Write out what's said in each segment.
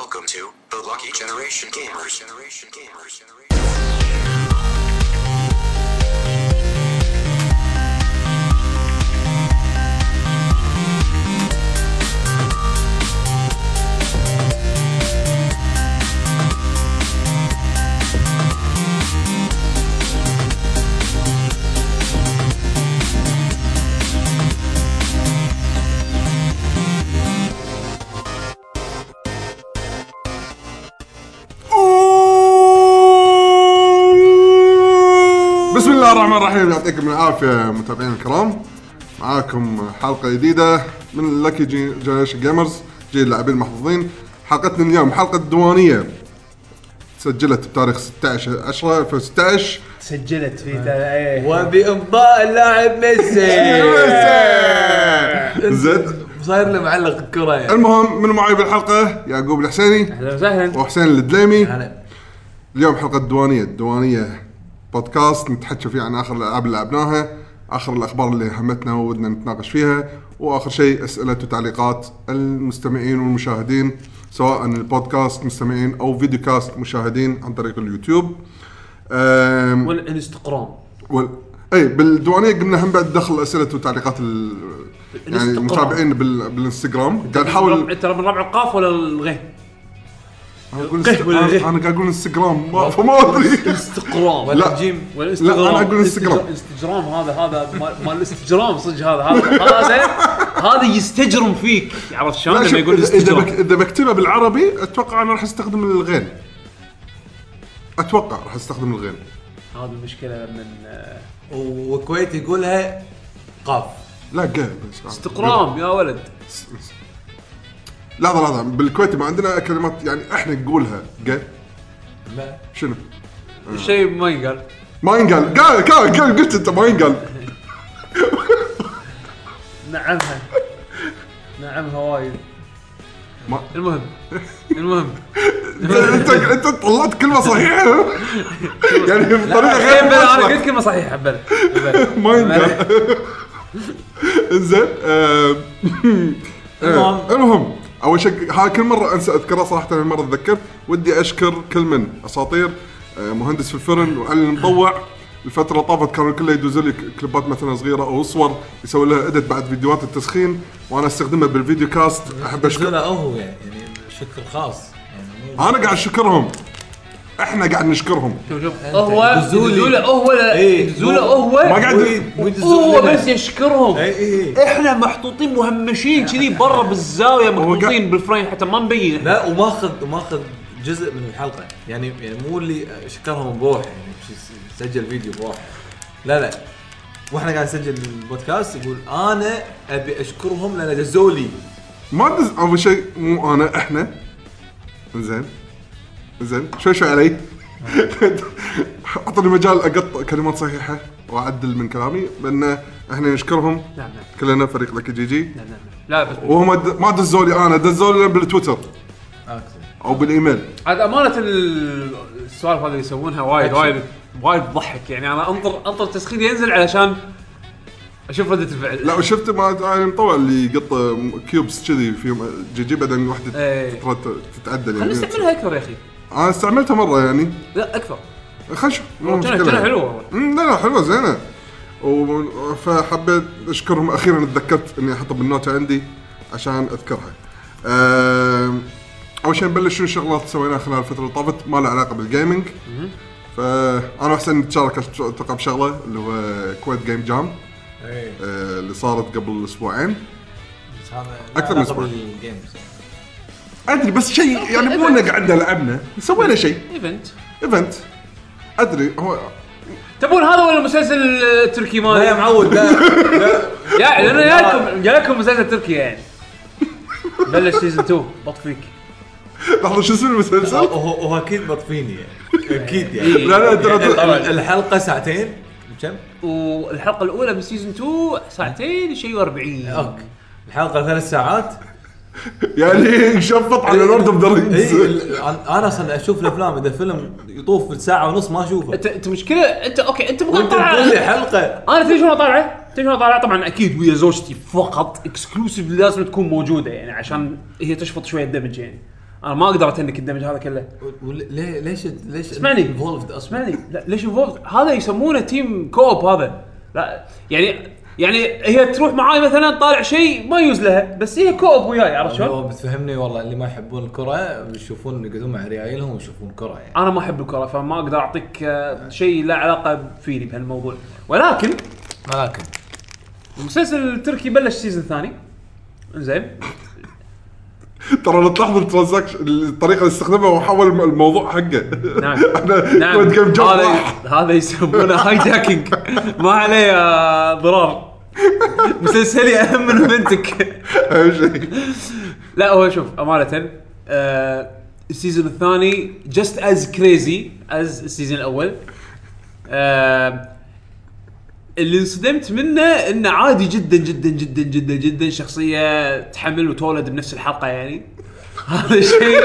Welcome to the Lucky Generation Gamers. الرحيم يعطيكم العافية متابعينا الكرام. معاكم حلقة جديدة من Lucky Generation Gamers جيل اللاعبين المحظوظين. حلقتنا اليوم حلقة ديوانية. سجلت بتاريخ 16 10 2016 سجلت في إيه وبإمضاء اللاعب ميسي. زين. صاير له معلق الكرة يعني. المهم من معي بالحلقة يعقوب الحسيني أهلا وسهلا. وحسين الدليمي. هلا اليوم حلقة الديوانيه الديوانيه بودكاست نتحكى فيه عن آخر الألعاب اللي لعبناها آخر الأخبار اللي همتنا ودنا نتناقش فيها وآخر شيء أسئلة وتعليقات المستمعين والمشاهدين سواء البودكاست مستمعين أو فيديو كاست مشاهدين عن طريق اليوتيوب والانستغرام وال... اي بالديوانية قلنا هم بعد دخل أسئلة وتعليقات ال... يعني. المتابعين بال... بالانستغرام قاعد نحاول انت من ربع القاف ولا الغين؟ أنا أقول ولا؟ أنا قاعد أقول إنستغرام. ما فما أدري. إنستغرام. ولا جيم والانستغرام لا، أنا أقول إنستغرام. انستغرام هذا هذا مال- مال الانستغرام صدق هذا. هذا هذا هذا يستجرم فيك. عرفت شلون؟ لا لما يقول إذا بك... انستغرام إذا بكتبها بالعربي أتوقع أنا راح أستخدم الغين. أتوقع راح أستخدم الغين. هذه المشكلة من آه، والكويت يقولها قاف. لا قه بس. انستغرام يا ولد. لحظة لحظة. بالكويتي ما عندنا كلمات يعني إحنا نقولها. قه لا شنو؟ الشيء ما ينقال. ما ينقال. قال قال قال قلت أنت ما ينقال. نعمها نعمها وايد ما. المهم. المهم. أنت أنت طلعت كلمة صحيحة. يعني بطريقه غير أنا. قلت كلمة صحيحة بلا. ما ينقال. إنزين آه، المهم. أول شيء ها كل مرة أنسى اذكرها صراحة المره أتذكر. ودي أشكر كل من؟ أساطير آه، مهندس في الفرن وعلي المطوع. الفترة طافت كانوا كله يدوزوا لي كليبات مثلا صغيرة أو صور يسوي لها ادت بعد فيديوهات التسخين. وأنا أستخدمها بالفيديو كاست. أحب أشكر. هو يعني شكر خاص. يعني أنا قاعد أشكرهم. إحنا قاعد نشكرهم. شوف شوف. هو. يدزوله هو لا إيه، هو ما قاعد هو بس يشكرهم. اي اي إحنا محطوطين مهمشين كذي برا بالزاوية محطوطين بال frame حتى ما نبين لا وماخذ وماخذ جزء من الحلقة. يعني يعني مو اللي شكرهم بروح يعني سجل فيديو بروح لا لا. وإحنا قاعد نسجل البودكاست يقول أنا أبي أشكرهم لأن دزوا لي ما دز أول شيء مو أنا إحنا. زين زين شوي شوي علي. أعطني مجال أقط كلمات صحيحة وأعدل من كلامي لأن إحنا نشكرهم. نعم نعم. كلنا فريق لك جي جي. نعم نعم. لا بس وهم د- ما دزوا لي أنا دزوا لي بالتويتر. أو بالإيميل. عاد أمانة ال- السوالف هذه اللي يسوونها وايد وايد وايد تضحك يعني أنا أنطر أنطر التسخين ينزل علشان أشوف رده الفعل. لا وشفت ما أنا مطوع اللي يقط cubes كذي في جي جي بعدين واحدة. فترة تتعدل. خلينا يعني نستعملها أكثر يا أخي. أنا استعملتها مرة يعني لا أكثر خلينا نشوف مو كانت مشكلة كانت يعني. حلوة مم، لا لا حلوة زينة و- فحبيت أشكرهم أخيرا تذكرت إني احطها بالنوتة عندي عشان أذكرها. أم، أول شيء نبلش شنو الشغلات سويناها خلال الفترة اللي طافت ما لها علاقة بال gaming. فأنا وحسين نتشارك أتوقع بشغلة اللي هو كويت game jam أه، اللي صارت قبل أسبوعين. بس هذا أكثر من أسبوع. ال games أدري بس شيء يعني مو انه قعدنا لعبنا سوينا شيء. event. event. أدري هو تبون هذا ولا مسلسل تركي لا يا مالي؟ معود لا. لا. يا لأنه جايكم جايكم مسلسل تركي يعني. بلش season 2 بط فيك لحظة شو اسم المسلسل؟ هو هو أكيد بطفيني يعني. أكيد يعني. لا لا ترى ال- الحلقة ساعتين كم؟ والحلقة الأولى من season 2 ساعتين شيء و40 okay. الحلقة ثلاث ساعات. يعني شفط على لورد اوف ذا رينجز أنا أصلا أشوف الأفلام إذا فيلم يطوف في ساعة ونص ما أشوفه انت أنت مشكله انت okay أنت مقطع تقول لي حلقة أنا تدري شلون اطالعه؟ تدري شلون اطالعه؟ طبعا أكيد ويا زوجتي فقط exclusive لازم تكون موجودة يعني عشان هي تشفط شوية damage يعني أنا ما أقدر أ tank ال damage هذا كله ليه ليش ليش اسمعني. involved اسمعني لا ليش involved؟ هذا يسمونه team co-op هذا لا يعني يعني هي تروح معاي مثلا طالع شيء ما يوز لها بس هي co-op وياي عرفت شلون؟ بتفهمني والله اللي ما يحبون الكرة بيشوفون يقعدون مع ريايلهم ويشوفون كرة يعني. أنا ما أحب الكرة فما أقدر أعطيك آه، شيء له علاقة فيني بهالموضوع. ولكن ولكن المسلسل التركي بلش season ثاني. زين ترى لو تلاحظ ال transition الطريقة اللي استخدمها وحول الموضوع حقه. نعم. نعم. هذا. هذا يسمونه hijacking ما عليه ضرار. مسلسلي أهم من بنتك. أهم شيء. لا هو شوف أمانة آه ال season الثاني just as crazy از ال season الأول. آه اللي انصدمت منه إنه عادي جدا جدا جدا جدا جدا شخصية تحمل وتولد بنفس الحلقة يعني. هذا شيء.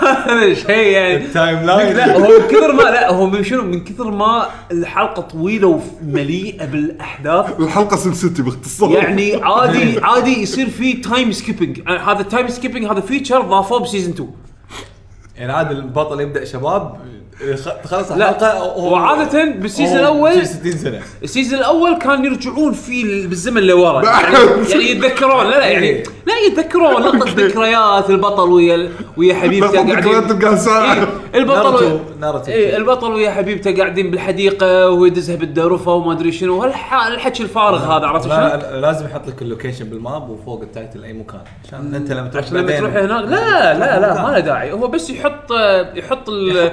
هذا شيء يعني. ال timeline لا هو من كثر ما لا هو من شنو؟ من كثر ما الحلقة طويلة ومليئة بالأحداث. الحلقة سلسلتي باختصار. يعني عادي عادي يصير في time skipping هذا ال time skipping هذا feature ضافوه ب season 2 يعني عاد البطل يبدأ شباب تخلص الحلقة وعادة بال season الأول 60 سنة ال season الأول كان يرجعون فيه بالزمن لورا يعني, يعني يتذكرون لا لا يعني إيه. لا يتذكرون لقطة ذكريات البطل ويا ويا حبيبته قاعدين. إيه، البطل. إيه البطل ويا حبيبته قاعدين بالحديقة ويدزها بالدرفه وما أدري شنو الحكي الفارغ هذا عرفت شلون؟ لا لا لازم يحط لك ال location بال map وفوق ال title أي مكان عشان أنت لما تروح عشان لما بعدين- تروح هناك لا لا لا ما له داعي هو بس يحط يحط ال-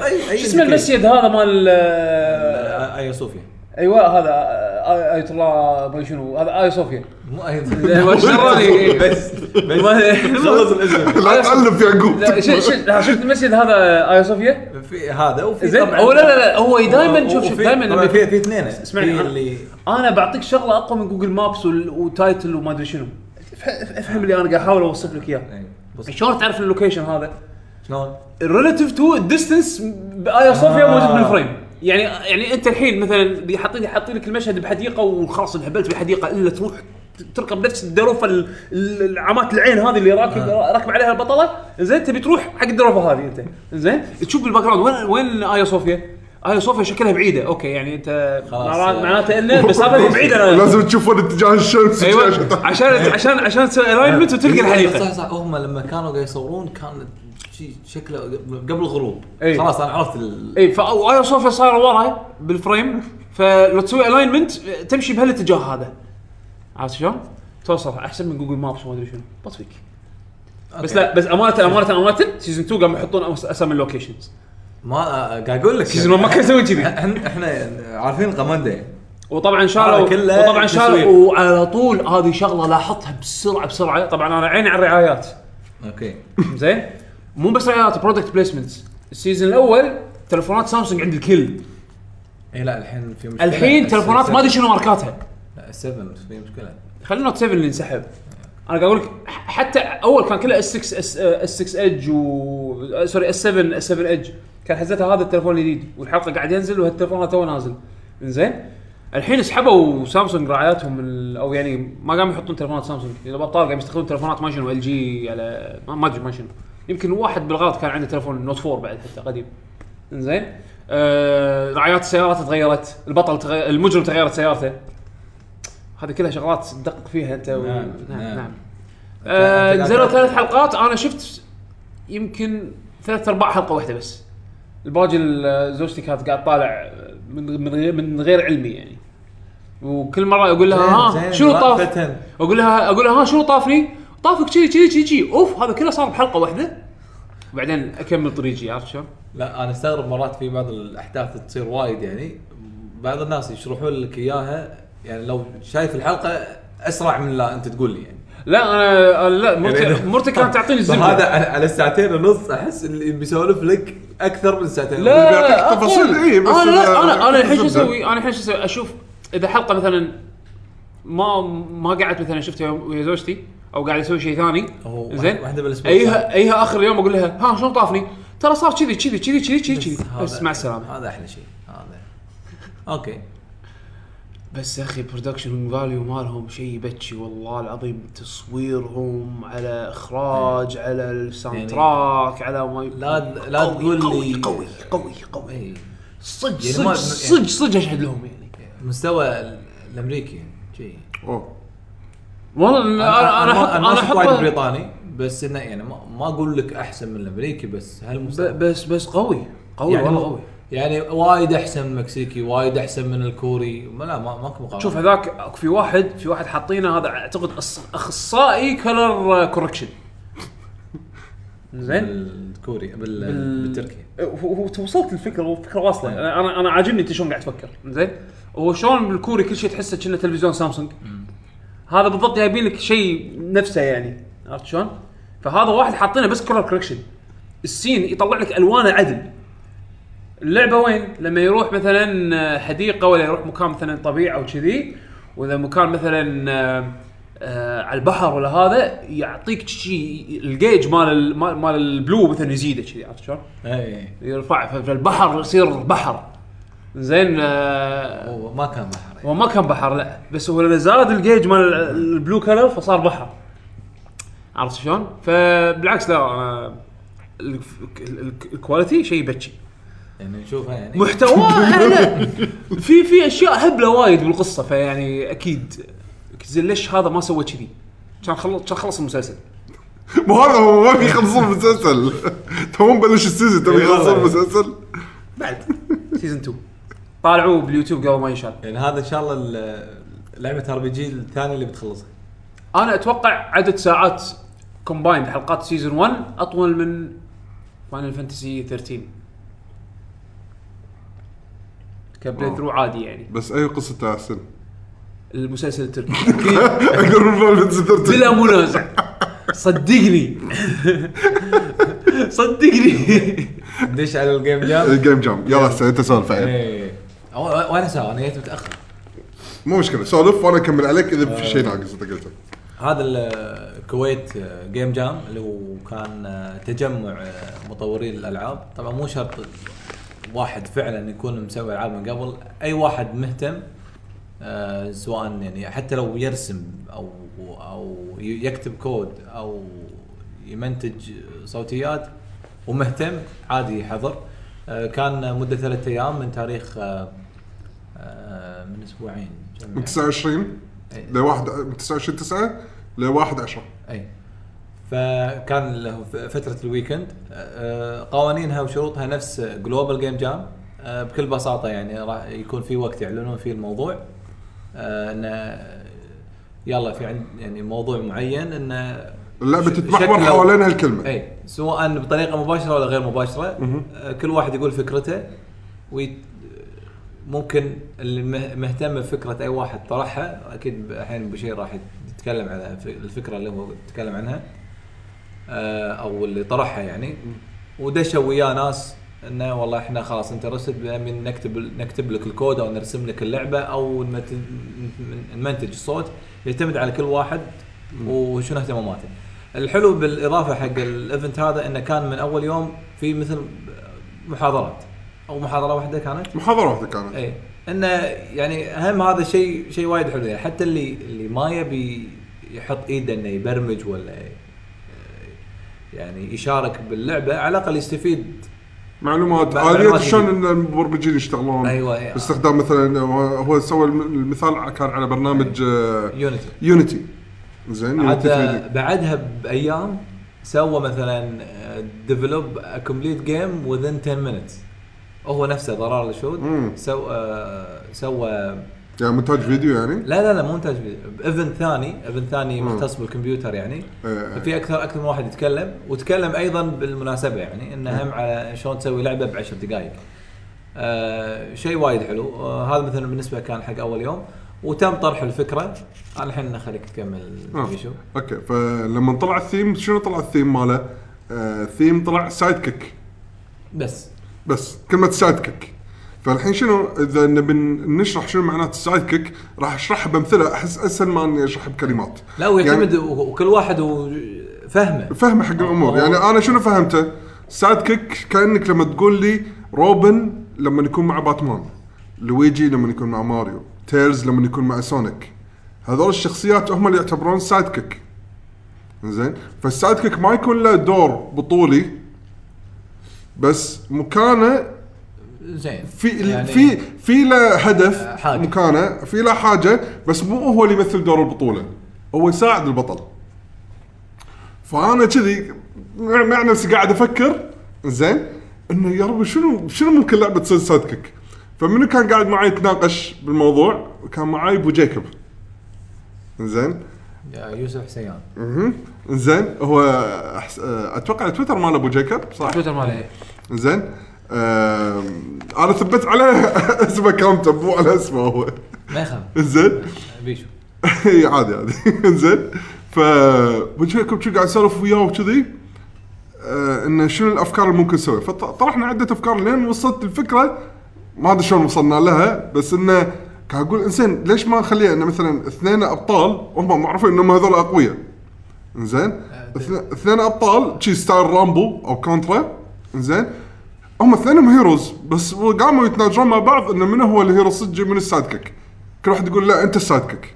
indication. المسجد هذا مال آه، اي صوفيا. أيوه هذا آه، آية الله ما شنو هذا اي صوفيا. مو اي ما شراني بس خلص الاسم. لا تالف يعقوب شفت المسجد هذا اي صوفيا؟ في هذا وفي زين. طبعاً- هو لا لا لا هو دائما شوف شوف دائما في في اثنين. اسمعني، اللي أنا بعطيك شغلة أقوى من جوجل مابس وال- وتايتل وما أدري شنو. افهم- اللي أنا قاعد أحاول أوصف لك إياه. إيه، شلون تعرف ال location هذا؟ شلون؟ ال relative to ال distance بايا صوفيا آه. موجود بال frame يعني يعني أنت الحين مثلا حاطين حاطين لك المشهد بحديقة وخلاص انهبلت بالحديقه إلا تروح تركب نفس الدروفة ال- ال- العمات العين هذه اللي راكب آه. راكب عليها البطلة زين تبي تروح حق الدروفة هذه أنت زين تشوف بال background وين وين ايا صوفيا؟ ايا صوفيا شكلها بعيدة أوكي يعني أنت خلاص. معناته إنه مسافه بعيده لازم تشوفون اتجاه الشمس أيوه عشان. عشان عشان تسوي alignment وتلقى صح الحديقة صح هم لما كانوا قاعد يصورون كان شيء شكله قبل الغروب. إيه. خلاص أنا عرفت ال... اي فايا صوفيا صايره ورا بال frame فلو تسوي alignment تمشي بهالاتجاه هذا. عرفت شلون؟ توصل أحسن من جوجل مابس وما أدري شنو. بطفيك. بس لا بس أمانة أمانة أمانة season 2 قاموا يحطون أسامي ال locations ما آه، قاعد أقول لك season 1 ما كانوا يسوون كذي. إحنا إحنا عارفين قمنده وطبعا شالوا وطبعا شالوا. وعلى طول هذه شغلة لاحظتها بسرعة بسرعة. طبعا أنا عيني على الرعايات. okay. زين؟ مو بس رعايات product placements ال season الأول تلفونات سامسونج عند الكل. اي لا الحين في مشكلة. الحين تلفونات ما أدري شنو ماركاتها. لا 7 في مشكلة. خلينا Note 7 اللي انسحب. أنا قاعد أقول لك حتى أول كان كله S 6 S 6 Edge و sorry S 7 S 7 Edge كان حزتها هذا التليفون الجديد والحلقة قاعد ينزل وهالتليفون هذا تو نازل. زين الحين سحبوا سامسونج رعاياتهم ال- أو يعني ما قاموا يحطون تليفونات سامسونج. إذا بطال قاعد يستخدمون تليفونات ما شنو ال جي على ما- ما أدري ما شنو. يمكن واحد بالغلط كان عنده تليفون Note 4 بعد حتى قديم. زين آه رعايات السيارات تغيرت البطل تغير المجرم تغيرت سيارته. هذه كلها شغلات تدقق فيها أنت و... نعم، نعم, نعم. نعم. آه نزلوا ثلاث حلقات. أنا شفت يمكن ثلاث أرباع حلقة واحدة بس. الباقي ال- زوجتي كانت قاعد طالع من من غير من غير علمي يعني. وكل مرة أقول لها ها شنو طاف. أقول لها أقول لها ها شنو طافني؟ طافك كذي كذي كذي أوف هذا كله صار بحلقة واحدة وبعدين أكمل طريقي عرفت شلون؟ لا أنا أستغرب مرات في بعض الأحداث تصير وايد يعني بعض الناس يشرحون لك إياها يعني لو شايف الحلقة أسرع من لا أنت تقول لي يعني لا أنا لا مرتي يعني- مرتي كانت تعطيني الزبدة هذا على الساعتين ونص أحس اللي بيسولف لك أكثر من ساعتين. لا بيعطيك تفاصيل،. إيه، بس أنا لا أنا أنا الحين شو. أسوي؟ أنا الحين شو أسوي؟ أشوف إذا حلقة مثلا ما ما قعدت مثلا شفتها ويا زوجتي أو قاعد أسوي شيء ثاني. زين؟ ايها أيها اخر اليوم أقول لها ها شلون طافني؟ ترى صار كذي كذي كذي كذي كذي كذي. بس مع السلامة. هذا أحلى شيء. هذا. okay. بس يا أخي production value مالهم شيء يبكي والله العظيم. تصويرهم على إخراج على ال sound يعني تراك على ما لا لا قوي تقول قوي لي قوي قوي قوي. إي. صدق يعني صدق صدق صدق أشهد لهم يعني. مستوى الأمريكي يعني شيء. أوه. والله أنا أنا أحط أنا وايد بريطاني بس إنه يعني ما, ما أقول لك أحسن من الأمريكي بس هالمستوى. بس بس قوي. قوي يعني والله قوي. يعني وايد أحسن من المكسيكي وايد أحسن من الكوري. ما لا ما ماكو مقارنة. شوف هذاك في واحد في واحد حاطينه هذا أعتقد أخصائي color correction زين؟ بالكوري بال... بال- بالتركي. هو توصلت الفكرة والفكرة واصلة. أنا أنا أنا عاجبني أنت شلون قاعد تفكر. زين؟ هو شلون بالكوري كل شيء تحسه كأنه تلفزيون سامسونج. هذا بالضبط جايبين لك شيء نفسه يعني عرفت شلون؟ فهذا واحد حاطينه بس color correction ال scene يطلع لك ألوانه عدل اللعبة وين؟ لما يروح مثلا حديقة ولا يروح مكان مثلا طبيعه أو كذي وإذا مكان مثلا آه، آه، على البحر ولا هذا يعطيك شيء ال gauge مال ال- مال ال blue مثلا يزيده كذي عرفت شلون؟ اي يرفع فالبحر يصير بحر زين آه، ما كان بحر. هو ما كان بحر لا. بس هو لما زاد ال gauge مال ال- ال blue color فصار بحر. عرفت شلون؟ فبالعكس لا ال- ال quality شيء بتشي. يعني نشوفها يعني. محتواه لا في في أشياء هبلة وايد بالقصة فيعني أكيد. زين ليش هذا ما سوى كذي؟ كان خلص كان خلص المسلسل. مو هذا هو ما بيخلصون المسلسل. تو مبلش ال season تبي إي والله. يخلصون المسلسل. بعد season 2 طالعوه باليوتيوب قبل ما ينشال. يعني هذا إن شاء الله ال- لعبة RPG الثانية اللي بتخلصها. أنا أتوقع عدد ساعات combined حلقات season 1 أطول من Final Fantasy 13 ك playthrough عادي يعني. بس أي قصته احسن المسلسل التركي. أقدر من Final Fantasy 13 بلا منازع. صدقني. صدقني. ندش على ال game jam ال game jam يلا انت سولف. إيه. وأنا سوا أنا جيت متأخر. مو مشكلة سولف وأنا أكمل عليك إذا في شيء ناقص أنت قلته. هذا الكويت جيم جام اللي هو كان آه، تجمع آه، مطورين الألعاب. طبعا مو شرط واحد فعلا يكون مسوي ألعاب من قبل أي واحد مهتم آه، سواء يعني حتى لو يرسم أو أو يكتب كود أو يمنتج صوتيات ومهتم عادي يحضر. آه، كان مدة ثلاثة أيام من تاريخ آه، آه، من أسبوعين. من 29 إي. ل 1 من 29 9 ل 1 10 اي فكان له فترة ال weekend. آه، قوانينها وشروطها نفس Global Game Jam بكل بساطة يعني راح يكون في وقت يعلنون فيه الموضوع. آه، انه يلا في عند يعني موضوع معين انه اللعبة تتمحور حوالين هالكلمه اي سواء بطريقة مباشرة ولا غير مباشرة آه، كل واحد يقول فكرته ممكن اللي مه- مهتم بفكرة أي واحد طرحها أكيد الحين بشير راح يتكلم على الفكرة اللي هو يتكلم عنها آه، أو اللي طرحها يعني ودشوا وياه ناس إنه والله إحنا خلاص interested نكتب نكتب لك الكود أو نرسم لك اللعبة أو نمنتج الصوت يعتمد على كل واحد وشنو اهتماماته. الحلو بالإضافة حق ال event هذا إنه كان من أول يوم في مثل محاضرات أو محاضرة واحدة كانت؟ محاضرة واحدة كانت. اي إنه يعني أهم هذا شيء شيء وايد حلو. يعني حتى اللي اللي ما يبي يحط إيده إنه يبرمج ولا يعني يشارك باللعبة على الأقل يستفيد. معلومات. معلومات اليه شلون. إن المبرمجين يشتغلون. أيوة، أيوة. باستخدام مثلا هو سوى الم- المثال كان على برنامج آه، يونيتي يونيتي زين عاد يونيتي 3 بعدها بأيام سوى مثلا develop complete game within 10 minutes هو نفسه ضرار الشود مم. سوى آه، سوى يعني مونتاج فيديو يعني لا لا لا مو مونتاج ب event ثاني event ثاني. مختص بالكمبيوتر يعني إيه. في أكثر أكثر من واحد يتكلم وتكلم أيضا بالمناسبة يعني إنه هم على شلون تسوي لعبة بعشر دقائق. آه شيء وايد حلو آه هذا مثلا بالنسبة كان حق أول يوم وتم طرح الفكرة أنا الحين خليك تكمل آه. بيشو okay فلما طلع الثيم شنو طلع الثيم ماله؟ آه الثيم طلع sidekick بس بس كلمة sidekick. فالحين شنو؟ إذا نبي نشرح شنو معنات ال sidekick راح أشرحها بأمثلة. أحس أسهل ما أني أشرحها بكلمات. لا ويعتمد يعني وكل واحد وفهمه فهمه. حق الأمور. يعني أنا شنو فهمته؟ sidekick كأنك لما تقول لي روبن لما يكون مع باتمان لويجي لما يكون مع ماريو تيلز لما يكون مع سونيك. هذول الشخصيات هم اللي يعتبرون sidekick. زين؟ فال sidekick ما يكون له دور بطولي بس مكانة زين. في يعني في في له هدف حاجة. مكانة. في له حاجة بس مو هو اللي يمثل دور البطولة. هو يساعد البطل. فأنا كذي مع نفسي قاعد أفكر زين إنه يا رب شنو شنو ممكن لعبة تصير kick فمنو كان قاعد معي يتناقش بالموضوع؟ كان معي أبو جيكوب زين. يا يوسف حسيان زين هو أحس... أتوقع تويتر مال أبو جيكوب صح؟ تويتر ماله إيه. زين. آم، أنا ثبت عليه اسم account مو على اسمه هو. ما يخاف زين. بيشو. إي عادي عادي. زين. ف وجهكم شو قاعد اسولف وياه وكذي؟ آه إنه شنو الأفكار اللي ممكن نسويها فطرحنا عدة أفكار لين وصلت الفكرة ما أدري شلون وصلنا لها بس إنه كان أقول انزين ليش ما نخليها إنه مثلا اثنين أبطال هم معروفين إنهم هذول أقوياء؟ زين؟ اثن- اثنين أبطال شي style رامبو أو كونترا زين؟ هم اثنينهم heroes بس قاموا يتناجرون مع بعض إنه من هو ال hero صدق من ال sidekick كل واحد يقول لا أنت ال sidekick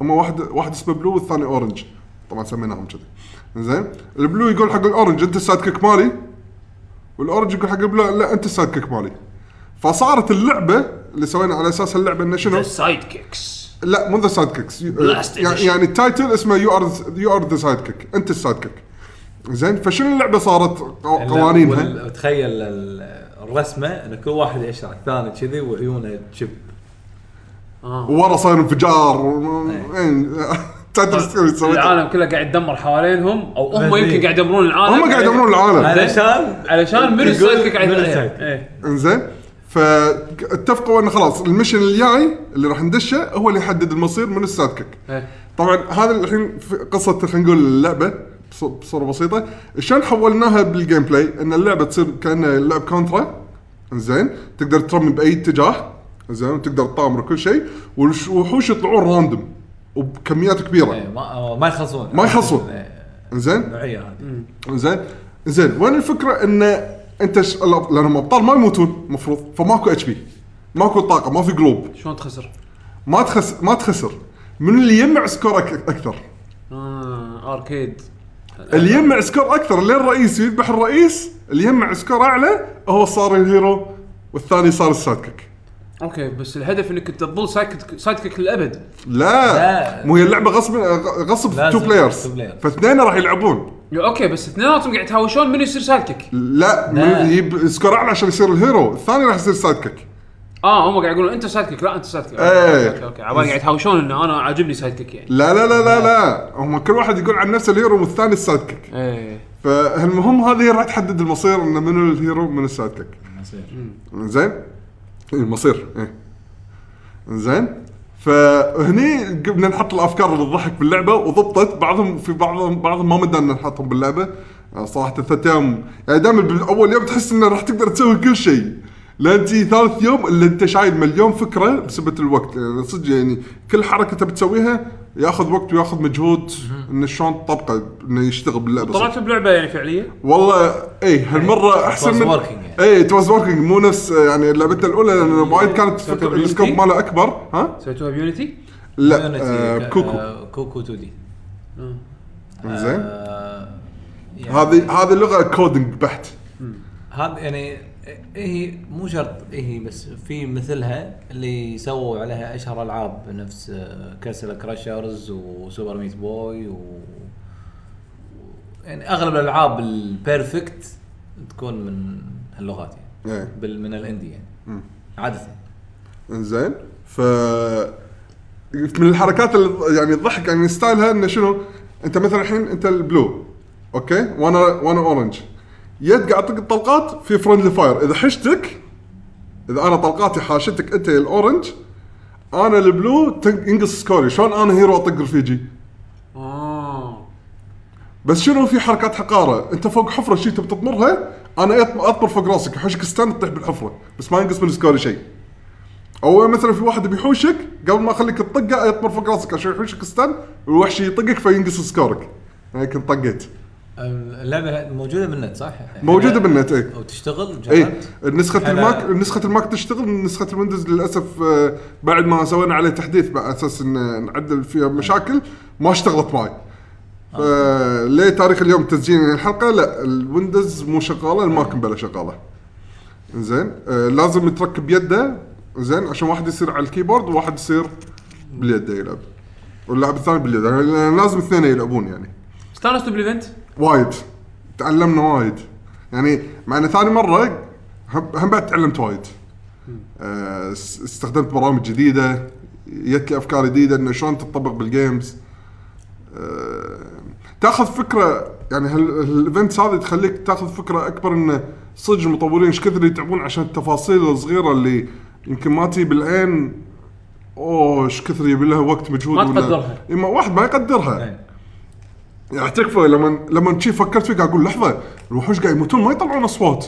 هم واحد واحد اسمه blue والثاني orange طبعا سميناهم كذي. زين؟ ال blue يقول حق ال orange أنت ال sidekick مالي. وال orange يقول حق ال blue لا أنت ال sidekick مالي. فصارت اللعبة اللي سوينا على أساس اللعبة إنه شنو؟ ال sidekicks لا مو the sidekicks يعني. يعني ال title اسمه you are you are the sidekick أنت ال sidekick زين فشنو اللعبة صارت؟ قو- قوانينها؟ تخيل ال- الرسمة إن كل واحد يشرح الثاني كذي وعيونه تشب. آه. ورا صاير انفجار. و- إيه، story سويته العالم كله قاعد يدمر حوالينهم أو هم يمكن إيه. قاعد يدمرون العالم. هم قاعد يدمرون العالم. علشان علشان من ال sidekick قاعد يدمر. إيه. إنزين. فاتفقوا انه خلاص ال mission الجاي اللي راح ندشه هو اللي يحدد المصير من ال sidekick. إيه. طبعا هذا الحين قصة خلينا نقول اللعبة بص- بصورة بسيطة. شلون حولناها بال gameplay إن اللعبة تصير كانها لعب كونترا. زين تقدر ترمي بأي اتجاه. زين وتقدر تطامر وكل شيء. والوحوش يطلعون random. وبكميات كبيرة. إيه، ما ما يخلصون. ما يخلصون. إيه، زين النوعيه هذه. زين زين وين الفكرة إن انت ش... لانهم ابطال ما يموتون المفروض فماكو HP ماكو طاقة ما في قلوب شلون تخسر؟ ما تخس ما تخسر. من اللي يجمع score أك... أكثر؟ آه arcade اللي يجمع score أكثر اللي الرئيس يذبح الرئيس اللي يجمع score أعلى هو صار ال hero والثاني صار ال sidekick أوكي بس الهدف إنك أنت تظل side sidekick للأبد. لا, لا. مو هي اللعبة غصب غصب لازم two players two players. فاثنين راح يلعبون. أوكي بس اثنيناتهم قاعد يتهاوشون من يصير sidekick لا, لا. يجيب score أعلى عشان يصير ال hero. الثاني راح يصير سايد كيك آه هم قاعد يقولون أنت sidekick لا أنت sidekick إيه. أوكي أوكي عبالي قاعد يتهاوشون إنه أنا عاجبني sidekick يعني. لا لا لا لا لا. هم كل واحد يقول عن نفسه ال hero والثاني ال sidekick إيه فالمهم هذه راح تحدد المصير إنه منو ال hero من ال sidekick زين؟ المصير إيه. زين فهني قمنا نحط الأفكار اللي تضحك باللعبة وضبطت. بعضهم في بعضهم بعضهم ما مدنا نحطهم باللعبة. صراحة ثلاث أيام يعني دائما باول يوم تحس إنه راح تقدر تسوي كل شيء. لين تجي ثالث يوم اللي أنت شايل مليون فكرة بسبة الوقت. يعني صدق يعني كل حركة انت بتسويها ياخذ وقت وياخذ مجهود إنه شلون تطبقه إنه يشتغل باللعبة. طلعت بلعبة يعني فعليه والله اي هالمرة أحسن من يعني. اي it was working مو نفس يعني لعبتنا الأولى لأن وايد كانت ب Unity؟ ال scope ماله أكبر. ها؟ سويتوها ب Unity؟ لا آه Cocos. آه، Cocos 2D. زين. آه، يعني هذه هذه لغه coding بحت. هذا يعني هي مو شرط هي بس في مثلها اللي سووا عليها أشهر ألعاب نفس Castle Crashers و Super Meat Boy و يعني أغلب الألعاب ال perfect تكون من هاللغات يعني. إيه. بال من ال indie يعني. عادة. زين ف من الحركات اللي يعني تضحك يعني style ها إنه شنو؟ أنت مثلا الحين أنت ال blue أوكي؟ وأنا وأنا orange. يد قاعد اطق الطلقات في friendly fire. إذا حشتك إذا أنا طلقاتي حاشتك أنت يا ال orange أنا ال blue ينقص score ي. شلون أنا hero أطق رفيجي آه. بس شنو في حركات حقارة؟ أنت فوق حفرة شي تبي تطمرها أنا أطمر فوق راسك. يحوشك stun تطيح بالحفرة بس ما ينقص من score ي شيء أو مثلا في واحد بيحوشك قبل ما أخليك تطقه يطمر فوق راسك. عشان يحوشك stun والوحش يطقك فينقص سكورك. كنت طقيت. اللعبة موجودة بالنت صح؟ موجودة بالنت اي وتشتغل اي جربت؟ نسخة حلا- الماك نسخة الماك تشتغل نسخة الويندوز للأسف آه، بعد ما سوينا عليه تحديث على أساس إن نعدل فيها مشاكل ما اشتغلت معي. فليه تاريخ اليوم تسجيل الحلقة؟ لا ال Windows مو شغالة ال Mac مبلا شغالة. زين آه لازم يتركب يده زين عشان واحد يصير على ال keyboard وواحد يصير باليد يلعب. واللاعب الثاني باليد. يعني لازم اثنين يلعبون يعني. استانستوا بال event؟ وايد. تعلمنا وايد. يعني مع ان ثاني مرة هم بعد تعلمت وايد. آه، اس- استخدمت برامج جديدة جت لي أفكار جديدة إنه شلون تطبق بال games آه، تأخذ فكرة يعني هال- هال events هذه تخليك تأخذ فكرة أكبر انه صدق المطورين إيش كثر يتعبون عشان التفاصيل الصغيرة اللي يمكن ما تجي بالعين أوه إيش كثر يبي لها وقت مجهود ما تقدرها. إيه، واحد ما يقدرها. إيه. يعني تكفى لما لما شي فكرت فيه قاعد أقول لحظه الوحوش قاعد يموتون ما يطلعون اصوات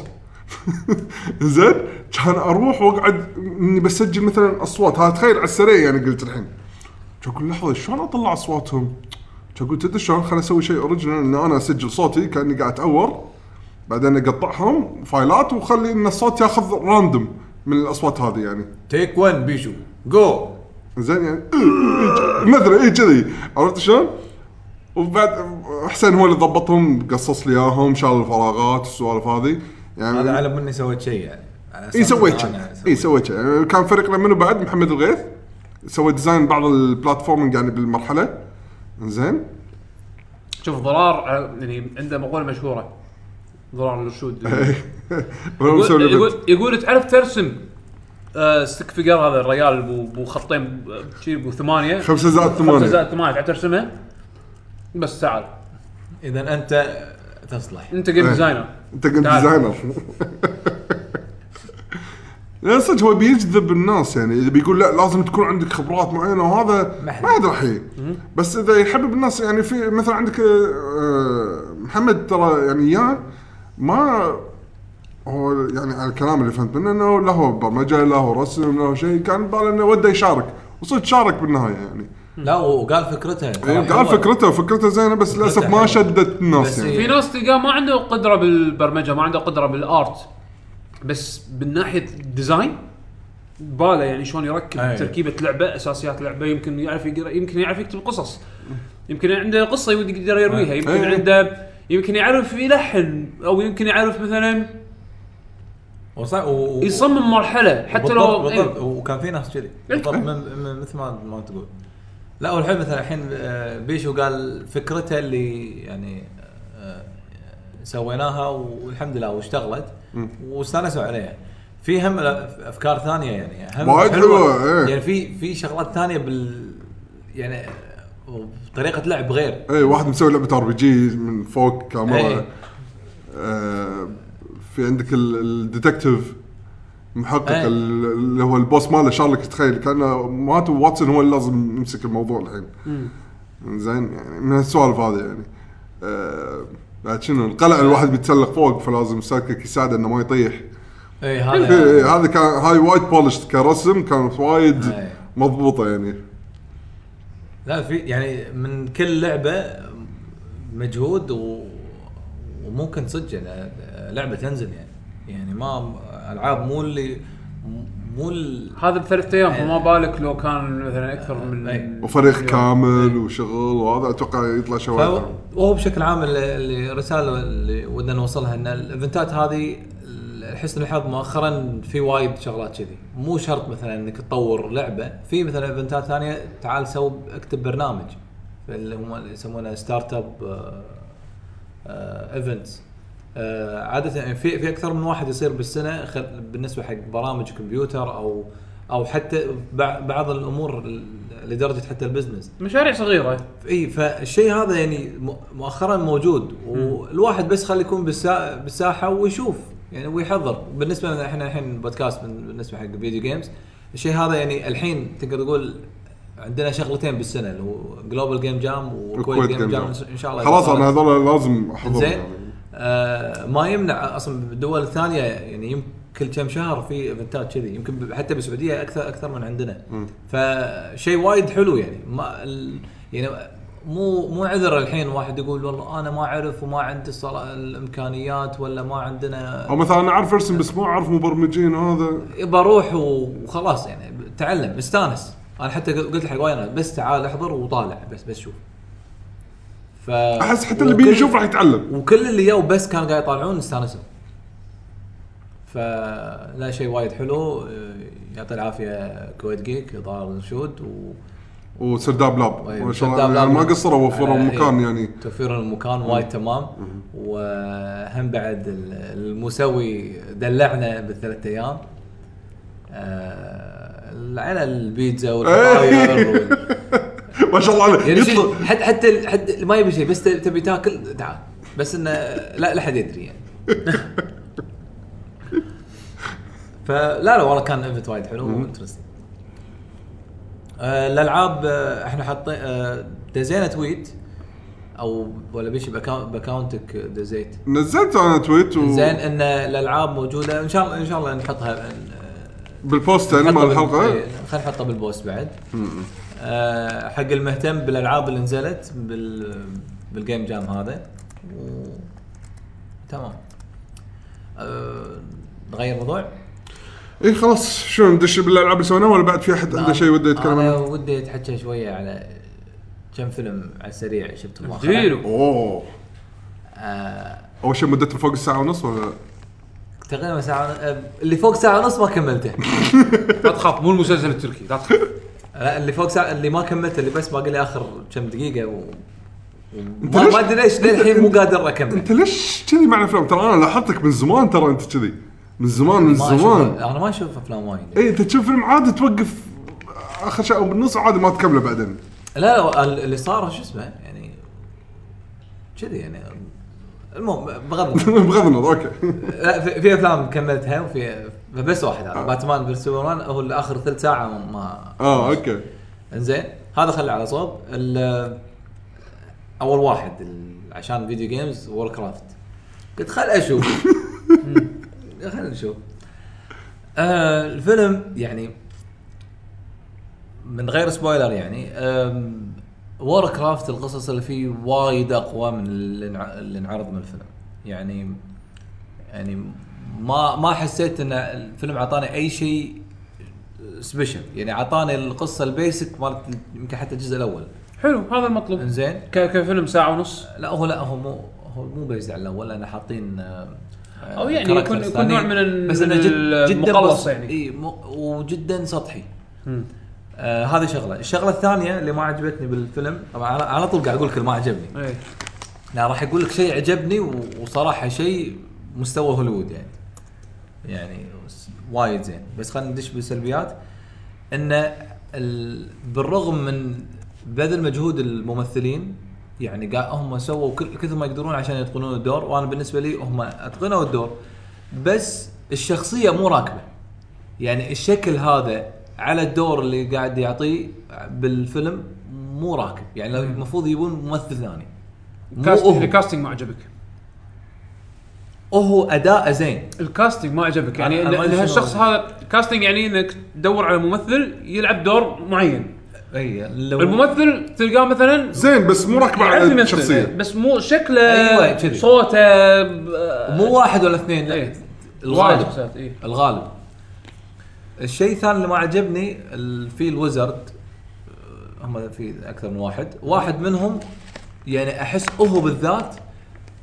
زين كان أروح واقعد اني بسجل مثلا اصوات ها تخيل على السريع يعني قلت الحين أقول لحظه شلون اطلع اصواتهم؟ قلت تدري شلون خليني أسوي شيء original ان أنا اسجل صوتي كاني قاعد اتاور بعدين اقطعهم file ات واخلي ان الصوت ياخذ random من الاصوات هذه يعني take 1 بيشو جو زين يعني مثلا اي كذي عرفت شلون؟ وبعد حسين هو اللي ضبطهم قصص لي إياهم شال الفراغات السوالف هذه. يعني هذا على مني سويت شيء يعني. إي سويت شيء. إي سويت شيء. يعني كان فريقنا منه بعد؟ محمد الغيث. سوى design بعض ال platforming يعني بالمرحله زين شوف ضرار يعني عنده مقولة مشهورة. ضرار الرشود. يقول, يقول. يقول تعرف ترسم آه stick figure هذا الريال بو, بو خطين آه، بو ثمانية؟ خمسة زائد خمسة ثمانية زائد ثمانية تعرف ترسمها؟ بس تعال. إذا أنت تصلح. أنت جيم. ديزاينر أنت تعال. ديزاينر لا صدق هو بيجذب الناس يعني. إذا بيقول لا لازم تكون عندك خبرات معينة وهذا ما ادري حي. بس إذا يحبب الناس يعني في مثلا عندك آه، محمد ترى يعني اياه ما هو يعني على الكلام اللي فهمت منه إنه لا هو برمجة لا هو رسم لا هو شيء كان باله إنه وده يشارك. وصدق شارك بالنهاية يعني. لا وقال فكرتها إيه، قال فكرته فكرته زينة بس للأسف ما. شدت الناس يعني في ناس تلقاه ما عنده قدرة بالبرمجة ما عنده قدرة بالآرت بس من ناحية الديزاين باله يعني شلون يركب أي. تركيبة لعبة أساسيات لعبة يمكن يعرف يقرأ يمكن يعرف يكتب قصص يمكن عنده قصة يقدر يرويها يمكن أي. عنده يمكن يعرف يلحن أو يمكن يعرف مثلا و... يصمم مرحلة حتى بالضبط لو بالضبط إيه. وكان في ناس كذي إيه. بالضبط من- من- مثل ما ما تقول لا والحين مثلا الحين آه، بيشو قال فكرته اللي يعني آه، سويناها والحمد لله واشتغلت واستانسوا عليها. في هم أفكار ثانية يعني هم وايد حلوة، إيه. يعني في في شغلات ثانية بال يعني طريقه لعب غير. اي واحد مسوي لعبة آر بي جي من فوق كاميرا. إيه. آه في عندك ال- الديتكتيف محقق إيه. ال- اللي هو البوس ماله شارلك تخيل. كأنه مات واتسون هو اللي لازم يمسك الموضوع الحين. زين يعني من السوالف هذه يعني. آه بعد شنو؟ القلعه الواحد بيتسلق فوق فلازم ساكك يساعده إنه ما يطيح. اي إيه، هذا إيه، هذا كان هاي وايد بولشت كرسم كانت وايد إيه. مضبوطة يعني. لا في يعني من كل لعبة مجهود و... وممكن صدق لعبة تنزل يعني. يعني ما العاب مو اللي مو ال... هذا بثلاث أيام. فما بالك لو كان مثلا أكثر من. وفريق يوم. كامل وشغل وهذا أتوقع يطلع حلو. وهو بشكل عام اللي- اللي رسالة اللي ودنا نوصلها إن ال event ات هذه لحسن الحظ مؤخرا في وايد شغلات كذي مو شرط مثلا إنك تطور لعبة في مثلا event ات ثانية تعال سو اكتب برنامج اللي هم يسمونه startup events عادة يعني في في أكثر من واحد يصير بالسنة بالنسبة حق برامج كمبيوتر أو أو حتى بع- بعض الأمور ال- لدرجة حتى ال business. مشاريع صغيرة. إي فالشيء هذا يعني مؤخرا موجود والواحد بس خلي يكون بالسا... بالساحة ويشوف يعني ويحضر. بالنسبة لنا إحنا الحين بودكاست بالنسبة حق video games الشيء هذا يعني الحين تقدر تقول عندنا شغلتين بالسنة اللي هو Global Game Jam وكويت Game Jam إن شاء الله خلاص أنا. هذول لازم أحضرهم زين يعني. آه ما يمنع أصلا بالدول الثانية يعني يمكن كل كم شهر في event ات كذي يمكن حتى بالسعودية أكثر أكثر من عندنا. فشيء وايد حلو يعني. ما ال يعني مو مو عذر الحين واحد يقول والله أنا ما أعرف وما عندي الصلا- الإمكانيات ولا ما عندنا. أو مثلا أنا أعرف أرسم بس ما أعرف مبرمجين هذا. يبى أروح وخلاص يعني تعلم استانس. أنا حتى قلت حق وايد بس تعال احضر وطالع بس بس شوف. ف أحس حتى اللي بيجي يشوف راح يتعلم. وكل اللي جو بس كانوا قاعد يطالعون استانسوا. فلا شيء وايد حلو. يعطي العافية كويت جيك ظهر رشود و وسرداب لاب. ما شاء الله. ما قصروا وفروا مكان إيه. يعني. توفير المكان وايد تمام. وهم بعد ال- المسوي دلعنا بالثلاث أيام. آه، على البيتزا والفطاير وال- ما شاء الله عليه يعني يطلع. حتى حتى اللي ما يبي شيء بس تبي تاكل؟ تعال بس إنه لا لا حد يدري يعني. فلا لا والله كان event وايد حلو و interesting آه الألعاب آه إحنا حاطين آه دزينا tweet أو ولا ب accoun- ب account ك دزيت. نزلت أنا tweet و... زين إن الألعاب موجودة. إن شاء الله إن شاء الله نحطها بال post يعني مال الحلقة؟ إيه، خلينا نحطها بال post بعد. آه حق المهتم بالألعاب اللي نزلت بال بال game jam هذا. و... تمام. آه نغير موضوع؟ إي خلاص. شو ندش بالألعاب اللي سويناها ولا بعد في أحد عنده شيء وده يتكلم أنا عنه؟ ودي أتحكى شوية على كم فيلم على السريع شفتهم مؤخراً. أوه. آه. أول شيء مدته فوق الساعة ونص ولا؟ تقريبا ساعة آه، اللي فوق ساعة ونص ما كملته. لا تخاف مو المسلسل التركي لا تخاف. اللي فوق ساعه اللي ما كملته اللي بس باقي لي آخر كم دقيقة و... أنت ما أدري ليش للحين مو قادر أكمل. انت ليش كذي مع الأفلام؟ ترى أنا لاحظتك من زمان ترى أنت كذي. من زمان من ما أشوف- زمان. أنا ما أشوف أفلام وايد. اي أنت تشوف فيلم عادي توقف آخر شيء أو بالنص عادي ما تكمله بعدين. لا لا ال- اللي صار شو اسمه يعني كذي يعني. المهم بغض النظر. بغض النظر أوكي. لا في, في أفلام كملتها وفي بس واحد هذا. Batman versus Superman هو اللي آخر ثلث ساعة ما آه أوكي. إنزين. هذا خلي على صوب. أول واحد عشان video games Warcraft قلت خل أشوف. خل نشوف. آه الفيلم يعني من غير spoiler يعني Warcraft القصص اللي فيه وايد أقوى من اللي انعرض من الفيلم. يعني يعني ما ما حسيت إن الفيلم اعطاني أي شيء special يعني اعطاني القصة ال basic مالت يمكن حتى الجزء الأول. حلو هذا المطلوب. إنزين. ك- كفيلم ساعة ونص. لا هو لا هو مو هو مو بيزد على الأول لأن حاطين آه، أو يعني يكون- يكون. نوع من بس إنه جد جدا المقلص بس- يعني. إي وجدا سطحي. آه هذه شغلة، الشغلة الثانية اللي ما عجبتني بالفيلم طبعا على- على طول قاعد أقول لك ما عجبني. إيه. لا راح أقول لك شيء عجبني وصراحة شيء مستوى هوليوود يعني. يعني وايد زين. بس خلينا ندش بالسلبيات. إن ال... بالرغم من بذل مجهود الممثلين يعني. هم سووا. كثر ما يقدرون عشان يتقنون الدور وأنا بالنسبة لي هم أتقنوا الدور. بس الشخصية مو راكبة. يعني الشكل هذا على الدور اللي قاعد يعطيه بالفيلم مو راكب. يعني لو المفروض يبون ممثل ثاني. مو كاست- هو. الكاستنج ما عجبك. هو اداءه زين الكاستنج ما عجبك يعني أنا- إن هالشخص. هذا كاستنج يعني إنك تدور على ممثل يلعب دور معين أي لو الممثل تلقاه مثلا زين بس مو يعرف على الشخصية بس مو شكله أيوة، كذي. صوته ب- مو واحد ولا اثنين لا إيه. الغالب إيه. الغالب الشيء الثاني اللي ما عجبني ال- في الوزرد هم في أكثر من واحد واحد منهم يعني أحس هو بالذات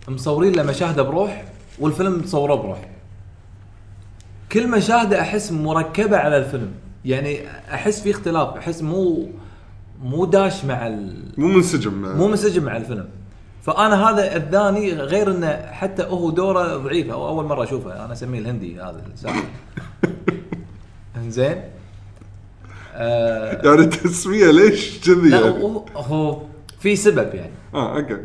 مصورين له مشاهدة بروح والفيلم مصوره بروح كل مشاهده احس مركبه على الفيلم. يعني احس في اختلاف احس مو مو داش مع ال... مو منسجم. مو منسجم مع الفيلم. فأنا هذا اذاني غير إنه حتى هو دوره ضعيف. أو أول مرة أشوفه. أنا أسميه الهندي هذا. الساحر إنزين. آه يعني التسمية ليش كذي لا يعني؟ هو, هو في سبب يعني. آه أوكي.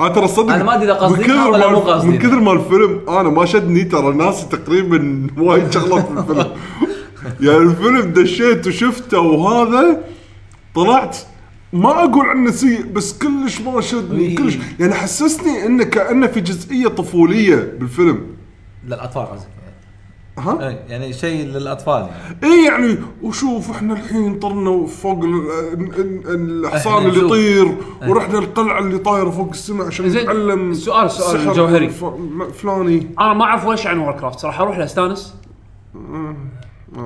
أنا ترى صدق أنا ما أدري إذا قاصدين من كثر ولا ما- مو قاصدين. من كثر ما الفيلم أنا ما شدني ترى ناسي تقريبا وايد شغلات في الفيلم يعني الفيلم دشيت وشفته وهذا طلعت ما أقول عنه سيء بس كلش ما شدني إيه. كلش يعني حسسني إنه كأنه في جزئية طفولية بالفيلم للاطفال قصدك ها؟ إيه، يعني شيء للأطفال يعني. اي يعني وشوف إحنا الحين طرنا فوق ال- ال- ال- الحصان إحنا اللي نشوف. يطير ورحنا القلعه اللي طايرة فوق السماء عشان زين، نتعلم السؤال- السؤال سحر الجوهري. ف- م- فلاني. أنا ما أعرف شيء عن Warcraft صراحة أروح له استانس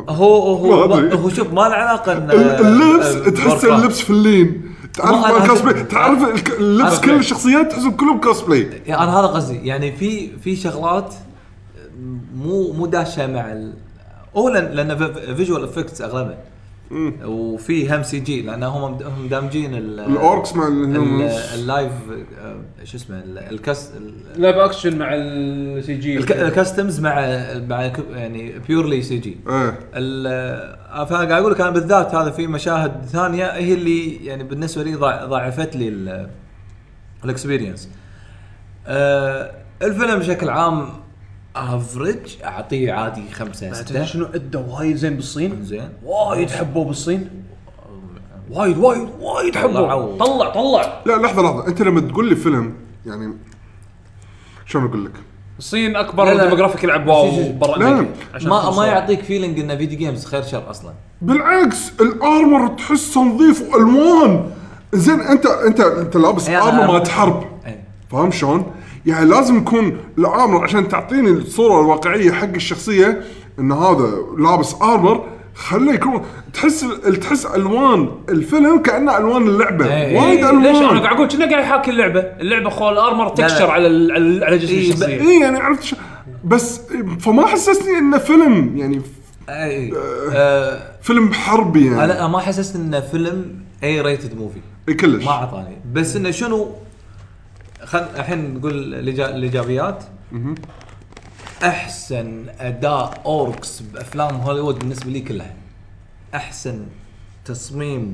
هو هو ما أدري. هو شوف ما له علاقة ال- اللبس تحس Warcraft. اللبس في ال Alliance. تعرف ما أنا مال كوسبلاي هذا- تعرف الك- اللبس كل الشخصيات تحسهم كلهم كوسبلاي يعني أنا هذا قصدي. يعني في في شغلات مو مو داشه مع ال... اولا لأن visual effects اغلبها وفي هم CG لأن هم هم دامجين ال- ال orcs مع ال- ال- ال live آه، شو اسمه ال- ال cast ال- live action مع ال CG. الك- ال costumes مع مع ك- يعني purely CG. إيه. ال- فأنا قاعد أقول لك أنا بالذات هذا في مشاهد ثانية هي اللي يعني بالنسبة لي ضاع- ضاعفت لي ال- ال experience. آه الفيلم بشكل عام average أعطيه عادي خمسة تدري ستة شنو ادى وايد زين بالصين؟ زين وايد حبوه بالصين وايد وايد وايد حبوه. طلع طلع لا لحظة لحظة أنت لما تقول لي فيلم يعني شلون أقول لك؟ الصين أكبر لا،. demographic يلعب WoW برا لا، لا. أمريكا عشان ما ما. يعطيك feeling إنه video games خير شر أصلا بالعكس ال armor تحسه نظيف وألوان زين أنت أنت أنت لابس أنا- armor مالت حرب إيه. فاهم شلون؟ يعني لازم يكون ال armor عشان تعطيني الصورة الواقعية حق الشخصية إن هذا لابس armor خليه يكون تحس تحس ألوان الفيلم كأنه ألوان اللعبة. إيه. وايد إيه، ليش أنا الوان قاعد أقول كنا قاعد يحاكي اللعبة. اللعبة خو ال armor texture. على ال- على على جسم إيه، الشخصية. اي يعني عرفت شو؟ بس فما حسسني إنه فيلم يعني اي آه فيلم حربي يعني. أنا ما حسست إنه فيلم A rated movie إي كلش. ما أعطاني. بس إنه شنو خل الحين نقول الإيجا- الإيجابيات. أحسن اداء orcs بأفلام هوليوود بالنسبة لي كلها. أحسن تصميم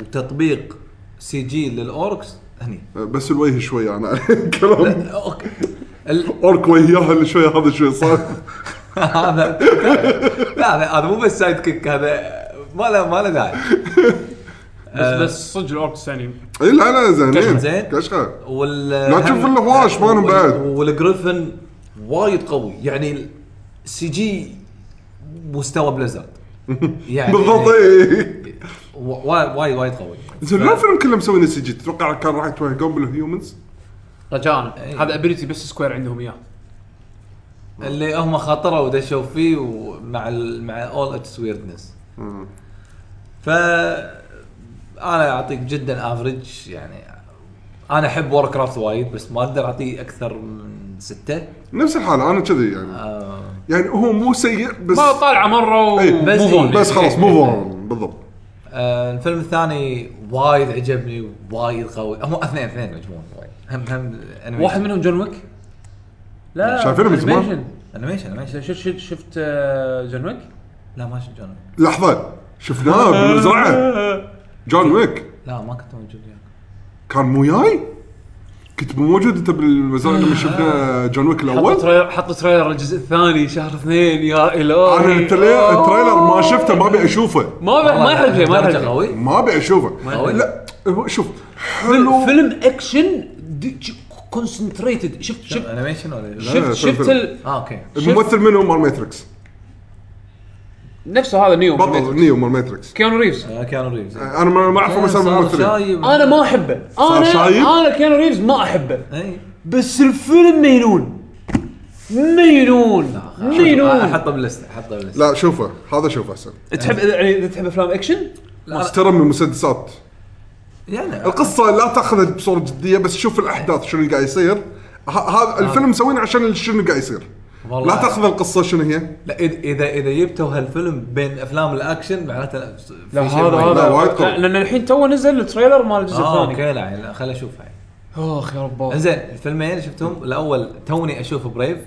وتطبيق CG لل orcs هني. بس الوجه شوي أنا كلام. okay. ال- orc وياها اللي شوي هذا شوي صار. هذا لا هذا هذا مو بس sidekick هذا ما له ما له داعي. بس بس صدق ال orcs يعني إي لا لا زينين زين. كشخة. وال لا تشوف إلا هواش مالهم بعد. وال gryphon وايد قوي. يعني ال CG مستوى Blizzard. يعني بالضبط إي وايد وايد قوي. زين لو الفيلم كله مسوي CG تتوقع كان راح يتوهقون بال humans؟ رجاء. هذا ability بس Square عندهم إياه. اللي هم خاطروا ودشوا فيه ومع ال مع all its weirdness ف أنا أعطيك جدا average يعني أنا أحب Warcraft وايد بس ما أقدر أعطيه أكثر من ستة نفس الحاله أنا كذي يعني آه يعني هو مو سيء بس ما طالعة مرة. و بس إيه. بس خلاص إيه. مو on بالضبط آه، الفيلم الثاني وايد عجبني وايد قوي هم اثنين اثنين مجموعة وايد هم هم animation واحد منهم John Wick لا شايفينه من زمان؟ animation animation شفت شفت شفت آه، John Wick؟ لا ما شفت جون لحظة شفناه بالمزرعه John Wick لا ما كنت موجود وياك كان مو جاي؟ كنت مو موجود أنت بالمزرعه لما شفنا John Wick حط الأول؟ تريلر حط تريلر الجزء الثاني شهر اثنين يا إلهي. أنا التري- ال trailer ما شفته ما أبي أشوفه. ما ب- ما يحرق ما يحرق قوي ما أبي أشوفه. قوي؟ لا شوف فيلم حلو. فيلم action concentrated شفت شفت animation ولا؟ لا، شفت شفت آه okay. الممثل منه مال Matrix. نفسه هذا Neo بطل Neo مال Matrix Keanu Reeves. آه، Keanu Reeves. أنا ما ما أعرف مسام صار الممثلين. شايب. أنا ما أحبه. صار أنا شايب؟ أنا Keanu Reeves ما أحبه. إي. بس الفيلم مينون مينون مينون احطه باللسته احطه باللسته لا شوفه. هذا شوفه أحسن. تحب يعني إذا تحب أفلام أكشن؟ ترى من المسدسات يعني القصة لا تأخذها بصورة جدية بس شوف الأحداث شنو اللي قاعد يصير. ه- هذا الفيلم مسوينه عشان شنو قاعد يصير. والله. لا تأخذ القصة شنو هي؟ لا اذا اذا إذا جبتوا هالفيلم بين أفلام الأكشن معناته في لا شيء هذا وايد. هذا قوي. لا، لأن الحين تو نزل ال trailer مال الجزء آه الثاني. okay لا لا خل اشوفها اخ يا رب. إنزين الفيلمين شفتهم؟ الأول توني أشوف Brave.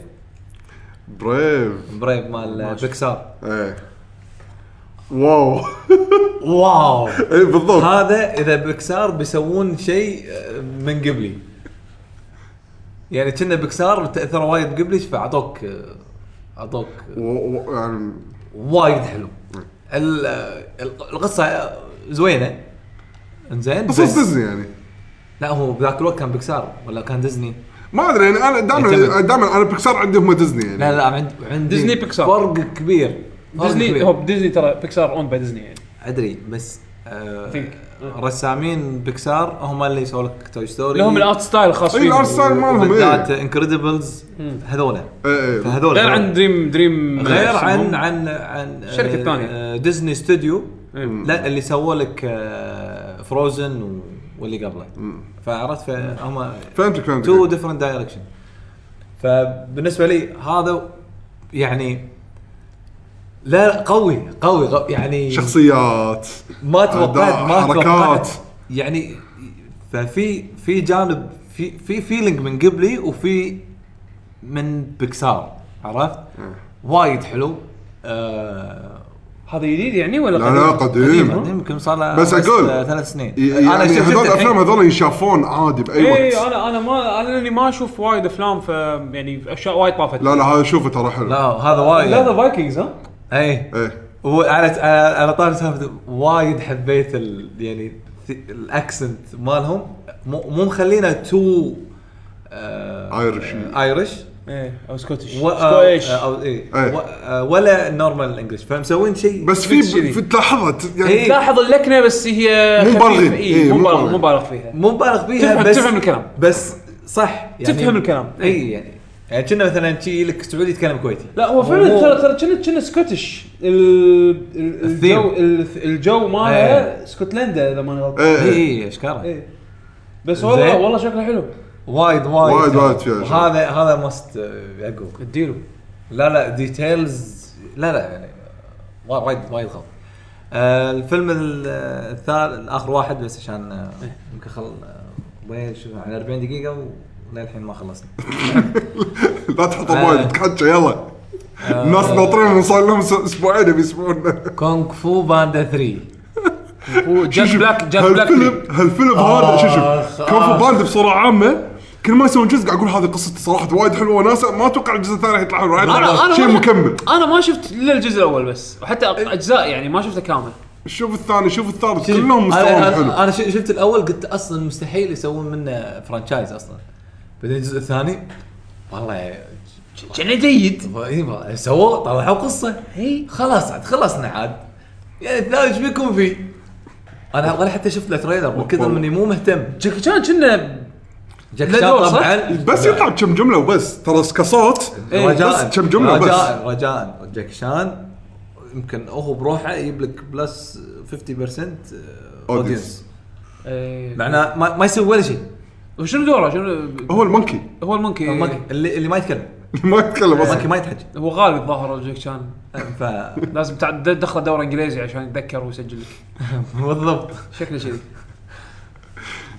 Brave. Brave مال بيكسار. إيه. wow. wow. اي بالضبط. هذا إذا بيكسار بيسوون شيء آه، من قبلي. يعني كنا بيكسار تاثروا وايد قبلي فأعطوك أعطوك و- و- يعني وايد حلو ال- القصة زوينة إنزين قصص بس- ديزني يعني لا هو بذاك الوقت كان بيكسار ولا كان ديزني ما أدري يعني أنا دائما. دائما أنا بيكسار عندي هم ديزني يعني لا لا عند عندي Disney Pixar. فرق كبير فرق ديزني كبير. هو ديزني ترى Pixar owned by Disney يعني أدري بس. رسامين بيكسار هم اللي يسووا لك Toy Story لهم ال art style الخاص اي فيهم. ال art style مالهم بالذات Incredibles هذولا. إيه، إيه. فهذول غير. عن Dream Dream غير عن؟ عن عن الشركة آه، الثانية. آه، Disney Studio. لا اللي سووا لك آه، Frozen و- واللي قبله. فعرفت فهم فهمتك فهمتك. two different direction فبالنسبة لي هذا يعني لا لا، قوي قوي يعني شخصيات ما توقعت ما حركات. توقعت يعني ففي في جانب في في feeling من قبلي وفي من بيكسار عرفت؟ وايد حلو. آه هذا جديد يعني ولا لا لا قديم. قديم يمكن صار له بس أقول آه، ثلاث سنين. ي- يعني شفت هذول الحين. الافلام هذول ينشافون عادي بأي اي وقت. أنا أنا ما أنا لأني ما أشوف وايد أفلام ف يعني أشياء وايد طافت. لا لا هذا شوفه ترى حلو. لا هذا وايد. لا ذا فايكنجز ها؟ اي إيه. هو على على طاري سالفة وايد حبيت ال يعني ال accent مالهم. مو مو مخلينا too Irish Irish إيه أو Scottish و- Scottish آه، أو إيه. إيه. و- آه، ولا normal English فمسوين شيء بس في تلاحظها يعني إيه. تلاحظ اللكنة بس هي مو إيه، مو مو مبالغ مبالغين. مو مبالغ فيها. مو مبالغ فيها تفهم- بس تفهم الكلام. بس صح. يعني تفهم الكلام. اي يعني يعني كنا مثلا شي لك سعودي يتكلم كويتي. لا هو فعلا ترى ترى كنا كنا Scottish. ال- ال- الثيم. الجو ال- الجو مالها اسكتلندا إذا ماني غلطان. إيه. اي اي اشكاله بس والله زين. والله شكله حلو. وايد وايد. وايد- وايد فيها شغل. هذا هذا must يعقوب اديله. لا لا details لا لا يعني وا- وايد وايد غلط. آه الفيلم ال- الثالث الآخر واحد بس عشان آه، يمكن خل آه، وين شوف على 40 دقيقة وللحين ما خلصنا. لا تحط آه. موبايل تحكى يلا. الناس ناطرين من صار لهم أسبوعين بيسمعونا. كونغ فو باندا 3 هو جاك بلاك جاك بلاك هالفيلم هالفيلم هذا شو آخ، شوف كونغ فو باندا بصورة عامة كل ما يسوون جزء قاعد أقول هذه قصته صراحة وايد حلوة. وناس ما أتوقع الجزء الثاني راح يطلع حلو. شيء مكمل. أنا ما شفت إلا الجزء الأول بس. وحتى أق- أجزاء يعني ما شفته كامل. شوف الثاني شوف الثالث. شوف، كلهم مستواهم حلو. أنا, شفت الأول قلت أصلا مستحيل يسوون منه franchise أصلا. بعدين الجزء الثاني؟ والله كان جيد. إيه، سووا طلعوا قصة. اي خلاص عاد خلصنا عاد. يعني الثاني إيش بيكون فيه؟ أنا ولا حتى شفت له trailer من كثر مني مو مهتم. جاكي شان كنا جاك شان؟ طبعا. بس يطلع كم جملة وبس. ترى كصوت إيه، رجاء بس كم جملة بس. رجاء رجاء. جاكي شان يمكن هو بروحه يجيب لك plus 50% audience إيه. معناه ما, ما يسوي ولا شيء. وشنو دوره؟ شنو؟ هو ال monkey. هو ال monkey. ال monkey. اللي, اللي ما يتكلم. ما يتكلم ال monkey أصلا ما يتحكي هو غالب الظاهر جاك شان ف لازم تع- تدخل دوره إنجليزي عشان يتذكر ويسجل لك. بالضبط. شكله كذي.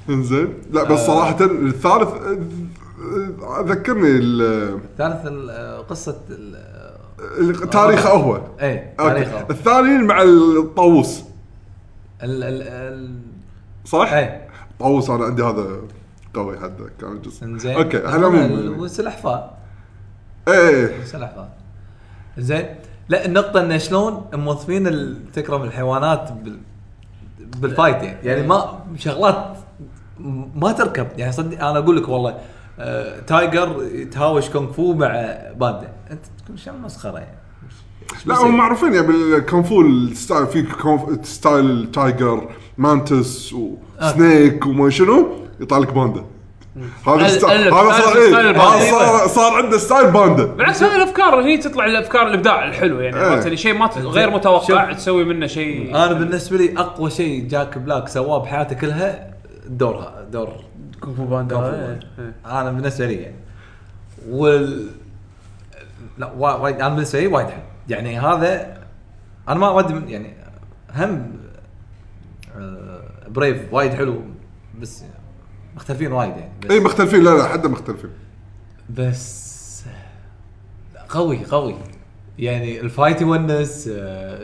إنزين. لا بس صراحة الثالث آه، آه، ذكرني ال- ثالث ال- قصة ال- ال- تاريخه هو. أوكي. تاريخه الثاني مع الطاووس. ال ال ال صح؟ إيه. طاووس أنا عندي هذا قوي حده كان جزء انزين أوكي على ال- العموم والسلحفاه إيه. السلحفاه زين. لا النقطة انه شلون موظفين تكرم الحيوانات بال بال fight يعني يعني ما شغلات ما تركب. يعني صدق أنا أقول لك والله آه tiger يتهاوش كونغ فو مع باندا أنت تقول شو مسخرة يعني؟ لا؟ هم معروفين يعني بالكونغ فو ال style في كونغ فو style ال tiger mantis و snake وما شنو. يطلع لك باندا. هذا style هذا صار إيه. هذا صار صار عنده style باندا. بالعكس هذه الأفكار هي تطلع الأفكار الإبداع الحلو يعني إيه. عرفت؟ اللي شيء ما غير متوقع تسوي منه شيء. أنا بالنسبة لي أقوى شيء جاك بلاك سواه بحياته كلها دورها دور كونغ فو باندا. إيه،. إيه. أنا بالنسبة لي يعني. وال لا وا- وايد أنا بالنسبة لي وايد حلو. يعني هذا أنا ما ودي يعني هم آه، Brave وايد حلو بس مختلفين وايد يعني بس, اي مختلفين. لا لا حده مختلفين. بس قوي قوي. يعني ال fight يونس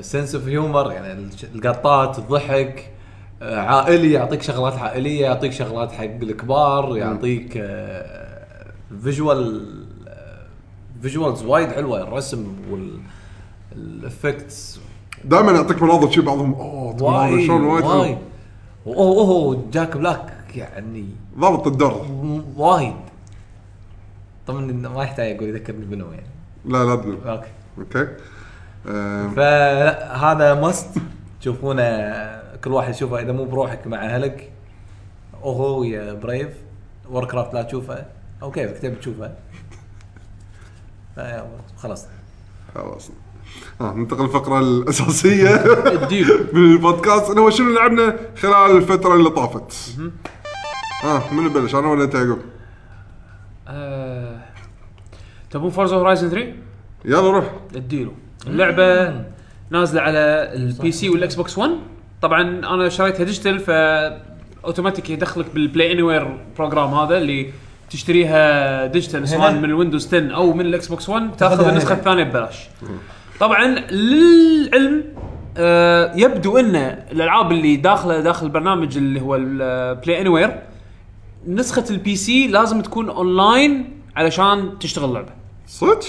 sense of humor يعني القطات الضحك آه، عائلي يعطيك شغلات عائلية يعطيك شغلات حق الكبار يعطيك آه، visual visuals وايد حلوة الرسم وال effects دائما يعطيك مناظر شي بعضهم أوه وايد شلون وايد حلو. وايد. اوه أوه جاك بلاك. يعني ضابط الدور وايد. طبعا ما يحتاج أقول يذكرني بنو يعني. لا لا تقول. أوكي. أوكي. فهذا must تشوفونه كل واحد يشوفه. إذا مو بروحك مع أهلك أوهو ويا Brave و Warcraft لا تشوفه. أو كيفك تبي تشوفه. خلاص. خلاص. آه ننتقل للفقرة الأساسية. ال deal من البودكاست. إنه هو شنو لعبنا خلال الفترة اللي طافت. آه من نبلش أنا ولا انت يعقوب؟ آه، تبون فورزا هورايزن 3 يلا روح اديله اللعبه نازله على ال PC وال Xbox 1 طبعا أنا شريتها digital ف اوتوماتيك يدخلك بال Play Anywhere program هذا اللي تشتريها digital سواء. من ال Windows 10 أو من ال Xbox 1 تاخذ النسخه. الثانية ببلاش طبعا للعلم آه يبدو ان الالعاب اللي داخله داخل البرنامج اللي هو ال Play Anywhere نسخة ال PC لازم تكون اونلاين علشان تشتغل اللعبة. صدق؟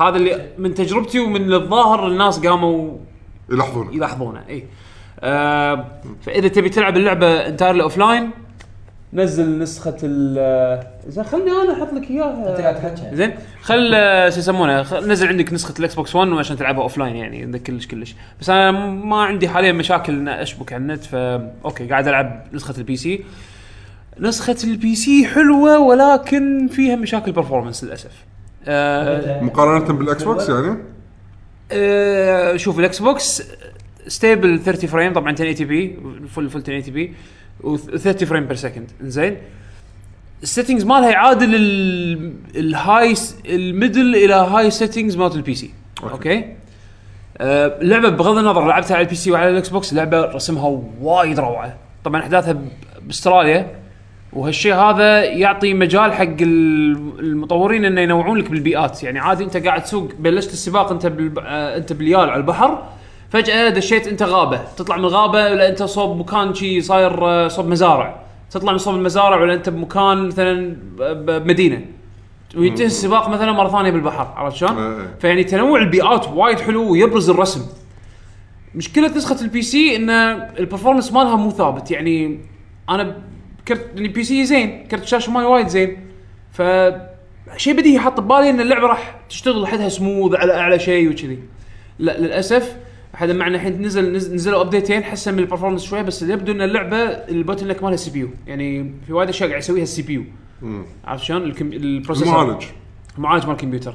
هذا اللي من تجربتي ومن الظاهر الناس قاموا يلاحظون يلاحظونه إي. آه فإذا تبي تلعب اللعبة entirely offline نزل نسخة ال آه، زين خلني أنا أحط لك إياها. أنت قاعد تحكي. زين خل آه، شو يسمونه خل- نزل عندك نسخة ال Xbox 1 عشان تلعبها offline يعني عندك كلش كلش. بس أنا ما عندي حاليا مشاكل ان أشبك على النت فا okay قاعد ألعب نسخة ال PC نسخة ال PC حلوة ولكن فيها مشاكل performance للأسف. آه مقارنة بال Xbox يعني؟ آه، شوف ال Xbox stable 30 frame طبعا 1080 p full full 1080 p و30 frame per second زين ال settings مالها يعادل ال- ال high ال middle إلى high settings مالت ال PC okay. آه، اللعبه بغض النظر لعبتها على ال PC وعلى ال Xbox لعبة رسمها وايد روعة. طبعا أحداثها بأستراليا. وهالشيء هذا يعطي مجال حق ال- المطورين إنه ينوعون لك بالبيئات. يعني عادي أنت قاعد تسوق بلشت السباق أنت بالب... أنت باليال على البحر فجأة دشيت أنت غابة. تطلع من الغابه ولا أنت صوب مكان شي صاير آه، صوب مزارع. تطلع من صوب المزارع ولا أنت بمكان مثلا بمدينه وينتهي السباق مثلا مرة ثانية بالبحر عرفت شلون؟ إيه. فيعني تنوع البيئات وايد حلو ويبرز الرسم. مشكلة نسخة ال PC إن ال performance مالها مو ثابت. يعني أنا كرت ال PC زين كرت الشاشه مالي وايد زين. ف شيء بديهي حط ببالي إن اللعبة راح تشتغل لحدها سموث على أعلى شيء وكذي. لا للأسف حدا معنا الحين نزل نزل- نزلوا update ين حسن من ال performance شوية بس يبدو إن اللعبة ال bottleneck مالها CPU يعني في وايد أشياء قاعد يسويها ال CPU عرفت شلون؟ ال processor. المعالج. معالج مال الكمبيوتر.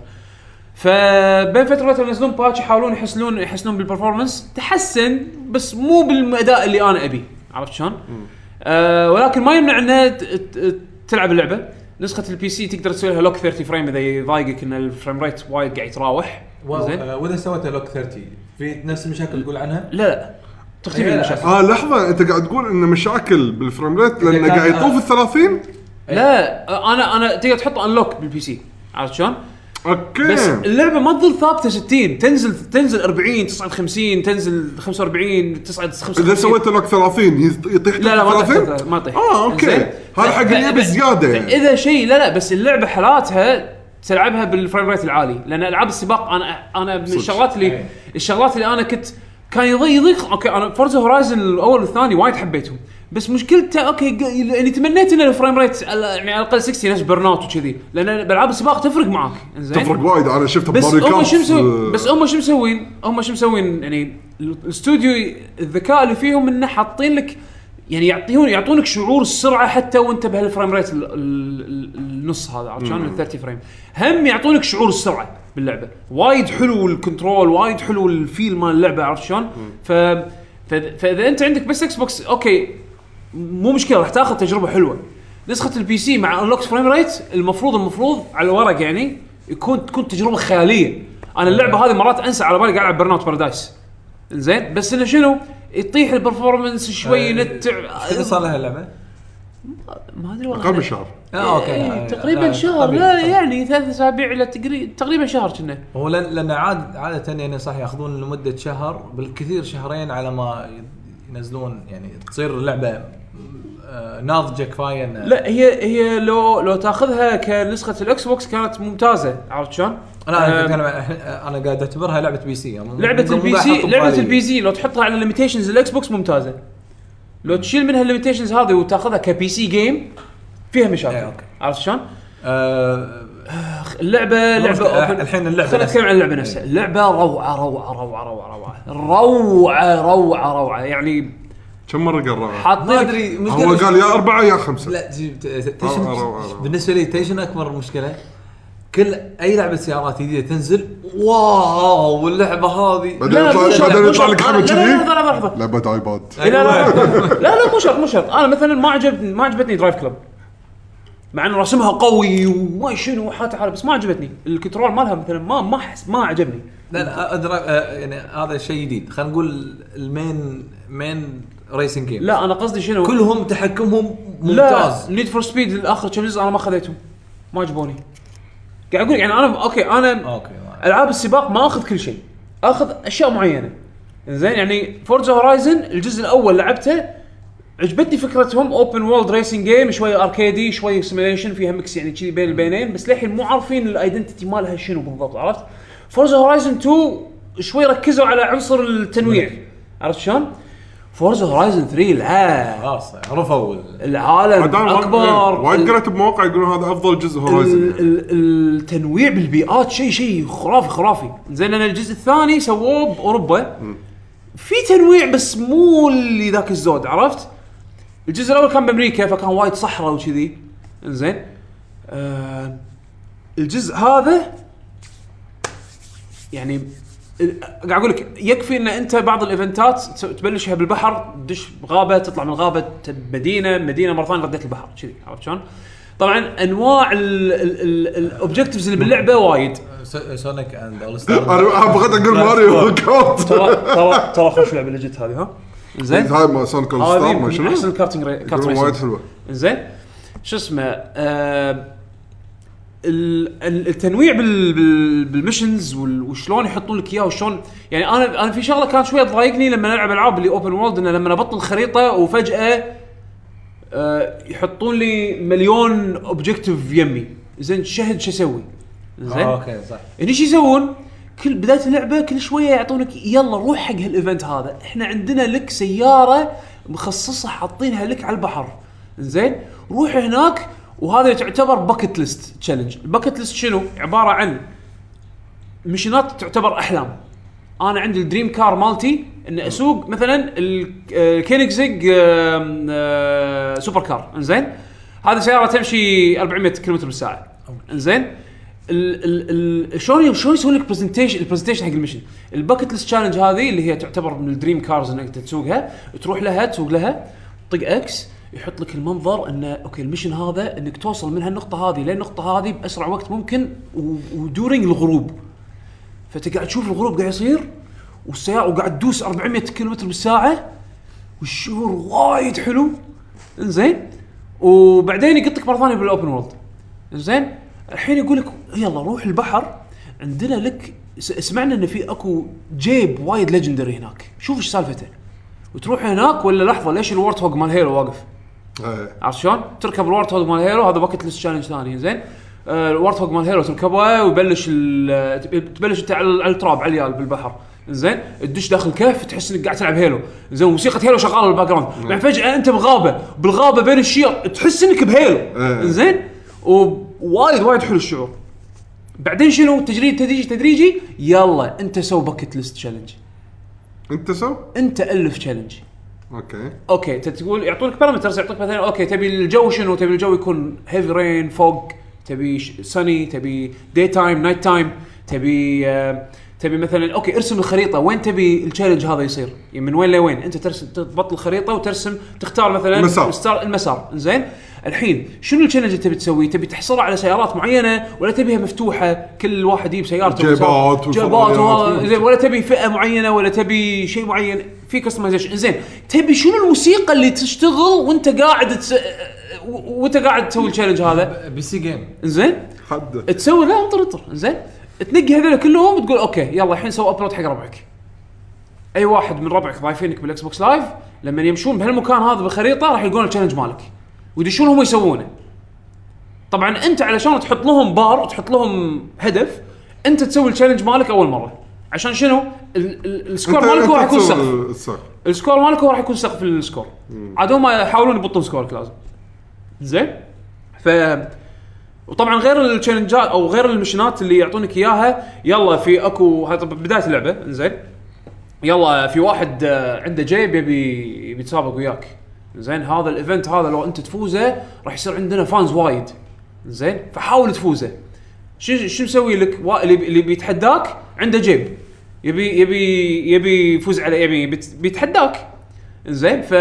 فبين فترة وفترة ينزلون patch يحاولون يحسنون يحسنون بال performance تحسن بس مو بالأداء اللي أنا ابي عرفت شلون؟ آه ولكن ما يمنع إنها ت- ت- تلعب اللعبة. نسخة ال PC تقدر تسوي لها lock 30 frame إذا يضايقك إن ال frame rate وايد قاعد يتراوح. زين. و- وإذا سويت lock 30 في نفس المشاكل تقول عنها؟ لا لا. تختفي لا. المشاكل. آه لحظة أنت قاعد تقول إن مشاكل بال frame rate لأنه قاعد يطوف ال 30 لا آه، أنا أنا تقدر تحط unlock بال PC عرفت شلون؟ okay. بس اللعبة ما تظل ثابتة 60 تنزل تنزل 40 تصعد 50 تنزل 45 تصعد 55 إذا سويت lock 30 يط- يطيح لا لا ما 30 يطيح ما يطيح آه okay؟ هذا حق ف- اللي يبي ف- زيادة. يعني اذا شيء لا لا بس اللعبة حالاتها تلعبها بال frame rate العالي. لأن ألعاب السباق أنا أنا من الشغلات اللي أي. الشغلات اللي أنا كنت كان يضيق يضيق. okay أنا Forza Horizon الأول والثاني وايد حبيتهم. بس مشكلته okay يعني تمنيت إن ال frame rate على- يعني على الأقل 60 نفس Burnout وكذي. لأن بالعاب السباق تفرق معك انزين تفرق وايد. أنا شفت بس هم شو مسوي آه، بس هم شو مسوين؟ هم شو مسوين؟ يعني الاستوديو الذكاء اللي فيهم إنه حاطين لك يعني يعطيون يعطونك شعور السرعة حتى وأنت بهال frame rate ال- ال- ال- النص هذا عرفت شلون؟ ال 30 frame هم يعطونك شعور السرعة باللعبة. وايد حلو ال control وايد حلو ال feel مال اللعبة عرفت شلون؟ فإذا أنت عندك بس Xbox okay مو مشكلة راح تاخذ تجربة حلوة. نسخة ال PC مع unlocked frame rate المفروض المفروض على الورق يعني يكون تكون تجربة خيالية. أنا اللعبة هذه مرات أنسى على بالي قاعد ألعب Burnout Paradise زين بس إنه شنو؟ يطيح ال performance شوي آه، ينتع. اذا صار لها اللعبة؟ ما أدري والله. أنا- شهر. آه okay. إيه، لا، تقريبا لا، شهر. طبيعي، لا. يعني ثلاث أسابيع إلى تقريبا شهر كنا. هو لأن لأن عاد عادة يعني صح ياخذون لمدة شهر بالكثير شهرين على ما ينزلون يعني تصير اللعبه آه، ناضجه كفايه إن- لا هي هي لو لو تاخذها كنسخة ال Xbox كانت ممتازة عرفت شلون؟ أنا إحنا- أنا قاعد أعتبرها لعبة PC يعني لعبة ال PC لعبة. البي سي لو تحطها على ال limitations ال Xbox ممتازة لو تشيل منها ال limitations هذه وتاخذها ك PC game فيها إيه، مشاكل أوكي. عرفت شلون؟ آه، اللعبة لعبه open- الحين اللعبة خلينا. نتكلم عن اللعبه نفسها. اللعبة روعة روعة روعة روعة روعة. روعة روعة روعة. يعني كم مرة قال ما حاطين ادري هو قال يا أربعة يا خمسة. لا تيشن. بالنسبة لي تيشن أكبر مشكلة. كل أي لعبة سيارات جديدة تنزل واو اللعبة هذه. بعدين لا، يطلع بعدين يطلع. لك لا، حمد لا، لا، كذي. لعبه ايباد لا لا لا لا لا مو شرط مو شرط. أنا مثلا ما عجبني ما عجبتني DriveClub مع إنه رسمها قوي وما شنو وحاته حالة بس ما عجبتني. ال control مالها مثلا ما ما أحس ما عجبني. لا لا أدرى آه، يعني هذا شيء جديد. خلينا نقول ال main main racing game لا أنا قصدي شنو؟ كلهم تحكمهم لا ممتاز. Need for Speed الآخر كم جزء أنا ما خذيتهم ما عجبوني. قاعد أقول يعني أنا okay أنا okay ألعاب السباق ما أخذ كل شيء. أخذ أشياء معينة. زين يعني Forza Horizon الجزء الأول لعبته عجبتني فكرتهم open world racing game شوية arcade ي شوية simulation فيها mix يعني كذي بين البينين بس للحين مو عارفين ال identity مالها شنو بالضبط عرفت؟ Forza Horizon 2 شوي ركزوا على عنصر التنويع عرفت شلون؟ Forza Horizon 3 لا. خلاص عرفوا. ال- العالم أكبر. وايد قريت بمواقع يقولون هذا أفضل جزء Horizon ال- التنويع بالبيئات شيء شيء خرافي خرافي. زين أنا الجزء الثاني سووه بأوروبا. في تنويع بس مو اللي ذاك الزود عرفت؟ الجزء الأول كان بأمريكا فكان وايد صحراء وكذي. زين آه الجزء هذا يعني قاعد أقول لك يكفي إن أنت بعض ال events تبلشها بالبحر تدش بغابه تطلع من الغابه مدينة مدينة مرة ثانية رديت البحر كذي عرفت شلون؟ طبعا أنواع ال objectives اللي باللعبة وايد. سونيك اند اول ستار أنا بغيت أقول ماريو ترى ترى ترى خوش لعبة اللي جت هذه ها؟ زين. هاي ما سونيك All-Star ما شنو؟ أحسن الكارتنج ري... kart وايد حلوة زين. شو اسمه آه ال- ال- التنويع بال بال بال missions وال- وشلون يحطون لك إياه وشلون يعني أنا أنا في شغلة كانت شوية تضايقني لما نلعب ألعاب اللي open world إنه لما أبطل خريطة وفجأة آه يحطون لي مليون objective يمي. زين شهد شو أسوي؟ زين. okay صح. هني شو يسوون؟ كل بداية اللعبة كل شوية يعطونك يلا روح حق هال event هذا، إحنا عندنا لك سيارة مخصصة حاطينها لك على البحر. زين؟ روح هناك وهذا تعتبر bucket list challenge، ال bucket list شنو؟ عبارة عن missionات تعتبر أحلام. أنا عندي ال dream car مالتي ان أسوق مثلا الكينيكزيج super car إنزين هذه سيارة تمشي 400 كم بالساعة إنزين شلون شلون يسوون لك presentation ال presentation حق ال mission؟ ال bucket list challenge هذه اللي هي تعتبر من ال dream cars إنك تسوقها. تروح لها تسوق لها طق X يحط لك المنظر انه okay ال mission هذا إنك توصل من هالنقطة هذه للنقطه هذه بأسرع وقت ممكن و during الغروب. فأنت قاعد تشوف الغروب قاعد يصير والسياره وقاعد تدوس 400 كيلومتر بالساعة والشعور وايد حلو. إنزين؟ وبعدين يقطك مرة ثانية بال open world إنزين؟ الحين يقول لك يلا روح البحر عندنا لك سمعنا إن في أكو جيب وايد legendary هناك. شوف إيش سالفته. وتروح هناك ولا لحظة ليش الوورت هوج مال هيلو واقف؟ إيه. عرفت شلون؟ تركب الوورت هوج مال هيلو هذا bucket list challenge ثاني زين؟ آه، الوورت هوج مال هيلو تركبه ويبلش تبلش انت على التراب على اليال بالبحر. زين؟ تدش داخل كهف تحس إنك قاعد تلعب هيلو زين؟ موسيقى هيلو شغالة بال background بعدين فجأة أنت بغابة. بالغابة بين الشجر تحس إنك بهيلو. إيه. زين؟ وايد حلو الشعور. بعدين شنو؟ تدريجي تدريجي تدريجي يلا انت سو bucket list challenge انت سو؟ انت ألف challenge okay. okay انت تقول يعطونك parameters يعطوك مثلا okay تبي الجو شنو؟ تبي الجو يكون heavy rain فوق تبي sunny تبي day time night time تبي آه تبي مثلا okay ارسم الخريطة. وين تبي ال challenge هذا يصير؟ يعني من وين لوين؟ انت ترسم تضبط الخريطة وترسم تختار مثلا المسار. المسار, المسار. زين؟ الحين شنو ال challenge اللي تبي تسويه تبي تحصره على سيارات معينة ولا تبيها مفتوحة؟ كل واحد يجيب سيارته جيبات جيبات زين ولا تبي فئة معينة ولا تبي شيء معين. في customization زين تبي شنو الموسيقى اللي تشتغل وانت قاعد تس... وانت قاعد تسوي ال challenge هذا؟ PC game زين. حد. تسوي لا انطر انطر زين. تنقي هذول كلهم وتقول okay يلا الحين سوي upload حق ربعك. أي واحد من ربعك ضايفينك بال Xbox Live لما يمشون بهالمكان هذا بالخريطة راح يلقون ال challenge مالك. ويدشون هم يسوونه. طبعا أنت علشان تحط لهم بار وتحط لهم هدف أنت تسوي ال challenge مالك أول مرة. عشان شنو؟ ال- ال- السكور مالك هو راح يكون سقف. ال score مالك هو راح يكون سقف ال score عاد هم يحاولون يبطون scoreك لازم. زين؟ ف وطبعا غير ال challengeات أو غير ال missionات اللي يعطونك إياها يلا في اكو بداية اللعبة. زين؟ يلا في واحد آه، عنده جيب يبي يبي يتسابق وياك. زين هذا ال event هذا لو انت تفوزه راح يصير عندنا fans وايد. زين؟ فحاول تفوزه. شو شو مسوي لك؟ اللي اللي بيتحداك عنده جيب. يبي يبي يبي يفوز على يبي بيت- بيتحداك. زين؟ ف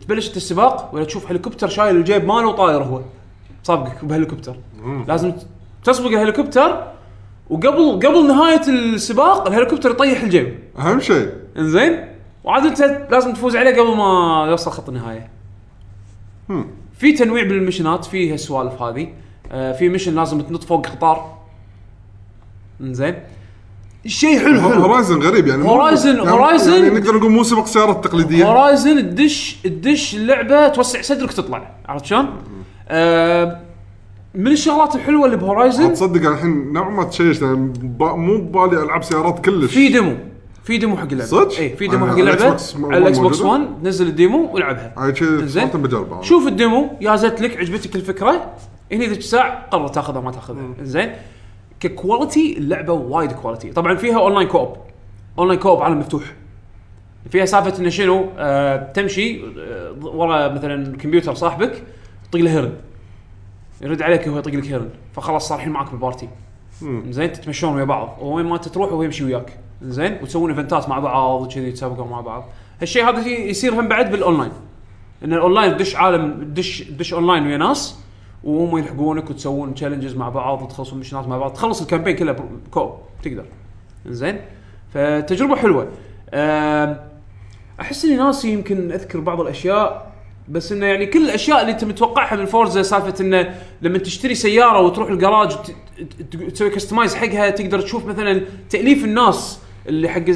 تبلش انت السباق ولا تشوف هليكوبتر شايل الجيب ماله وطاير هو. سابقك بهليكوبتر. لازم تسبق الهليكوبتر وقبل قبل نهاية السباق الهليكوبتر يطيح الجيب. أهم شيء. انزين وعاد انت لازم تفوز عليه قبل ما يوصل خط النهاية. هم. في تنويع بالمشنات في هالسوالف هذه. آه في مشن لازم تنط فوق قطار. إنزين. شيء حلو حلو. Horizon غريب يعني Horizon- يعني Horizon- يعني نقدر نقول مو سباق سيارات تقليديه Horizon تدش تدش اللعبة توسع صدرك تطلع. عرفت شلون؟ آه من الشغلات الحلوة اللي ب Horizon تصدق الحين نوعا ما تشيش با- مو ببالي ألعاب سيارات كلش. في ديمو. في ديمو حق اللعبة. صدق؟ اي في demo حق اللعبة. على ال Xbox موجودة؟ 1 نزل ال demo والعبها زين. بجربها شوف ال demo يازت لك عجبتك الفكرة. هني ذيك الساعة قرر تاخذها ما تاخذها. زين؟ ك quality اللعبة وايد quality طبعا فيها online co-op online co-op عالم مفتوح. فيها سالفة إنه شنو؟ آه تمشي آه ورا مثلا كمبيوتر صاحبك تطق له horn. يرد عليك وهو يطق لك horn. فخلاص صار الحين معك بال party زين؟ تتمشون ويا بعض. وين ما تروح وهو يمشي وياك. زين وتسوون eventات مع بعض وكذي تسابقون مع بعض. هالشيء هذا يصير هم بعد بالاونلاين إن الاونلاين تدش عالم تدش تدش اونلاين ويا ناس وهم يلحقونك وتسوون challenges مع بعض وتخلصون missionات مع بعض. تخلص ال campaign كله co-op تقدر. زين؟ فتجربة حلوة. أحس إني ناسي يمكن أذكر بعض الأشياء بس إنه يعني كل الأشياء اللي انت متوقعها من فورزا سالفة إنه لما تشتري سيارة وتروح الجراج تسوي customize حقها تقدر تشوف مثلا تأليف الناس. اللي حق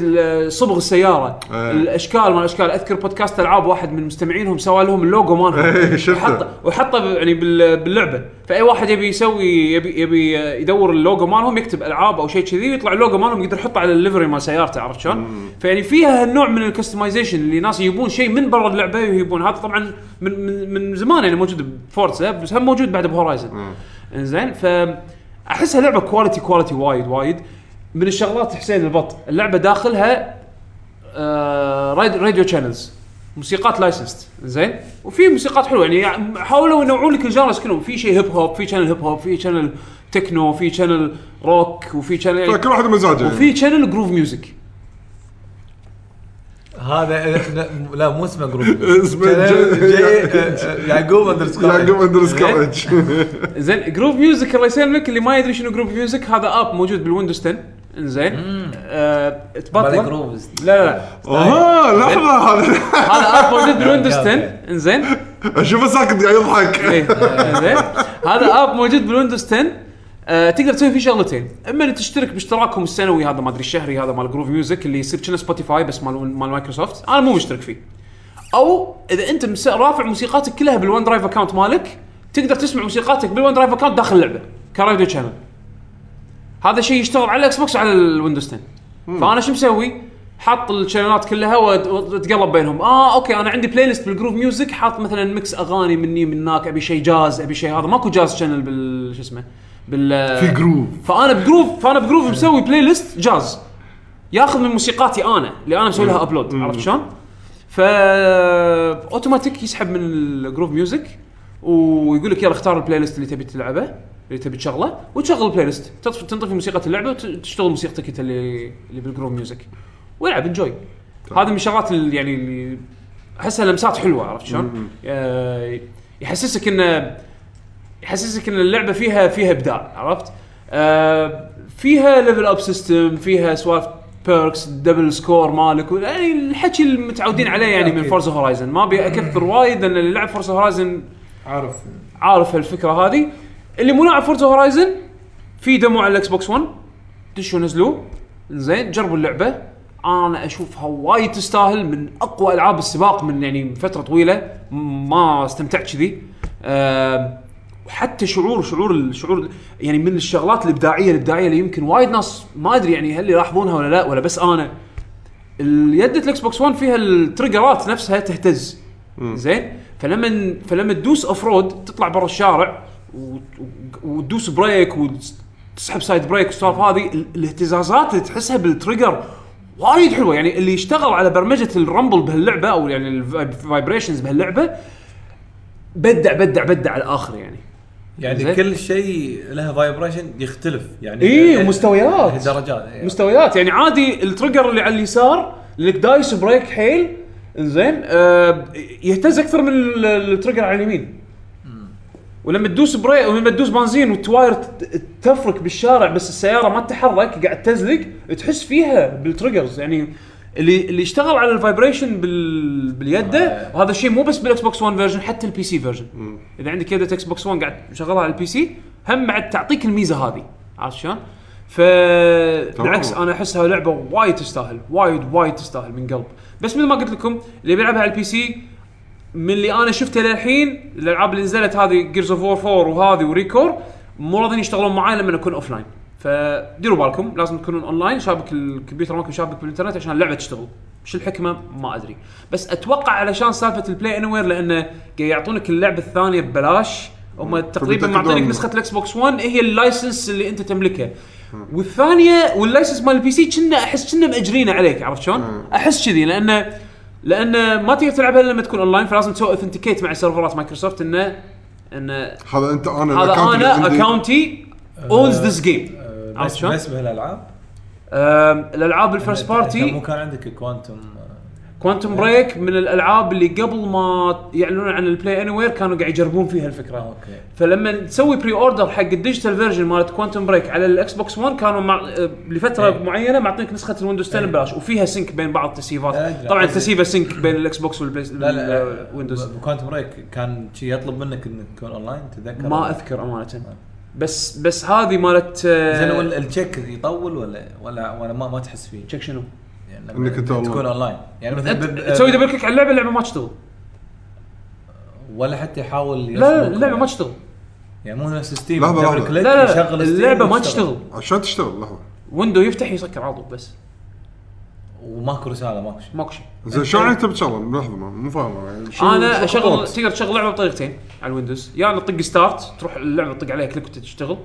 صبغ السيارة. إيه. الأشكال ما الأشكال. أذكر بودكاست ألعاب واحد من مستمعينهم سوى لهم اللوجو مالهم. إيه، شفته. وحطه وحطه يعني بال- باللعبة. فأي واحد يبي يسوي يبي يبي يدور اللوجو مالهم يكتب ألعاب أو شيء كذي ويطلع اللوجو مالهم يقدر يحطه على ال livery مال سيارته عرفت شلون؟ فيعني فيها هالنوع من ال customization اللي ناس يجيبون شيء من برا اللعبة ويجيبون هذا طبعا من من, من زمان يعني موجود ب Forza بس هم موجود بعد ب Horizon. إنزين ف أحسها لعبة quality quality وايد وايد. من الشغلات حسين البط. اللعبة داخلها آه راديو, channels موسيقات licensed زين؟ وفي موسيقات حلوة. يعني حاولوا ينوعون لك ال genres كلهم في شيء hip hop في channel hip hop في channel techno في channel rock وفي شانل فكل واحد مزاجه يعني. وفي channel Groove Music هذا لا- لا مو اسمه Groove اسمه يعقوب underscore يعقوب underscore زين؟ Groove Music الله يسلمك اللي ما يدري شنو Groove Music هذا app موجود بال Windows 10 زين. آه تبطل. لا لا لا. آه لحظة. هذا هذا app موجود بال Windows 10 انزين أشوفه ساكت قاعد يضحك. إيه، زين. هذا app موجود بال Windows 10 آه تقدر تسوي فيه شغلتين. إما ان تشترك باشتراكهم السنوي هذا ما أدري الشهري هذا مال Groove Music اللي يصير كنا Spotify بس مال مال مايكروسوفت أنا مو مشترك فيه. أو إذا أنت مس- رافع موسيقاتك كلها بال OneDrive account مالك تقدر تسمع موسيقاتك بال OneDrive account داخل اللعبة. كراديو channel. هذا شيء يشتغل على ال Xbox وعلى ال Windows 10 فأنا شو مسوي؟ حاط الشانلات كلها وأتقلب بينهم. آه okay أنا عندي playlist بال Groove Music حاط مثلا mix أغاني مني من هناك أبي شيء جاز أبي شيء هذا. ماكو جاز channel بال شو اسمه؟ بال في Groove فأنا ب Groove فأنا ب Groove مسوي playlist جاز ياخذ من موسيقاتي أنا اللي أنا مسوي لها upload عرفت شلون؟ ف اوتوماتيك يسحب من ال Groove Music ويقول لك يلا اختار ال playlist اللي تبي تلعبه. اللي تبي تشغله وتشغل ال playlist تنطفي موسيقى اللعبة وتشتغل موسيقتك انت اللي اللي بال Groove Music والعب enjoy هذه من الشغلات اللي يعني اللي أحسها لمسات حلوة عرفت شلون؟ آه، يحسسك انه يحسسك إن اللعبة فيها فيها إبداع عرفت؟ آه فيها level up system فيها سوالف perks double score مالك يعني الحكي اللي متعودين عليه يعني من. Forza Horizon ما أبي أكثر وايد لأن اللي لعب Forza Horizon عارف. عارف هالفكره هذه. اللي مو لاعب Forza Horizon في demo على ال Xbox 1 دشوا نزلوه زين جربوا اللعبة. أنا أشوفها وايد تستاهل من أقوى ألعاب السباق من يعني من فترة طويلة. ما استمتعت كذي. وحتى شعور شعور الشعور يعني من الشغلات الابداعيه الإبداعية اللي يمكن وايد ناس ما أدري يعني هل يلاحظونها ولا لا ولا بس أنا. اليد ال Xbox 1 فيها التريجرات نفسها تهتز. زين فلما فلما تدوس off road تطلع برا الشارع وتدوس brake وتسحب side brake والسوالف هذه ال- الاهتزازات اللي تحسها بال trigger وايد حلوة يعني اللي يشتغل على برمجة ال rumble بهاللعبة أو يعني ال vibrations بهاللعبة بدع بدع بدع على الآخر يعني يعني. كل شيء له vibration يختلف يعني إيه، مستويات. درجات إيه. مستويات يعني عادي ال trigger اللي على اليسار اللي دايس brake حيل زين آه يهتز أكثر من ال- ال trigger على اليمين ولما تدوس brake ولما تدوس بنزين والتواير تفرك بالشارع بس السيارة ما تتحرك قاعد تزلق تحس فيها بال triggers يعني اللي اللي اشتغل على ال vibration بال باليده وهذا الشيء مو بس بال Xbox 1 version حتى ال PC version إذا عندك يده Xbox 1 قاعد شغلها على ال PC هم بعد تعطيك الميزة هذه. عرفت شلون؟ فبالعكس أنا أحسها لعبة وايد تستاهل وايد وايد تستاهل من قلب. بس مثل ما قلت لكم اللي بيلعبها على ال PC من اللي أنا شفته للحين الالعاب اللي نزلت هذه Gears of War 4 وهذه و ReCore مو راضيين يشتغلون معاي لما اكون offline فديروا بالكم لازم تكونون اونلاين شابك الكمبيوتر مالكم شابك بالإنترنت عشان اللعبة تشتغل. شو الحكمة؟ ما أدري. بس أتوقع علشان سالفة ال Play Anywhere لأنه قاعد يعطونك اللعبة الثانية ببلاش. هم تقريبا معطينك. نسخة ال Xbox 1 هي ال license اللي أنت تملكها والثانية وال license مال ال PC كنا أحس كنا مأجرينه عليك عرفت شلون؟ أحس كذي لأنه لأن ما تقدر تلعبها إلا لما تكون اونلاين فلازم تسوي authenticate مع سيرفرات مايكروسوفت انه انه هذا أنت أنا هذا الأكاونت اللي أنا عندي- account ي owns this game آه، عرفت بس شلون؟ بس بهالالعاب آم، الألعاب ال first أنت- أنت مو party كان عندك Quantum Quantum Break من الألعاب اللي قبل ما يعلنون عن ال Play Anywhere كانوا قاعد يجربون فيها الفكرة okay فلما تسوي pre-order حق ال digital version مالت Quantum Break على ال Xbox 1 كانوا مع آه، لفترة إيه. معينة معطينك نسخة ال Windows 10 إيه. ببلاش وفيها sync بين بعض التسييفات. طبعا قصدي- تسييفه sync بين ال Xbox وال Windows Quantum Break كان يطلب منك إنك تكون أونلاين تتذكر ما أذكر أمانة بس بس هذه مالت آه، زين ال check يطول ولا ولا ولا ما, ما تحس فيه؟ check شنو؟ يعني لما إنك أنت تكون online. online يعني مثلا أنت تسوي double click على اللعبة اللعبة ما تشتغل. ولا حتى يحاول لا اللعبة ما تشتغل. يعني مو نفس Steam double لحظة. click لا لا, يشغل اللعبة ما. تشتغل. عشان تشتغل؟ لحظة. window يفتح يسكر على طول بس. وماكو رسالة ماكو شيء. ماكو شيء. زين شلون أنت بتشغل؟ لحظة ما- مو فاهم أنا اشغل؟ تقدر تشغل لعبة بطريقتين على ال Windows يا يعني تطق start تروح اللعبة تطق عليها click وتشتغل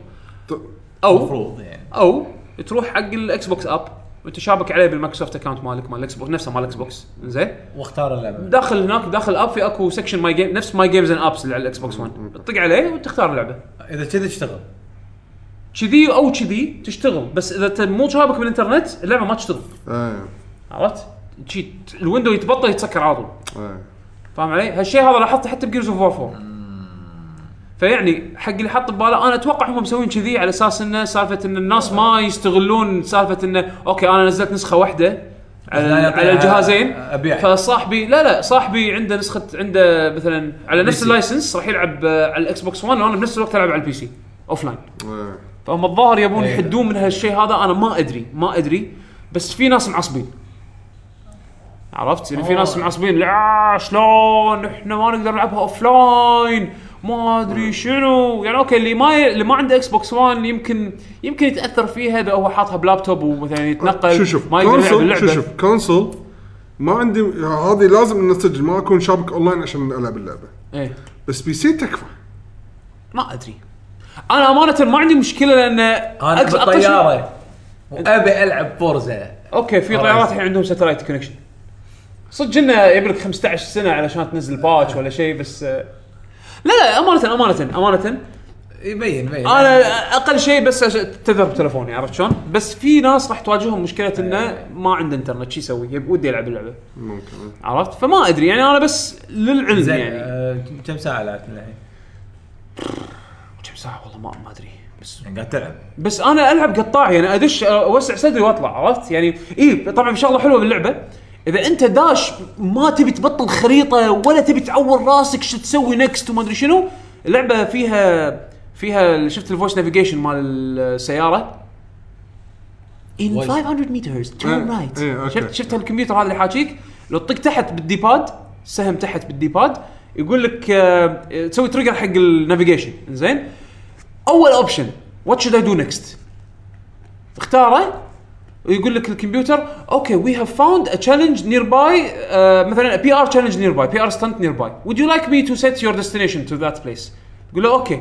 أو المفروض يعني. أو تروح حق ال Xbox app وانت شابك عليه بال Microsoft account مالك مال ال Xbox نفسه مال ال Xbox زين؟ واختار اللعبة. داخل هناك داخل ال app في اكو section my game نفس my games and apps اللي على ال Xbox 1 تطق عليه وتختار اللعبة. إذا كذا تشتغل. كذي أو كذي تشتغل بس إذا انت مو شابك بالإنترنت اللعبة ما تشتغل. إيه عرفت؟ ال window يتبطل يتسكر على طول. إيه فاهم علي؟ هالشيء هذا لاحظته حتى ب Gears of War 4 فيعني حق اللي حط بباله أنا أتوقع هم مسوين كذي على أساس إنه سالفة إن الناس ما يستغلون سالفة إنه okay أنا نزلت نسخة واحدة على, على الجهازين أبيع. فصاحبي لا لا صاحبي عنده نسخة عنده مثلا على نفس. ال license راح يلعب آه، على ال Xbox 1 وأنا بنفس الوقت ألعب على ال PC offline فهم الظاهر يبون إيه. يحدون من هالشيء هذا أنا ما أدري ما أدري بس في ناس معصبين عرفت يعني في. ناس معصبين لا شلون إحنا ما نقدر نلعبها offline ما أدري شنو. يعني okay اللي ما ي... اللي ما عنده Xbox 1 يمكن يمكن يتأثر فيها اذا هو حاطها بلابتوب ومثلا يتنقل. شوف شوف ما يقدر يلعب اللعبة. شوف شوف console ما عندي هذه لازم اسجل ما أكون شابك أونلاين عشان ألعب اللعبة. إيه. بس PC تكفى. ما أدري. أنا أمانة ما عندي مشكلة لأن أنا بالطيارة. وابي ألعب Forza okay في. طيارات الحين عندهم satellite connection صدق انه يبي لك 15 سنة علشان تنزل patch ولا شيء بس آه، لا لا أمانة أمانة أمانة. يبين يبين. أنا أقل شيء بس أش- تذهب بتلفوني عرفت شلون؟ بس في ناس راح تواجههم مشكلة إنه ما عنده إنترنت شو يسوي؟ ودي يلعب اللعبة. ممكن. عرفت؟ فما أدري يعني أنا بس للعلم زين يعني. آه، كم ساعة لعبت من الحين؟ كم ساعة؟ والله ما ما أدري. بس يعني قاعد تلعب؟ بس أنا ألعب قطاع يعني أدش أوسع صدري وأطلع عرفت؟ يعني اي طبعا في شغله حلوة باللعبة إذا أنت داش ما تبي تبطل خريطة ولا تبي تعور راسك شو تسوي next وما أدري شنو اللعبة فيها فيها شفت ال voice navigation مال السيارة؟ In Voice. 500 meters. Turn إيه، right. إيه،. شفت شفت الكمبيوتر هذا اللي حاكيك؟ لو تطق تحت بال D-pad سهم تحت بال D-pad يقول لك آه، تسوي trigger حق ال navigation زين أول option what should I do next اختاره. ويقول لك الكمبيوتر okay we have found a challenge nearby مثلا بي ار تشالنج نير باي بي ار ستانت نير باي would you like me to set your destination to that place? تقول له okay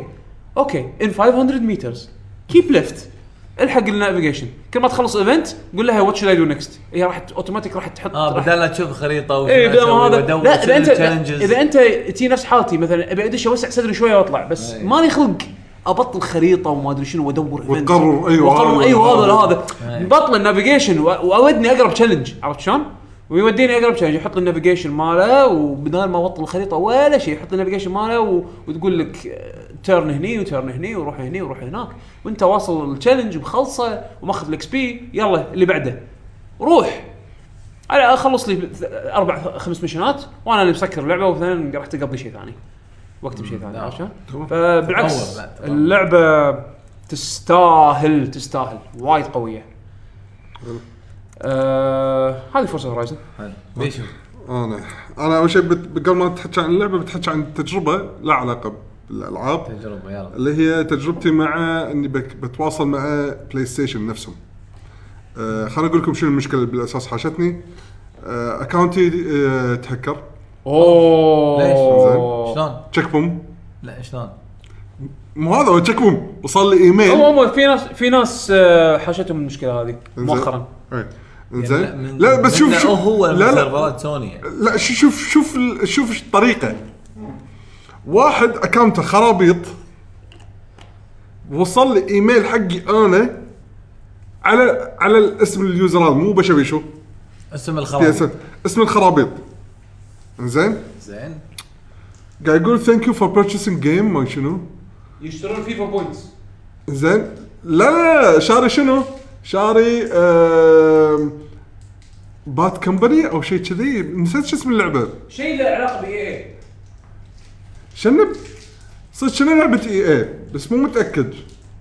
okay in 500 meters keep left الحق ال navigation كل ما تخلص event قول لها what should I do next هي راح اوتوماتيك راح تحط آه بدل لا تشوف خريطة وش أسوي هذا لا إذا انت. إذا أنت تي نفس حالتي مثلا أبي أدش أوسع صدري شوية وأطلع بس أي. ماني خلق. أبطل خريطة وما أدري شنو وأدور. وتقرر أيوة وأقرر هذا أيوه هذا هذا. هذا أي. بطل ال navigation و- وأودني أقرب challenge عرفت شلون؟ ويوديني أقرب challenge يحط ال navigation ماله وبدال ما أبطل الخريطة ولا شيء يحط ال navigation ماله و... وتقول لك turn هني و turn هني وروح هني وروح هناك وأنت واصل ال challenge ومخلصه وماخذ ال XP يلا اللي بعده روح أنا أخلص لي أربع خمس ميشنات وأنا اللي مسكر اللعبة ومثلا رحت اقضي شيء ثاني واكتب شيء ثاني عرفت شلون؟ فبالعكس. اللعبة تستاهل تستاهل وايد قوية آه هذه Forza Horizon. بيشو أنا أنا أول شيء قبل ما تحكي عن اللعبة بتحكي عن تجربة لا علاقة بالألعاب تجربة يلا اللي هي تجربتي مع إني بتواصل مع PlayStation نفسهم. آه خليني أقول لكم شنو المشكلة اللي بالأساس حاشتني. آه account ي آه تهكر أوه. ليش؟ شلون؟ تشيك بوم لا شلون؟ مو هذا هو تشيك بوم وصل لي إيميل. هم هم في ناس في ناس آه، حاشتهم المشكلة هذه. مؤخرا. إيه. يعني انزين من- لا بس شوف شوف. هو لا لا. سيرفرات سوني يعني. لا شوف شوف شوف ال- شوف الطريقة واحد account ه خرابيط. وصل لي إيميل حقي أنا على على الاسم ال user هذا مو بشبيشو اسم بي الخراب اس اسم الخرابيط. زين زين قاعد يقول thank you for purchasing game ما شنو يشترون FIFA points زين لا لا لا شاري شنو؟ شاري آم، Bad Company أو شيء كذي نسيت شو اسم اللعبه شيء له علاقه ب EA شنو صدق شنو لعبه EA بس مو متاكد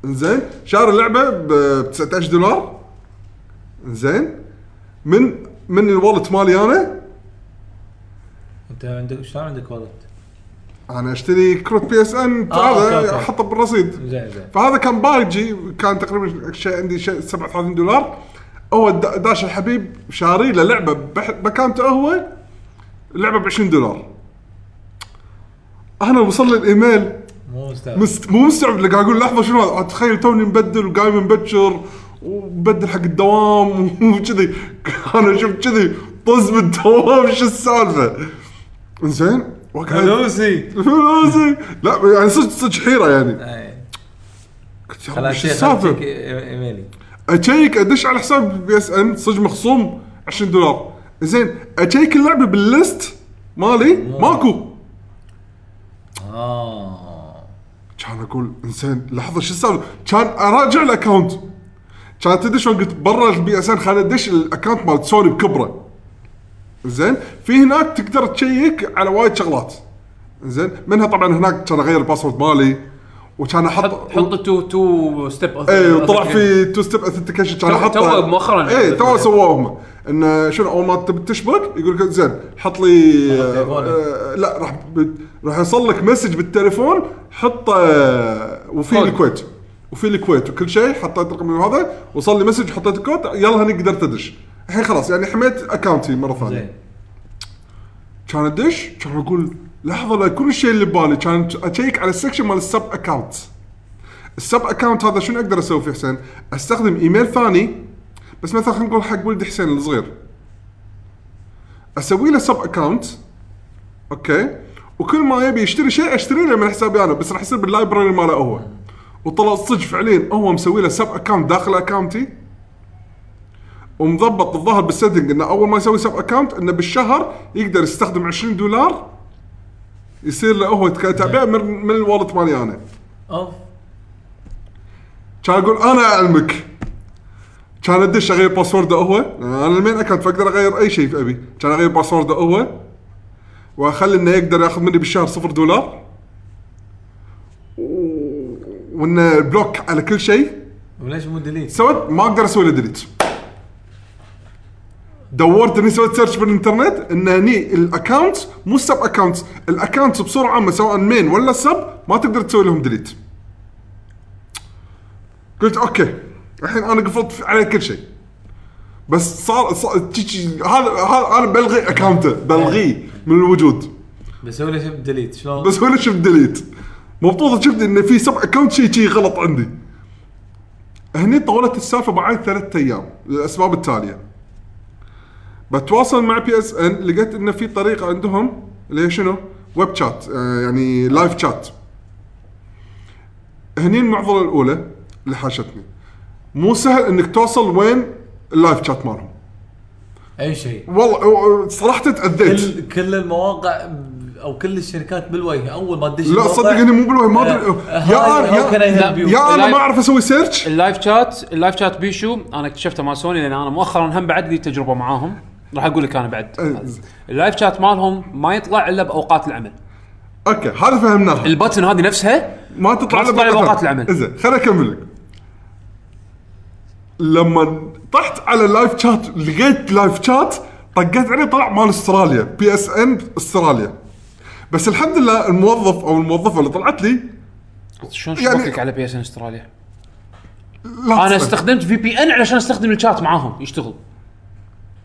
زين شاري لعبه ب 19 دولار زين من من ال wallet مالي أنا انت عندك شلون عندك wallet؟ أنا اشتري كروت PSN آه، okay، هذا أوكي. احطه بالرصيد. زين زين. فهذا كان باقي كان تقريبا شيء عندي شيء 37 دولار. هو دا- داش الحبيب شاري له لعبة بح- ب account ه هو اللعبه ب 20 دولار. أنا وصل لي الإيميل. مو مستوعب مست... مو مستوعب اللي قاعد أقول لحظة شنو هذا؟ تخيل توني مبدل وقايم مبكر ومبدل حق الدوام وكذي. أنا شفت كذي طز بالدوام شو السالفة؟ زين وقاعد فلوسي. فلوسي. لا يعني صدق صدق حيرة يعني. اي قلت يا رب خلاص شو السالفة؟ إيميلي. اشيك أدش على حساب PSN صدق مخصوم 20 دولار. زين اشيك اللعبة بال list مالي؟ ماكو. آه. كان أقول انسان لحظة شو السالفة؟ كان أراجع ال account كان تدري شلون قلت برا ال PSN خليني أدش ال account مال سوني بكبره. زين؟ في هناك تقدر تشيك على وايد شغلات. زين؟ منها طبعا هناك كان اغير ال password مالي وكان أحط حط two two step إيه وطلع في two step authentication كان أحطه. تو مؤخراً. إيه تو سووه هم انه شنو أول ما تبي تشبك يقول لك زين حط لي. آه لا راح راح يوصل لك message بالتليفون حطه آه، وفي كود. الكويت. وفي الكويت وكل شيء حطيت رقم هذا وصل لي message حطيت الكود يلا هني قدرت أدش. الحين خلاص يعني حميت اكونتي مرة ثانية. زين. كان أدش كان أقول لحظة لا كل شيء اللي ببالي كان أشيك على ال section مال ال sub account ال sub account هذا شنو أقدر أسوي فيه حسين؟ أستخدم ايميل ثاني بس مثلا خلينا نقول حق ولدي حسين الصغير. أسوي له sub account okay؟ وكل ما يبي يشتري شيء أشتري له من حسابي أنا بس راح يصير بال library ماله هو. وطلع صدق فعليا هو مسوي له sub account داخل اكونتي ومضبط الظاهر بال setting إنه أول ما يسوي sub account إنه بالشهر يقدر يستخدم 20 دولار يصير له هو كتعبئه من, من ال wallet مالي أنا. أوف. كان أقول أنا أعلمك. كان ادش أغير باسورده هو. أنا ال main account فأقدر أغير أي شيء في أبي. كان أغير باسورده هو. وأخلي إنه يقدر يأخذ مني بالشهر صفر دولار. وإنه block على كل شيء. وليش مو delete؟ سويت ما أقدر أسوي له delete دورت اني سويت search بالإنترنت إن هني ال account مو ال sub account ال account بصوره عامه سواء main ولا sub ما تقدر تسوي لهم delete قلت okay الحين أنا قفلت عليه كل شيء. بس صار, صار هذا هذا أنا بلغي اكونته بلغيه من الوجود. بسوي له شيء delete شلون؟ بس هو شوف delete مبطوطه شفت إن في sub account شيء شيء غلط عندي. هني طولت السالفة معي ثلاثة أيام للاسباب التالية. بتواصل مع PSN لقيت انه في طريقة عندهم اللي هي شنو؟ web chat آه يعني live chat هني المعضلة الأولى اللي حاشتني. مو سهل إنك توصل وين ال live chat مالهم. أي شيء. والله صراحة تاذيت كل كل المواقع أو كل الشركات بالوجه. أول ما تدش لا صدق إني مو بالوهم ما أدري. آه، يا أنا يا؟ يا أنا ما أعرف أسوي search ال live chat ال live chat بيشو أنا اكتشفته مال سوني لأن أنا مؤخرا هم بعد لي تجربة معاهم. راح أقول لك أنا بعد. أه. ال live chat مالهم ما يطلع إلا بأوقات العمل. okay هذا فهمناها. ال button هذه نفسها ما تطلع إلا بأوقات. العمل. زين خليني أكمل لك. لما طحت على ال live chat لقيت live chat طقيت عليه طلع مال أستراليا PSN أستراليا. بس الحمد لله الموظف أو الموظفة اللي طلعت لي شلون يعني- شبكك على PSN أستراليا؟ لا أنا. استخدمت VPN علشان أستخدم الشات معاهم يشتغل.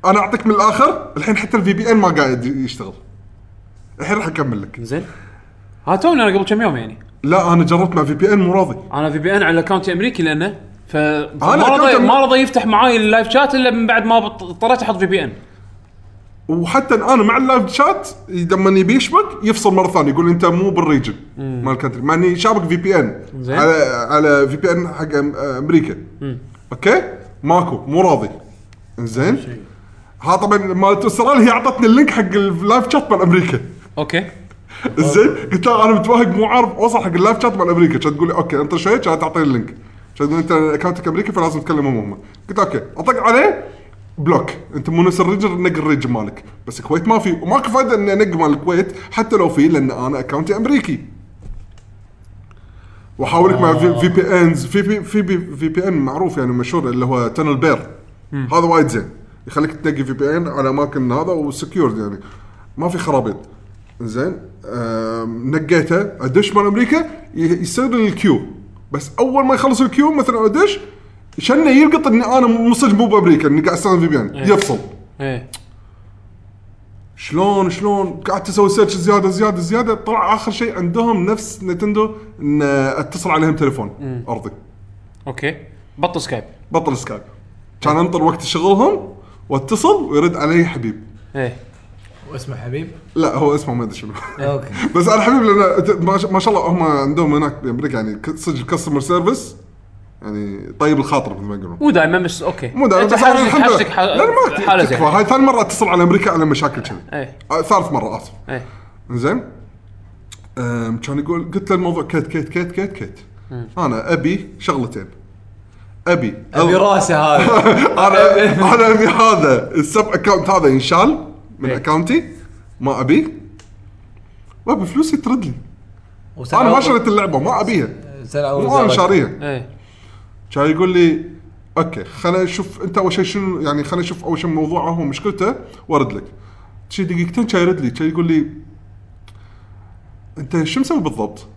أنا أعطيك من الآخر الحين حتى ال VPN ما قاعد يشتغل. الحين راح أكمل لك. زين. ها توني أنا قبل كم يوم يعني؟ لا أنا جربت مع في بي ان مو راضي. أنا VPN على اكونتي أمريكي لأنه ف ما رضى. ما رضى يفتح معاي ال live chat إلا من بعد ما اضطريت أحط VPN وحتى أنا مع ال live chat لما يبي يشبك يفصل مرة ثانية يقول أنت مو بال region مال ال country مع إني شابك VPN. على على VPN حق أمريكا. okay؟ ماكو مو راضي. زين ها طبعا مالت استراليا هي أعطتني ال link حق ال live chat مال أمريكا. okay. زين؟ قلت لها أنا متوهق مو عارف اوصل حق ال live chat مال أمريكا. كانت تقول لي okay أنت شوي كانت تعطيني ال link. كانت تقول أنت اكونتك أمريكي فلازم تكلمهم هم. قلت okay. اطق عليه. block. أنت مو نفس ال region نق ال region مالك. بس الكويت ما في. وماكو فايدة إني انق مال الكويت حتى لو في لأن أنا اكونتي أمريكي. وأحاولك مع في, في بي انز في بي في بي في بي ان معروف يعني مشهور اللي هو TunnelBear هذا وايد زين. يخليك تنقي VPN على أماكن هذا و secured يعني. ما في خرابيط. زين نقيته أدش مال أمريكا يصير ال queue بس أول ما يخلص ال queue مثلا أدش شنه يلقط إني أنا مو صدق مو بأمريكا إني قاعد أستخدم VPN. إيه. يفصل. إيه. شلون شلون؟ قعدت أسوي search زيادة زيادة زيادة. طلع آخر شيء عندهم نفس Nintendo إن اتصل عليهم تليفون أرضي. okay. بطل Skype. بطل Skype. كان انطر وقت شغلهم. واتصل ويرد علي حبيب. إيه. واسمه حبيب؟ لا هو اسمه ما أدري شنو. okay. بس أنا حبيب لأن ما شاء- ما شاء الله هم عندهم هناك بأمريكا يعني صدق customer service يعني طيب الخاطر مثل ما يقولون. مو دائما بس okay. مو دائما بس الحمد لله- حاجتك لا ما تكفى هاي ثاني مرة اتصل على أمريكا على مشاكل كذي. إيه. آه، ثالث مرة آسف. إيه. زين كان يقول قلت له الموضوع كيت كيت كيت كيت كيت. أنا أبي شغلتين. أبي. أبي راسي هذا. أنا أنا أبي هذا. ال sub account هذا ينشال من إيه. اكونتي ما ابيه وابي فلوسي ترد لي. أنا ما شريت اللعبة ما أبيها. مو أنا. شاريها. إيه. كان يقول لي okay خلينا نشوف أنت أول شيء شنو يعني خلينا نشوف أول شيء موضوعه هو مشكلته وأرد لك. شي دقيقتين كان يرد لي. كان يقول لي أنت شو مسوي بالضبط؟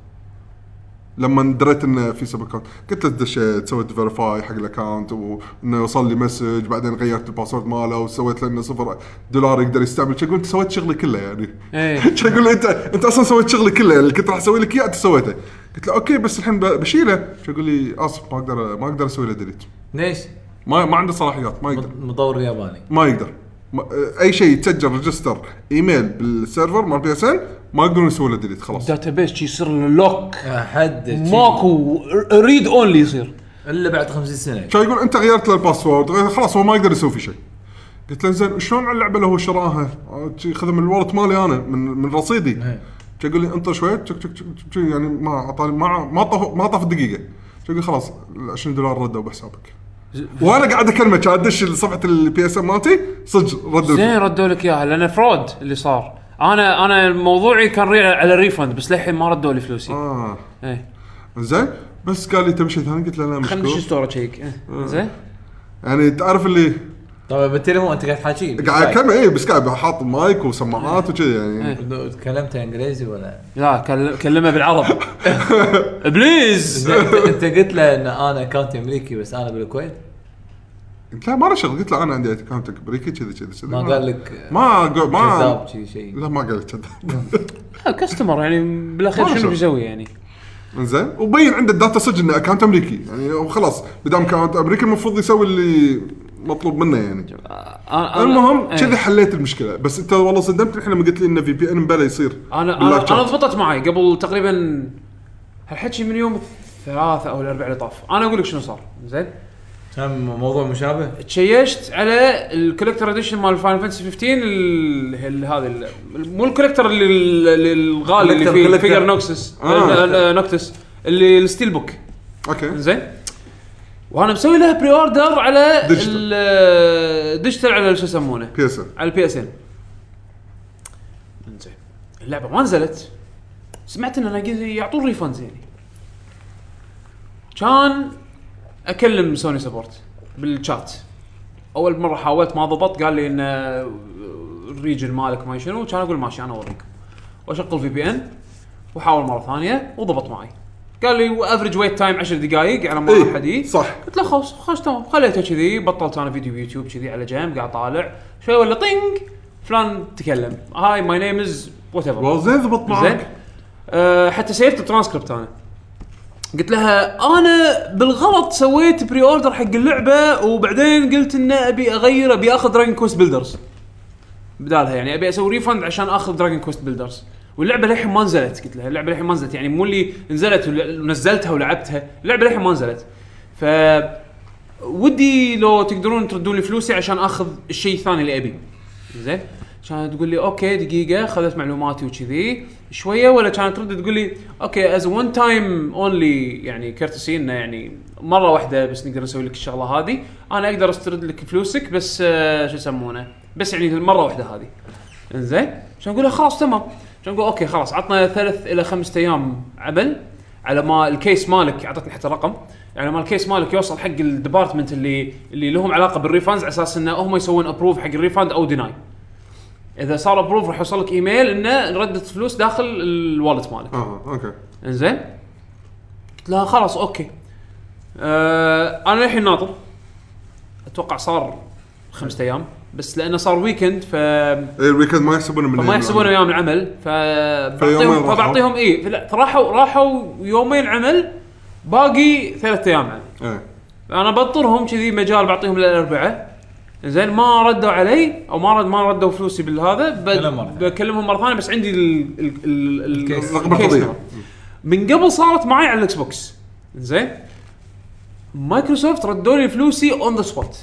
لما دريت إنه في sub account قلت له دشيت سويت verify حق ال account وانه يوصل لي message بعدين غيرت ال password ماله وسويت له إنه صفر دولار يقدر يستعمل. أنت سويت شغلي كله يعني. إيه. كان يقول لي أنت أنت أصلا سويت شغلي كله اللي كنت راح أسوي لك إياه أنت سويته. قلت له okay بس الحين بشيله. يقول لي آسف ما أقدر ما أقدر أسوي له delete ليش؟ ما ما عنده صلاحيات ما يقدر. مطور ياباني. ما يقدر. أي شيء يتسجل register email بال server مال بي اس ان ما يقدرون يسوون له delete خلاص. database يصير locked ماكو read only يصير. إلا بعد 50 سنة. كان يقول؟ أنت غيرت له ال password خلاص هو ما يقدر يسوي في شيء. قلت له زين شلون على اللعبة اللي هو شراها؟ آه، شي خذ من ال wallet مالي أنا من من رصيدي. كان يقول لي؟ أنطر شوي تشك تشك تشك يعني ما اعطاني ما ما طاف ما طاف الدقيقة. كان يقول؟ خلاص ال 20 دولار ردوا بحسابك. وأنا قاعد اكلمه كان ادش صفحه ال PSN مالتي صدق ردوا زين ردوا لك إياها لأن fraud اللي صار. أنا أنا موضوعي كان ري على ال refund بس للحين ما ردوا لي فلوسي. آه. إيه. زين بس قال لي تبي شيء ثاني قلت له لا خلينا نشوف مشكور ستور إيه. زين. يعني تعرف اللي طبعا بالتليفون أنت قاعد تحاكي قاعد اكلمه اي بس قاعد حاط مايك وسماعات وكذي يعني. إيه. تكلمت إنجليزي ولا؟ لا كل- كلمه بالعرب. please انت قلت له إن أنا account ي أمريكي بس أنا بالكويت؟ قلت له ما له شغل قلت له أنا عندي account أمريكي كذي كذي كذي. ما قال لك ما ما كذاب شي شيء لا ما قال لي كذاب customer يعني بالأخير ما شنو شغل. بيسوي يعني؟ إنزين وبين عنده ال data صدق إنه account أمريكي. يعني هو خلاص بدام account أمريكي المفروض يسوي اللي مطلوب منه يعني أنا- أنا- المهم إيه. كذي حليت المشكلة بس انت والله صدمت الحين لما قلت لي انه في ban بلا يصير أنا أنا. أنا ضبطت معي قبل تقريبا هالحكي من يوم الثلاثاء أو الأربعاء اللي طاف أنا أقول لك شنو صار زين كان موضوع مشابه تشيشت على ال collector edition مال فاينل فانتسي 15 ال- ال- هذا ال- مو ال collector اللي اللي الغالي اللي فيه. figure نوكتس آه. آه. نوكتس اللي ال steelbook okay زين وأنا مسوي لها pre-order على digital. ال- digital على شو يسمونه؟ PSN على ال PSN زين اللعبة ما نزلت. سمعت إن يعطون refunds يعني كان أكلم سوني support بال chat أول مرة حاولت ما ضبط قال لي إن ال region مالك ما شنو كان أقول ماشي أنا اوريكم وأشغل VPN واحاول مرة ثانية وضبط معي. قال لي average wait time 10 دقائق على ما إيه، احد يجي صح. قلت له خلاص خلاص تمام. خليته كذي بطلت أنا فيديو بيوتيوب كذي على جنب قاعد طالع شوي ولا طينج فلان تكلم. hi my name is whatever زين ضبط زين. معك أه حتى سيفت الترانسكريبت أنا. قلت لها أنا بالغلط سويت pre-order حق اللعبة وبعدين قلت ان أبي أغير أبي أخذ دراجون كوست بيلدرز بدالها يعني أبي أسوي refund عشان أخذ دراجون كوست بيلدرز واللعبة للحين ما نزلت قلت لها اللعبة للحين ما نزلت يعني مو اللي نزلت ونزلتها ولعبتها اللعبة للحين ما نزلت. ف ودي لو تقدرون تردون لي فلوسي عشان آخذ الشيء الثاني اللي أبي. زين؟ كانت تقول لي okay دقيقة خذت معلوماتي وكذي. شوية ولا كانت ترد تقول لي okay as one time only يعني courtesy إنه يعني مرة واحدة بس نقدر نسوي لك الشغلة هذه. أنا أقدر أسترد لك فلوسك بس آه شو يسمونه؟ بس يعني المره واحدة هذه. انزين عشان أقول خلاص تمام. عشان أقول okay خلاص عطنا ثلاث إلى خمسة أيام عمل على ما ال case مالك اعطتني حتى رقم يعني ما ال case مالك يوصل حق ال department اللي اللي لهم علاقة بال refunds على أساس إنه هم يسوون approve حق ال refund أو deny إذا صار approve راح يوصل لك ايميل إنه ردت فلوس داخل ال wallet مالك. آه okay. إنزين؟ قلت لها خلاص okay. آه أنا الحين ناطر. أتوقع صار خمسة أيام. بس لأنه صار weekend ف اي ال weekend ما يحسبونه من فما أيام يحسبون العمل. أيام العمل فيومين فبعطيهم راحوا. فبعطيهم اي فلا- فراحوا راحوا يومين عمل باقي ثلاث أيام عمل إيه أنا بنطرهم كذي مجال بعطيهم للاربعاء زين ما ردوا علي أو ما رد ما ردوا فلوسي بالهذا. بكلمهم مرة ثانية بس عندي ال ال ال ال ال case. من قبل صارت معي على ال Xbox زين مايكروسوفت ردوا لي فلوسي on the spot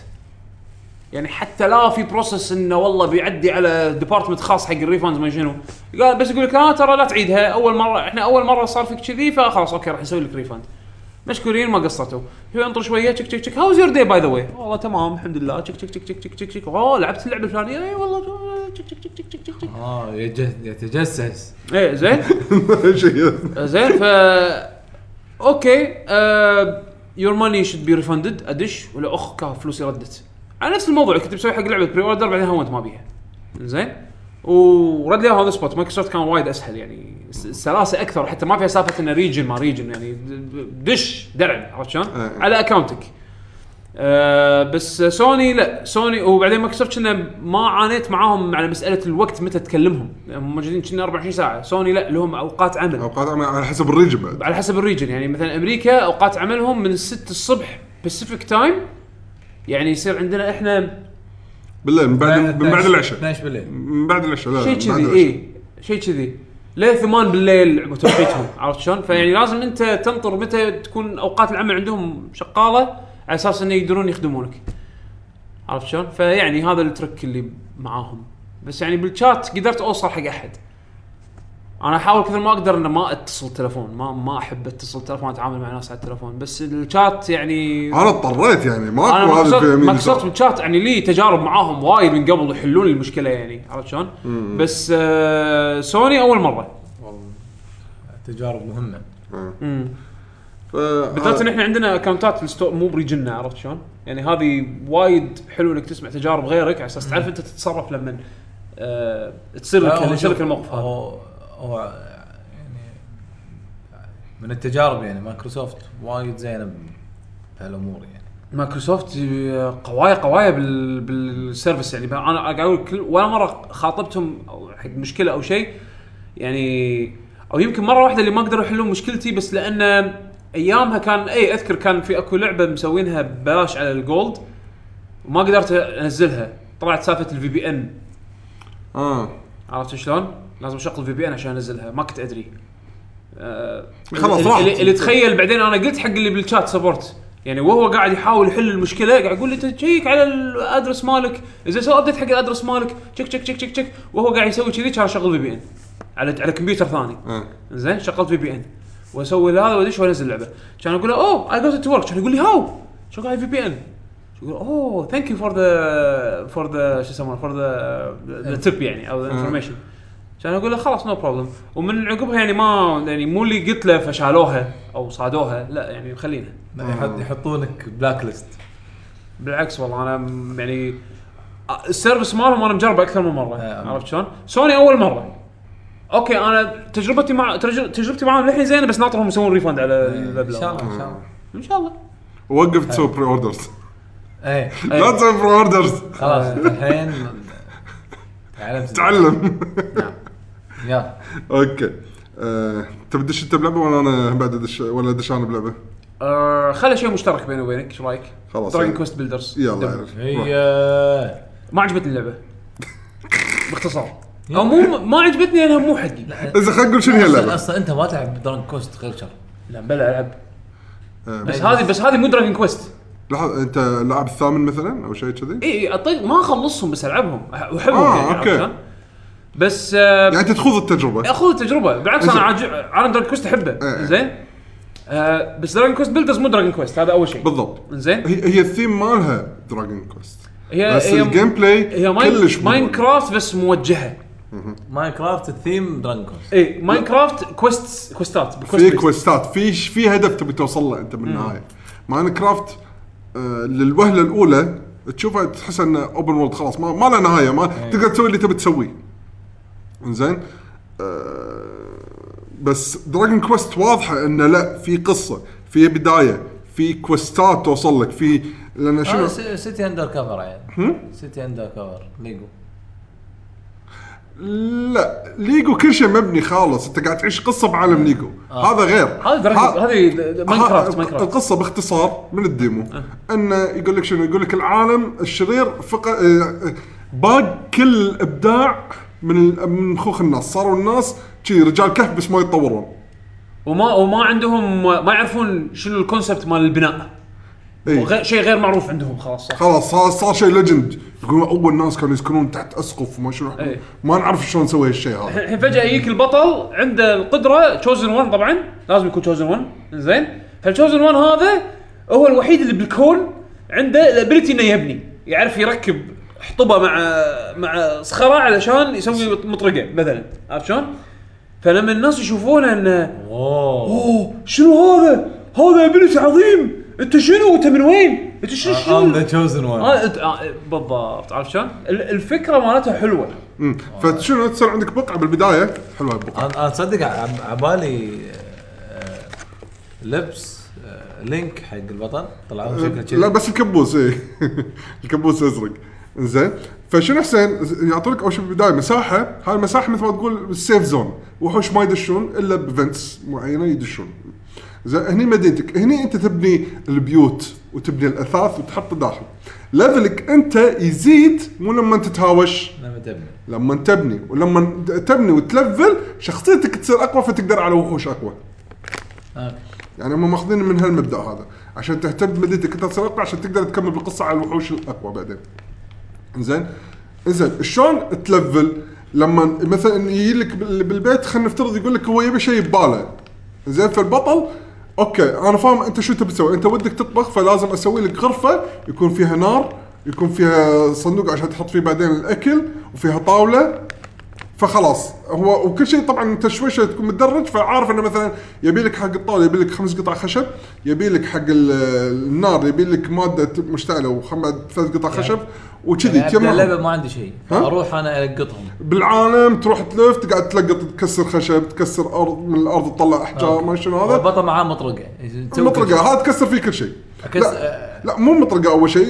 يعني حتى لا في process إنه والله بيعدي على department خاص حق ال refund ما شنو. قال بس يقول لك لا ترى لا تعيدها. أول مرة إحنا أول مرة صار فيك كذي فخلاص okay راح نسوي لك refund مشكورين ما قصرتوا. شوي انطر شوية تشك تشك تشك. how's your day by the way والله تمام الحمد لله. تشك تشك تشك تشك تشك تشك. أوه لعبت اللعبة الفلانية؟ اي والله تشك تشك تشك تشك تشك تشك. آه يتج- يتجسس. إيه زين. شيء زين ف okay your money should be refunded أدش ولا أشوف فلوسي ردت. على نفس الموضوع كنت مسوي حق لعبة pre-order بعدين هونت ما بيها. زين؟ ورد لي on the spot مايكروسوفت كان وايد أسهل يعني. سلاسة أكثر حتى ما فيها سالفة إنه region ما region يعني. دش درع عرفت شلون؟ إيه. على اكونتك آه بس سوني لا سوني وبعدين مايكروسوفت كنا ما عانيت معاهم على مسألة الوقت متى تكلمهم. هم موجودين كنا 24 ساعة. سوني لا لهم أوقات عمل. أوقات عمل على حسب ال region بعد. على حسب ال region يعني. مثلا أمريكا أوقات عملهم من 6 الصبح Pacific time يعني يصير عندنا إحنا بالليل من بعد من بعد العشاء 12 بالليل من بعد العشاء لا شيء من بعد كذي العشاء. اي شيء كذي ليه ثمان بالليل بتوقيتهم عرفت شلون؟ فيعني لازم أنت تنطر متى تكون أوقات العمل عندهم شغاله على أساس إنه يقدرون يخدمونك عرفت شلون؟ فيعني هذا الترك اللي معاهم بس يعني بالشات قدرت أوصل حق أحد أنا أحاول كثر ما أقدر إنه ما أتصل تلفون ما ما أحب أتصل تلفون أتعامل مع ناس على التلفون بس الشات يعني أنا اضطريت يعني أنا في يمين مايكروسوفت يسار. بالشات يعني لي تجارب معاهم وايد من قبل يحلون لي المشكلة يعني عرفت شلون؟ بس آه سوني أول مرة. تجارب مهمة. بالذات إن إحنا عندنا اكونتات مو بريجننا عرفت شلون؟ يعني هذه وايد حلو إنك تسمع تجارب غيرك على أساس تعرف أنت تتصرف لما آه تصير لك الموقف هذا. هو يعني من التجارب يعني مايكروسوفت وايد زينة بهالأمور يعني. مايكروسوفت قوايا قوايا بال بال service يعني. أنا قاعد أقول كل ولا مرة خاطبتهم أو حق مشكلة أو شيء يعني أو يمكن مرة واحدة اللي ما قدروا يحلون مشكلتي بس لأن أيامها كان إي أذكر كان في أكو لعبة مسوينها ببلاش على ال Gold وما قدرت أنزلها. طلعت سالفة ال VPN آه. عرفت شلون؟ لازم اشغل VPN عشان انزلها. ما كنت ادري. آه خلاص اللي. اللي, اللي تخيل بعدين أنا قلت حق اللي بال chat support يعني وهو قاعد يحاول يحل المشكلة قاعد يقول لي check على ال address مالك. إذا سوي update حق ال address مالك check check check check check وهو قاعد يسوي كذي كان اشغل VPN على على كمبيوتر ثاني. آه. زين شغلت VPN واسوي هذا وادش وانزل اللعبة. كان أقول له أوه I got it to work كان يقول لي how قاعد VPN يقول oh thank you for the for the شو يسمونه for the the tip يعني أو the information كان أقول له خلاص no problem ومن عقبها يعني ما يعني مو اللي قلت له فشالوها أو صادوها لا يعني خلينا. يحط يحطونك blacklist بالعكس والله أنا يعني ال service مالهم أنا مجربه أكثر من مرة آه. عرفت شلون؟ سوني أول مرة. okay أنا تجربتي مع تجربتي معاهم للحين زينة بس ناطرهم يسوون refund على إن المبلغ شاء الله إن شاء الله. إن شاء الله. وقف تسوي pre-orders إيه. لا تسوي pre-orders خلاص الحين تعلمت تعلم يلا okay آه، تبي تدش انت بلعبة ولا أنا بعد ادش ولا ادش أنا بلعبة؟ آه خلي شيء مشترك بيني وبينك إيش رأيك؟ خلاص Dragon. Quest Builders يلا. هي ما عجبتني اللعبة باختصار أو مو ما عجبتني لأنها مو حقي إذا خلينا نقول شنو هي اللعبة؟ أصلا أنت ما تلعب Dragon Quest غير شر لا بلا ألعب آه، بس هذه بس هذه مو Dragon Quest لحظة أنت لاعب الثامن مثلا أو شيء كذي؟ اي اي أطيق ما أخلصهم بس ألعبهم واحبهم آه، يعني. شلون؟ بس آه يعني أنت تخوض التجربة. اخذ التجربة. بالعكس أنا. عاجب أنا Dragon Quest أحبه. إيه. زين آه بس Dragon Quest Builders مو Dragon Quest هذا أول شيء. بالضبط. زين هي هي الثيم مالها Dragon Quest هي بس هي ال gameplay هي Mine كلش Minecraft بس موجهة. Minecraft ال theme Dragon Quest اي Minecraft quest كويستات في quest كويستات في في هدف تبي توصل له أنت بالنهايه Minecraft آه للوهلة الأولى تشوفها تحس انه open world خلاص ما, ما له نهاية ما تقدر تسوي اللي تبي تسويه. زين آه بس Dragon Quest واضحة إنه لا في قصة في بداية في كويستات توصل لك في لأن شنو؟ هذا City Undercover يعني. City Undercover Lego لا ليجو كل شيء مبني خالص أنت قاعد تعيش قصة بعالم ليجو هذا غير. هذا Dragon ها- هذه Minecraft Minecraft القصة باختصار من ال demo. إنه يقول لك شنو؟ يقول لك العالم الشرير فق... آه، باق كل الابداع من من مخوخ الناس. صاروا الناس شي رجال كهف بس ما يتطورون. وما وما عندهم ما يعرفون شنو ال concept مال البناء. إي. وغير شيء غير معروف عندهم خلاص صح. خلاص صار, صار شيء legend يقولون أول ناس كانوا يسكنون تحت أسقف وما شنو. إي. ما نعرف شلون نسوي هالشيء هذا. الحين فجأة يجيك البطل عنده القدرة chosen 1 طبعا. لازم يكون chosen 1 زين. فال chosen 1 هذا هو الوحيد اللي بالكون عنده ال ability إنه يبني. يعرف يركب حطبه مع مع صخره علشان يسوي مطرقه مثلا عرفت شلون؟ فلما الناس يشوفونه انه اوه أوه شنو هذا؟ هذا ability عظيم أنت شنو؟ أنت من وين؟ أنت شنو I'm the شنو؟ chosen one آه، آه، بالضبط عرفت شلون؟ ال- الفكرة مالتها حلوة مم. فشنو تصير عندك بقعة بالبداية حلوة البقعه أنا تصدق عب- عبالي آه، لبس آه، Link حق البطل طلعوا شكله كذي لا بس الكبوس إيه الكبوس أزرق زين؟ فشنو حسين؟ يعطونك أول شيء بالبداية مساحة هاي المساحة مثل ما تقول ال safe zone وحوش ما يدشون إلا ب events معينة يدشون. زين هني مدينتك هني أنت تبني البيوت وتبني الأثاث وتحط داخل level ك أنت يزيد مو لما أنت تهاوش. لما تبني. لما تبني. ولما تبني وتلفل شخصيتك تصير أقوى فتقدر على وحوش أقوى. okay. يعني هم ماخذين من هالمبدأ هذا. عشان تهتم بمدينتك أنت تصير أقوى عشان تقدر تكمل بالقصة على الوحوش الأقوى بعدين. زين زين شلون تلفل؟ لما مثلا يجي لك بال- بالبيت خلينا نفترض يقول لك هو يبي شيء بباله. زين فالبطل أوكي أنا فاهم أنت شو تبي تسوي. أنت ودك تطبخ فلازم أسوي لك غرفة يكون فيها نار يكون فيها صندوق عشان تحط فيه بعدين الأكل وفيها طاولة. فخلاص هو وكل شيء طبعا شوي تكون متدرج فعارف إنه مثلا يبي لك حق الطاولة يبي لك خمس قطع خشب يبي لك حق ال- النار يبي لك مادة مشتعلة وخمس ثلاث قطع خشب وكذي يعني ابدا اللعبة ما عندي شيء؟ أروح أنا ألقطهم بالعالم تروح تلف تقعد تلقط تكسر خشب تكسر أرض من الأرض تطلع أحجار ما شنو هذا البطل معاه مطرقة شيء. هذا تكسر فيه كل شيء. لا. آه، لا مو مطرقة أول شيء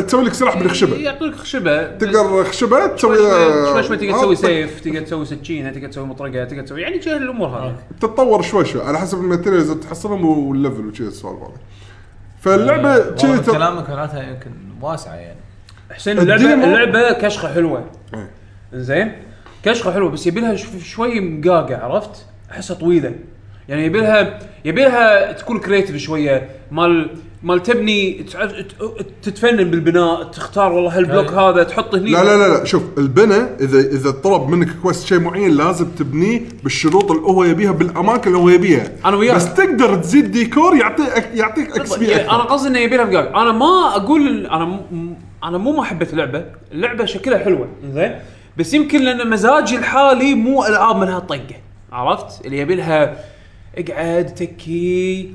تسوي لك سلاح بالخشبة. يعطيك خشبة. تقدر خشبة تسوي شوي شوي, تقدر آه، تسوي. سيف تقدر تسوي سكينه تقدر تسوي مطرقة تقدر تسوي يعني شيء الأمور هذه. تتطور شوي شوي على حسب ال materials اللي تحصلهم وال level وشي السوالف هذه. فاللعبة تر- كلامك معناتها يمكن واسعه يعني. حسين اللعبه ال demo- اللعبة كشخة حلوة. إيه. زين؟ كشخة حلوة بس يبي لها شو- شوي مقاقع عرفت؟ أحسها طويلة. يعني يبي لها يبي لها تكون creative شوية مال مال تبني ت- تتفنن بالبناء تختار والله هال block. هذا تحطه هني. لا لا لا لا شوف البناء إذا إذا طلب منك quest شيء معين لازم تبنيه بالشروط اللي هو يبيها بالأماكن اللي هو يبيها. أنا وياك. بس تقدر تزيد ديكور يعطيك يعطيك XP يعني أنا قصدي إنه يبي لها أنا ما أقول أنا م... أنا مو ما حبيت اللعبة. اللعبة شكلها حلوة. زين؟ بس يمكن لأن مزاجي الحالي مو ألعاب من هالطقه عرفت؟ اللي يبي لها اقعد تكي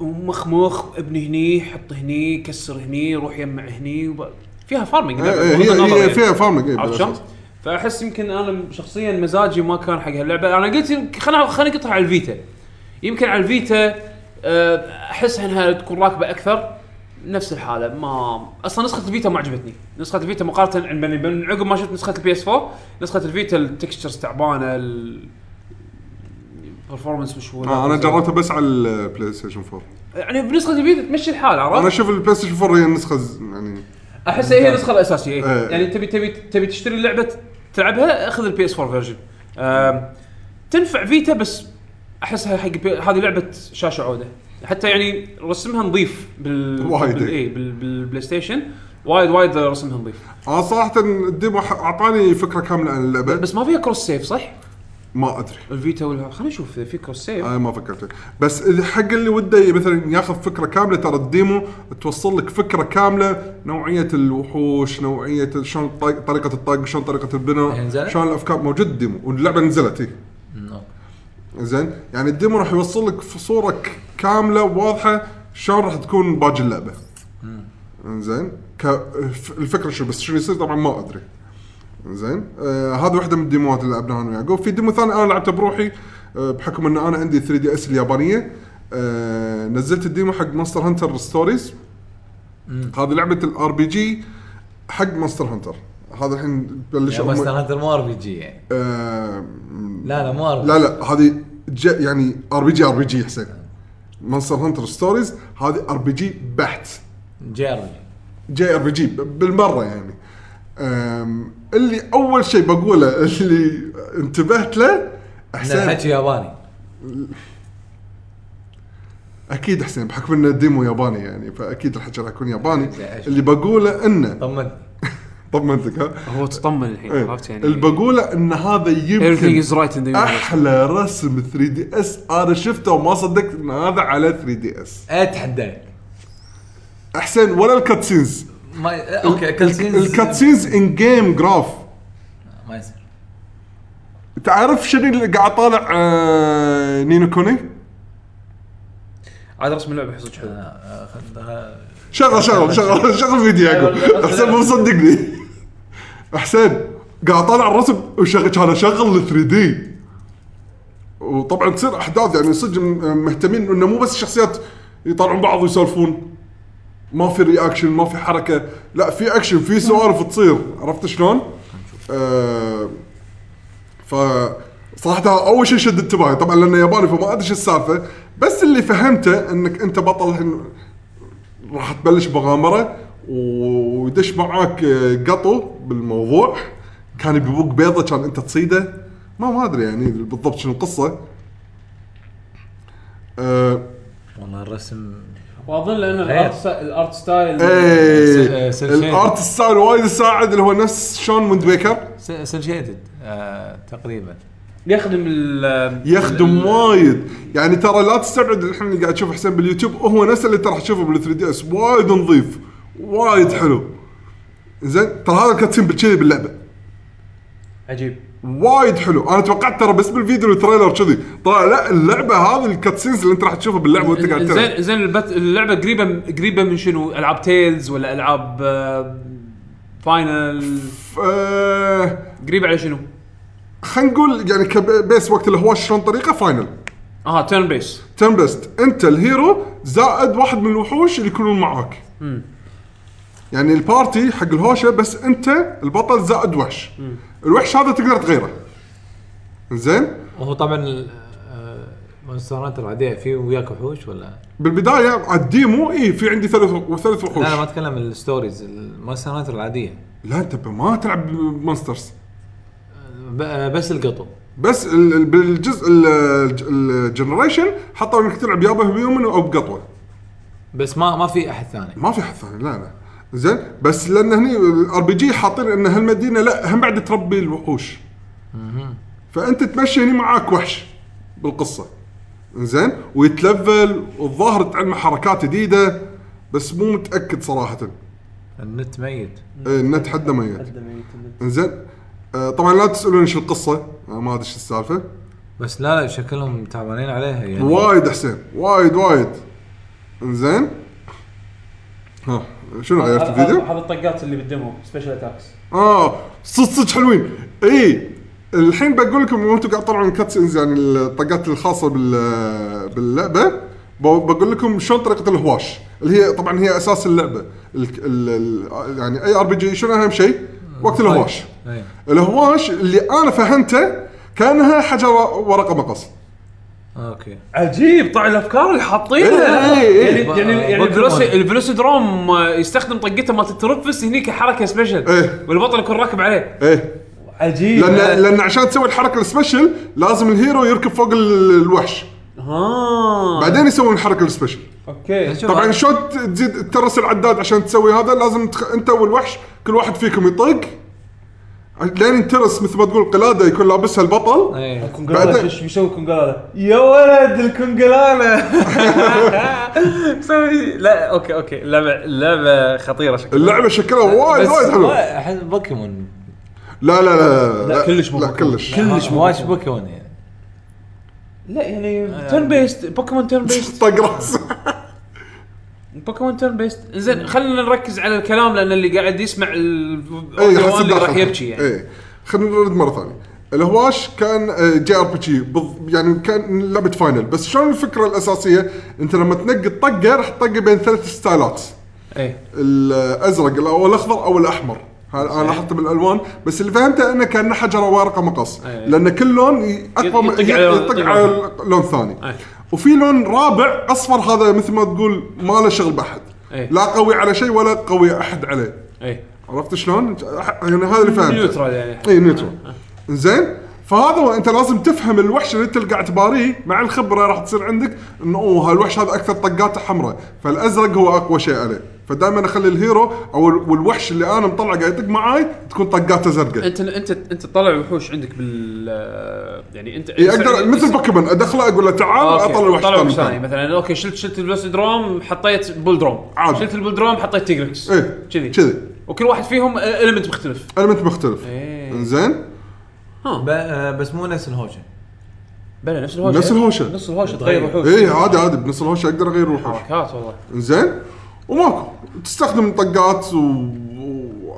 ومخمخ ابني هني حط هني كسر هني روح يمع هني وب... فيها farming هي هي, هي فيها farming إيه، عرفت شلون؟ فأحس يمكن أنا شخصيا مزاجي ما كان حق هاللعبة. أنا قلت خلينا خلينا نقطها على الفيتا. يمكن على الفيتا آه، احسها إنها تكون راكبة أكثر. نفس الحالة ما أصلا نسخة الفيتا ما عجبتني. نسخة الفيتا مقارنة من عقب ما شفت نسخة ال PS 4 نسخة الفيتا ال textures تعبانة مش هو آه أنا جربتها بس على البلاي ستيشن 4 يعني بنسخة الفيتا تمشي الحال عرفت؟ أنا أشوف البلاي ستيشن 4 هي النسخة ز- يعني أحس هي النسخة الأساسية إيه. إيه. يعني تبي تبي تبي تشتري اللعبة تلعبها أخذ ال PS 4 version تنفع فيتا بس أحسها حق بي- هذه لعبة شاشة عودة حتى يعني رسمها نظيف بال وايد. بال اي بال- بالبلاي ستيشن وايد وايد رسمها نظيف أنا صراحة ال demo ح- أعطاني فكرة كاملة عن اللعبة بس ما فيها cross save صح؟ ما أدري. الفيتا والها خلينا نشوف في cross save أنا ما فكرت. فيه. بس اذا حق اللي وده مثلا ياخذ فكرة كاملة ترى ال demo توصل لك فكرة كاملة نوعية الوحوش نوعية شلون طريق- طريقة الطق شلون طريقة البناء نزلت؟ شلون الأفكار. موجود ال demo واللعبة نزلت هي نعم. زين يعني ال demo راح يوصل لك في صورة ك- كاملة واضحة شلون راح تكون باقي اللعبة. زين ك الفكرة شو بس شنو يصير؟ طبعا ما أدري. زين؟ آه هذه واحدة من ال demo ات اللي لعبناها أنا ويعقوب في demo ثاني أنا لعبته بروحي آه بحكم إن أنا عندي 3DS اليابانية. آه نزلت ال demo حق مونستر هانتر ستوريز هذه لعبة ال RPG حق مونستر هانتر هذا الحين بلشوا ماستر هانتر مو RPG يعني. آه لا لا مو ار لا لا هذه يعني ار بي جي ار بي جي حسين مونستر هانتر ستوريز هذه ار بي جي بحت. جي ار بي جي ار بي جي بالمرة يعني. اللي أول شيء بقوله اللي انتبهت له حسين. الحكي ياباني. أكيد حسين بحكم إنه demo ياباني يعني فأكيد الحكي راح يكون ياباني. زين، إيش؟ اللي بقوله إنه طمني طمنتك ها؟ هو تطمن الحين إيه. عرفت يعني؟ اللي بقوله إن هذا يمكن right أحلى رسم 3DS أنا شفته وما صدقت إن هذا على 3DS. اتحداك حسين ولا ال cutscenes. ما okay cutscenes. ال cutscenes in-game graph ما يصير. تعرف شنو اللي قاعد طالع آه نينو كوني؟ عاد رسم اللعبة حصل حلو آه، خل- شغل شغل شغل شغل فيديو يعقوب. حسين مو مصدقني. حسين قاعد طالع الرسم وشغل كان اشغل 3D وطبعا تصير أحداث يعني صدق م- مهتمين إنه مو بس الشخصيات يطالعون بعض ويسولفون. ما في reaction ما في حركة. لا في اكشن في سوالف تصير. عرفت شلون؟ آه ف صراحة أول شيء شد انتباهي. طبعا لأنه ياباني فما أدري شو السالفة. بس اللي فهمته إنك أنت بطل راح تبلش مغامره ويدش معاك آه، قطو بالموضوع. كان بيبوق بيضة كان أنت تصيده. ما ما أدري يعني بالضبط شنو القصة. أه والله الرسم وأظن لأن. ال art ال art style إيه. cel ال art style وايد يساعد اللي هو نفس شون ويند بيكر cel shaded آه، تقريبا. يخدم ال يخدم وايد. يعني ترى لا تستبعد الحين اللي قاعد تشوف حسين باليوتيوب هو نفس اللي ترى تشوفه بال 3DS وايد نظيف وايد حلو. زين ترى هذا ال cutscene بالكذي باللعبة. عجيب. وايد حلو. أنا توقعت ترى بس بالفيديو ال trailer كذي. طلع لا اللعبة هذه ال cutscenes اللي أنت راح تشوفها باللعبة وأنت قاعد تلعب. زين زين البت... اللعبة قريبة قريبة من شنو؟ ألعاب تيلز ولا ألعاب آه، فاينل آه، قريبة على شنو؟ خلينا نقول يعني ك base وقت الهواش شلون طريقة فاينل آه turn base turn based أنت ال hero زائد واحد من الوحوش اللي يكونون معاك. يعني ال party حق الهوشة بس أنت البطل زائد وحش. الوحش هذا تقدر تغيره. زين؟ وهو طبعا مونستر هانتر العاديه في وياك وحوش ولا؟ بالبداية على ال demo إي في عندي ثلاث ثلاث لا وحوش أنا ما أتكلم ال stories ال Monster Hunter العادية. لا أنت ما تلعب monsters آه، بس القطو. بس ال- ال- بالجزء ال generation حطوا إنك تلعب يا ب human أو بقطوة. بس ما ما في أحد ثاني. ما في حد ثاني لا لا. زين؟ بس لأن هني ال RPG حاطين إن هالمدينة لا هم بعد تربي الوحوش. فأنت تمشي هني معاك وحش بالقصة. زين؟ ويتلفل والظاهر تعلم حركات جديدة بس مو متأكد صراحة. النت ميت. إيه، النت حده ميت. زين؟ آه، طبعا لا تسألوني شو القصة. أنا ما أدري شو السالفة. بس لا لا شكلهم تعبانين عليها يعني. وايد حسين وايد وايد. زين؟ ها. شنو غيرت هذا الفيديو؟ هذا الطقات اللي بال demo special attacks آه صدق صدق حلوين إي الحين بقول لكم وأنتم قاعد تطلعون ال cutscenes يعني الطاقات الخاصة بال باللعبة بقول لكم شلون طريقة الهواش اللي هي طبعا هي أساس اللعبة ال ال ال يعني أي RPG شنو أهم شيء؟ وقت الهواش إيه. الهواش اللي أنا فهمته كأنها حجر ورقة مقص أوكي. عجيب طلع الأفكار اللي حاطينها. إيه، إيه، يعني إيه. يعني يعني بوكيمون. ال Veloci ال Velocidrome آه، يستخدم طقته مالت الترفس هني كحركه special. إيه. والبطل يكون راكب عليه. إيه. عجيب. لأن لأن عشان تسوي الحركة ال special لازم ال hero يركب فوق ال- الوحش. ها بعدين يسوون الحركه ال special. أوكي. شوف طبعا شلون تزيد ترس العداد عشان تسوي هذا لازم تخ... أنت والوحش كل واحد فيكم يطق لين ينترس مثل ما تقول قلادة يكون لابسها البطل. إيه. بعدين- إيش بيسوي Congalala يا ولد ال Congalala سوي لا أوكي أوكي. اللعبه اللعبه خطيرة شكلها. اللعبة شكلها وايد بس وايد حلو ما- أحس بوكيمون. لا لا لا لا، كلش مو لا بوكيمون. كلش. كلش مو واش بوكيمون يعني. لا يعني turn based بوكيمون turn based طق راسه. بوكيمون turn based زين خلينا نركز على الكلام لأن اللي قاعد يسمع ال اي اللي راح. يبكي يعني. اي خلينا نرد مرة ثانية. الهواش كان آه، JRPG يعني كان لعبة Final. بس شلون الفكرة الأساسية؟ أنت لما تنقي الطقة راح تطقي بين ثلاث ستايلات. اي الأزرق أو الأخضر أو الأحمر. أنا لاحظت بالألوان. بس اللي فهمته إنه كان حجره ورقه مقص أي. لأن كل لون من- يطق على- لون. ثاني. أي. وفي لون رابع أصفر هذا مثل ما تقول ما له شغل بأحد. أي. لا قوي على شيء ولا قوي أحد عليه. اي عرفت شلون؟ يعني هذا اللي فهمته. neutral يعني. اي neutral. زين؟ فهذا هو أنت لازم تفهم الوحش اللي أنت قاعد تباريه مع الخبرة راح تصير عندك إنه أوه هالوحش هذا أكثر طقاته حمراء فالأزرق هو أقوى شيء عليه. فدائما أخلي ال hero أو ال- والوحش اللي أنا مطلع قاعد يطق معاي تكون طقاته زرقاء. انت انت أنت تطلع وحوش عندك بال يعني انت اي أقدر مثل بوكيمون أدخله أقول له تعال أطلع وحش طلع وحش ثاني. ثاني. مثلا أوكي شلت شلت ال Velocidrome حطيت Bulldrome. عادي. شلت ال Bulldrome حطيت Tigrex إيه كذي. كذي. وكل واحد فيهم element مختلف. ال element مختلف. إيه. زين ب- آه، بس مو نفس الهوشة. بلى نفس الهوشة. نفس الهوشة. نفس الهوشة تغير وحوش. اي عادي عادي. بنص الهوشة أقدر أغير الوحوش حركات والله. زين وماكو تستخدم طقات و... و...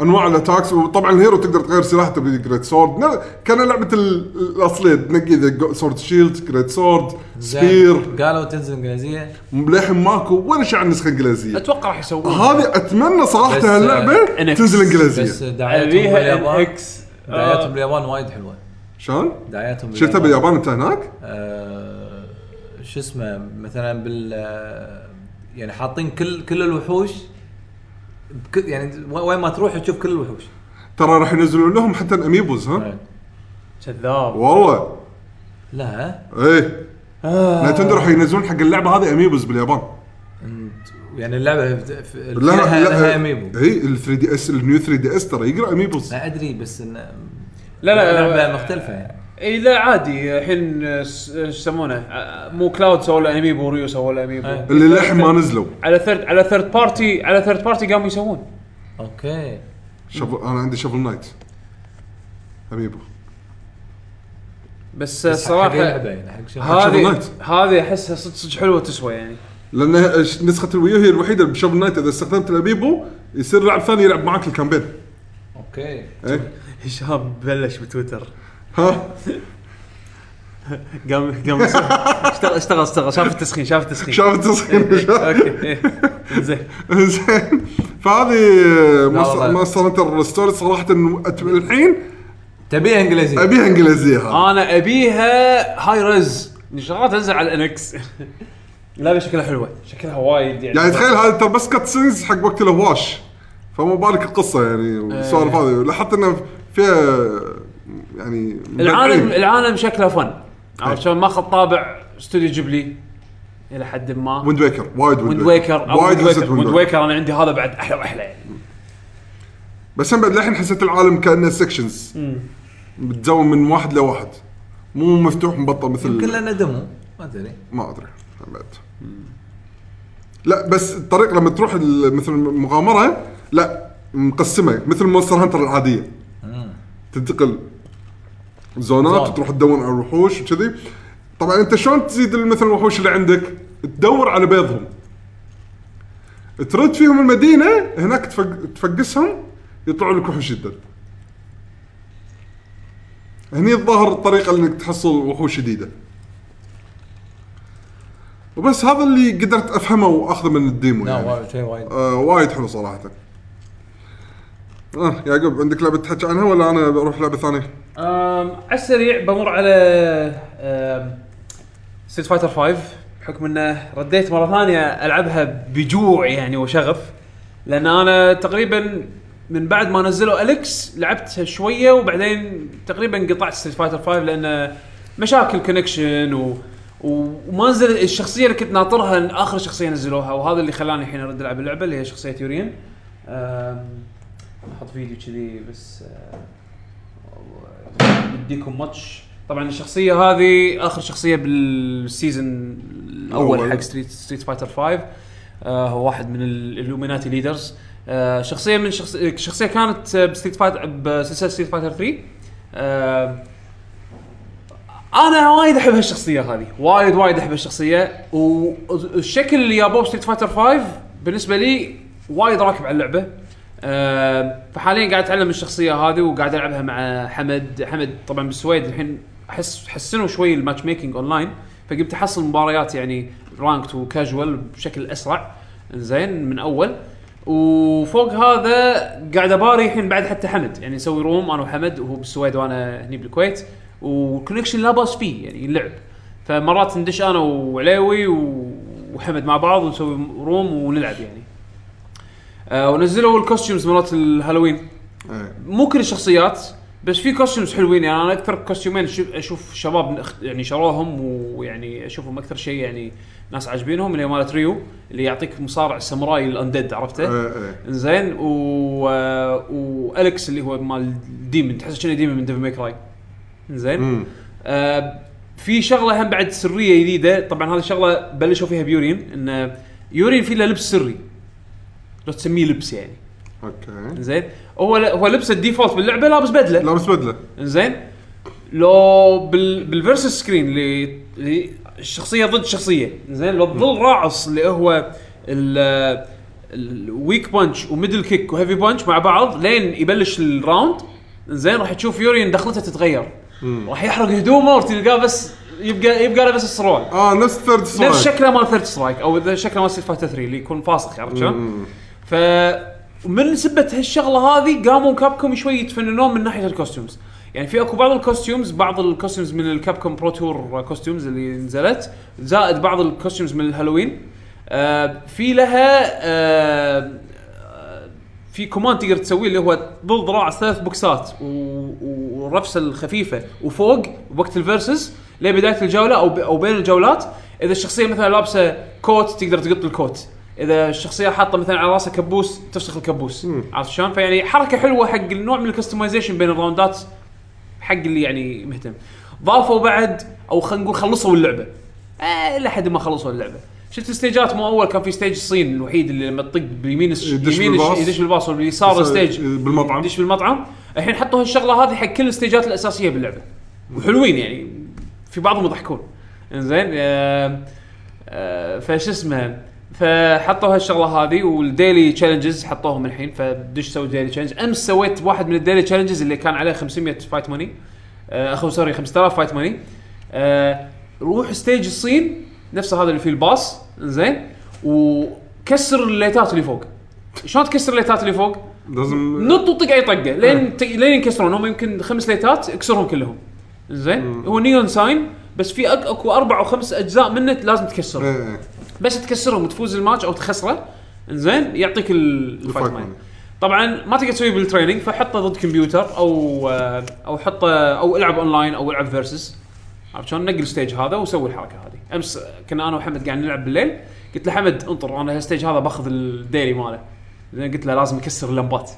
انواع ال attacks. وطبعا ال hero تقدر تغير سلاحته ب great sword ن- كان لعبة ال- الأصلية. تنقي اذا sword shield great sword spear قالوا تنزل إنجليزية. للحين ماكو. ولا شيء عن نسخه إنجليزية؟ أتوقع راح يسوون هذه أتمنى صراحة بس، هاللعبة NX. تنزل بس انجليزيه دعايتهم أبيها باليابان. إكس دعايتهم باليابان وايد حلوة. شلون؟ دعايتهم شفتها باليابان أنت هناك؟ آه، شو اسمه؟ مثلا بال آه، يعني حاطين كل كل الوحوش بك يعني وين ما تروح تشوف كل الوحوش. ترى راح ينزلون لهم حتى الأميبوز ها؟ كذاب. والله. لا. إيه. نتندو راح ينزلون حق اللعبة هذه أميبوز باليابان. يعني اللعبة في- في- لا لها لا لها amiibo اي ال 3DS ال New 3DS ترى يقرأ amiibos. لا أدري بس انه لا لا لعبة مختلفة يعني. اي لا عادي الحين س- إيش يسمونه؟ آه، مو Cloud سووا له amiibo و Ryu سووا له amiibo. أي. اللي للحين ما نزلوا. على third على third party على third party قاموا يسوون. أوكي. شوف أنا عندي Shovel Knight. amiibo. بس الصراحة يعني شغل- هذه Knight. هذه احسها صدق صدق حلوة تسوى يعني. لأن ش- نسخة ال Wii U هي الوحيدة ب Shovel Knight. إذا استخدمت ال amiibo يصير لاعب ثاني يلعب معاك ال campaign. أوكي. إيه. هشام بلش بتويتر. ها؟ قام قام اشتغل اشتغل اشتغل. شاف التسخين شاف التسخين. شاف التصميم أوكي إيه. زين. زين. فهذه. Monster Hunter Story صراحة الحين تبيها انجليزي أبيها إنجليزية. أنا أبيها high res شغلات تنزل على ال NX لا شكلها حلوة. شكلها وايد يعني. يعني تخيل هذا ترى بس cutscenes حق وقت الهواش. فما بالك القصة يعني والسوالف إيه. هذه. لاحظت إنه فيها يعني العالم. العالم شكله فن. عرفت إيه. شلون ماخذ طابع Studio Ghibli إلى حد ما. Wind Waker وايد Wind Waker وايد Wind Waker Wind Waker أنا عندي هذا بعد أحلى وأحلى يعني. بس هم بعد للحين حسيت العالم كأنه sections متزون من واحد لواحد. مو مفتوح مبطل مثل يمكن لأنه demo ما أدري. ما أدري. بعد. لا بس الطريق لما تروح ال- مثل المغامرة لا مقسمة. مثل Monster Hunter العادية. تنتقل زونات zone. وتروح تدور على الوحوش وكذي. طبعا أنت شلون تزيد مثل الوحوش اللي عندك؟ تدور على بيضهم. ترد فيهم المدينة هناك تفق... تفقسهم يطلعوا لك وحوش جدد. هني الظاهر الطريقة انك تحصل وحوش جديدة. وبس هذا اللي قدرت أفهمه وأخذه من ال demo لا يعني. وايد شيء وايد. آه وايد حلو صراحة. آه يعقوب عندك لعبة تحكي عنها ولا أنا بروح لعبة ثانية؟ على السريع بمر على ستيت فايتر 5 بحكم إنه رديت مرة ثانية ألعبها بجوع يعني وشغف لأن أنا تقريبا من بعد ما نزلوا اليكس لعبتها شوية وبعدين تقريبا قطعت ستيت فايتر 5 لأن مشاكل connection و و- وما نزل الشخصية اللي كنت ناطرها آخر شخصية نزلوها وهذا اللي خلاني الحين أرد ألعب اللعبة اللي هي شخصية يورين أم، أحط فيديو كذي بس أه، بديكم ماتش. طبعا الشخصية هذه آخر شخصية بال season الأول. حق ستريت ستريت فايتر 5 آه هو واحد من ال Illuminati leaders آه شخصية من شخص شخصية كانت آه، بستريت فايتر بسلسلة ستريت فايتر 3 آه أنا وايد أحب هالشخصية هذه. وايد وايد أحب هالشخصية. والشكل اللي جابوه بستريت فايتر 5 بالنسبة لي وايد راكب على اللعبة. آه فحاليا قاعد أتعلم الشخصية هذه وقاعد ألعبها مع حمد. حمد طبعا بالسويد الحين أحس حسنوا شوي ال matchmaking online فقمت أحصل مباريات يعني ranked و casual بشكل أسرع. زين من أول. وفوق هذا قاعد أباري الحين بعد حتى حمد. يعني نسوي room أنا وحمد وهو بالسويد وأنا هني بالكويت. و connection لا باس فيه يعني اللعب فمرات ندش أنا وعليوي وحمد مع بعض ونسوي room ونلعب يعني. آه ونزلوا ال costumes مالات ال Halloween. إيه. مو كل الشخصيات بس في costumes حلوين. يعني أنا أكثر costume-ين أشوف شباب يعني شروهم ويعني أشوفهم أكثر شيء يعني ناس عاجبينهم اللي هي مالت ريو اللي يعطيك مصارع الساموراي ال undead عرفته؟ إيه إيه. زين و... آه، والكس اللي هو مال demon. تحس كأنه demon من Devil May Cry زين. آه في شغلة هم بعد سرية جديدة. طبعا هذه شغله بلشوا فيها بيورين. إن يورين في له لبس سري. لو تسميه لبس يعني. أوكي. زين؟ هو هو لبس ال default باللعبة لابس بدلة. لابس بدلة. زين؟ لو بال بال versus screen اللي اللي الشخصية ضد شخصيه زين؟ لو تظل داعس اللي هو ال ال weak punch و middle kick و heavy punch مع بعض لين يبلش ال round زين؟ راح تشوف يورين دخلته تتغير. راح يحرق هدومه وتلقاه بس يبقى يبقى لابس السروال آه نفس Third Strike نفس شكله مال Third Strike أو شكله مال ستيت فايتر 3 اللي يكون فاسخ عرفت شلون؟ ف من سبة هالشغلة هذه قاموا Capcom شوي يتفننون من ناحية ال costumes. يعني في أكو بعض ال costumes بعض ال costumes من ال Capcom Pro Tour costumes اللي نزلت زائد بعض ال costumes من الهالوين. آه في لها آه آه، في command تقدر تسويه اللي هو تظل داعس ثلاث بوكسات والرفسه الخفيفة وفوق بوقت ال versus لبداية الجولة أو أو بين الجولات. إذا الشخصية مثلا لابسة coat تقدر تقط ال coat. إذا الشخصية حاطة مثلا على رأسها كبوس تفسخ الكبوس عرفت شلون؟ فيعني حركة حلوة حق النوع من ال customization بين ال round-ات حق اللي يعني مهتم. ضافوا بعد أو خلينا نقول خلصوا اللعبة. آه لحد ما خلصوا اللعبة. شفت ال stage-ات؟ مو أول كان في stage الصين الوحيد اللي لما تطق باليمين يمين يدش بالباص واليسار يس- ال stage. بالمطعم. يدش بالمطعم. الحين حطوا هالشغلة هذه حق كل ال stage-ات الأساسية باللعبة. وحلوين يعني. في بعضهم يضحكون. إنزين آه آه فش اسمه؟ فحطوا هالشغله هذه وال daily challenges حطوهم الحين فدش سوي daily challenge أمس سويت واحد من ال daily challenges اللي كان عليه 500 fight money أخو sorry 5000 fight money روح stage الصين نفس هذا اللي فيه الباص زين. وكسر ال light-ات اللي فوق. شلون تكسر ال light-ات اللي فوق؟ لازم تنط وتطق أي طقة. لين ت- لين ينكسرون. هم يمكن خمس light-ات اكسرهم كلهم. زين. هو neon sign بس في أكو أربع أو خمس أجزاء منه لازم تكسرهم إيه، إيه. بس تكسرهم وتفوز الماتش أو تخسره. إنزين يعطيك ال- ال fight money money. طبعا ما تقدر تسويه بال training فحطه ضد كمبيوتر أو آه، أو حطه أو العب اونلاين أو العب versus عرفت شلون؟ نق ال stage هذا وسوي الحركة هذه. أمس كنا أنا وحمد قاعد نلعب بالليل. قلت له حمد انطر أنا ال stage هذا باخذ ال daily ماله. زين قلت له لازم اكسر اللمبات.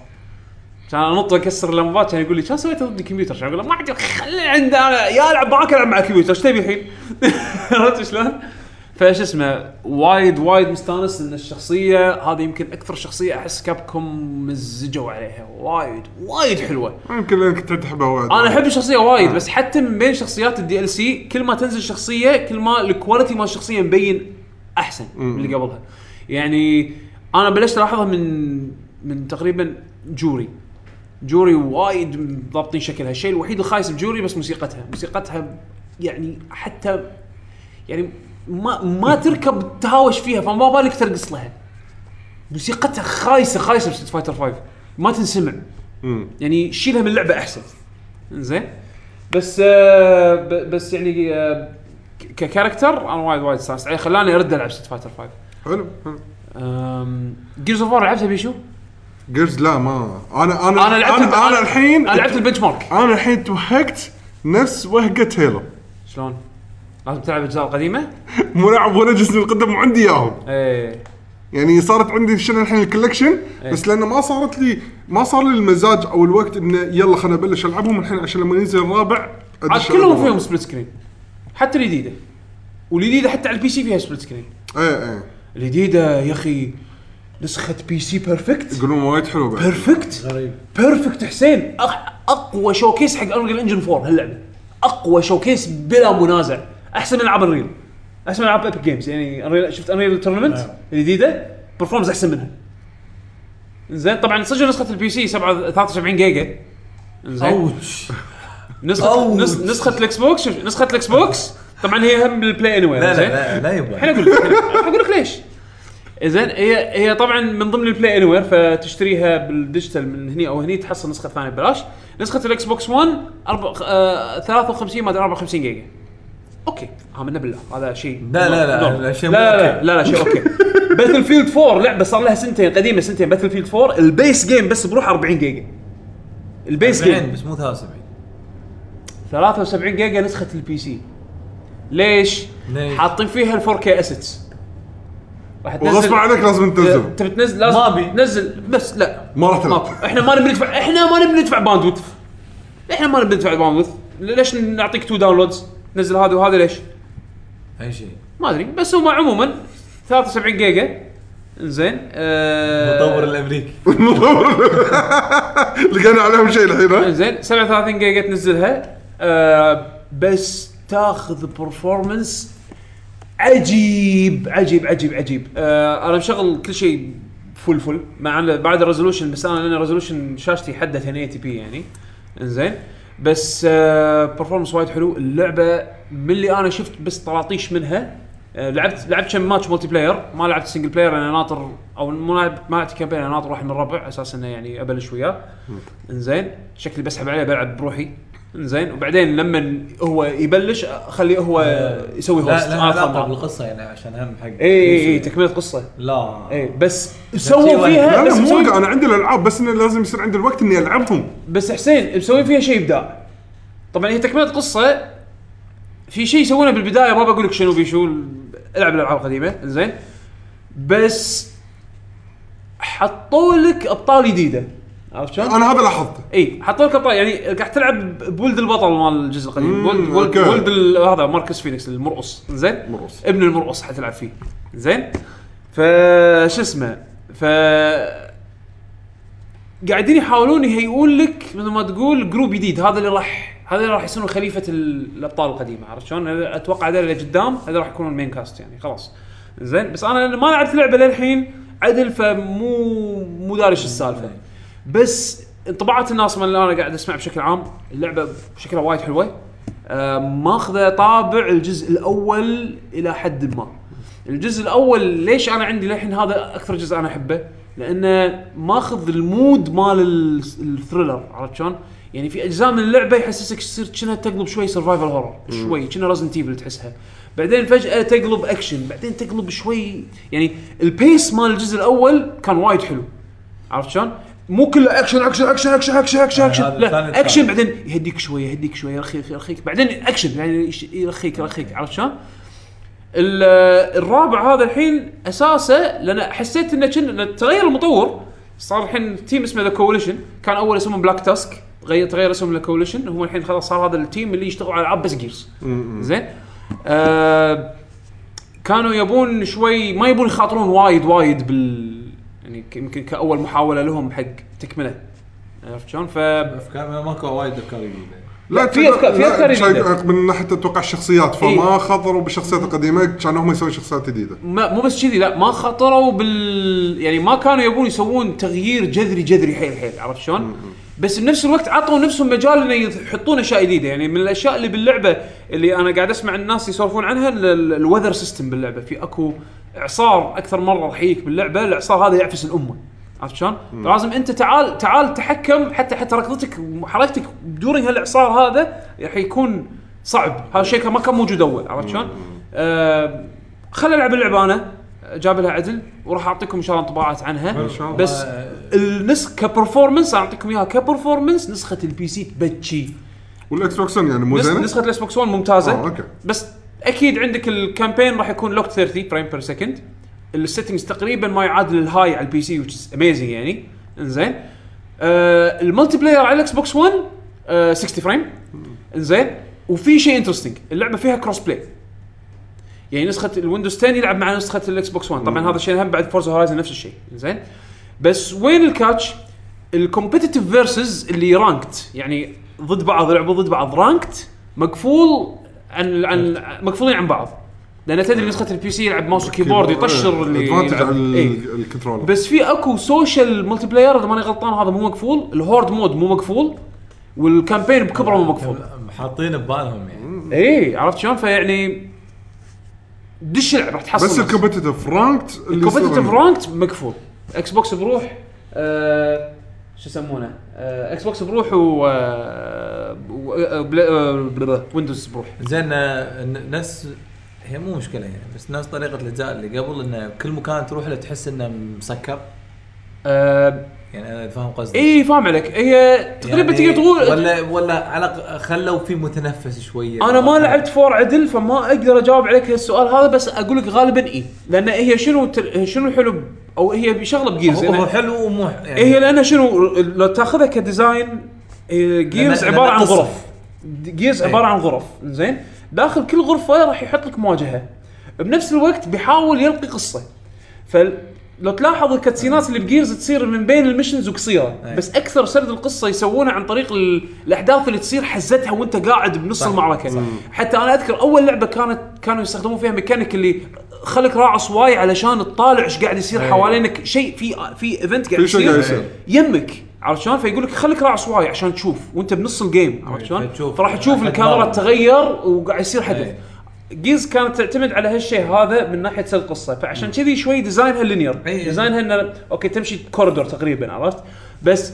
كنت انط واكسر اللمبات كان يقول لي شو سويت ضد الكمبيوتر؟ كان أقول له ما عندي خليني عند أنا يا العب معاك ألعب مع الكمبيوتر إيش تبي الحين؟ عرفت شلون؟ فش اسمه وايد وايد مستانس إن الشخصية هذه يمكن أكثر شخصية أحس Capcom مزجوا عليها. وايد وايد حلوة. يمكن لأنك تحبها وايد. أنا أحب الشخصية وايد بس حتى من بين شخصيات ال DLC كل ما تنزل شخصية كل ما ال quality مال الشخصيه مبين أحسن من اللي قبلها. يعني أنا بلشت ألاحظها من من تقريبا جوري. جوري وايد ضابطين شكلها. الشيء الوحيد الخايس بجوري بس موسيقتها. موسيقتها يعني حتى يعني ما ما تركب تهاوش فيها فما بالك ترقص لها. موسيقتها خايسة خايسة بستيت فايتر 5 ما تنسمع. مم. يعني شيلها من اللعبه أحسن. زين بس آه بس يعني آه ك character أنا وايد وايد استانست. عليه خلاني أرد ألعب Street Fighter 5 حلو حلو. Gears of War لعبتها بيشو؟ Gears لا ما. أنا أنا أنا لعبت أنا, أنا الحين أنا لعبت ال benchmark أنا الحين توهقت نفس وهقة هيلو شلون؟ لازم تلعب الأجزاء القديمة؟ مو لاعب ولا جزء القدم وعندي إياهم. إيه. يعني صارت عندي شنو الحين ال collection بس لأنه ما صارت لي ما صار لي المزاج أو الوقت إنه يلا خليني ابلش ألعبهم. الحين عشان لما ينزل الرابع عاد كلهم. فيهم split screen حتى الجديده والجديده حتى على ال PC فيها split screen إيه إيه. الجديده يا أخي نسخة PC perfect يقولون وايد حلو بعد. perfect غريب. perfect حسين. أق- أقوى showcase حق Unreal Engine 4 هاللعبة. أقوى showcase بلا منازع. أحسن من العاب Unreal أحسن من العاب Epic Games يعني Unreal- شفت Unreal Tournament نعم. الجديده performs أحسن منها. زين طبعا صدق نسخة ال PC 7 73 جيجا. زين ouch نسخه. نس- نسخة ال Xbox شوف نسخة ال Xbox طبعا هي هم بال Play Any لا لا لا لا يبا الحين أقول لك أقول لك ليش. زين هي هي طبعا من ضمن ال Play Anywhere فتشتريها بال digital من هني أو هني تحصل نسخة ثانية ببلاش. نسخة ال Xbox 1 أربع آه 53 ما أدري 54 جيجا. okay امنا بالله هذا شيء لا، لا، لا،. لا، شيء لا مو لا لا, okay. لا, لا شيء okay. Battlefield 4 لعبة صار لها سنتين قديمة سنتين. Battlefield 4 ال base game بس بروح 40 جيجا. ال base game 70 بس مو 73 73 جيجا نسخة ال PC ليش؟ ليش؟ حاطين فيها ال 4K assets راح وغصب عنك لازم تنزل. تبي تنزل؟ لازم ما أبي. تنزل. بس لا. ما راح تلعب. ما- إحنا ما نبي ندفع إحنا ما نبي ندفع bandwidth إحنا ما نبي ندفع bandwidth ليش نعطيك two downloads تنزل هذا وهذا ليش؟ أي شيء. ما أدري بس هم عموما 73 جيجا. زين آه المطور الأمريكي. لقينا عليهم شيء الحين ها؟ زين 37 جيجا تنزلها آه بس تاخذ performance عجيب عجيب عجيب عجيب. آه أنا مشغل كل شيء full full مع بعد ال resolution بس أنا لأن ال resolution شاشتي حده 1080 P يعني. إنزين. بس آه performance وايد حلو. اللعبة من اللي أنا شفت بس طراطيش منها آه لعبت لعبت كم match multiplayer ما لعبت single player أنا ناطر أو مو لعب- ما لعبت campaign أنا ناطر واحد من الربع. أساس إنه يعني أبلش وياه. إنزين. شكلي بسحب عليه بلعب بروحي. انزين وبعدين لما هو يبلش اخليه هو يسوي لا host لا أدخل معه. بالقصة يعني عشان هم حق. اي اي اي تكملة قصة. لا. اي بس سووا فيها لا بس لا مو مسوي أنا عندي الألعاب بس إنه لازم يصير عندي الوقت إني ألعبهم. بس حسين مسوين فيها شيء إبداع. طبعا هي تكملة قصة. في شيء يسوونه بالبداية ما بقول لك شنو في شو. العب الألعاب القديمة. زين. بس حطوا لك أبطال جديدة. عرفت شلون؟ أنا هذا لاحظته. إي حطوا لك يعني قاعد تلعب بولد البطل مال الجزء القديم. بولد بولد. بولد هذا Marcus Fenix المرقص. زين؟ مرقص. ابن المرقص حتلعب فيه. زين؟ ف شو اسمه؟ ف قاعدين يحاولون يهيئون لك مثل ما تقول group جديد. هذا اللي راح هذا اللي راح يصيرون خليفة ال- الأبطال القديمة. عرفت شلون؟ هذا- أتوقع هذول اللي قدام هذول راح يكونون ال main cast يعني. خلاص. زين؟ بس أنا ما لعبت اللعبه للحين عدل فمو مو داري شو السالفة. بس انطباعات الناس من اللي أنا قاعد أسمع بشكل عام اللعبة شكلها وايد حلوة. آه ماخذة طابع الجزء الأول إلى حد ما. الجزء الأول ليش أنا عندي للحين هذا أكثر جزء أنا أحبه؟ لأنه ماخذ ال mood مال ال- الthriller عرفت شلون؟ يعني في أجزاء من اللعبة يحسسك تصير كأنها تقلب شوي survival horror شوي كأنها Resident Evil تحسها. بعدين فجأة تقلب اكشن بعدين تقلب شوي يعني ال pace مال الجزء الأول كان وايد حلو. عرفت شلون؟ مو كله action action action action action action action هذا الثاني لا اكشن الثاني. بعدين يهديك شوي يهديك شوي يرخيك يرخيك. بعدين اكشن يعني يش- يرخيك يرخيك. عرفت شلون؟ ال- الرابع هذا الحين أساسه لأن حسيت إنه كن تغير المطور صار الحين team اسمه The Coalition كان أول اسمه Black Tusk غير تغير اسمه ل Coalition هم الحين خلاص صار هذا ال team اللي يشتغل على العاب بس Gears زين؟ آه كانوا يبون شوي ما يبون يخاطرون وايد وايد بال يعني يمكن كأول محاولة لهم حق تكملة عرفت شلون؟ ف افكار ماكو وايد أفكار جديدة لا، في أفكار- في شيء جديدة. من ناحية أتوقع الشخصيات فما إيه. خضروا بالشخصيات القديمه كانوا هم يسوون شخصيات جديدة ما مو بس كذي لا ما خطروا بال يعني ما كانوا يبون يسوون تغيير جذري جذري حيل حيل عرفت شلون؟ بس بنفس الوقت عطوا نفسهم مجال إنه يحطون أشياء جديدة يعني من الأشياء اللي باللعبة اللي أنا قاعد أسمع الناس يسولفون عنها ال weather system باللعبة في أكو اعصار أكثر مرة راح يجيك باللعبة الإعصار هذا يعفس الأمة. عرفت شلون؟ لازم أنت تعال تعال تحكم حتى حتى ركضتك وحركتك دورين هالاعصار هذا راح يكون صعب. هذا الشيء ما كان موجود أول عرفت شلون؟ آه خل ألعب اللعبة أنا جاب لها عدل وراح أعطيكم إن شاء الله انطباعات عنها. بس النسخ ك performance أنا أعطيكم إياها ك performance نسخة ال PC تبكي وال Xbox One يعني مو زينة؟ نسخة ال Xbox 1 ممتازة. آه okay. بس أكيد عندك ال campaign راح يكون locked 30 frame per second ال settings تقريبا ما يعادل ال high على ال PC which is amazing يعني. إنزين. آه ال multiplayer على ال Xbox 1 آه 60 frame إنزين. وفي شيء interesting اللعبة فيها cross play يعني نسخة ال Windows 10 يلعب مع نسخة ال Xbox 1 طبعا هذا الشيء هم بعد Forza Horizon نفس الشيء. زين بس وين ال catch ال competitive versus اللي ranked يعني ضد بعض يلعبوا ضد بعض ranked مقفول عن عن مقفولين عن بعض. لأن تدري نسخة ال PC يلعب mouse و keyboard يطشر اللي advantage يلعب. إيه. ال- controller. بس في أكو social multiplayer إذا ماني غلطان هذا مو مقفول ال horde mode مو مقفول وال campaign بكبره مو مقفول حاطين ببالهم يعني. اي عرفت شلون؟ فيعني دش العب راح تحصل بس ال competitive ranked يصير- ranked مقفول Xbox بروح آه شو يسمونه؟ آه إكس بوكس بروح و آه و- آه، آه، Windows بروح. زين آه، نفس هي مو مشكلة يعني بس نفس طريقة الإجزاء اللي قبل انه كل مكان تروح له تحس إنه مسكر. آه يعني أنا فاهم قصدي إي فاهم عليك. هي تقريبا يعني تقدر تقول ولا ولا على خلوا في متنفس شوية. أنا ما لعبت فور عدل فما أقدر أجاوب عليك السؤال هذا بس أقول لك غالبا إي. لأن هي شنو. شنو الحلو ب- أو هي شغله ب Gears هو, إنها- حلو ومو يعني هي لأنها شنو لو تأخذها ك design Gears لأن- عبارة عن. غرف Gears إيه. عبارة عن غرف زين داخل كل غرفة راح يحط لك مواجهة بنفس الوقت بيحاول يلقي قصة فلو تلاحظ الكاتسينات اللي ب Gears تصير من بين ال missions وقصيرة إيه. بس أكثر سرد القصة يسوونه عن طريق ال- الأحداث اللي تصير حزتها وأنت قاعد بنص صح. المعركة صح. حتى أنا أذكر أول لعبة كانت كانوا يستخدمون فيها ميكانيك اللي خليك داعس Y علشان تطالع إيش قاعد يصير إيه. حوالينك شيء في في event قاعد في شيء قاعد يصير. يمك عرفت شلون؟ فيقول لك خليك داعس Y عشان تشوف وأنت بنص ال game عرفت شلون؟ فراح تشوف الكاميرا. تتغير وقاعد يصير حدث إيه. جيز كانت تعتمد على هالشيء هذا من ناحية سرد القصة فعشان كذي شوي design ها linear إيه. design ها انه okay تمشي كوريدور تقريبا عرفت بس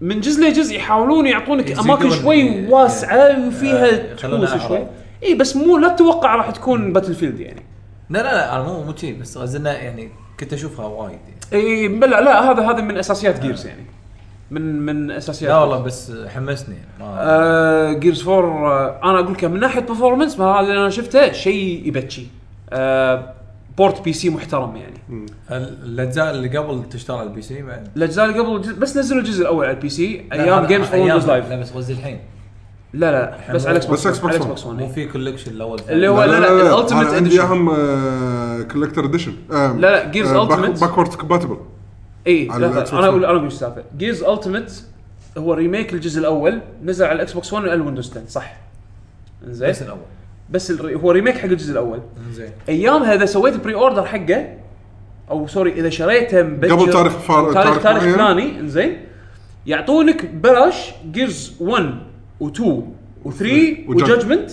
من جزء لجزء يحاولون يعطونك أماكن شوي إيه. واسعة وفيها تحوس شوي. اي بس مو لا تتوقع راح تكون Battlefield يعني لا لا لا أنا مو مو شي بس قصدي إنه يعني كنت أشوفها وايد يعني. إي بلا لا هذا هذا من أساسيات Gears يعني. من من أساسيات لا والله بس حمسني يعني ما آه Gears 4 آه أنا أقول لك من ناحية performance ما هذا اللي أنا شفته شيء يبكي. آه port PC محترم يعني. ال- الأجزاء اللي قبل تشتغل على ال PC بعد؟ الأجزاء اللي قبل الجزء- بس نزلوا الجزء الأول على ال PC لا، أيام Games for Live لا بس قصدي الحين. لا لا بس على Xbox بس Xbox على One. Xbox مو 1 في collection الأول اللي هو- لا، لا، ال Ultimate أنا عندي Edition. اهم collector edition لا، لا، Gears Ultimate. backward compatible اي على ال Xbox أنا أقول 1. أنا أقول إيش السالفة. Gears Ultimate هو remake الجزء الأول نزل على ال Xbox 1 وعلى ال Windows 10 صح. إنزين. بس الأول. بس ال re- هو remake حق الجزء الأول. زين ايامها اذا سويت pre-order حقه أو sorry إذا شريته مبكر قبل تاريخ فار- تاريخ تاريخ تاريخ معين. فلاني إنزين. يعطونك ببلاش Gears 1 و2 و3 و Jud- و Judgment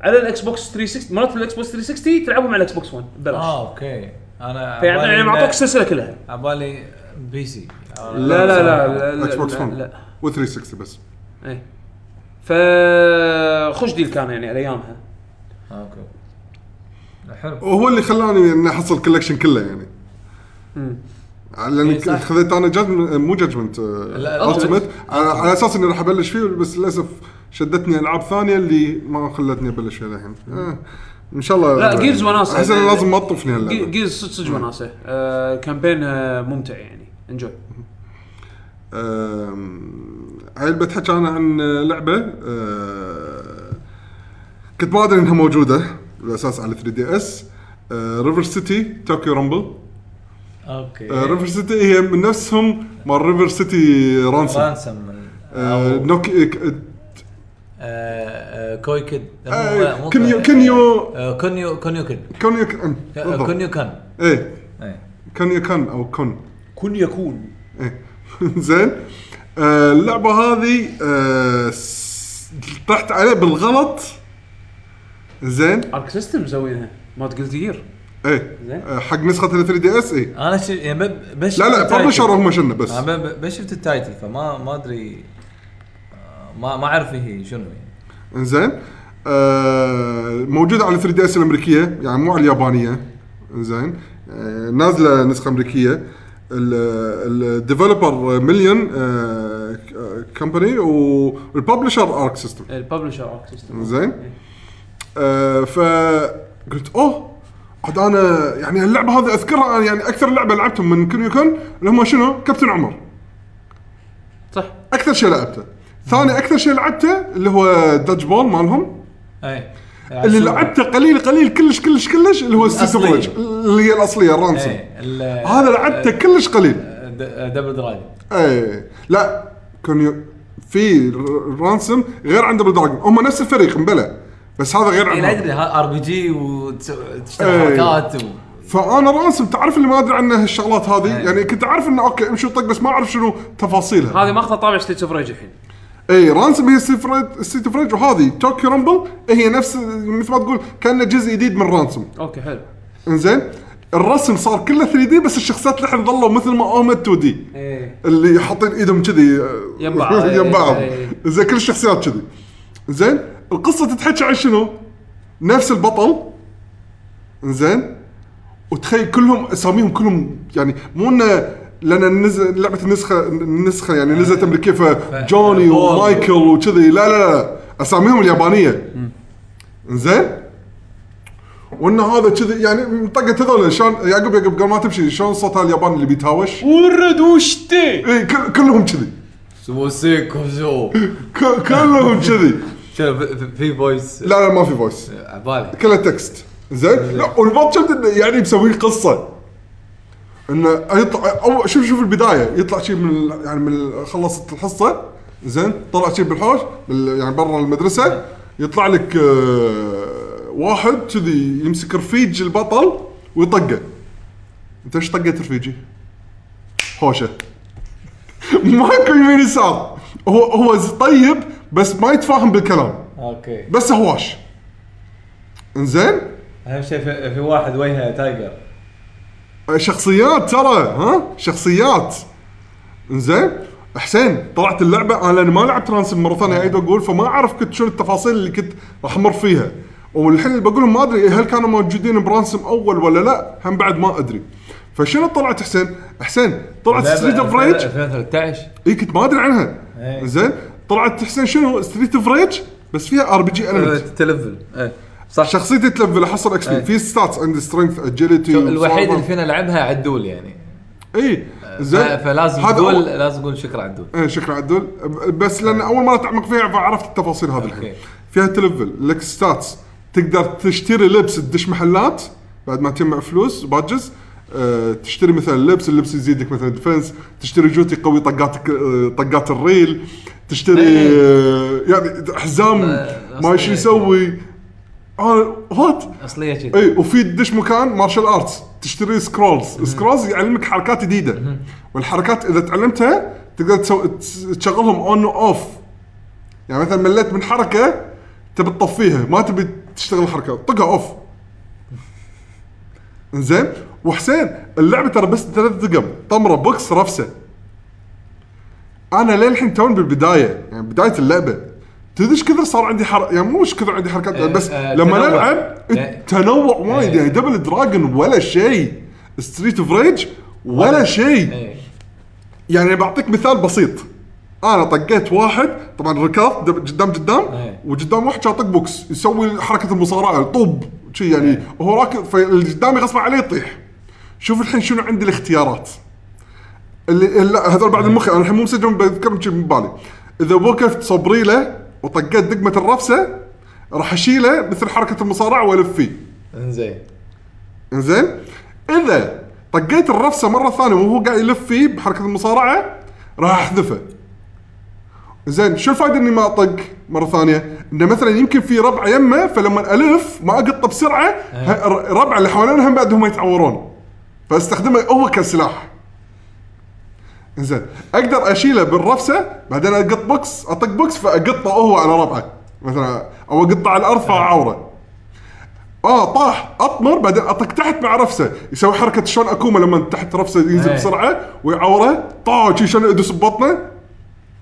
على ال Xbox 360 مرات ال Xbox 360 تلعبهم على ال Xbox 1 ببلاش. آه أوكي. أنا فيعني عبالي يعني معطوك السلسلة كلها. عبالي PC لا لا لا لا لا Xbox لا, 1 لا. و 360 بس اي فخوش deal كان يعني على أيامها. okay. حلو. وهو اللي خلاني إني أحصل collection كله يعني. لأن إيه، صح. خذيت أنا Judgment مو Judgment Ultimate على, على أساس إني راح أبلش فيه بس للأسف شدتني العاب ثانية اللي ما خلتني أبلش فيها الحين. آه. إن شاء الله لا Gears وناسه أحس إنه لازم مطفني هاللعبه Gears صدق صدق وناسه آه campaign آه ممتع يعني. enjoy هاي بتحكي أنا عن لعبة آه، كنت ما أدري إنها موجودة بالأساس على 3DS. ريفر سيتي توكيو رامبل أوكي. ريفر سيتي هي من نفسهم مال ريفر سيتي رانسوم رانسم آه، آه، آه، كوي كيد. مو- آه، كنيو- كنيو- كونيو كونيو كيد كونيو كان بالضبط. كونيو كان. إيه. إيه. كونيو كان أو كون. كن يكون إيه. زين. اللعبة هذه طحت عليه بالغلط. زين. Arc System مسوينها مالت جير إيه. زين. حق نسخة 3DS اي أنا ش... يعني ب- بس لا لا. publisher هم شنو بس. أنا بس شفت ال title فما ما أدري. ما ما أعرف هي شنو يعني. إنزين آه موجودة على 3DS الأمريكية يعني مو على اليابانية. إنزين آه نازلة نسخة أمريكية. ال developer Million Company وال publisher Arc System ال publisher Arc System زين آه فقلت أوه عاد أنا يعني اللعبة هذه أذكرها أنا يعني أكثر لعبة لعبتهم من Kunio-kun اللي هم شنو؟ كابتن عمر. صح. أكثر شيء لعبته. ثاني أكثر شيء لعبته اللي هو Dodge Ball مالهم. أي. اللي لعبته قليل قليل كلش كلش كلش اللي هو Street of. Rage اللي هي الأصلية ال Ransom أي. هذا لعبته كلش قليل. Double Dragon أي. لا Kunio في Ransom غير عند Double Dragon هم نفس الفريق مبلى. بس هذا غير اي عن. أدري RPG وتشتغل إيه. حركات و... فأنا Ransom تعرف اللي ما أدري عنه هالشغلات هذه. يعني كنت عارف إنه okay امشي وطق بس ما أعرف شنو تفاصيلها. هذه ماخذه طابع Street of Rage الحين. اي Ransom هي Street of Rage وهذه Tokyo Rumble هي نفس مثل ما تقول كأنه جزء جديد من Ransom. okay حلو. إنزين الرسم صار كله 3 دي بس الشخصيات لحن ظلوا مثل ما هم 2 دي. إيه. اللي حاطين إيدهم كذي يم بعض. يم بعض. زين كل الشخصيات كذي. زين القصة تتحكي عن شنو؟ نفس البطل. زين وتخيل كلهم أساميهم كلهم يعني مو إنه لأن نزل لعبة النسخة النسخة يعني نزلت أمريكية فجوني. ومايكل وكذي. لا لا لا أساميهم اليابانية. زين؟ وإن هذا كذي يعني طقت هذول. شلون؟ يعقوب يعقوب قبل ما تمشي شلون صوت الياباني اللي بيتهاوش؟ ورد وشتي. إي كل كلهم كذي. سو سيكو شو ك- كلهم كذي. في- فويس لا لا ما في فويس عبالي كله تكست زين؟ لا والبط يعني مسوي قصة. إنه يطلع أو شوف شوف البداية. يطلع شيء من يعني من خلصت الحصة زين طلع شيء بالحوش بال- يعني برا المدرسة يطلع لك آه، واحد كذي يمسك رفيج البطل ويطقه. أنت إيش طقيت رفيجي؟ هوشة. ماكو يمين يسار هو هو طيب بس ما يتفاهم بالكلام. okay. بس هواش. إنزين؟ أهم شيء في, في واحد وجهه tiger. شخصيات ترى ها؟ شخصيات. إنزين؟ حسين طلعت اللعبة أنا لأن ما لعبت Ransom مرة ثانية أعيد واقول فما أعرف كنت شنو التفاصيل اللي كنت راح أمر فيها. والحين اللي بقولهم ما أدري هل كانوا موجودين ب Ransom أول ولا لا؟ هم بعد ما أدري. فشنو طلعت حسين؟ حسين طلعت Street of Rage 2013 اي كنت ما أدري عنها. إيه. زين طلعت حسين شنو؟ Street of Rage بس فيها RPG element تلفل. إيه. صح. شخصيتي تلفل احصل XP إيه. في stats عندي strength agility الوحيد اللي فينا لعبها عدول يعني. اي ف- زين. فلازم تقول أول- لازم تقول شكرا عدول إيه شكرا عدول بس لأن أول مرة تعمق فيها فعرفت التفاصيل هذه الحين. فيها تلفل لك stats تقدر تشتري لبس تدش محلات بعد ما تجمع فلوس badges أه تشتري مثلا لبس اللبس يزيدك مثلا defense تشتري جوتي قوي طقاتك أه طقات الريل. تشتري أه يعني حزام آه، ما. يسوي. آه وات أصلية كذي اي وفي تدش مكان martial arts تشتري scrolls scrolls يعلمك حركات جديدة. والحركات إذا تعلمتها تقدر تسو... تشغلهم on و off يعني مثلا مليت من حركة تبي تطفيها ما تبي تشتغل الحركة طقها off زين وحسين اللعبة ترى بس ثلاث دقم طمرة بوكس رفسة. أنا للحين توني بالبداية يعني بداية اللعبة. تدري إيش كثر صار عندي حر... يعني مو إيش كثر عندي حركات آه، بس آه، لما تنوع. نلعب. تنوع وايد آه. يعني Double Dragon ولا شيء Street of Rage ولا شيء إيه. يعني بعطيك مثال بسيط أنا طقيت واحد طبعا ركض قدام قدام إيه. وقدام واحد شاطق بوكس يسوي حركة المصارعة طوب شي يعني وهو راكض فاللي قدامي غصب عليه يطيح شوف الحين شنو عندي الاختيارات اللي لا هذول بعد المخ أنا الحين مو مسجل بذكر شي من بالي اذا وقفت صبريله وطقيت دقمة الرفسة راح أشيله مثل حركة المصارعة وألف فيه. إنزين. إنزين؟ إذا طقيت الرفسة مرة ثانية وهو قاعد يلف فيه بحركة المصارعة راح أحذفه. زين شو الفائده إني ما أطق مرة ثانية؟ إنه مثلا يمكن في ربع يمه فلما ألف ما اقطه بسرعة ه- الربع اللي حوالينها هم بعدهم يتعورون. فأستخدمه هو كسلاح. زين أقدر أشيله بالرفسة بعدين أقط بوكس أطق بوكس فأقطه هو على ربعه. مثلا أو أقطه على الأرض فاعوره آه طاح أطمر بعدين أطق تحت مع رفسة. يسوي حركة شلون Akuma لما تحت رفسة ينزل إيه. بسرعة ويعوره. طاح شلون يدوس ببطنه؟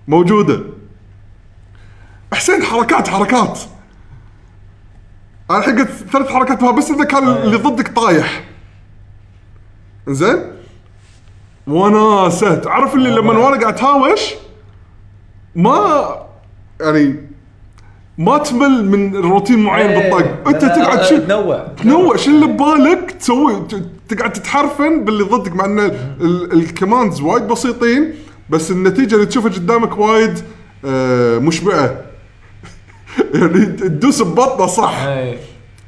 موجودة. حسين حركات حركات. أنا الحين قلت ثلاث حركات بس إذا كان اللي ضدك طايح. زين وناسه تعرف اللي لما وأنا قاعد اتهاوش ما يعني ما تمل من روتين معين إيه. بالطق أنت لا، تقعد لا، شو؟ تنوع. تنوع. شو اللي ببالك تسوي؟ ت- تقعد تتحرفن باللي ضدك مع إن ال- الكماندز وايد بسيطين بس النتيجة اللي تشوفها قدامك وايد آه، مشبعة. يعني تدوس ببطنه صح. إيه.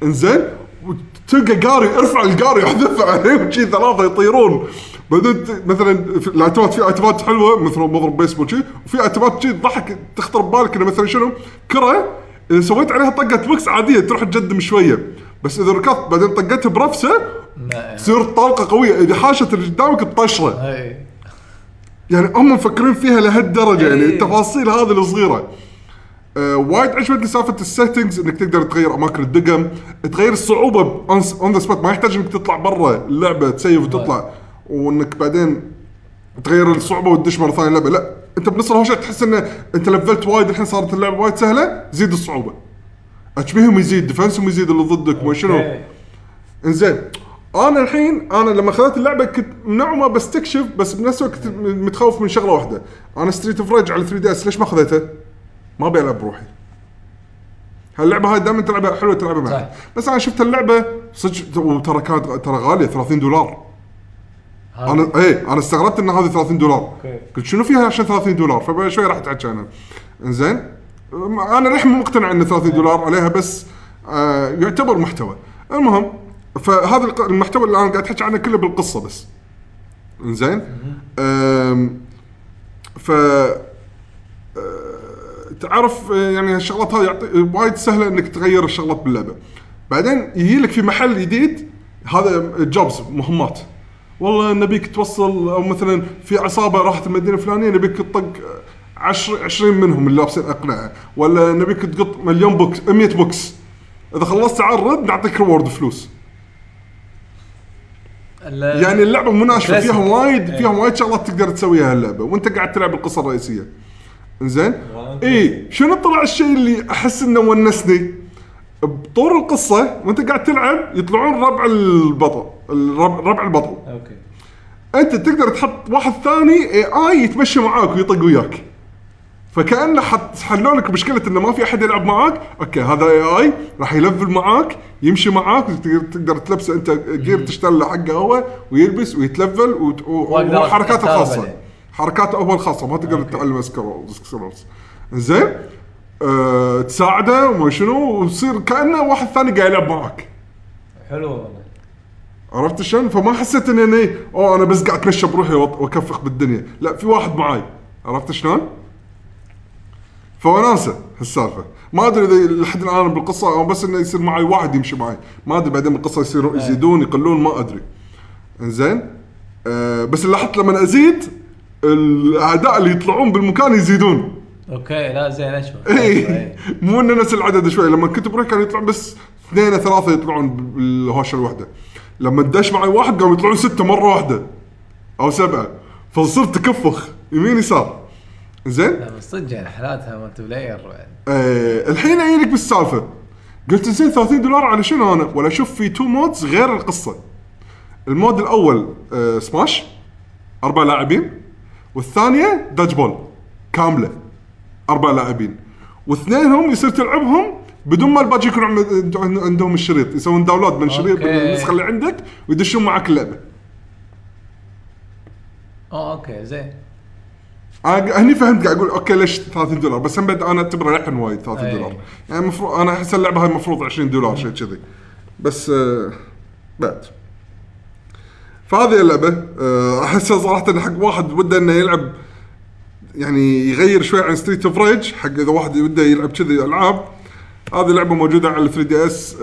إنزين؟ وتلقى قاري ارفع القاري احذفه عليه وشي ثلاثة يطيرون. بعدين مثلا في الايتمات في ايتمات حلوة مثل مضرب بيسبول شي وفي ايتمات شي تضحك تخطر ببالك إنه مثلا شنو؟ كرة إذا سويت عليها طقة بوكس عادية تروح تجدم شوية. بس إذا ركضت بعدين طقتها برفسة تصير طلقة قوية. إذا حاشت اللي قدامك تطشره. إيه. يعني هم مفكرين فيها لهالدرجة يعني إيه. التفاصيل هذه الصغيرة. آه وايد عجبتني سالفة ال settings إنك تقدر تغير أماكن الدقم تغير الصعوبة on the spot ما يحتاج إنك تطلع برا اللعبة تسيف وتطلع. وانك بعدين تغير الصعوبه وتدش مرة ثانية اللعبة. لا انت بنص الهوشة تحس ان انت لفلت وايد الحين صارت اللعبة وايد سهلة زيد الصعوبة. HP هم يزيد defense هم يزيد اللي ضدك ما شنو. إنزين أنا الحين أنا لما خذيت اللعبة كنت من نوع ما بستكشف بس بنفس الوقت متخوف من شغلة واحدة. أنا Street of Rage على 3 DS ليش ما خذيتها؟ ما أبي ألعب بروحي. هاللعبة هاي دائما تلعبها حلوة تلعبها معي. بس أنا شفت اللعبة صدق وترى كانت ترى غالية 30 دولار. أنا إيه أنا استغربت إن هذه 30 دولار. قلت شنو فيها عشان 30 دولار؟ فشوي راح اتحكى عنها إنزين؟ أنا للحين مو مقتنع إن 30 دولار عليها بس آه يعتبر محتوى. المهم فهذا المحتوى اللي أنا قاعد احكي عنه كله بالقصة بس. إنزين؟ ف آه، تعرف آه، يعني الشغلات هذه يعطي وايد سهلة إنك تغير الشغلات باللعبة. بعدين يجي لك في محل جديد هذا jobs مهمات. والله نبيك توصل أو مثلا في عصابة راحت المدينة الفلانية نبيك تطق 10 20 منهم اللي لابسين أقنعة ولا نبيك تقط مليون بوكس 100 بوكس. إذا خلصت عرض نعطيك reward فلوس. يعني اللعبة مناشفه. فيها وايد إيه. فيها وايد شغلات تقدر تسويها اللعبه وأنت قاعد تلعب القصة الرئيسية. زين اي شنو طلع الشيء اللي أحس إنه ونسني؟ بطور القصة وانت قاعد تلعب يطلعون ربع البطل الربع ربع البطل. okay. انت تقدر تحط واحد ثاني AI يتمشى معاك ويطق وياك. فكانه حلوا لك مشكلة انه ما في أحد يلعب معاك. okay هذا AI راح يلفل معاك يمشي معاك تقدر تلبسه أنت gear تشتري له حقه هو ويلبس ويتلفل وحركاته بعدين. حركاته هو الخاصه ما تقدر تتعلم scrolls. زين؟ أه تساعده وما شنو ويصير كأنه واحد ثاني قاعد يلعب معاك حلو والله عرفت شلون؟ فما حسيت اني إني أوه أنا بس قاعد أتمشى بروحي وأط- وأكفخ بالدنيا، لا في واحد معاي، عرفت شلون؟ فوناسة هالسالفة، ما أدري إذا لحد الآن بالقصة أو بس إنه يصير معي واحد يمشي معي، ما أدري بعدين بالقصة يصيرون يزيدون يقلون ما أدري. إنزين؟ أه بس لاحظت لما أزيد الأعداء اللي يطلعون بالمكان يزيدون. أوكي لا زين أشوف اي مو إنه نفس العدد شوي. لما كنت بروح كان يطلع بس اثنين ثلاثة يطلعون بالهوشة الواحدة. لما دش معي واحد قاموا يطلعون ستة مرة واحدة أو سبعة. فصرت تكفخ يمين يسار. زين؟ لا بس صدق يعني حلاتها multiplayer بعد آه الحين اجيلك بالسالفة. قلت زين 30 دولار على شنو أنا؟ ولا أشوف في two modes غير القصة. ال mode الأول آه سماش أربع لاعبين. والثانية dodgeball كاملة. أربع لاعبين. واثنينهم يصير تلعبهم بدون ما الباقي يكون عند- عندهم الشريط. يسوون download من الشريط من okay. النسخة اللي عندك ويدشون معك اللعبة. آه okay زين. أنا هني فهمت قاعد أقول okay ليش 30 دولار؟ بس هم بعد أنا أعتبره للحين وايد 30 أي. دولار. يعني المفروض أنا أحس اللعبة هاي المفروض 20 دولار شيء كذي. بس آه بعد. فهذه اللعبة آه، احسها صراحة حق واحد وده إنه يلعب يعني يغير شوي عن Streets of Rage حق إذا واحد وده يلعب كذي ألعاب. هذه لعبة موجودة على 3DS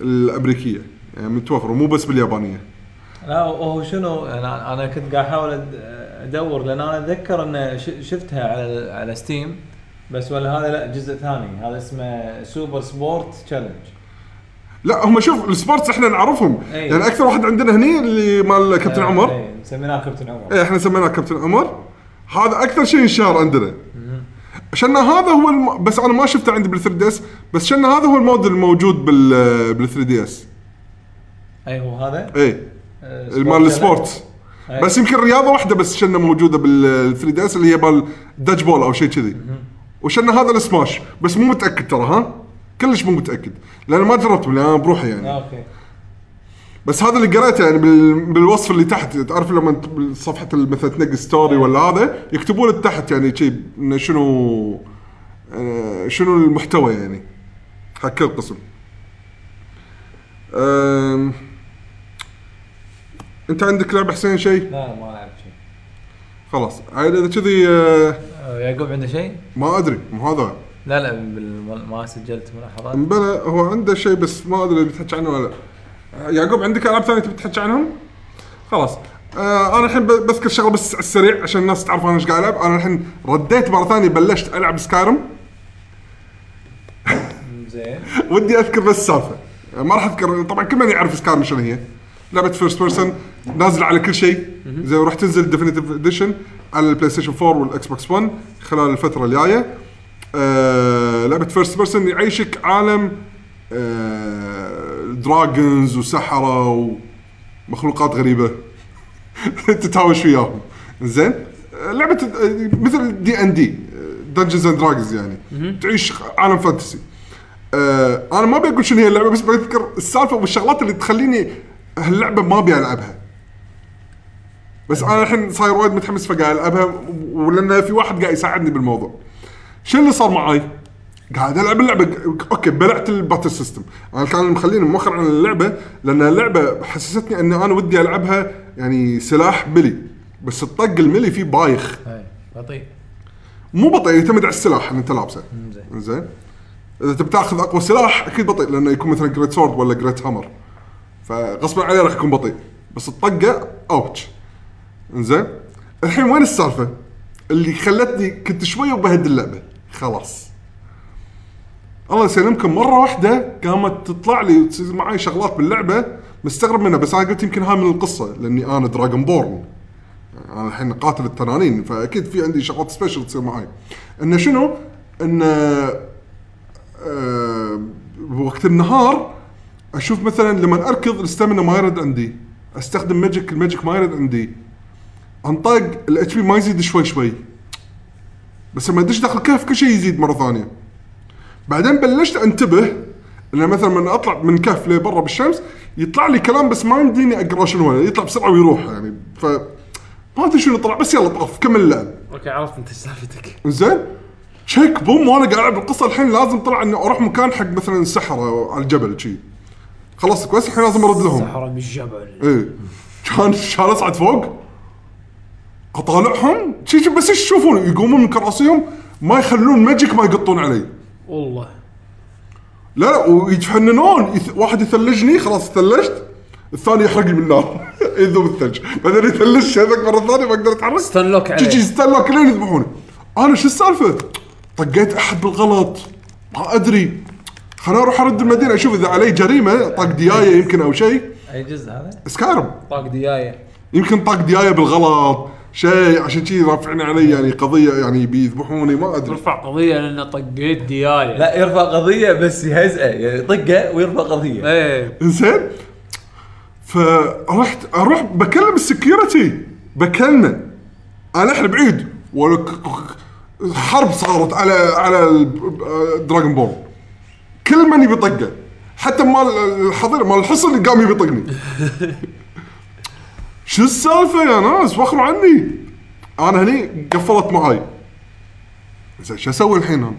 الأمريكية. يعني متوفرة مو بس باليابانية. لا هو شنو أنا أنا كنت قاعد أحاول أدور لأن أنا أتذكر إن شفتها على على Steam بس ولا هذا لا جزء ثاني. هذا اسمه Super Sports Challenge لا هم شوف ال sports إحنا نعرفهم. أي. يعني أكثر واحد عندنا هني اللي مال كابتن عمر. إيه سميناه كابتن عمر. إيه إحنا سميناه كابتن عمر. هذا أكثر شيء انشهر عندنا. عشان هذا هو الم... بس أنا ما شفته عندي بال 3DS بس عشان هذا هو ال mode الموجود بال بال 3DS. أي هو هذا؟ آه، مال sport ال sport أي. بس يمكن رياضة واحدة بس شنه موجودة بال 3DS اللي هي مال dodgeball أو شيء كذي. وشنه هذا السماش بس مو متأكد ترى ها؟ كلش مو متأكد. لأن ما جربته لأن أنا بروحي يعني. آه، okay. بس هذا اللي قريته يعني بال... بالوصف اللي تحت تعرف لما ال- مثلا تنقل ستوري ولا هذا يكتبون تحت يعني شيء شنو آه، شنو المحتوى يعني حق كل قسم. أم... انت عندك لعبة حسين شيء؟ لا ما لعبت شيء خلاص عاد إذا كذي آه، آه، يعقوب عنده شيء؟ ما أدري مو هذا لا لا ما سجلت ملاحظات مبلى هو عنده شيء بس ما أدري بتحكي عنه ولا لا. يعقوب عندك ألعاب ثانية تبي تحكي عنهم؟ خلاص. آه أنا الحين بذكر شغلة بس على السريع عشان الناس تعرف أنا إيش قاعد ألعب. أنا الحين رديت مرة ثانية بلشت ألعب Skyrim زين. ودي أذكر بس السالفه ما راح أذكر طبعا كل من يعرف Skyrim شنو هي. لعبة first person نازلة على كل شيء. زي وراح تنزل definitive edition على ال PlayStation 4 وال Xbox 1 خلال الفترة الجاية. آه لعبة first person يعيشك عالم آه dragons وسحره ومخلوقات غريبة. تتهاوش وياهم زين؟ لعبة مثل D&D Dungeons and Dragons يعني. تعيش عالم fantasy. آه أنا ما بقول شنو هي اللعبة بس بذكر السالفة والشغلات اللي تخليني هاللعبة ما أبي ألعبها. بس أنا الحين صاير وايد متحمس فقاعد ألعبها ولأن في واحد قاعد يساعدني بالموضوع. شو اللي صار معاي؟ قاعد ألعب اللعبة. okay بلعت ال battle system. أنا كان مخليني موخر عن اللعبة لأن اللعبة حسستني إن أنا ودي ألعبها يعني سلاح melee. بس الطق ال melee فيه بايخ. بطيء. مو بطيء يعتمد على السلاح اللي أنت لابسه. زين. زين. إذا تبي تأخذ أقوى سلاح أكيد بطيء لأنه يكون مثلا great sword ولا great hammer. فغصبا عليه راح يكون بطيء. بس الطقه ouch. زين الحين وين السالفة؟ اللي خلتني كنت شوي وبهد اللعبة. خلاص. الله يسلمكم. مرة واحدة قامت تطلع لي وتصير معي شغلات باللعبة مستغرب منها بس أنا قلت يمكن هاي من القصة لأني أنا Dragonborn أنا الحين قاتل التنانين فأكيد في عندي شغلات special تصير معي انه شنو؟ انه آه وقت النهار أشوف مثلا لما أركض ال stamina ما يرد عندي أستخدم magic ال magic ما يرد عندي. أنطق ال HP ما يزيد شوي شوي. بس لما أدش داخل الكهف كل شيء يزيد مرة ثانية. بعدين بلشت انتبه ان مثلا من أطلع من كهف لبرا بالشمس يطلع لي كلام بس ما يمديني أقرأ شنو هو يطلع بسرعة ويروح يعني. ف ما أدري شنو طلع بس يلا طاف كمل اللعب. okay عرفت أنت إيش سالفتك. زين؟ تشيك بوم وأنا قاعد ألعب القصة الحين لازم طلع إني أروح مكان حق مثلا السحره على الجبل شي. خلاص كويس الحين لازم أرد لهم. سحرة من الجبل إيه. كان كان اصعد فوق. أطالعهم؟ شي بس يشوفون؟ يقومون من كراسيهم؟ ما يخلون magic ما يقطون علي. والله. لا لا ويتفننون. يث... واحد يثلجني خلاص ثلجت الثاني يحرقني بالنار يذوب الثلج. بعدين يثلج هذاك مرة ثانية ما أقدر أتحرك. stun lock تجي عليه stun lock لين يذبحوني أنا شو السالفة؟ طقيت أحد بالغلط. ما أدري. خليني أروح أرد المدينة. أشوف إذا علي جريمة طق دياية يمكن أو شيء. أي جزء هذا؟ Skyrim طاق دياية. يمكن طق دياية بالغلط. شيء عشان كذي رافعين علي يعني قضية يعني بيذبحوني ما أدري. ترفع قضية لأن طقيت دياية. لا يرفع قضية بس يهزئه يعني طقه ويرفع قضية. إيه. زين فرحت أروح بكلم ال security بكلمه. أنا إحنا بعيد ولا ك- ك- حرب صارت على على Dragonborn كل من يبي طقه حتى مال الحظيره مال الحصن اللي قام يبي يطقني شو السالفة يا ناس؟ وخروا عني. أنا هني قفلت معاي. زين شو أسوي الحين أنا؟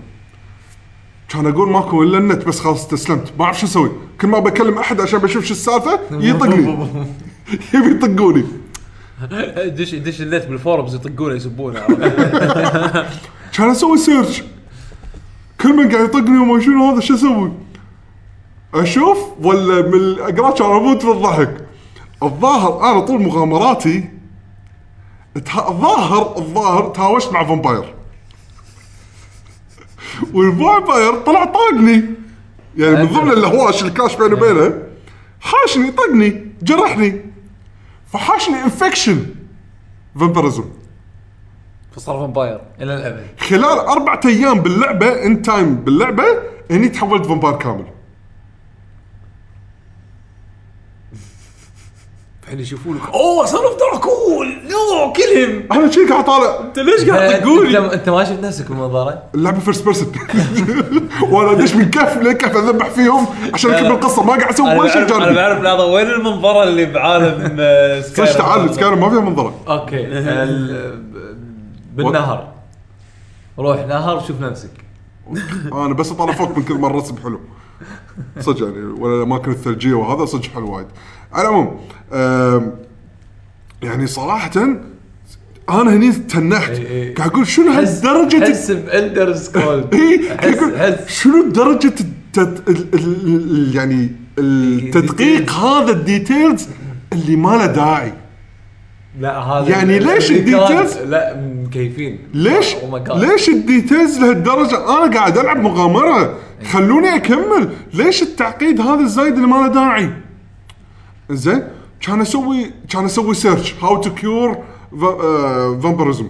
كان أقول ماكو إلا النت بس خلاص استسلمت. ما أعرف شو أسوي. كل ما بكلم أحد عشان بشوف شو السالفة يطقني. يبي يطقوني. دش دش النت بال forums يطقونه يسبونه. كان أسوي search كل من قاعد يطقني وما شنو هذا شو أسوي؟ أشوف ولا من الأقرأ؟ كان أموت من الضحك. الظاهر أنا طول مغامراتي الظاهر الظاهر تهاوشت مع vampire. وال vampire طلع طاقني. يعني من ضمن الهواش اللي كاش بيني وبينه حاشني طقني جرحني. فحاشني infection vampirism فصار vampire إلى الأبد. خلال أربعة أيام باللعبة in time باللعبة هني تحولت vampire كامل. الحين يشوفونك أوه صار افضل كول. no كلهم أنا شي قاعد طالع. أنت ليش قاعد أنت تقولي أنت ما شفت نفسك بالمنظرة؟ اللعبة first person وأنا أدش من كف لكف أذبح فيهم؟ عشان أكمل القصة ما قاعد أنا ولا شيء بعرف أنا جانبي بعرف لحظه وين المنظرة اللي بعالم آه، صدق سكايرم؟ تعال سكايرم ما فيها منظرة. أوكي. ال- بالنهر. روح نهر شوف نفسك. أنا بس أطالع فوق من كل مرة الرسم حلو. صدق يعني ولا الأماكن الثلجية وهذا صدق حلو وايد. على العموم يعني صراحة أنا هني تنحت. إي إي. قاعد أقول شنو هالدرجة حس باندر سكول اي شنو. ال... يعني التدقيق هذا ال details اللي ما له داعي. لا هذا يعني ليش ال details؟ لا مكيفين ليش Oh. ليش ال details لهالدرجة؟ أنا قاعد ألعب مغامرة. خلوني أكمل. ليش التعقيد هذا الزايد اللي ما له داعي؟ زين كان أسوي كان أسوي search how to cure vampirism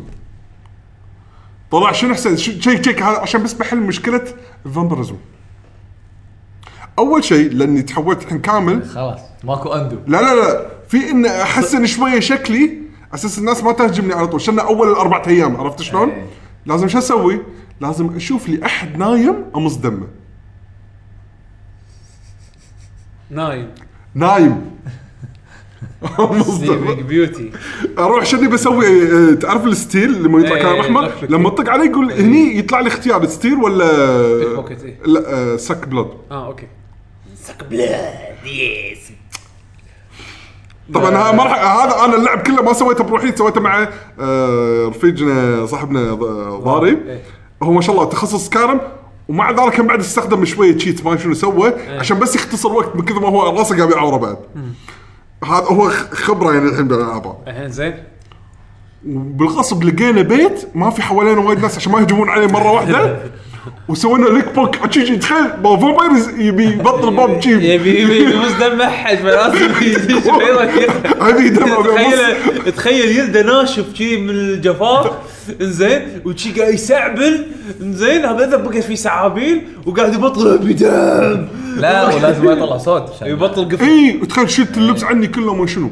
طلع شنو أحسن؟ شيك شيك هذا عشان بس بحل مشكلة ال vampirism أول شيء لأني تحولت الحين كامل. خلاص. ماكو undo. لا لا لا. في إن احسن شوية شكلي أساس الناس ما تهجمني على طول. شنا أول الاربع أيام عرفت شلون؟ إيه. لازم شو أسوي؟ لازم أشوف لي أحد نايم امص دمه. نايم. نايم. امص دمه. beauty أروح شنو بسوي آه، تعرف ال steal لما يطلع إيه، كلام أحمر. لما اطق عليه يقول هني يطلع لي اختيار steal ولا إيه. لا آه، suck blood. آه okay. طبعا ها- ما راح هذا أنا اللعب كله ما سويته بروحي سويته مع آه، رفيجنا صاحبنا ض- ضاري. إيه. هو ما شاء الله تخصص سكايرم ومع ذلك كان بعد استخدم شوية cheat ما شنو سوى عشان بس يختصر وقت من كثر ما هو راسه قاعد يعوره بعد. هذا هو خ- خبرة يعني الحين بالالعاب الحين زين. وبالغصب لقينا بيت ما في حوالينا وايد ناس عشان ما يهجمون عليه مرة واحدة. وسوينا lock pick تشي تخيل vampire يبي يبطل باب شي يبي يبي يبوس دم احد فلازم دم. تخيل تخيل يلده ناشف شي من الجفاف. انزين. وشي قاعد يسعبل. انزين. هذا بقيت فيه سعابيل وقاعد يبطل بدم. لا ولازم ما يطلع صوت يبطل قفل. إي وتخيل شلت اللبس عني كله ما شنو.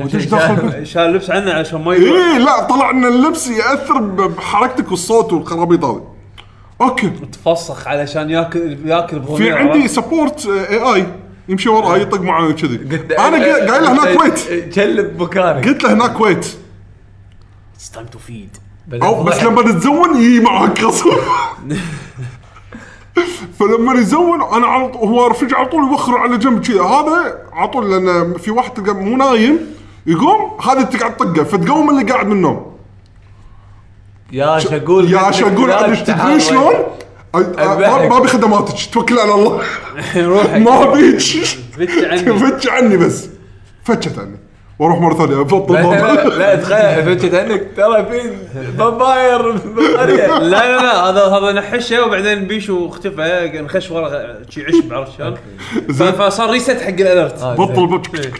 ودش داخل. شال اللبس عنه عشان ما يروح إيه لا طلع إن اللبس يأثر بحركتك والصوت والخرابيط هذه. okay. تفسخ علشان ياكل ياكل في بضمير عندي support اي اي يمشي وراي يطق معي كذي. قلت- أنا قا- قايل له هناك wait كلب مكانك قلت له هناك wait it's time to feed أو بس لما تتزون يجي معك غصب فلما يزون أنا على طول هو رفيج على طول يوخر على جنب كذا هذا على طول لأن في واحد تلقى مو نايم يقوم هذا تقعد طقه فتقوم اللي قاعد من النوم يا شقول يا شقول عاد تدري شلون؟ ما ابي خدماتك توكل على الله. روح ما ابيك فتش عني. فتش عني بس. فتشت عني. وأروح مرة ثانية ابطل لا, لا تخيل. فجأة انك ترى في vampire بالقريه لا لا لا هذا هذا نحشه وبعدين بيشو اختفى نخش ورا شي عشب عرفت شلون؟ فصار reset حق ال alert بطل. بطل.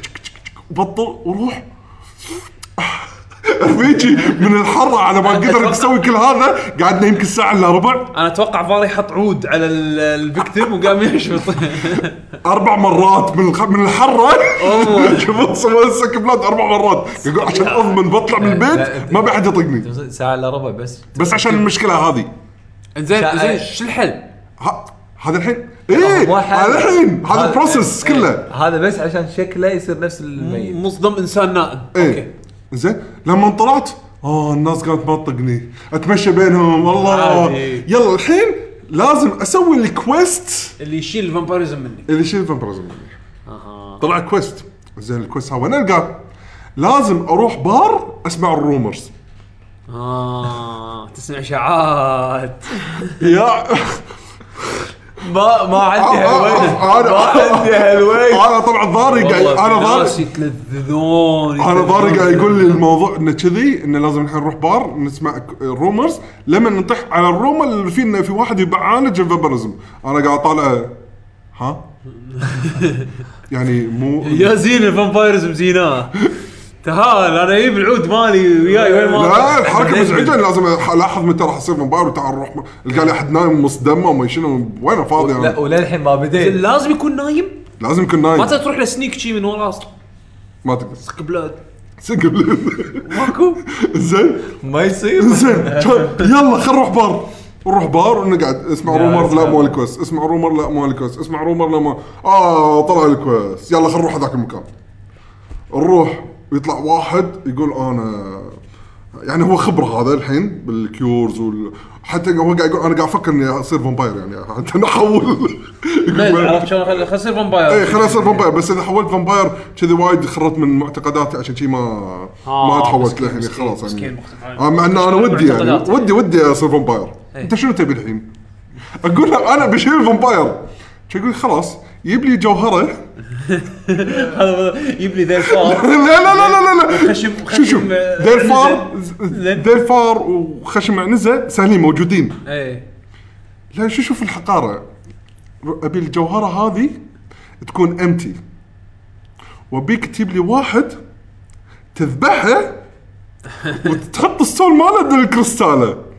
بطل وروح. رفيجي من الحر على ما قدر يسوي كل هذا قعدنا يمكن ساعة إلا ربع. أنا أتوقع فاري حط عود على ال- ال victim وقام يشفط. أربع مرات من الخ... من الحرة. شوف سوى ال suck blood أربع مرات. يقول عشان أضمن بطلع من البيت ما بحد يطقني. ساعة إلا ربع بس؟ بس عشان المشكلة هذه. زين زين شو الحل؟ ه- هذا الحين؟ إيه مو حل. هذا الحين. هذا ال process إيه، كله. هذا بس عشان شكله يصير نفس الميت. مص دم إنسان نائم. okay. إيه زين؟ لما طلعت آه الناس قامت ما تطقني. أتمشى بينهم الله عادي. يلا الحين لازم أسوي ال quest اللي يشيل ال vampirism مني. اللي يشيل vampirism طلع quest زين ال quest هذا وين ألقاه؟ لازم أروح بار أسمع ال rumors آه تسمع اشاعات يا ما ما عندي آه، هالوين آه، أنا- ما عندي هالوين أنا طبعا ضاري قاعد أنا ضاري. يتلذذون أنا ضاري. قاعد يقول لي الموضوع إنه كذي إنه لازم الحين نروح بار نسمع ال rumors لما نطيح على ال rumor اللي فيه إنه في واحد يعالج ال vampirism أنا قاعد طالع ها؟ يعني مو يا زين ال vampirism زيناه. تعال أنا أجيب العود مالي وياي وين ما لا الحركه مزعجه لازم الاحظ متى راح اصير vampire وتعال نروح القى لي أحد نايم مص دمه وما شنو وينه فاضي لا أنا. وللحين ما بديت. لازم يكون نايم؟ لازم يكون ما نايم تقدر تروح له sneak شي من وراه ما تقدر. blood. سقل ماكو؟ زين. ما يصير. زين. كان- يلا خل نروح بار. نروح بار ونقعد. اسمع rumor لا. مو ال quest. اسمع rumor لا مو ال quest. اسمع rumor لا مو. آه طلع الكويس. يلا خل نروح هذاك المكان. نروح. ويطلع واحد يقول أنا يعني هو خبرة هذا الحين بال cures وال... حتى هو قاعد يقول أنا قاعد أفكر إني أصير vampire يعني حتى احول يقول عرفت شلون؟ خل خل يصير vampire اي خليني أصير vampire بس إذا حولت vampire كذي وايد خرت من معتقداتي عشان شي ما آه، ما تحولت للحين مسكين، خلاص مسكين، يعني. آه مع إن أنا ودي يعني. ودي ودي أصير vampire أنت شنو تبي الحين؟ أقول له أنا بشيل فامباير شو يقول لي خلاص. يجيب لي جوهره؟ هذا يجيب لي ذا الفار لا لا لا لا لا لا. خشم شو شو خشم آه، ذيل فار. ذيل فار وخشم عنزة سهلين موجودين. إيه. لا شو شوف الحقارة. أبي الجوهرة هذه تكون امتي وأبيك تجيب لي واحد تذبحه وتحط السول ماله ضمن الكريستالة.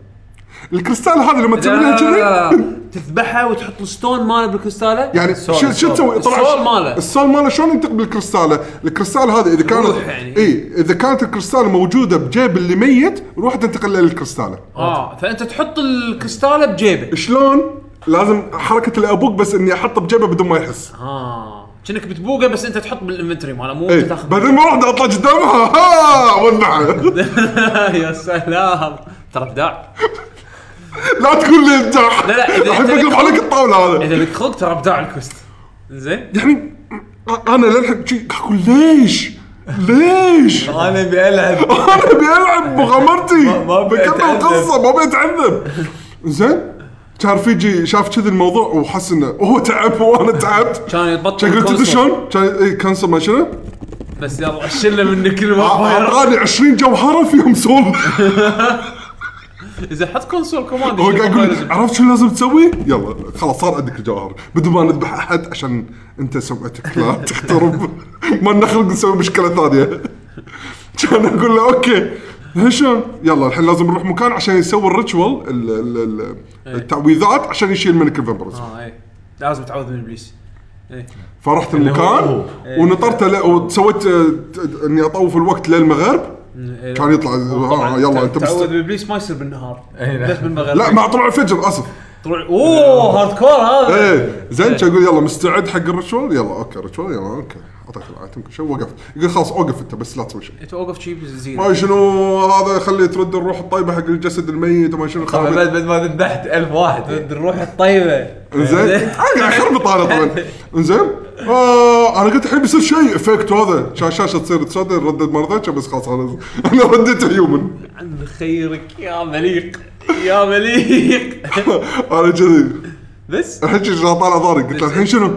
الكريستال هذا لما تسوي لها كذي تذبحها وتحط الستون ماله بالكريستاله يعني شو شو. تسوي؟ طلع ال soul ماله. ال soul ماله شلون ينتقل بالكريستاله الكريستال هذا إذا كانت يعني. إي إذا كانت الكريستاله موجودة بجيب اللي ميت روح تنتقل للكريستاله آه فأنت تحط الكريستاله بجيبه. شلون؟ لازم حركة اللي أبوك بس إني أحطه بجيبه بدون ما يحس. آه. كأنك بتبوقه بس أنت تحط بال inventory ماله مو إيه تاخذ بعدين ما رحت أطلع قدامها ها يا سلام. ترى ابداع لا تقول لي ابداع لا، لا، الحين أنت- بقلب عليك الطاولة هذا إذا لك خلق ترى ابداع ال quest زين يعني أنا للحين شي أقول ليش؟ ليش؟ أنا أبي ألعب أنا أبي ألعب مغامرتي ما- ما أبي بكمل أتعذب. القصة ما أبي اتعذب زين كان رفيجي شاف كذي الموضوع وحس إنه هو تعب وأنا تعبت كان يبطل كان قلت تدري ال console. شلون؟ كان إيه، console ما شنو؟ بس يلا شله من كل vampire اعطاني 20 جوهرة فيهم soul إذا حط console command هو يشيل قاعد يقول. عرفت شو لازم تسوي؟ يلا خلاص صار عندك الجوهر بدون ما نذبح أحد عشان أنت سمعتك لا تخترب ما نخلق نسوي مشكلة ثانية كان أقول له okay شلون؟ يلا الحين لازم نروح مكان عشان يسوي ال ritual ال- ال- ال- التعويذات عشان يشيل منك ال vampires آه إيه لازم تعوذ من إبليس إيه فرحت المكان ونطرت ل- وسويت آه، إني أطوف الوقت للمغرب إيه. كان يطلع آه يلا أنت مست... من إبليس ما يصير بالنهار. إيه، لا. بس بالمغرب لا ما طلع الفجر آسف. طلع أوه hardcore هذا. إيه زين كان يقول يلا مستعد حق ال ritual؟ يلا okay ritual يلا okay. أعطيك ال item كل شيء وقفت. يقول خلاص أوقف أنت بس لا تسوي شيء. توقف شي زين. ما شنو هذا خلي ترد الروح الطيبة حق الجسد الميت وما شنو خربط بعد بعد ما ذبحت ألف واحد. الروح الطيبة. إنزين. أنا قاعد اخربط أنا طبعا إنزين. آه أنا قلت الحين بيصير شيء. effect وهذا شا- شاشة تصير تصدر ردت مره ثانية بس خلاص أنا أنا رديت human عن خيرك يا مليق يا مليق. أنا كذي بس؟ الحين شي طالع ضاري قلت له الحين شنو؟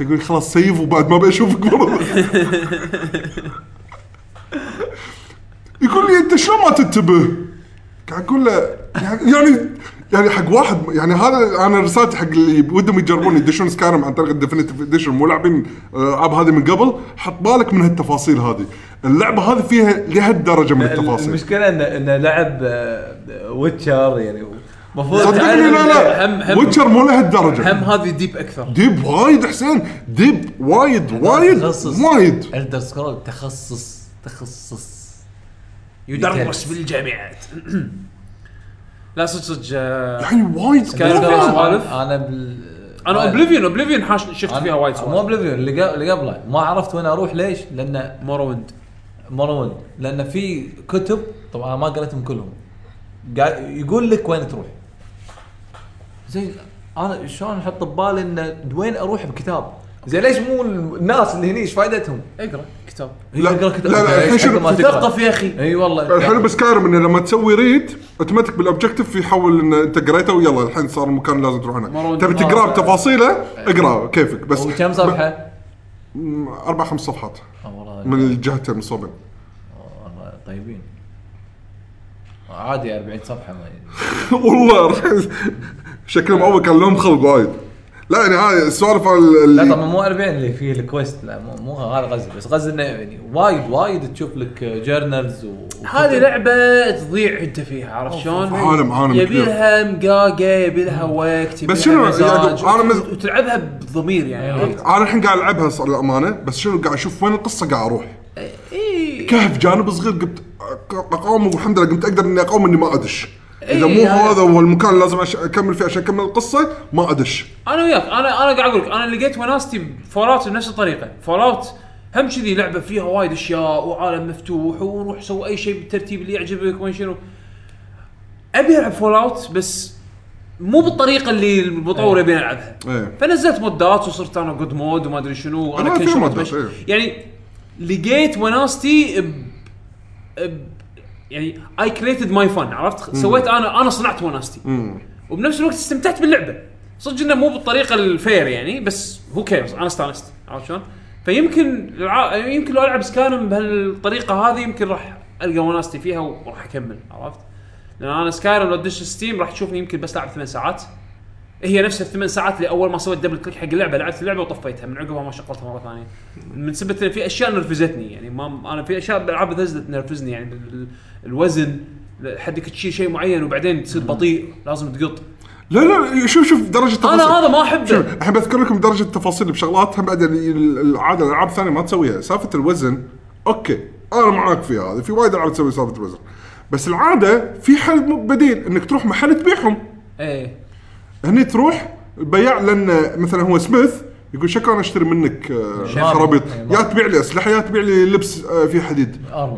يقول خلاص save وبعد ما ابي اشوفك مرة. يقول لي أنت شلون ما تنتبه؟ قاعد أقول له يعني يعني حق واحد يعني هذا أنا رسالتي حق اللي ودهم يجربون يدشون Skyrim عن طريق ال definitive edition مو لاعبين الالعاب هذه من قبل. حط بالك من هالتفاصيل هذه. اللعبة هذه فيها لهالدرجه من التفاصيل. المشكلة انه انه لعب Witcher يعني المفروض صدقني لا هم- لا هم- ويتشر مو لهالدرجه هم هذه deep أكثر. deep وايد حسين. deep وايد وايد تخصص. وايد. Elder Scrolls تخصص. تخصص. درس بالجامعات. لا صدق صدق آه، يعني وايد سوالف. أنا بال أنا Oblivion Oblivion حاش شفت فيها وايد مو سوالف. Oblivion اللي قبل- اللي قبله. ما عرفت وين أروح ليش؟ لأن Morrowind Morrowind لأن في كتب طبعا ما قريتهم كلهم. يقول لك وين تروح. زين أنا شلون أحط ببالي إن وين أروح بكتاب؟ زين ليش مو الناس اللي هني إيش فائدتهم؟ اقرأ. كتاب. لا، اقرا كتاب. لا، لا، الحين شنو؟ تثقف يا أخي. إي والله. الحلو ب Skyrim انه لما تسوي read automatic بال objective يحول إن أنت قريته ويلا الحين صار المكان لازم تروح هناك. تبي مرة- تقرأ بتفاصيله اقرأ كيفك. بس وكم صفحة؟ أربع خمس صفحات. آه من الجهتين من الصوبين والله طيبين. عادي 40 صفحة ما والله شكلهم أول كان لهم خلق وايد. لا يعني هاي السوالف ال- لا اللي طبعا مو 40 اللي فيه ال quest لا مو, مو هذا قصدي بس قصدي إنه يعني وايد وايد تشوف لك journals و هذه لعبة تضيع أنت فيها عرفت شلون؟ عالم- عالم يبي. لها مقاقه يبي لها وقت يبي بس لها شنو يعني أنا مز- وتلعبها بضمير يعني عرفت؟ أنا الحين قاعد ألعبها صار للأمانة بس شنو قاعد أشوف وين القصة قاعد أروح. اي كهف جانب صغير قمت أقاوم والحمد لله قمت أقدر إني أقاوم إني ما أدش. إذا إيه، مو هذا- هذا هو المكان اللي لازم أش- أكمل فيه عشان أكمل القصة ما أدش. أنا وياك أنا أنا قاعد أقول لك أنا لقيت وناستي ب Fallout بنفس الطريقة. Fallout هم كذي لعبة فيها وايد أشياء وعالم مفتوح وروح سوي أي شيء بالترتيب اللي يعجبك وما شنو. أبي ألعب Fallout بس مو بالطريقة اللي المطور يبي العبها إيه. فنزلت مودات وصرت أنا god mode وما أدري شنو آه، وأنا كل شوي مودات، أتمشى. إيه. يعني لقيت وناستي ب... ب... يعني I created my fun عرفت؟ سويت أنا أنا صنعت وناستي وبنفس الوقت استمتعت باللعبة. صدق إنه مو بالطريقة ال fair يعني بس who cares أنا استانست. عرفت شلون؟ فيمكن الع... يمكن لو ألعب Skyrim بهالطريقة هذه يمكن راح ألقى وناستي فيها وراح أكمل عرفت؟ لأن أنا Skyrim لو تدش Steam راح تشوفني يمكن بس لعب ثمان ساعات. هي نفس الثمان ساعات اللي أول ما سويت double click حق اللعبة لعبت اللعبة وطفيتها من عقبها ما شغلتها مرة ثانية. من إن في أشياء نرفزتني يعني ما أنا في أشياء بالالعاب بثزة تنرفزني يعني الوزن حدك تشيل شيء معين وبعدين تصير بطيء لازم تقط. لا لا شوف شوف درجة التفاصيل. أنا هذا ما أحبه. الحين بذكر لكم درجة التفاصيل بشغلات هم بعد العادة الألعاب الثانية ما تسويها. سالفة الوزن أوكي أنا معاك فيها هذه. في وايد ألعاب تسوي سالفة الوزن. بس العادة في حل بديل إنك تروح محل تبيعهم. إيه. هني تروح البياع لأن مثلا هو سميث يقول شكرا أنا أشتري منك آه، ما- خرابيط؟ ما- يا تبيع لي أسلحة يا تبيع لي لبس آه، فيه حديد.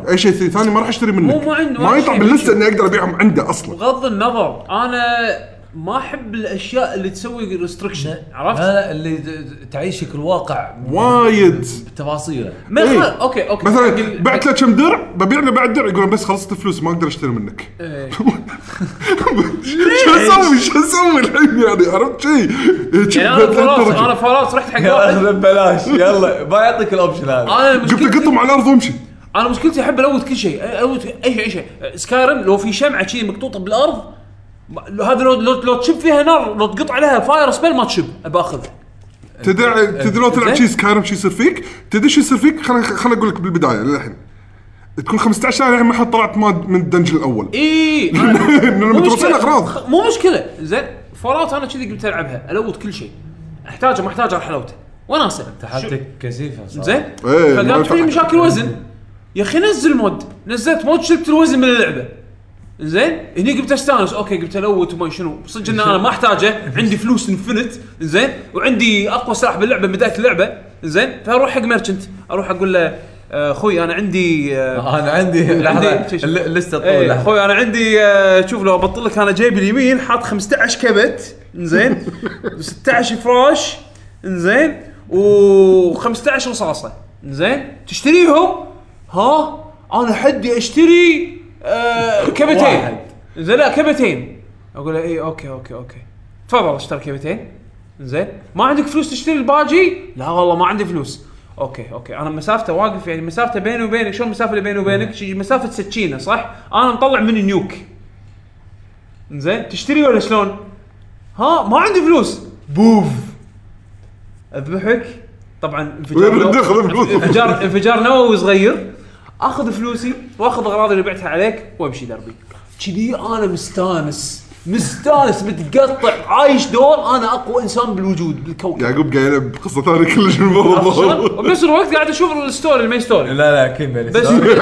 أي شيء ثاني ما راح أشتري منك. مو- مو عنده ما يطلع باللسته. إني أقدر أبيعهم عنده أصلا. بغض النظر أنا ما أحب الأشياء اللي تسوي restriction عرفت؟ لا لا اللي تعيشك الواقع وايد. بتفاصيله. إيه. خل- okay okay. مثلا بعت له كم درع؟ ببيع له بعد درع يقول بس خلصت الفلوس ما أقدر أشتري منك. إيه. شو أسوي؟ شو أسوي الحين يعني؟ عرفت شيء يعني أنا Fallout أنا Fallout رحت حق واحد. ببلاش يلا ما يعطيك ال option هذا. أنا قلت مشكلتي قطهم على الأرض وامشي. أنا مشكلتي أحب الوت كل شيء الوت أي شيء. اي شيء Skyrim لو في شمعة كذي مقطوطة بالأرض لو هذا لو لو, لو تشب فيها نار لو تقط عليها fire spell ما تشب باخذ تدري تدري لو تلعب زين. شيء Skyrim شو يصير فيك تدري شو يصير فيك خليني خليني أقول لك بالبداية للحين. تكون 15 سنة الحين ما حد طلعت ما من ال dungeon الأول. اي لأن متوصل أغراض. مو مشكلة. زين Fallout أنا كذي قلت ألعبها الوت كل شيء. أحتاجه ما أحتاجه على حلاوته وناسه حالتك كثيفة صراحة. زين. إيه، ما فقامت فيني ينفع. مشاكل وزن. يا أخي نزل mod. نزلت mod شلت الوزن من اللعبة. زين؟ هني قمت أستانس. okay قمت الوت وما شنو. صدق إن أنا ما أحتاجه. عندي فلوس infinite زين؟ وعندي أقوى سلاح باللعبة من بداية اللعبة. زين؟ فأروح حق merchant أروح أقول له آه، أخوي أنا عندي آه، أنا عندي. لحظة. اللسته طول إيه لحظة. أخوي أنا عندي آه، شوف لو أبطل لك أنا جيبي اليمين حاط 15 كبت. زين؟ و16 فراش. زين؟ و15 رصاصة. زين؟ تشتريهم؟ ها؟ أنا حدي أشتري. آه كبتين. زين لا كبتين أقول له اي okay okay okay. تفضل اشتري كبتين زين. ما عندك فلوس تشتري الباجي؟ لا والله ما عندي فلوس. okay okay. أنا مسافته واقف يعني مسافته بيني وبينك. شلون المسافه اللي بيني وبينك؟ شي مسافة سكينة صح؟ أنا مطلع mini nuke. زين. تشتري ولا شلون؟ ها ما عندي فلوس. بوف. أذبحك. طبعا انفجار؟ انفجار انفجار نووي صغير. أخذ فلوسي وأخذ أغراضي اللي بعتها عليك وأمشي دربي. كذي أنا مستانس. مستانس متقطع عايش دور أنا أقوى إنسان بالوجود بالكوكب يعقوب قاعد يلعب بقصه ثانية كلش؟ برا وبنفس الوقت قاعد أشوف ال story ال main story. لا لا أكيد بين بس story.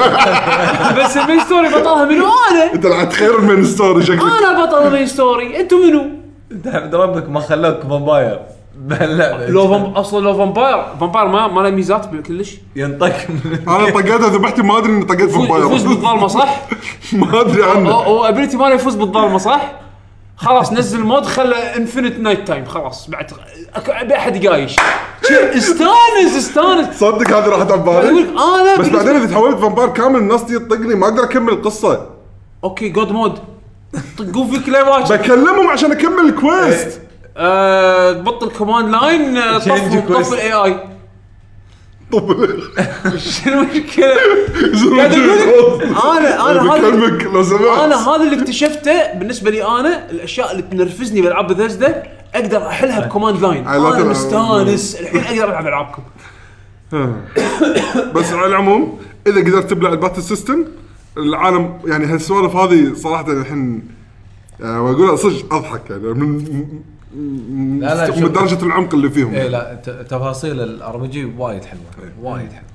بس ال main story بطلها منو؟ أنا. أنت لعبت خير من story شكلك. أنا بطل ال main story. أنتم منو؟ أنت حمد ربك ما خلوك vampire بهاللعبه لو vamp أصلا لو vampire vampire ما ما له ميزات كلش. ينطق. أنا طقيتها ذبحتي ما أدري اني طقيت يفوز يفوز vampire بالظلمة صح؟ ما أدري عنه. هو ability ماله يفوز بالظلمة صح؟ خلاص نزل mod خلى infinite night time خلاص بعد أك- ابي احد يقايش شي- استانس استانس. صدق هذه راحت على يقول بالي أنا بس بالنسبة- بعدين إذا تحولت vampire كامل الناس تطقني ما أقدر أكمل القصة. okay god mode طقوا فيك ليفات بكلمهم عشان أكمل ال quest آه، تبطل command line آه، طف ال AI طب شنو المشكلة؟ قاعد أقول لك أنا أنا هذا بكلمك لو سمحت. أنا هذا اللي اكتشفته بالنسبة لي أنا الأشياء اللي تنرفزني بألعاب بثزدا أقدر أحلها ب command line أنا. مستانس الحين أقدر ألعب ألعابكم. بس على العموم إذا قدرت تبلع ال battle system العالم يعني هالسوالف هذه صراحة الحين يعني واقولها صدق أضحك يعني. من لا لا،. درجة العمق اللي فيهم. إيه لا تفاصيل ال RPG وايد حلوة وايد حلوة.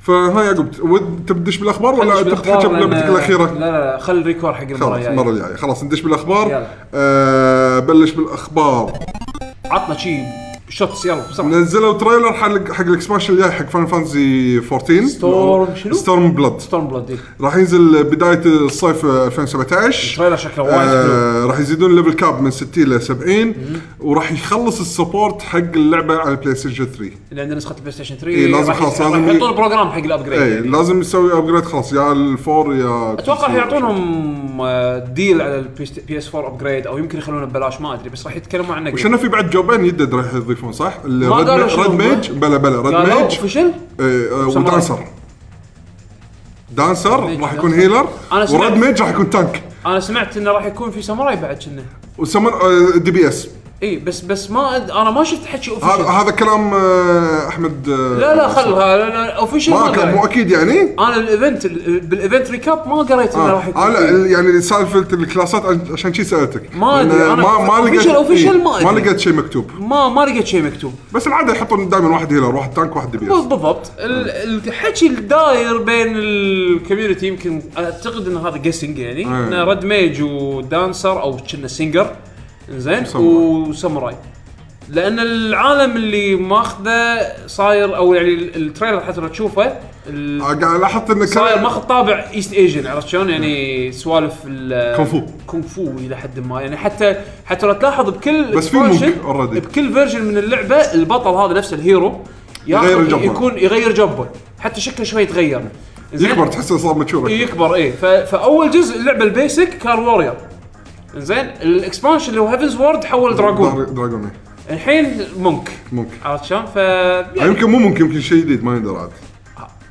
فها يعقوب ود تبدش بالأخبار ولا تحكي بلعبتك الأخيرة؟ لا لا لا خل ال record حق المره خلاص المره الجايه الجايه خلاص ندش بالأخبار. آه بلش بالأخبار. عطنا شي شوتس يلا بسرعة. نزلوا trailer حق حق ال expansion الجاي حق Final Fantasy 14 Storm شنو؟ Stormblood Stormblood راح ينزل بداية الصيف 2017 ال trailer شكله وايد حلو. آه راح يزيدون ال level cap من 60 ل 70 وراح يخلص ال support حق اللعبة على ال PlayStation 3 اللي عندنا نسخة ال PlayStation 3 إيه، لازم خلاص، لازم يحطون program حق ال upgrade اي. لازم يسوي upgrade خلاص يا ال four يا أتوقع. يعطونهم آه، deal على ال PS 4 upgrade أو يمكن يخلونه ببلاش ما أدري بس راح يتكلموا عنه وشنا في بعد؟ جوبين جدد راح يضيفون صح؟ اللي ما قالوا شنو هم. mage blah blah red mage official آه، ساموراي. و dancer dancer mage راح يكون dancer. healer أنا سمعت- و red mage راح يكون tank أنا سمعت إنه راح يكون في ساموراي بعد كنا وسمر آه، DPS اي بس بس ما أد... أنا ما شفت حكي هذا official هذا كلام آه، أحمد آه، لا لا خلها official ما ما كان مو أكيد يعني؟ أنا ال event ال- بال event recap ما قريت انه راح آه. يكون آه. لا يعني سالفة الكلاسات عشان شي سألتك. ما أدري، لأن أنا ما ما لقيت official- إيه، ما ما أدري. لقيت شيء مكتوب. ما ما لقيت شيء مكتوب. بس العادة يحطون دائما واحد healer واحد tank واحد DPS بالضبط. ال- الحكي الداير بين ال community يمكن أعتقد إن هذا guessing يعني إيه. إن red mage و dancer أو gunslinger زين وساموراي. لأن العالم اللي ماخذه صاير أو يعني ال- ال trailer حتى لو تشوفه ال- آه، قاعد لاحظت إنه صاير كان ماخذ طابع East Asian عرفت شلون يعني سوالف ال كونغ فو. كونغ فو إلى حد ما يعني حتى حتى لو تلاحظ بكل بس في expansion، monk already. بكل version من اللعبة البطل هذا نفسه ال hero ياخذ- يغير جبه. يكون يغير جبه حتى شكله شوي يتغير زين؟ يكبر تحسه صار mature إيه، يكبر إيه ف... فأول جزء اللعبة ال basic كان warrior زين ال expansion اللي هو Heavensward حول dragoon dragoon الحين monk monk عرفت شلون؟ ف آه، يعني يمكن مو ممكن يمكن شيء جديد ما يندر عاد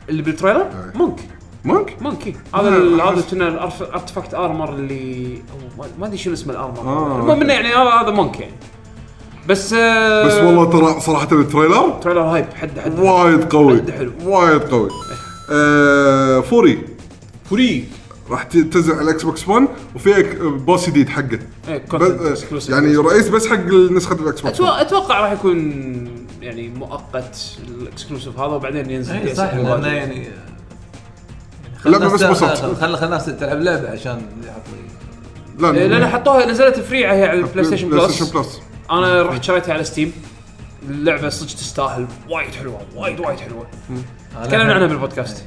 اللي بال trailer؟ monk monk؟ monk إيه. هذا آه، هذا كنا ال artifact armor اللي ما- أدري شنو اسم ال armor آه، المهم إنه يعني هذا هذا monk يعني. بس آه بس والله ترى صراحة ال trailer trailer hype حد حد وايد قوي. حد حلو. وايد قوي. آه Furi. Furi راح تنزل على ال Xbox 1 وفيها ك- boss جديد حقه. إيه، بس- content exclusive. يعني رئيس بس حق نسخة ال Xbox 1 أتوقع, أتوقع راح يكون يعني مؤقت ال exclusive هذا وبعدين ينزل اي صح. لأنه يعني اللعبة بس بسط. خل خل الناس تلعب لعبة عشان لي. إيه، لأن حطوها نزلت free هي على ال PlayStation Play Plus Station Plus أنا رحت شريتها على Steam اللعبة صدق تستاهل وايد حلوة وايد وايد حلوة. تكلمنا عنها بال podcast.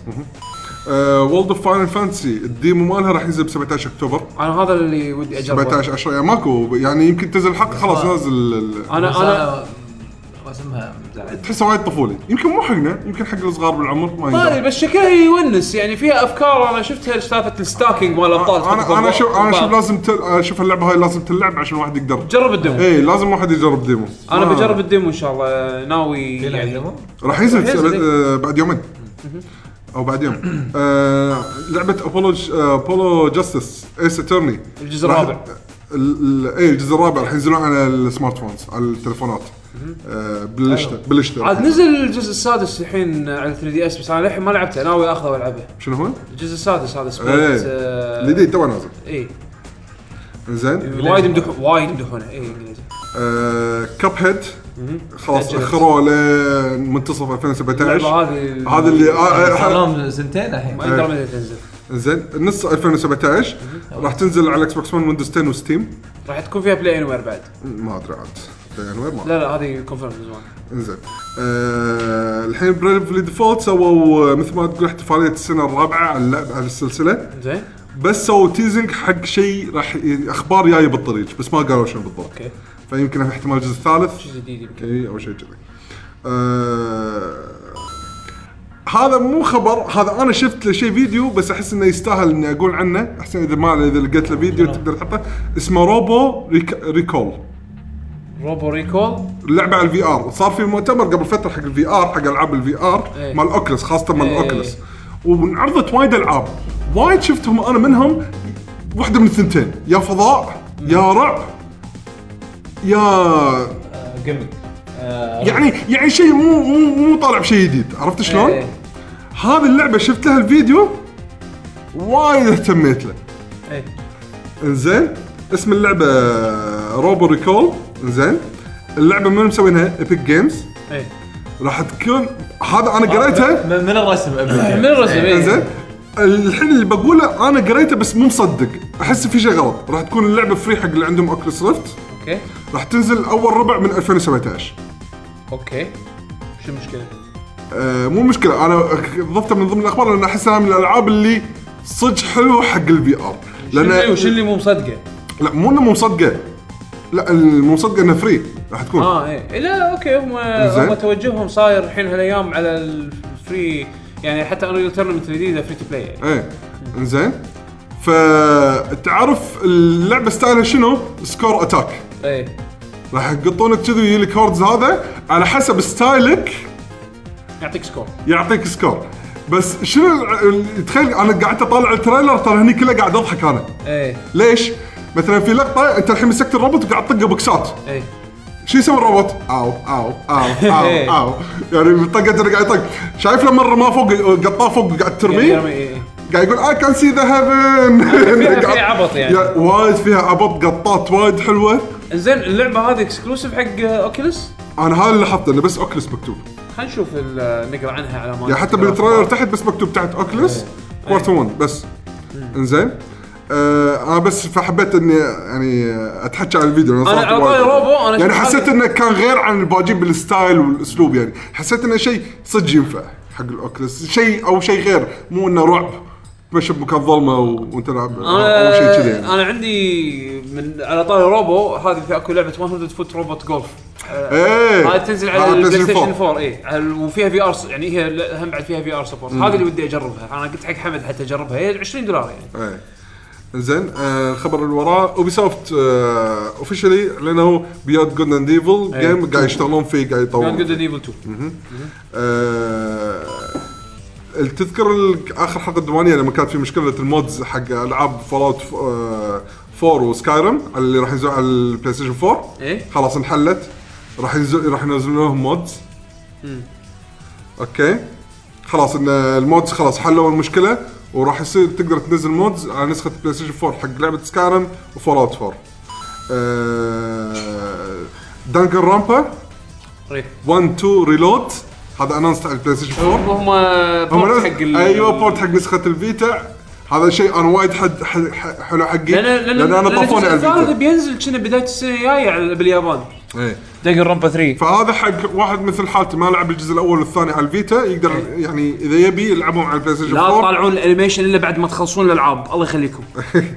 World of Final Fantasy ال demo مالها راح ينزل ب 17 أكتوبر. أنا هذا اللي ودي أجربه. 17 10 يعني ماكو يعني يمكن تنزل الحلقة خلاص نازل أنا أنا رسمها تحسه وايد طفولي. يمكن مو حقنا يمكن حق الصغار بالعمر ما ما ادري. بس شكلها يونس يعني فيها أفكار أنا شفتها سالفه ال stacking مال الابطال أنا أنا أشوف أنا أشوف. لازم تل... أشوف اللعبة هاي لازم تلعب عشان واحد يقدر. جرب ال demo. اي لازم واحد يجرب demo أنا ما- بجرب ال demo إن شاء الله ناوي يعني؟ راح ينزل ينزل، آه، بعد يومين. أو بعد يوم آه، لعبة Apollo Apollo Justice Ace Attorney الجزء الرابع. اي الجزء الرابع راح ينزلون على ال smart phones على التليفونات. آه، بالشتاء بالشتاء عاد نزل الجزء السادس الحين على 3 DS بس أنا للحين ما لعبته ناوي اخذه والعبه شنو هو؟ الجزء السادس هذا Spirit إيه. آه الجديد تو نازل. اي زين. وايد يمدحون وايد يمدحونه اي إنجليزي. Cuphead خلاص. اخروه لمنتصف اللعبه 2017 هذه هذا اللي آه، آه، صار لهم سنتين الحين. ما يدري متى تنزل. زين نص 2017 راح تنزل على Xbox 1 Windows 10 و Steam راح تكون فيها Play Anywhere بعد. ما أدري عاد. يناير ما لا لا هذه confirm من زمان زين. آه الحين Bravely Default سووا آه، مثل ما تقول احتفالية السنة الرابعة على اللعبة على السلسلة. زين. بس سووا teasing حق شيء راح أخبار جاية بالطريق بس ما قالوا شنو بالضبط. أوكي. فيمكن احتمال الجزء الثالث. شيء جديد يمكن. اي أو شيء كذي. آه هذا مو خبر هذا أنا شفت له شيء فيديو بس أحس إنه يستاهل إني أقول عنه. أحسن إذا ما إذا لقيت له فيديو تقدر تحطه. اسمه Robo Re Recall. Robo Recall؟ اللعبه على ال VR صار في مؤتمر قبل فترة حق ال VR حق ألعاب ال VR إيه. مال Oculus خاصة مال إيه. Oculus وانعرضت وايد ألعاب. وايد شفتهم أنا منهم واحدة من الثنتين. يا فضاء يا رعب. يا gaming يعني يعني شيء مو مو مو طالع بشيء جديد. عرفت شلون؟ إيه. هذه اللعبة شفت لها الفيديو؟ وايد اهتميت له. إيه. إنزين. اسم اللعبة Robo Recall إنزين. اللعبة من مسوينها Epic Games إيه. راح تكون هذا أنا قريتها من من الرسم أبي. من الرسم إيه. إنزين. الحين اللي بقوله أنا قريته بس مو مصدق. أحس في شيء غلط. راح تكون اللعبة free حق اللي عندهم Oculus Rift أوكي. راح تنزل أول ربع من 2017 أوكي. شو المشكلة؟ آه مو مشكلة. أنا ضفتها من ضمن الأخبار لأن احسها من الألعاب اللي صدق حلوة حق ال VR لأن وش اللي مو مصدقة؟ لا مو إنه مو مصدقة. لا المو مصدقه إنها free راح تكون. آه إيه. لا أوكي. هم. هم توجههم صاير الحين هالأيام على ال free يعني حتى Unreal Tournament الجديده free to play يعني. إيه. إنزين. فتعرف اللعبة style ها شنو؟ score attack. إيه. راح يقطونك كذي ويجي لك hordes هذا على حسب style ك يعطيك score. يعطيك score. بس شنو ال- تخيل أنا قعدت أطالع ال trailer ترى هني كله قاعد اضحك أنا. إيه. ليش؟ مثلا في لقطة أنت الحين مسكت الروبوت وقاعد تطقه بوكسات. إيه. شو يسوي الروبوت؟ أو أو أو أو أو. يعني اللي قاعد يطق. شايف لما رماه فوق قطاه فوق يعني ترميه؟ يرمي- إيه. قاعد يقول I can see the heaven فيها- فيها عبط يعني. وايد فيها عبط قطات وايد حلوة. زين اللعبة هذه exclusive حق Oculus أنا هذا اللي حاطه إنه بس Oculus مكتوب. خلينا نشوف ال- نقرأ عنها على ما يعني حتى بال trailer تحت بس مكتوب تحت Oculus quarter 1 بس. إنزين. آه أنا بس فحبيت إني يعني أتحكى عن الفيديو لأنه أنا صراحة على طاري Robo، أنا يعني شفت حسيت هذا- إنه كان غير عن الباجين بال style والأسلوب يعني. حسيت إنه شيء صدق ينفع حق ال Oculus شيء أو شيء غير مو إنه رعب. تمشي بمكان ظلمة و- وأنت تلعب أو شيء كذي يعني. أنا عندي من على طاري Robo هذه في أكو لعبة 100 Foot Robot Golf إيه. هذه تنزل على ال PlayStation 4 اي وفيها VR يعني هي هم بعد فيها VR support هذه اللي ودي أجربها. أنا قلت حق حمد حتى أجربها. هي 20 دولار يعني. إيه. زين آه الخبر اللي وراه. Ubisoft آه officially اعلنوا Beyond Good and Evil. game قاعد يشتغلون فيه قاعد بيوند يطورون. Good فيه. and Evil 2 آه تذكر آخر حلقه الديوانية لما كانت في مشكلة ال mods حق ألعاب Fallout 4 و Skyrim اللي راح ينزلون على البلاي ستيشن 4 إيه. خلاص انحلت. راح ينزل راح ينزلون لهم mods. okay. خلاص إن ال mods خلاص حلوا المشكلة وراح يصير تقدر تنزل mods على نسخة بلاي ستيشن 4 حق لعبة Skyrim و Fallout 4 آه دانجر رامبا إيه. 1 2 ريلود هذا انونست على البلاي ستيشن 4 هم هم بورت حق ال- أيوه بورت حق نسخة الفيتا. هذا شيء أنا وايد حد حلو حقي. لأن لأن لأن أنا لأن طفوني على الجزء الثالث الفيتا بينزل كنا بداية السنة الجاية على- باليابان. إيه. دقر رامبا 3 فهذا حق واحد مثل حالتي ما لعب الجزء الأول والثاني على الفيتا. يقدر يعني إذا يبي يلعبهم على البلاي ستيشن لا 4 تطالعون الانيميشن إلا بعد ما تخلصون الألعاب. الله يخليكم.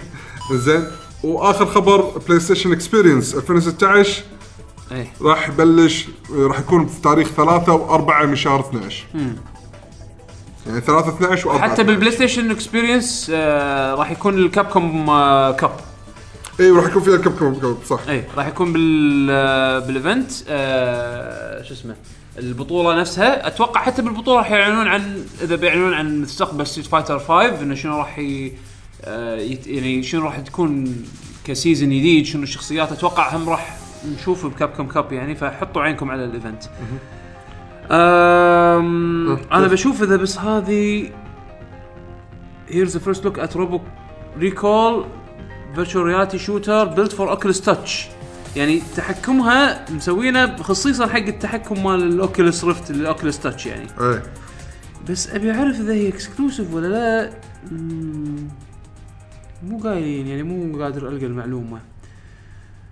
زين. وآخر خبر PlayStation Experience 2016 إيه. راح يبلش راح يكون في تاريخ 3 و4 من شهر 12 يعني 3 12 و4 حتى بال PlayStation Experience آه راح يكون ال Capcom آه Cup. اي راح يكون فيها ال Cup Cup صح. اي راح يكون بال آه بال event آه شو اسمه البطولة نفسها. أتوقع حتى بالبطولة راح يعلنون عن إذا بيعلنون عن مستقبل Street Fighter 5 إنه شنو راح ي... آه يت... يعني شنو راح تكون ك season جديد شنو الشخصيات. أتوقع هم راح نشوف ب Capcom Cup يعني فحطوا عينكم على ال event. أنا بشوف إذا بس هذه the first look at Robo Recall virtual reality shooter built for Oculus Touch. يعني تحكمها مسوينه خصيصا حق التحكم مال ال Oculus Rift ال Oculus Touch يعني. اي بس أبي أعرف إذا هي exclusive ولا لا. مو قايلين يعني مو قادر ألقى المعلومة.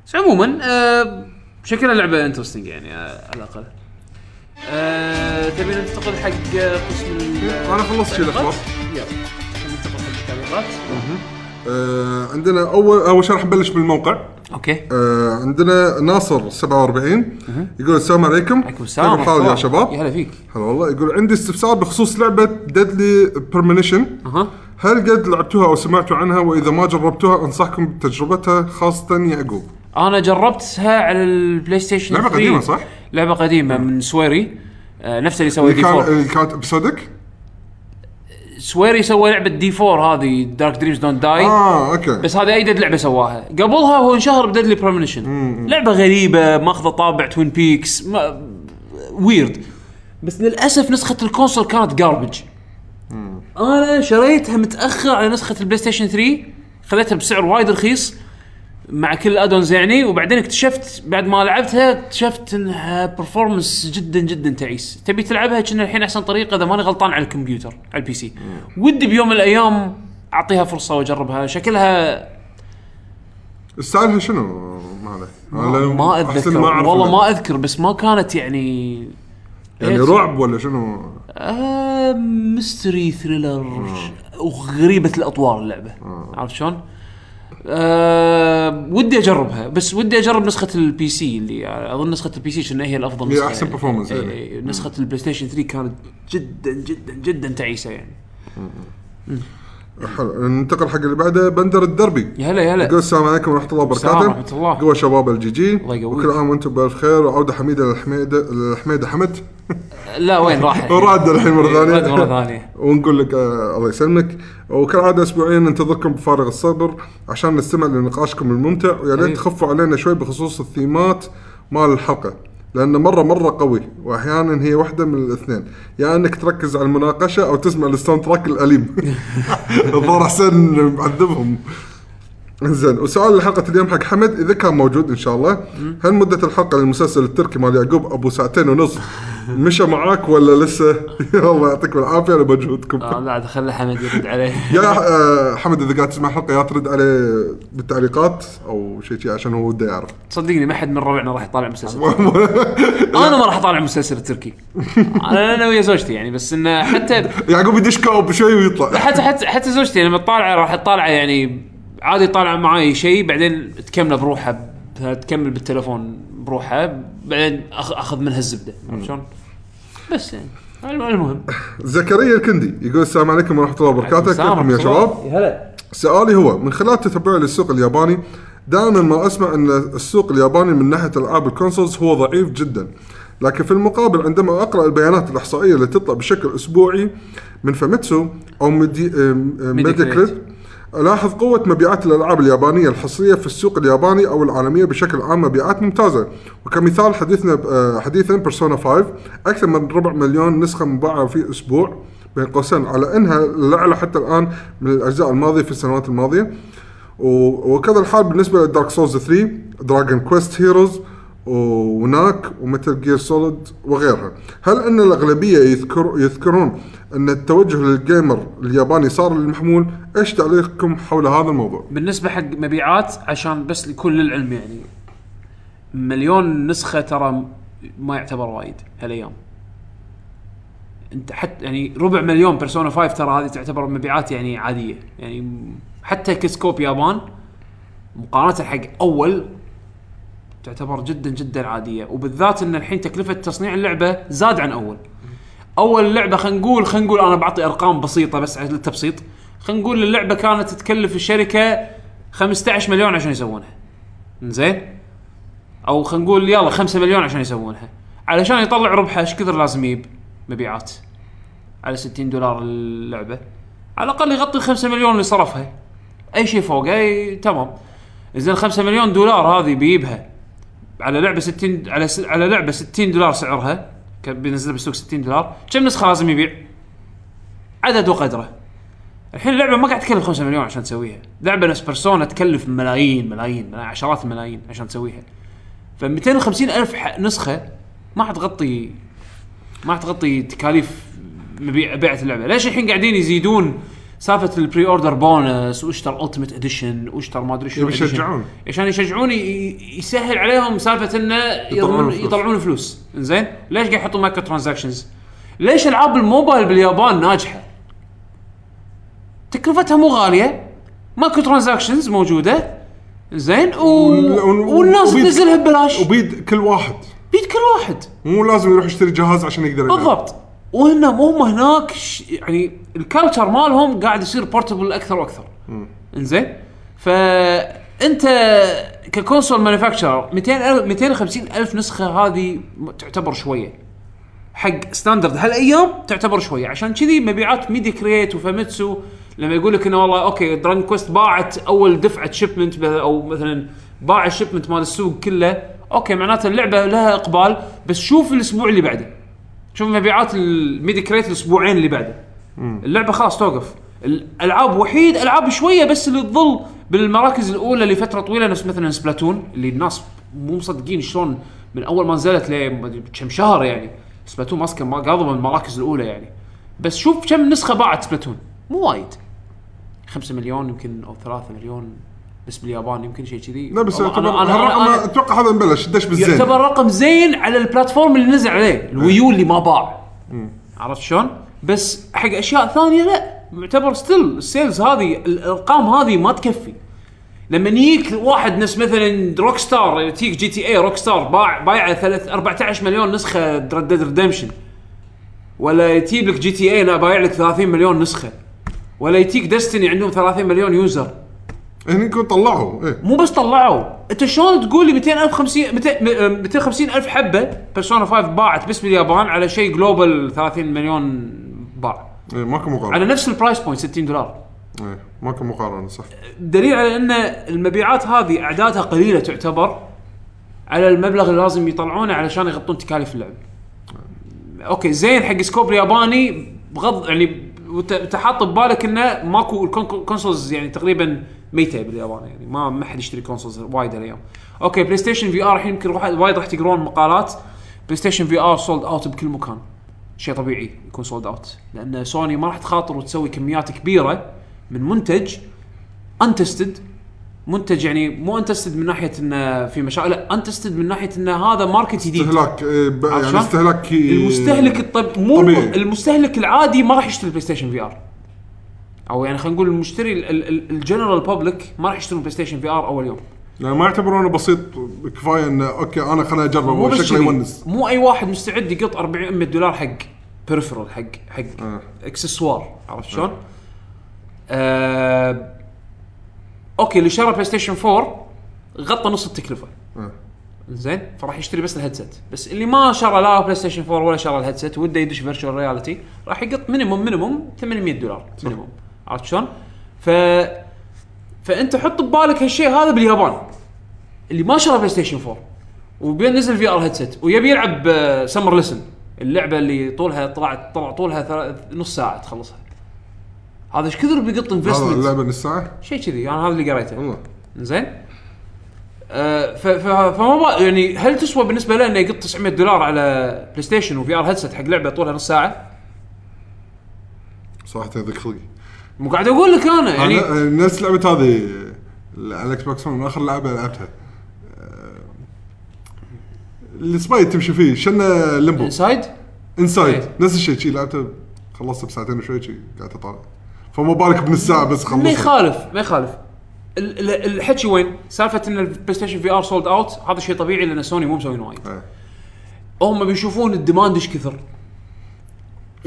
بس عموما آه شكلها لعبه interesting يعني آه على الأقل. آه تبي ننتقل حق قسم أنا خلصت شي الأخبار. يلا ننتقل حق التعليقات. آه عندنا أول أول شيء راح نبلش بالموقع. okay. آه عندنا ناصر 47 يقول السلام عليكم. عليكم السلام كيف الحال يا شباب؟ يا هلا فيك. هلا والله. يقول عندي استفسار بخصوص لعبة Deadly Premonition أها. هل قد لعبتوها أو سمعتوا عنها؟ وإذا ما جربتوها أنصحكم بتجربتها خاصة يعقوب. أنا جربتها على البلاي ستيشن لعبة 3. قديمة صح؟ لعبة قديمة من سويري. آه نفسه اللي سوى اللي D كان 4 اللي كانت episodic سويري سوى لعبة D4 هذه Dark Dreams Don't Die آه okay. بس هذه ايدد لعبة سواها. قبلها هو انشهر ب Deadly Premonition لعبة غريبة ماخذة طابع Twin Peaks ما ويرد بس للأسف نسخة ال console كانت garbage أنا شريتها متأخر على نسخة البلاي ستيشن 3 خذيتها بسعر وايد رخيص. مع كل ال add-ons يعني وبعدين اكتشفت بعد ما لعبتها اكتشفت إنها performance جدا جدا تعيس. تبي تلعبها كنا الحين أحسن طريقة إذا ماني غلطان على الكمبيوتر على ال PC ودي بيوم من الأيام أعطيها فرصة وأجربها. شكلها style ها شنو؟ ما عليه. ما أتذكر. والله. ما أذكر بس ما كانت يعني يعني رعب ولا شنو؟ آه mystery thriller وغريبة الأطوار اللعبة. عرفت شلون؟ آه ودي أجربها. بس ودي أجرب نسخة ال PC اللي أظن نسخة ال PC شنو هي الأفضل هي نسخة أحسن performance إيه، يعني. إيه، نسخة البلاي ستيشن 3 كانت جدا جدا جدا تعيسة يعني. حلو. ننتقل حق اللي بعده بندر الدربي. يا هلا يا يقول هلا السلام عليكم ورحمة الله السلام وبركاته. ورحمة الله. قوة شباب ال GG. الله يقويك. وكل عام وأنتم بألف خير. وعودة حميدة للحميده للحميدة حمد. لا وين راح وراد الحين مرة ثانية. مرة ثانية. ونقول لك آه الله يسلمك. وكالعاده اسبوعيا ننتظركم بفارغ الصبر عشان نستمع لنقاشكم الممتع. ويا ريت. تخفوا علينا شوي بخصوص الثيمات مال الحلقة. لأنه مرة مرة قوي وأحيانا هي واحدة من الاثنين. يا إنك تركز على المناقشة أو تسمع ال soundtrack الأليم. الظاهر حسين معذبهم زين وسؤال حلقة اليوم حق حمد إذا كان موجود إن شاء الله هل مدة الحلقة للمسلسل التركي مال يعقوب أبو ساعتين ونص مشى معاك ولا لسه؟ الله يعطيكم العافية على مجهودكم آه لا عاد خلي حمد يرد عليه. يا آه، حمد إذا قاعد تسمع الحلقة يا ترد عليه بالتعليقات أو شيء شيء عشان هو وده يعرف. صدقني ما حد من ربعنا راح يطالع مسلسل أنا ما راح أطالع مسلسل التركي أنا أنا ويا زوجتي يعني بس إنه حتى يعقوب يدش كوب شوي ويطلع. حتى حتى حتى زوجتي لما تطالع راح تطالع يعني عادي طالعه معاي شيء بعدين تكمله بروحها تكمل بالتليفون بروحها بعدين أخ- أخذ منها الزبدة شلون؟ بس يعني المهم. زكريا الكندي يقول السلام عليكم ورحمة الله وبركاته كيفكم يا شباب؟ هلا. سؤالي هو من خلال تتبعي للسوق الياباني دائما ما أسمع إن السوق الياباني من ناحية ألعاب الكونسولز هو ضعيف جدا لكن في المقابل عندما أقرأ البيانات الإحصائية اللي تطلع بشكل أسبوعي من Famitsu أو Media Media Create ألاحظ قوة مبيعات الألعاب اليابانية الحصرية في السوق الياباني أو العالمية بشكل عام مبيعات ممتازة. وكمثال حديثنا آه، حديثا Persona 5 أكثر من ربع مليون نسخة مباعة في أسبوع بين قوسين على إنها الاعلى حتى الآن من الأجزاء الماضية في السنوات الماضية. و- وكذا الحال بالنسبة ل Dark Souls 3 Dragon Quest Heroes و Knack و Metal Gear Solid وغيرها. هل أن الأغلبية يذكر يذكرون أن التوجه لل gamer الياباني صار للمحمول؟ إيش تعليقكم حول هذا الموضوع؟ بالنسبة حق مبيعات عشان بس لكل العلم يعني مليون نسخة ترى ما يعتبر وايد هالأيام. أنت حتى يعني ربع مليون Persona 5 ترى هذه تعتبر مبيعات يعني عادية. يعني حتى كسكوب يابان مقارنة حق أول تعتبر جدا جدا عادية. وبالذات إن الحين تكلفة تصنيع اللعبة زاد عن أول. أول لعبة خلينا نقول خلينا نقول أنا بعطي أرقام بسيطة بس على التبسيط. خلينا نقول اللعبة كانت تكلف الشركة 15 مليون عشان يسوونها. زين أو خلينا نقول يلا 5 مليون عشان يسوونها. علشان يطلع ربحه إيش كثر لازم يجيب؟ مبيعات. على 60 دولار اللعبة. على الأقل يغطي 5 مليون اللي صرفها. أي شيء فوق أي تمام. زين 5 مليون دولار هذه بيجيبها. على لعبة 60 على س... على لعبة 60 دولار سعرها ك- بينزلها بالسوق 60 دولار. كم نسخة لازم يبيع؟ عدد وقدره. الحين اللعبة ما قاعد تكلف 5 مليون عشان تسويها. لعبة نفس بيرسونا تكلف ملايين ملايين عشرات الملايين عشان تسويها. ف 250 ألف نسخة ما حتغطي ما حتغطي تكاليف مبيع بيعة اللعبة. ليش الحين قاعدين يزيدون سالفة ال pre-order bonus واشتر ultimate edition واشتر ما أدري edition. يشجعون. عشان يشجعون يسهل عليهم سالفة إنه يضمن فلوس. يطلعون فلوس زين ليش قاعد يحطون microtransactions ليش ألعاب الموبايل باليابان ناجحة؟ تكلفتها مو غالية. microtransactions موجودة. زين و... وال- وال- والناس تنزلها ببلاش. وبيد كل واحد. بيد كل واحد. مو لازم يروح يشتري جهاز عشان يقدر. بالضبط. وهنا هم هناك ش... يعني ال culture مالهم قاعد يصير portable أكثر وأكثر. إنزين؟ فأنت ك console manufacturer 200 ألف 250 ألف نسخة هذه تعتبر شوية. حق standard هالأيام تعتبر شوية. عشان كذي مبيعات Media Create و Famitsu لما يقول لك إنه والله okay Dragon Quest باعت أول دفعة shipment أو مثلا باع ال shipment مال السوق كله okay معناته اللعبة لها إقبال بس شوف الأسبوع اللي بعده. شوف مبيعات ال Media Create الأسبوعين اللي بعده. اللعبة خلاص توقف. الالعاب وايد ألعاب شوية بس اللي تظل بالمراكز الأولى لفترة طويلة نفس مثلا Splatoon اللي الناس مو مصدقين شلون من أول ما نزلت ل كم شهر يعني. Splatoon ماسكة ما- قاضبة من المراكز الأولى يعني. بس شوف كم نسخة باعت Splatoon. مو وايد. 5 مليون يمكن أو 3 مليون. بس باليابان يمكن شيء كذي. لا بس يعتبر أنا- أتوقع هذا مبلش دش بالزين. يعتبر رقم زين على ال platform اللي نزل عليه ال Wii U اللي ما باع. عرفت شلون؟ بس حق أشياء ثانية لا يعتبر still ال sales هذه الأرقام هذه ما تكفي. لما يجيك واحد نفس مثلا Rockstar تجيك GTA Rockstar باع بايعه ثلاث 14 مليون نسخة Red Dead Redemption ولا يجيب لك GTA لا بايع لك 30 مليون نسخة. ولا يجيك Destiny عندهم 30 مليون user هني يكون طلعوا إيه. مو بس طلعوا. أنت شلون تقول لي 200 ألف 50 200 م- 250 ألف حبة Persona 5 باعت بس باليابان على شيء global 30 مليون باع. إيه ماكو مقارنة. على نفس ال price point 60 دولار. إيه ماكو مقارنة صح. دليل على أن المبيعات هذه أعدادها قليلة تعتبر على المبلغ اللي لازم يطلعونه علشان يغطون تكاليف اللعب. okay زين حق السوق الياباني بغض يعني وت- انت حاط ببالك إنه ماكو ال consoles يعني تقريبا ميتة باليابان يعني ما ما حد يشتري consoles وايد اليوم. okay PlayStation VR الحين يمكن وايد راح تقرون مقالات PlayStation VR sold out بكل مكان. شيء طبيعي يكون sold out لأن سوني ما راح تخاطر وتسوي كميات كبيرة من منتج untested منتج يعني مو untested من ناحية انه في مشاكل لا انتستد من ناحية إن هذا market جديد استهلاك إيه يعني؟ استهلاك المستهلك الطب مو طبيعي. المستهلك العادي ما راح يشتري PlayStation VR أو يعني خلينا نقول المشتري ال general public ما راح يشترون PlayStation VR أول يوم يعني ما يعتبرونه بسيط كفاية إنه okay أنا خليني اجرب شكله يونس مو أي واحد مستعد يقط 400 100 دولار حق peripheral حق حق آه. اكسسوار عرفت شلون؟ آه. آه okay اللي شرى PlayStation 4 غطى نص التكلفة آه. زين فراح يشتري بس ال headset بس اللي ما شرى لا PlayStation 4 ولا شرى ال headset وده يدش virtual reality راح يقط minimum minimum 800 دولار minimum عرفت شلون؟ ف فأنت حط ببالك هالشيء هذا باليابان اللي ما شرى PlayStation 4 وبين نزل VR headset ويبي يلعب آه، Summer Lesson اللعبة اللي طولها طلعت طلع طولها نص ساعة تخلصها. هذا إيش كثر بيقط investment هذا اللعبة نص ساعة؟ شيء كذي أنا هذا اللي قريته. والله. زين؟ آه فما يعني هل تسوى بالنسبة له إنه يقط 900 دولار على PlayStation و VR headset حق لعبة طولها نص ساعة؟ صراحة ذيك خلقي. مو قاعد أقول لك أنا يعني يعني نفس لعبة هذه على ال Xbox من آخر لعبة لعبتها. آه، السبايد تمشي فيه شنه Limbo Inside Inside. نفس الشيء شي لعبته خلصت بساعتين وشوي شي قاعد أطالع. فما بالك بنص ساعة بس ما خلصت يخالف ما يخالف. ال- ال- الحكي وين؟ سالفة إن ال PlayStation VR sold out هذا شيء طبيعي لأن سوني مو مسوين وايد. إيه. هم بيشوفون ال demand إيش كثر في طلب ويعد- نسوي.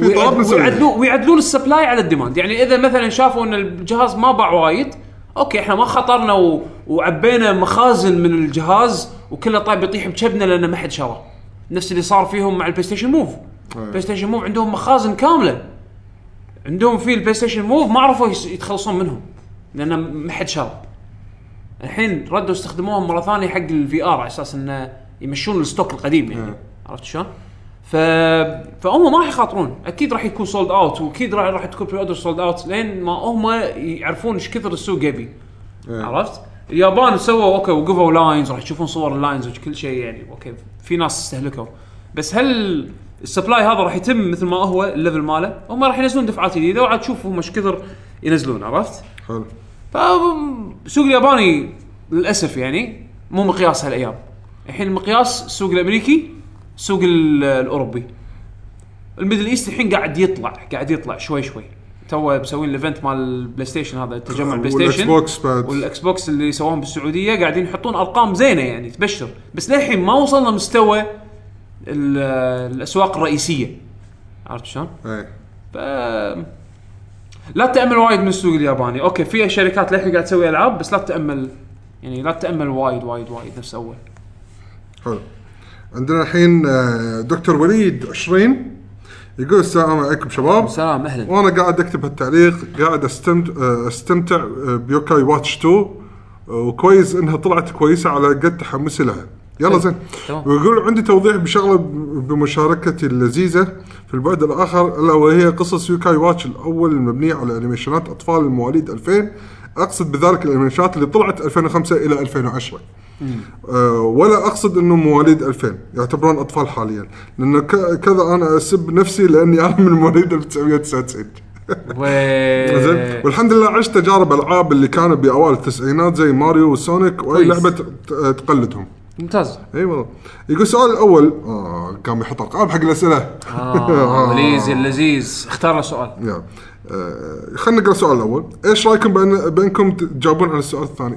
ويعدلون ويعدلون ال supply على ال demand. يعني إذا مثلا شافوا إن الجهاز ما باع وايد okay إحنا ما خطرنا و... وعبينا مخازن من الجهاز وكله طيب يطيح بچبدنا لأن ما حد شرى. نفس اللي صار فيهم مع ال PlayStation Move. ال PlayStation Move عندهم مخازن كاملة. عندهم في ال PlayStation Move ما عرفوا يتخلصون منهم لأن ما حد شرى. الحين ردوا استخدموهم مرة ثانية حق ال VR على أساس إنه يمشون ال stock القديم يعني. عرفت شلون؟ ف فهم ما راح يخاطرون أكيد راح يكون sold out وأكيد راح راح تكون pre-order sold out لين ما هم يعرفون إيش كثر السوق يبي إيه. عرفت؟ اليابان سووا okay وقفوا lines راح تشوفون صور ال lines وكل شيء يعني okay في ناس استهلكوا بس هل ال supply هذا راح يتم مثل ما هو ال level ماله؟ هم راح ينزلون دفعات جديدة وعاد تشوف هم إيش كثر ينزلون عرفت؟ حلو فالسوق الياباني للأسف يعني مو مقياس هالأيام الحين المقياس السوق الأمريكي السوق ال- الأوروبي. ال Middle East الحين قاعد يطلع قاعد يطلع شوي شوي. تو مسوين ال event مال ال PlayStation هذا تجمع ال Play وال X station box بعد. وال Xbox اللي سواهم بالسعودية قاعدين يحطون أرقام زينة يعني تبشر. بس للحين ما وصلنا مستوى ال- الأسواق الرئيسية. عرفت شلون؟ إيه. ف لا تأمل وايد من السوق الياباني. أوكي في شركات للحين قاعد تسوي ألعاب بس لا تأمل يعني لا تأمل وايد وايد وايد نفس أول. حلو. عندنا الحين آه، دكتور وليد 20 يقول السلام عليكم شباب. سلام أهلا. وأنا قاعد أكتب هالتعليق قاعد استمتع أستمتع آه، ب Yo-kai Watch 2 آه، وكويس إنها طلعت كويسة على قد تحمسي لها يلا. زين. ويقول عندي توضيح بشغلة بمشاركتي اللذيذة في البعد الآخر ألا وهي قصص Yo-kai Watch الأول المبنية على animationات أطفال المواليد 2000 أقصد بذلك ال animationات اللي طلعت 2005 إلى 2010 آه، ولا أقصد إنه مواليد 2000 يعتبرون أطفال حاليا. لأنه كذا أنا أسب نفسي لأني أنا من مواليد 1999 زين. والحمد لله عشت تجارب ألعاب اللي كانوا بأوائل التسعينات زي ماريو وسونيك وأي. لعبة تقلدهم. ممتاز. إي والله. يقول السؤال الأول آه قام يحط أرقام حق الأسئلة. آه وليز اللذيذ اختار سؤال. آه، خلينا نقرأ السؤال الأول. إيش رأيكم بأن بأنكم تجاوبون على السؤال الثاني؟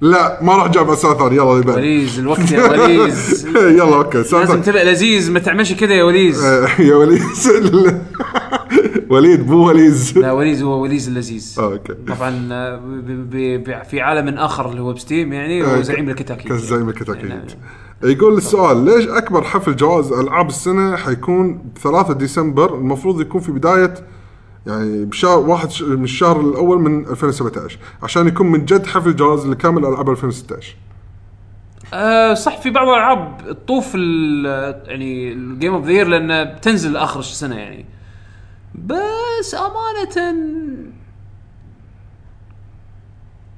لا ما راح جاوب على السؤال الثاني يلا يبان وليز الوقت يا وليز. يلا أوكي. لازم. تبقى لذيذ ما تعملش كذا يا وليز. يا وليد وليد مو وليز. لا وليز هو وليز اللذيذ. أوكي. طبعا آه، في عالم آخر اللي هو بستيم يعني هو زعيم الكتاكيت كزعيم الكتاكيت نعم. يقول السؤال ليش أكبر حفل جوائز ألعاب السنة حيكون ب 3 ديسمبر؟ المفروض يكون في بداية يعني بشهر واحد من الشهر الأول من 2017 عشان يكون من جد حفل جوائز لكامل ألعاب 2016 آه صح في بعض الألعاب تطوف يعني ال game of the year لأن بتنزل آخر السنة يعني. بس أمانة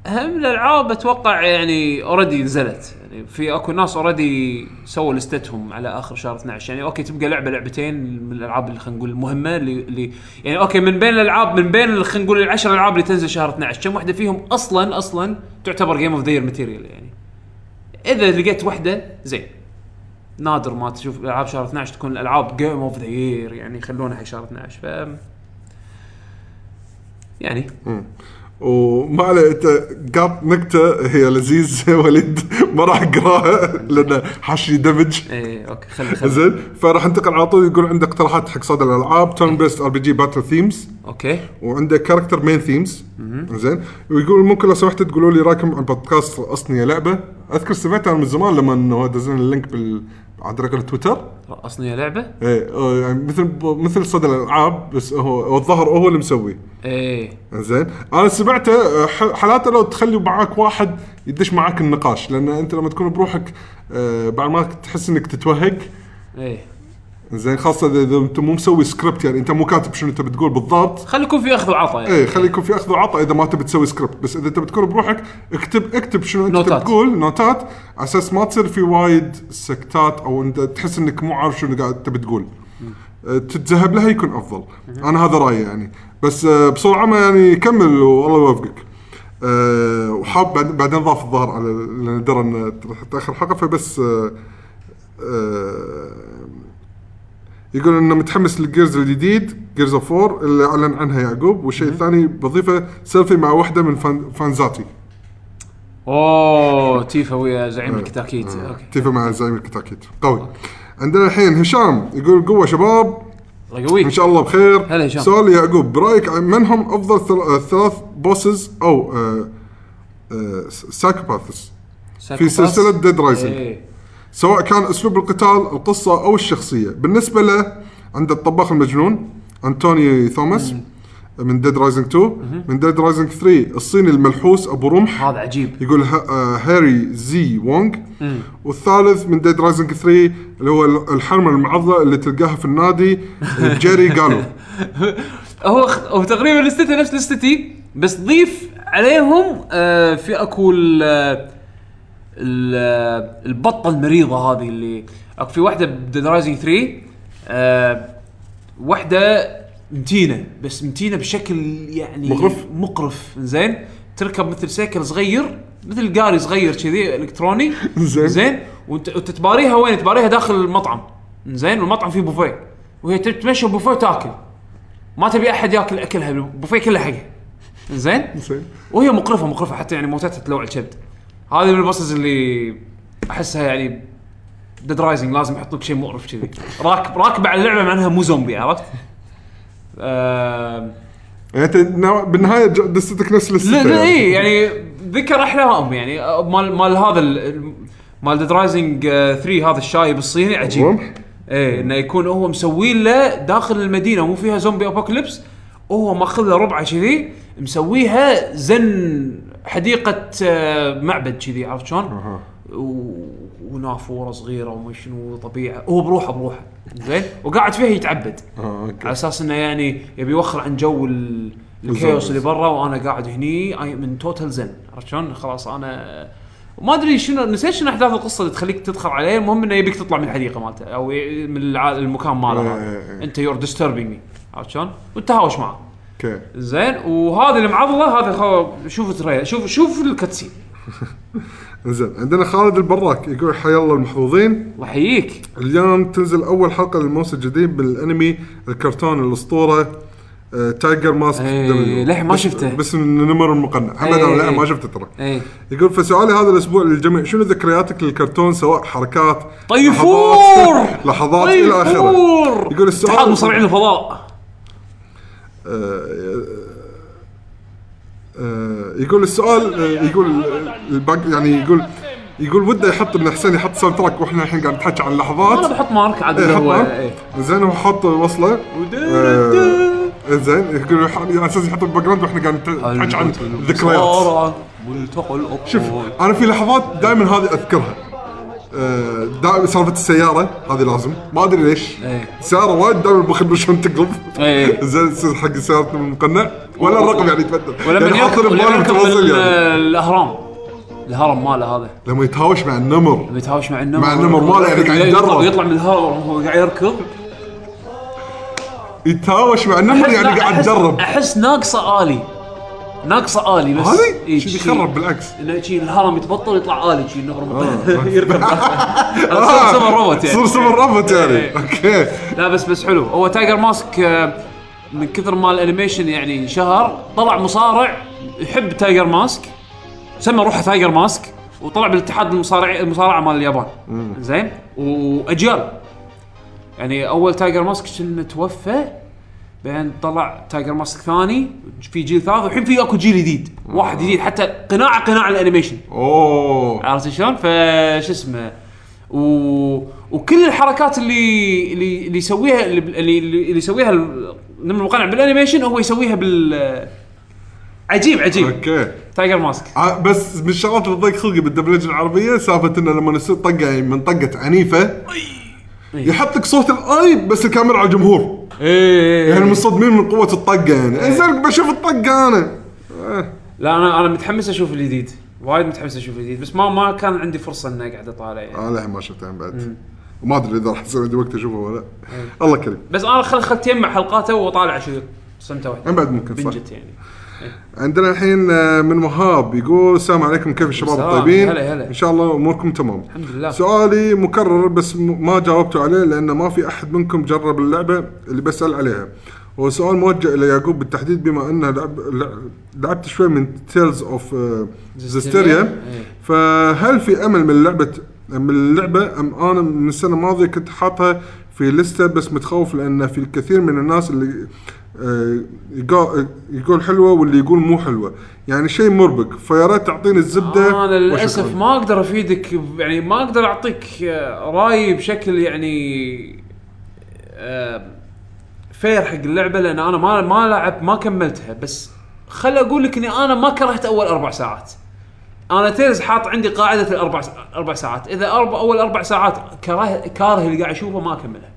هم الالعاب أتوقع يعني already نزلت. يعني في أكو ناس already سووا listتهم على آخر شهر 12 يعني أوكي تبقى لعبة لعبتين من الألعاب اللي خلينا نقول المهمه اللي, اللي يعني أوكي من بين الالعاب من بين خلينا نقول العشر ألعاب اللي تنزل شهر 12 كم واحدة فيهم أصلا أصلا تعتبر جيم اوف ذا ماتيريال يعني. إذا لقيت واحدة زين. نادر ما تشوف ألعاب شهر 12 تكون الألعاب جيم اوف ذا يعني يخلونها حق شهر 12 ف يعني. وما عليه انت قاط نكتة هي لذيذ وليد. ما راح أقراها لأن حاشي دمج إيه أوكي خلي خلي. زين فراح انتقل على طول يقول عنده اقتراحات حق صدى الألعاب تيرن بيست ار بي جي باتل ثيمز أوكي وعنده كاركتر مين ثيمز زين. ويقول ممكن لو سمحتوا تقولوا لي رايكم عن بودكاست يا لعبة. أذكر سمعت أنا من زمان لما إنه دزنا اللينك بال على طريق التويتر رقصني لعبة؟ إيه آه، يعني مثل مثل صدى الألعاب بس هو الظاهر هو اللي مسوي. إيه. زين. أنا سمعته آه، حالاته لو تخلي معاك واحد يدش معاك النقاش لأن أنت لما تكون بروحك آه، بعد ما تحس إنك تتوهق إيه. زين اذا إذا أنت مو مسوي سكريبت يعني أنت مو كاتب شنو انت بتقول بالضبط. خلي يكون في أخذ وعطاء يعني. إيه خلي يكون في أخذ وعطاء إذا ما تبي تسوي سكريبت بس إذا انت بتكون بروحك اكتب اكتب شنو أنت noteات. تقول noteات على أساس ما تصير في وايد سكتات أو أنت تحس إنك مو عارف شنو قاعد تبي تقول. أه، تتذهب لها يكون أفضل. أنا هذا رأيي يعني. بس أه، بصوره عامه يعني كمل والله يوفقك أه، وحاب بعد- بعدين ضاف الظاهر على لأن درى ان راح تأخر حلقة فبس أه، أه، يقول إنه متحمس للجيرز الجديد جيرز اوف 4 اللي أعلن عنها يعقوب. والشيء الثاني بضيفه سيلفي مع واحدة من فان فانزاتي. أوه تيفا ويا زعيم الكتاكيت. أوكي. تيفا مع زعيم الكتاكيت. قوي. عندنا الحين هشام يقول قوة شباب. الله يقويك إن شاء الله بخير. هلا هشام. سؤال يعقوب برأيك من هم أفضل آه، ثلاث بوسز أو آه، سايكوباثس في سلسلة ديد رايزنج. سواء كان أسلوب القتال القصة أو الشخصية. بالنسبة له عند الطباخ المجنون أنتوني ثوماس من Dead Rising 2 من Dead Rising 3 الصيني الملحوس أبو رمح هذا عجيب. يقول آه هاري زي وونغ. والثالث من Dead Rising 3 اللي هو الحرمة المعضلة اللي تلقاها في النادي جيري قالو هو هو تقريبا listته نفس listتي بس ضيف عليهم آه في أكو البطة المريضة هذه اللي اكو في واحدة ب Dead Rising 3 آه واحدة متينة بس متينة بشكل يعني مقرف؟ مقرف. زين؟ تركب مثل سيكل صغير مثل قاري صغير كذي إلكتروني. زين. زين؟ وانت وأنت تباريها وين؟ تباريها داخل المطعم. زين؟ والمطعم فيه بوفيه. وهي تمشي بوفيه وتاكل. ما تبي أحد ياكل أكلها البوفيه كله حقها. زين؟ زين. وهي مقرفة مقرفة حتى يعني موتتها تلوع الكبد هذه من ال bosses اللي أحسها يعني Dead Rising لازم يحط لك شيء مقرف كذي راكب راكبه على اللعبه مع إنها مو زومبي عرفت؟ آه يعني أنت بالنهاية دستك نفس لا لا اي يعني ذكر أحلاهم يعني آه، مال مال هذا ال- ال- مال Dead Rising 3 هذا الشايب الصيني عجيب؟ إيه إنه يكون هو مسوي له داخل المدينة مو فيها zombie apocalypse وهو ماخذ له ربعة كذي مسويها زن حديقة آه، معبد كذي عرفت شلون؟ ونافورة صغيرة وما شنو طبيعة هو بروحه بروحه. زين؟ وقاعد فيها يتعبد. على أساس إنه يعني يبي يوخر عن جو ال- ال chaos اللي برا وأنا قاعد هني من total zen عرفت شلون؟ خلاص أنا وما أدري شنو نسيت شنو أحداث القصة اللي تخليك تدخل عليه. المهم إنه يبيك تطلع من الحديقة مالته أو من المكان ماله. إيه، إيه، إيه. أنت you're disturbing me عرفت شلون؟ وتهاوش معه. okay. زين وهذه المعضله هذا خو... شوف تريا شوف شوف ال question زين عندنا خالد البراك يقول حيا الله المحظوظين. الله يحييك. اليوم تنزل أول حلقة للموسم الجديد بالأنمي الكرتون الأسطورة آه، Tiger Mask إيه،. للحين ما بس- شفته. بس النمر المقنع. محمد إيه، لا إيه. ما شفته ترى. إيه. يقول فسؤالي هذا الأسبوع للجميع شنو ذكرياتك للكرتون سواء حركات طيفور! لحظات, لحظات إلى آخره؟ طيفور! يقول السؤال اتحاد مصارعين الفضاء. يقول السؤال آه، يقول ال back يعني يقول يقول وده يحط ان حسين يحط soundtrack وإحنا الحين قاعد نحكي عن أنا لحظات بحط mark عاد إيه، هو. إيه. زين هو حط وصلة آه، زين يقول على أساس يحط ال background وإحنا قاعد نحكي عن ذكريات. شوف أنا في لحظات دائما هذه أذكرها آه، دائما سالفة السيارة هذه لازم. ما أدري ليش. إيه. السياره وايد دائما بخبر شلون تقلب إيه. زين تصير حق سيارة المقنع. ولا الرقم يعني يتبدل ولما يعني حاطين ببالهم يعني. الأهرام. الهرم ماله هذا. لما يتهاوش مع النمر. لما يتهاوش مع النمر. مع النمر ماله يعني قاعد يتدرب. يطلع من الهرم وهو قاعد يركض يتهاوش مع النمر يعني قاعد يتدرب. أحس ناقصة آلي. ناقصه آلي بس. هذه؟ إيه، شي. يخرب بالعكس. إنه شي الهرم يتبطل يطلع آلي شي آه. يركب. آه، صار super robot يعني. صار super robot يعني. إيه. okay. لا بس بس حلو. هو Tiger Mask آه، من كثر ما ال animation يعني شهر طلع مصارع يحب Tiger Mask. سمى روحه Tiger Mask. وطلع بالاتحاد المصارع المصارعة مال اليابان. زين؟ وأجيال. يعني أول Tiger Mask كنه توفى؟ بعدين طلع Tiger Mask ثاني في جيل ثالث والحين في اكو جيل جديد واحد جديد حتى قناع قناع ال animation. أوه. عرفت شلون؟ فش اسمه؟ و... وكل الحركات اللي اللي اللي يسويها اللي اللي, يسويها نمر المقنع بال animation هو يسويها بال عجيب عجيب. okay. Tiger Mask آه، بس من الشغلات اللي تضيق خلقي بالدبلجة العربية سالفة إنه لما يصير طقة من طقه عنيفه يحط لك صوت الاي بس الكاميرا على الجمهور. إيه يعني مصدمين من قوة الطقة يعني. انزين بشوف الطقة أنا. لا أنا أنا متحمس أشوف الجديد. وايد متحمس أشوف الجديد بس ما ما كان عندي فرصة إني قاعد أطالع يعني. أنا للحين ما شفته بعد. وما أدري إذا راح يصير عندي وقت اشوفه ولا لا. الله كريم. بس أنا خل خلت يجمع حلقاته وأطالع شو سنته واحدة بعد ممكن صح. بنجت يعني. عندنا الحين آه، من وهاب يقول السلام عليكم كيف الشباب الطيبين؟ هلا هلا. إن شاء الله أموركم تمام. الحمد لله. سؤالي مكرر بس ما جاوبتوا عليه لأن ما في أحد منكم جرب اللعبة اللي بسأل عليها. هو سؤال موجه إلى يعقوب بالتحديد بما انه لعب لع- لعبت شوي من Tales of Zestiria. فهل في أمل من لعبه من اللعبة؟ أم أنا من السنة الماضية كنت حاطها في لستة بس متخوف لأن في الكثير من الناس اللي يقول يقول حلوة واللي يقول مو حلوة. يعني شيء مربك. فيا ريت تعطيني الزبدة أنا للأسف. ما أقدر أفيدك يعني ما أقدر أعطيك آه، راي بشكل يعني آه، fair حق اللعبة لأن أنا ما ما لعب ما كملتها. بس خل أقول لك إني أنا ما كرهت أول أربع ساعات. أنا Tales حاط عندي قاعدة الاربع أربع ساعات. إذا أربع أول أربع ساعات كاره كاره اللي قاعد أشوفه ما أكملها.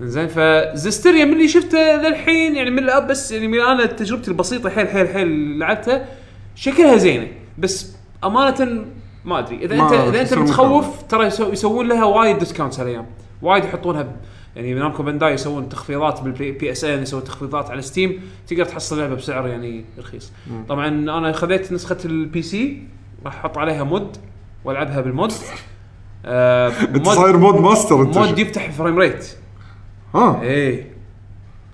زين ف Zestiria من اللي شفته للحين يعني من الأب بس يعني من أنا تجربتي البسيطة حيل حيل حيل لعبتها شكلها زينة بس أمانة ما أدري. إذا ما أنت إذا أنت متخوف ترى يسو- يسوون لها وايد discounts هالأيام. وايد يحطونها ب- يعني Namco Bandai يسوون تخفيضات بال PSN يسوون تخفيضات على Steam تقدر تحصل لعبة بسعر يعني رخيص. طبعا أنا خذيت نسخة ال PC راح أحط عليها mod وألعبها بال mod. آه أنت صاير mod master أنت. mod يفتح frame rate. ها إيه.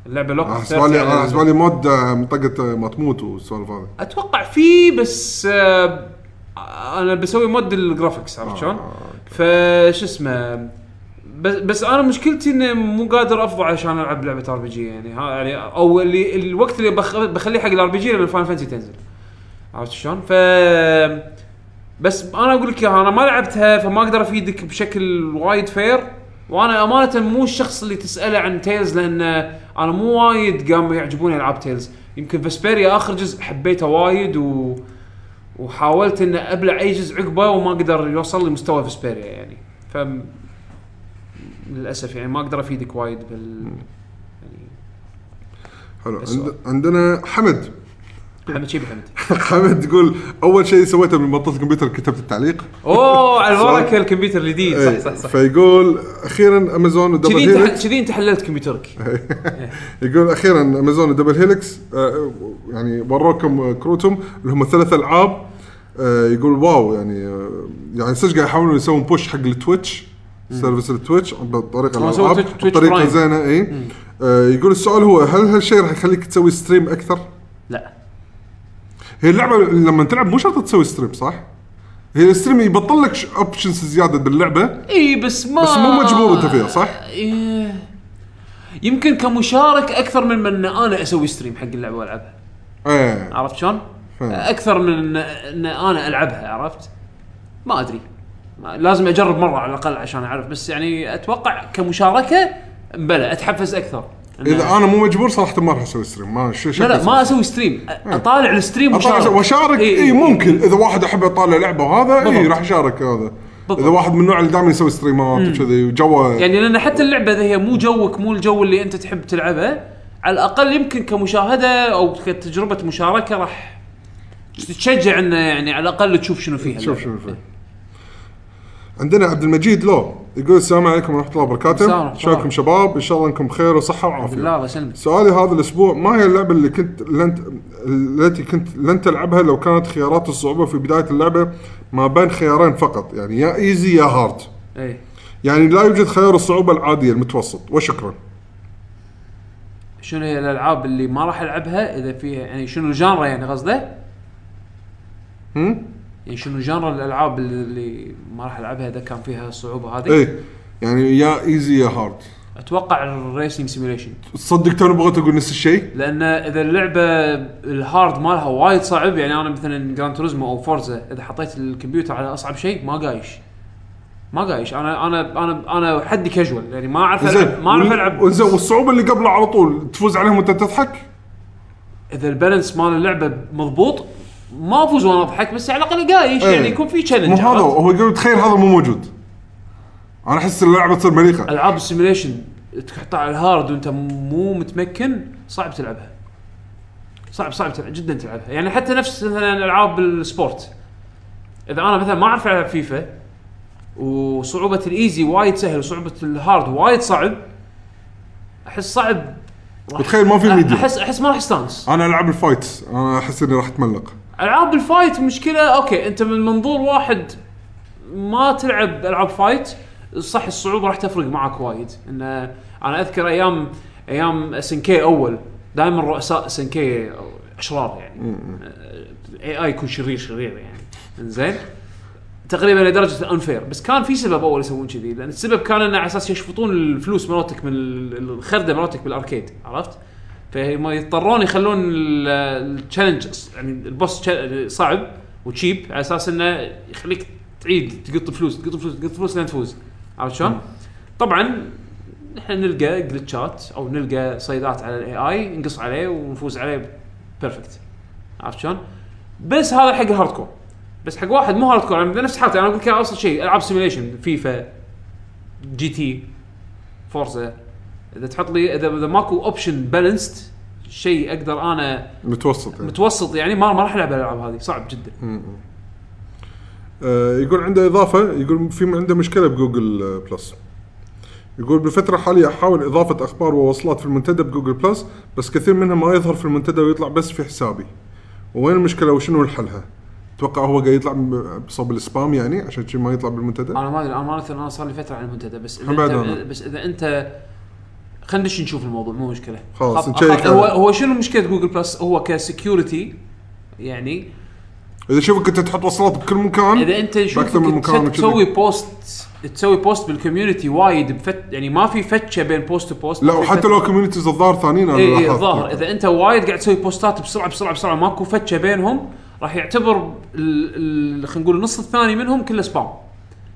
اللعبة lock حسبالي 30 أنا حسبالي mod آه، منطقه آه، ما تموت والسوالف هذه أتوقع فيه بس آه أنا بسوي mod ال graphics عرفت شلون؟ فش اسمه بس بس أنا مشكلتي إني مو قادر افضى عشان ألعب لعبة RPG يعني ها يعني أو اللي الوقت اللي بخ بخليه حق ال RPG لما Final Fantasy تنزل. عرفت شلون؟ ف بس أنا أقول لك أنا ما لعبتها فما أقدر أفيدك بشكل وايد فير وأنا أمانة مو الشخص اللي تسأله عن Tales لأن أنا مو وايد قام يعجبوني ألعاب Tales. يمكن Vesperia آخر جزء حبيته وايد و وحاولت ان أبلع أي جزء عقبه وما قدر يوصل لي مستوى Vesperia يعني. ف للأسف يعني ما أقدر أفيدك وايد بال حلو. السؤال. عند... عندنا حمد. حمد شيبي حمد حمد يقول أول شيء سويته من بطل الكمبيوتر كتبت التعليق. أوه على الورقه الكمبيوتر الجديد. صح صح صح. فيقول أخيرا أمازون و Double Helix كذي أنت حللت كمبيوترك. يقول أخيرا أمازون و Double Helix آه، يعني وروكم كروتهم اللي هم ثلاث ألعاب. آه، يقول واو يعني آه، يعني صدق قاعد يحاولون يسوون push حق ال Twitch service ال Twitch بطريقه الألعاب بطريقة. زينة اي يقول السؤال هو هل هالشيء راح يخليك تسوي stream أكثر؟ هي اللعبة لما تلعب مو شرط تسوي stream صح؟ هي ال stream يبطل لك options زيادة باللعبة إي بس ما بس مو مجبور أنت فيها، صح؟ إيه. يمكن كمشارك أكثر من من أنا أسوي stream حق اللعبة وألعبها إيه عرفت شلون؟ أكثر من ان إن أنا ألعبها عرفت؟ ما أدري ما- لازم أجرب مرة على الأقل عشان أعرف بس يعني أتوقع كمشاركة بلى أتحفز أكثر إذا أنا مو مجبور صراحة ما راح أسوي stream ما ش- لا لا ما أسوي stream أ- أطالع ال stream وأشارك. إي، اي إي، ممكن. إذا واحد أحب أطالع لعبة وهذا اي. راح أشارك هذا. بالضبط. إذا واحد من النوع اللي دائما يسوي ستريمات وكذي وجوه. يعني لأن حتى اللعبة اذا هي مو جوك مو الجو اللي أنت تحب تلعبه. على الأقل يمكن كمشاهدة أو كتجربة مشاركة راح تتشجع إنه يعني على الأقل تشوف شنو فيها. شوف اللعبة. شنو فيه عندنا عبد المجيد لو يقول السلام عليكم ورحمة الله وبركاته. شلونكم شباب إن شاء الله إنكم بخير وصحة وعافية. الله يسلمك. سؤالي هذا الأسبوع ما هي اللعبة اللي كنت لن التي كنت لن تلعبها لو كانت خيارات الصعوبة في بداية اللعبة ما بين خيارين فقط؟ يعني يا easy يا hard اي يعني لا يوجد خيار الصعوبة العادية المتوسط وشكرا. شنو هي الألعاب اللي ما راح ألعبها إذا فيها يعني شنو ال genre يعني قصده؟ يعني شنو genre الألعاب اللي ما راح ألعبها إذا كان فيها الصعوبة هذه؟ إيه يعني يا easy يا hard أتوقع ال racing simulation تصدق توني بغيت أقول نفس الشيء؟ لأن إذا اللعبة ال hard مالها وايد صعب يعني أنا مثلا جراند توريزمو أو فورزا إذا حطيت الكمبيوتر على أصعب شيء ما أقايس. ما أقايس. أنا أنا أنا أنا حدي كاجوال يعني ما أعرف العب ما أعرف ألعب. وزين والصعوبة اللي قبله على طول تفوز عليهم وأنت تضحك؟ إذا ال balance مال اللعبة مضبوط ما افوز وأنا اضحك بس على الأقل أقايس إيه. يعني يكون في مو challenge هذا هو يقول تخيل هذا مو موجود. أنا أحس اللعبة تصير مليقة. ألعاب ال simulation تحطها على ال hard وأنت مو متمكن صعب تلعبها. صعب صعب تلعب جدا تلعبها. يعني حتى نفس مثلا ألعاب ال sports إذا أنا مثلا ما أعرف ألعب فيفا وصعوبة ال easy وايد سهل وصعوبة ال hard وايد صعب أحس صعب. وتخيل ما في medium احس أحس ما راح استانس أنا ألعب ال fight أنا أحس إني راح أتملق. ألعاب ال fight مشكلة okay أنت من منظور واحد ما تلعب ألعاب fight صح الصعوبة راح تفرق معك وايد. إن أنا أذكر أيام أيام SNK أول دائما رؤساء SNK أشرار يعني. اي اي يكون شرير شرير يعني. إنزين؟ تقريبا لدرجة ال unfair بس كان في سبب أول يسوون كذي لأن السبب كان إنه على أساس يشفطون الفلوس مالتك من ال- الخردة مالتك بال arcade عرفت؟ فهم يضطرون يخلون ال- ال challenge يعني ال boss صعب وتشيب على أساس إنه يخليك تعيد تقط فلوس تقط فلوس تقط فلوس لين تفوز. عرفت شلون؟ طبعا إحنا نلقى glitch ات أو نلقى صيدات على ال AI نقص عليه ونفوز عليه perfect عرفت شلون؟ بس هذا حق ال hardcore بس حق واحد مو hardcore يعني نفس حالتي أنا أقول لك ابسط شيء ألعاب simulation فيفا GT فورزا إذا تحط لي اذا إذا ماكو option balanced شيء أقدر أنا متوسط يعني. متوسط يعني ما ما راح ألعب الألعاب هذه صعب جدا آه، يقول عنده إضافة يقول في عنده مشكلة بجوجل آه، Plus يقول بالفترة الحالية أحاول إضافة أخبار ووصلات في المنتدى ب Google Plus بس كثير منها ما يظهر في المنتدى ويطلع بس في حسابي وين المشكلة وشنو الحلها؟ أتوقع هو قاعد يطلع بصوب ال spam يعني عشان ما يطلع بالمنتدى أنا ما أدري أنا ما أنا صار لي فترة على المنتدى بس بعد انت. بس إذا أنت خلينا ندش نشوف الموضوع مو مشكلة. خلاص، نشيك هو. هو شنو مشكلة Google Plus؟ هو ك security يعني إذا شوفك أنت تحط وصلات بكل مكان إذا أنت بأكثر من مكان. تسوي post تسوي post بال community وايد بفتـ يعني ما في فتشة بين post و post لا وحتى لو communities الظاهر ثانيين أنا اي اي لاحظت. الظاهر. إذا أنت وايد قاعد تسوي post ات بسرعة بسرعة بسرعة ماكو فتشة بينهم راح يعتبر خلينا نقول النص الثاني منهم كله spam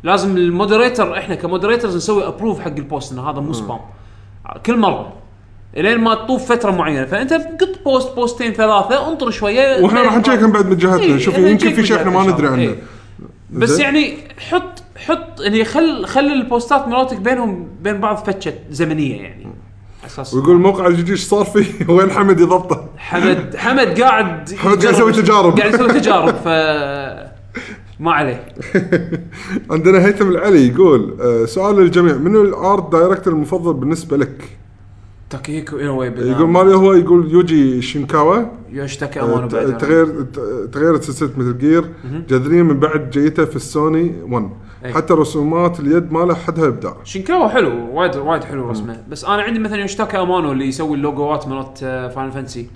لازم ال moderator إحنا ك moderators نسوي approve حق ال post إن هذا مو spam كل مرة. إلين ما تطوف فترة معينة. فأنت قط post post ين ثلاثة انطر شوية. وإحنا راح نشيك هم بعد من جهتنا إيه، شوف يمكن في شيء إحنا ما ندري عنه. إيه. بس؟ يعني حط حط يعني خل خل ال post ات مالتك بينهم بين بعض فتشة زمنية يعني. أساس. ويقول موقع الجديد إيش صار فيه؟ وين حمد يضبطه؟ حمد حمد قاعد حمد قاعد يسوي تجارب. قاعد يسوي تجارب. ف ما عليه. عندنا هيثم العلي يقول آه، سؤال للجميع منو ال art director المفضل بالنسبة لك؟ تاكيهيكو انوي يقول ماريو هو يقول يوجي شينكاوا. يوشتاكا آه، أمانو بعد. تغير ت- تغيرت سلسلة مثل Gear جذريا من بعد جيته في السوني 1 أي. حتى رسومات اليد ماله حدها ابداع شينكاوا حلو وايد وايد حلو رسمه بس أنا عندي مثلا يوشتاكا أمانو اللي يسوي اللوجوات مالت Final Fantasy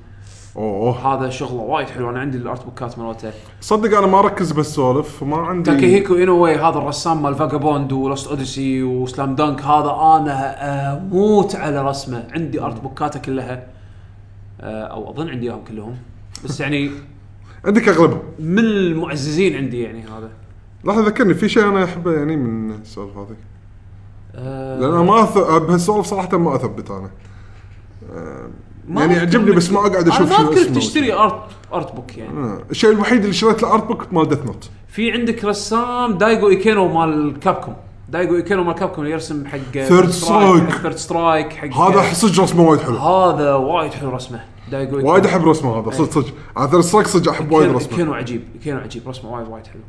أوه. هذا شغلة وايد حلو أنا عندي ال art book ات مالته. صدق أنا ما اركز بالسوالف ما عندي تاكيهيكو انوي هذا الرسام مال Vagabond و Lost Odyssey و Slam Dunk هذا أنا أموت على رسمه. عندي art book اته كلها. آه، أو أظن عندي إياهم كلهم. بس يعني عندك أغلبهم. من المعززين عندي يعني هذا. لحظه ذكرني في شيء أنا أحبه يعني من السوالف هذه. آه، لأن أنا ما أث... بهالسوالف صراحة ما أثبت أنا. ما يعني يعجبني بس ما أنا شنو ما اسمه تشتري art art book يعني. آه. الشيء الوحيد اللي شريت له art book مال Death Note في عندك رسام دايجو إيكينو مال كابكوم دايجو إيكينو مال كابكوم اللي يرسم حق Third Strike. Third Strike حق هذا صدق رسمه وايد حلو. هذا وايد حلو رسمه دايجو إيكينو. وايد أحب رسمه هذا صدق صدق. على Strike صدق أحب وايد رسمه. كينو عجيب كينو عجيب رسمه وايد وايد حلو.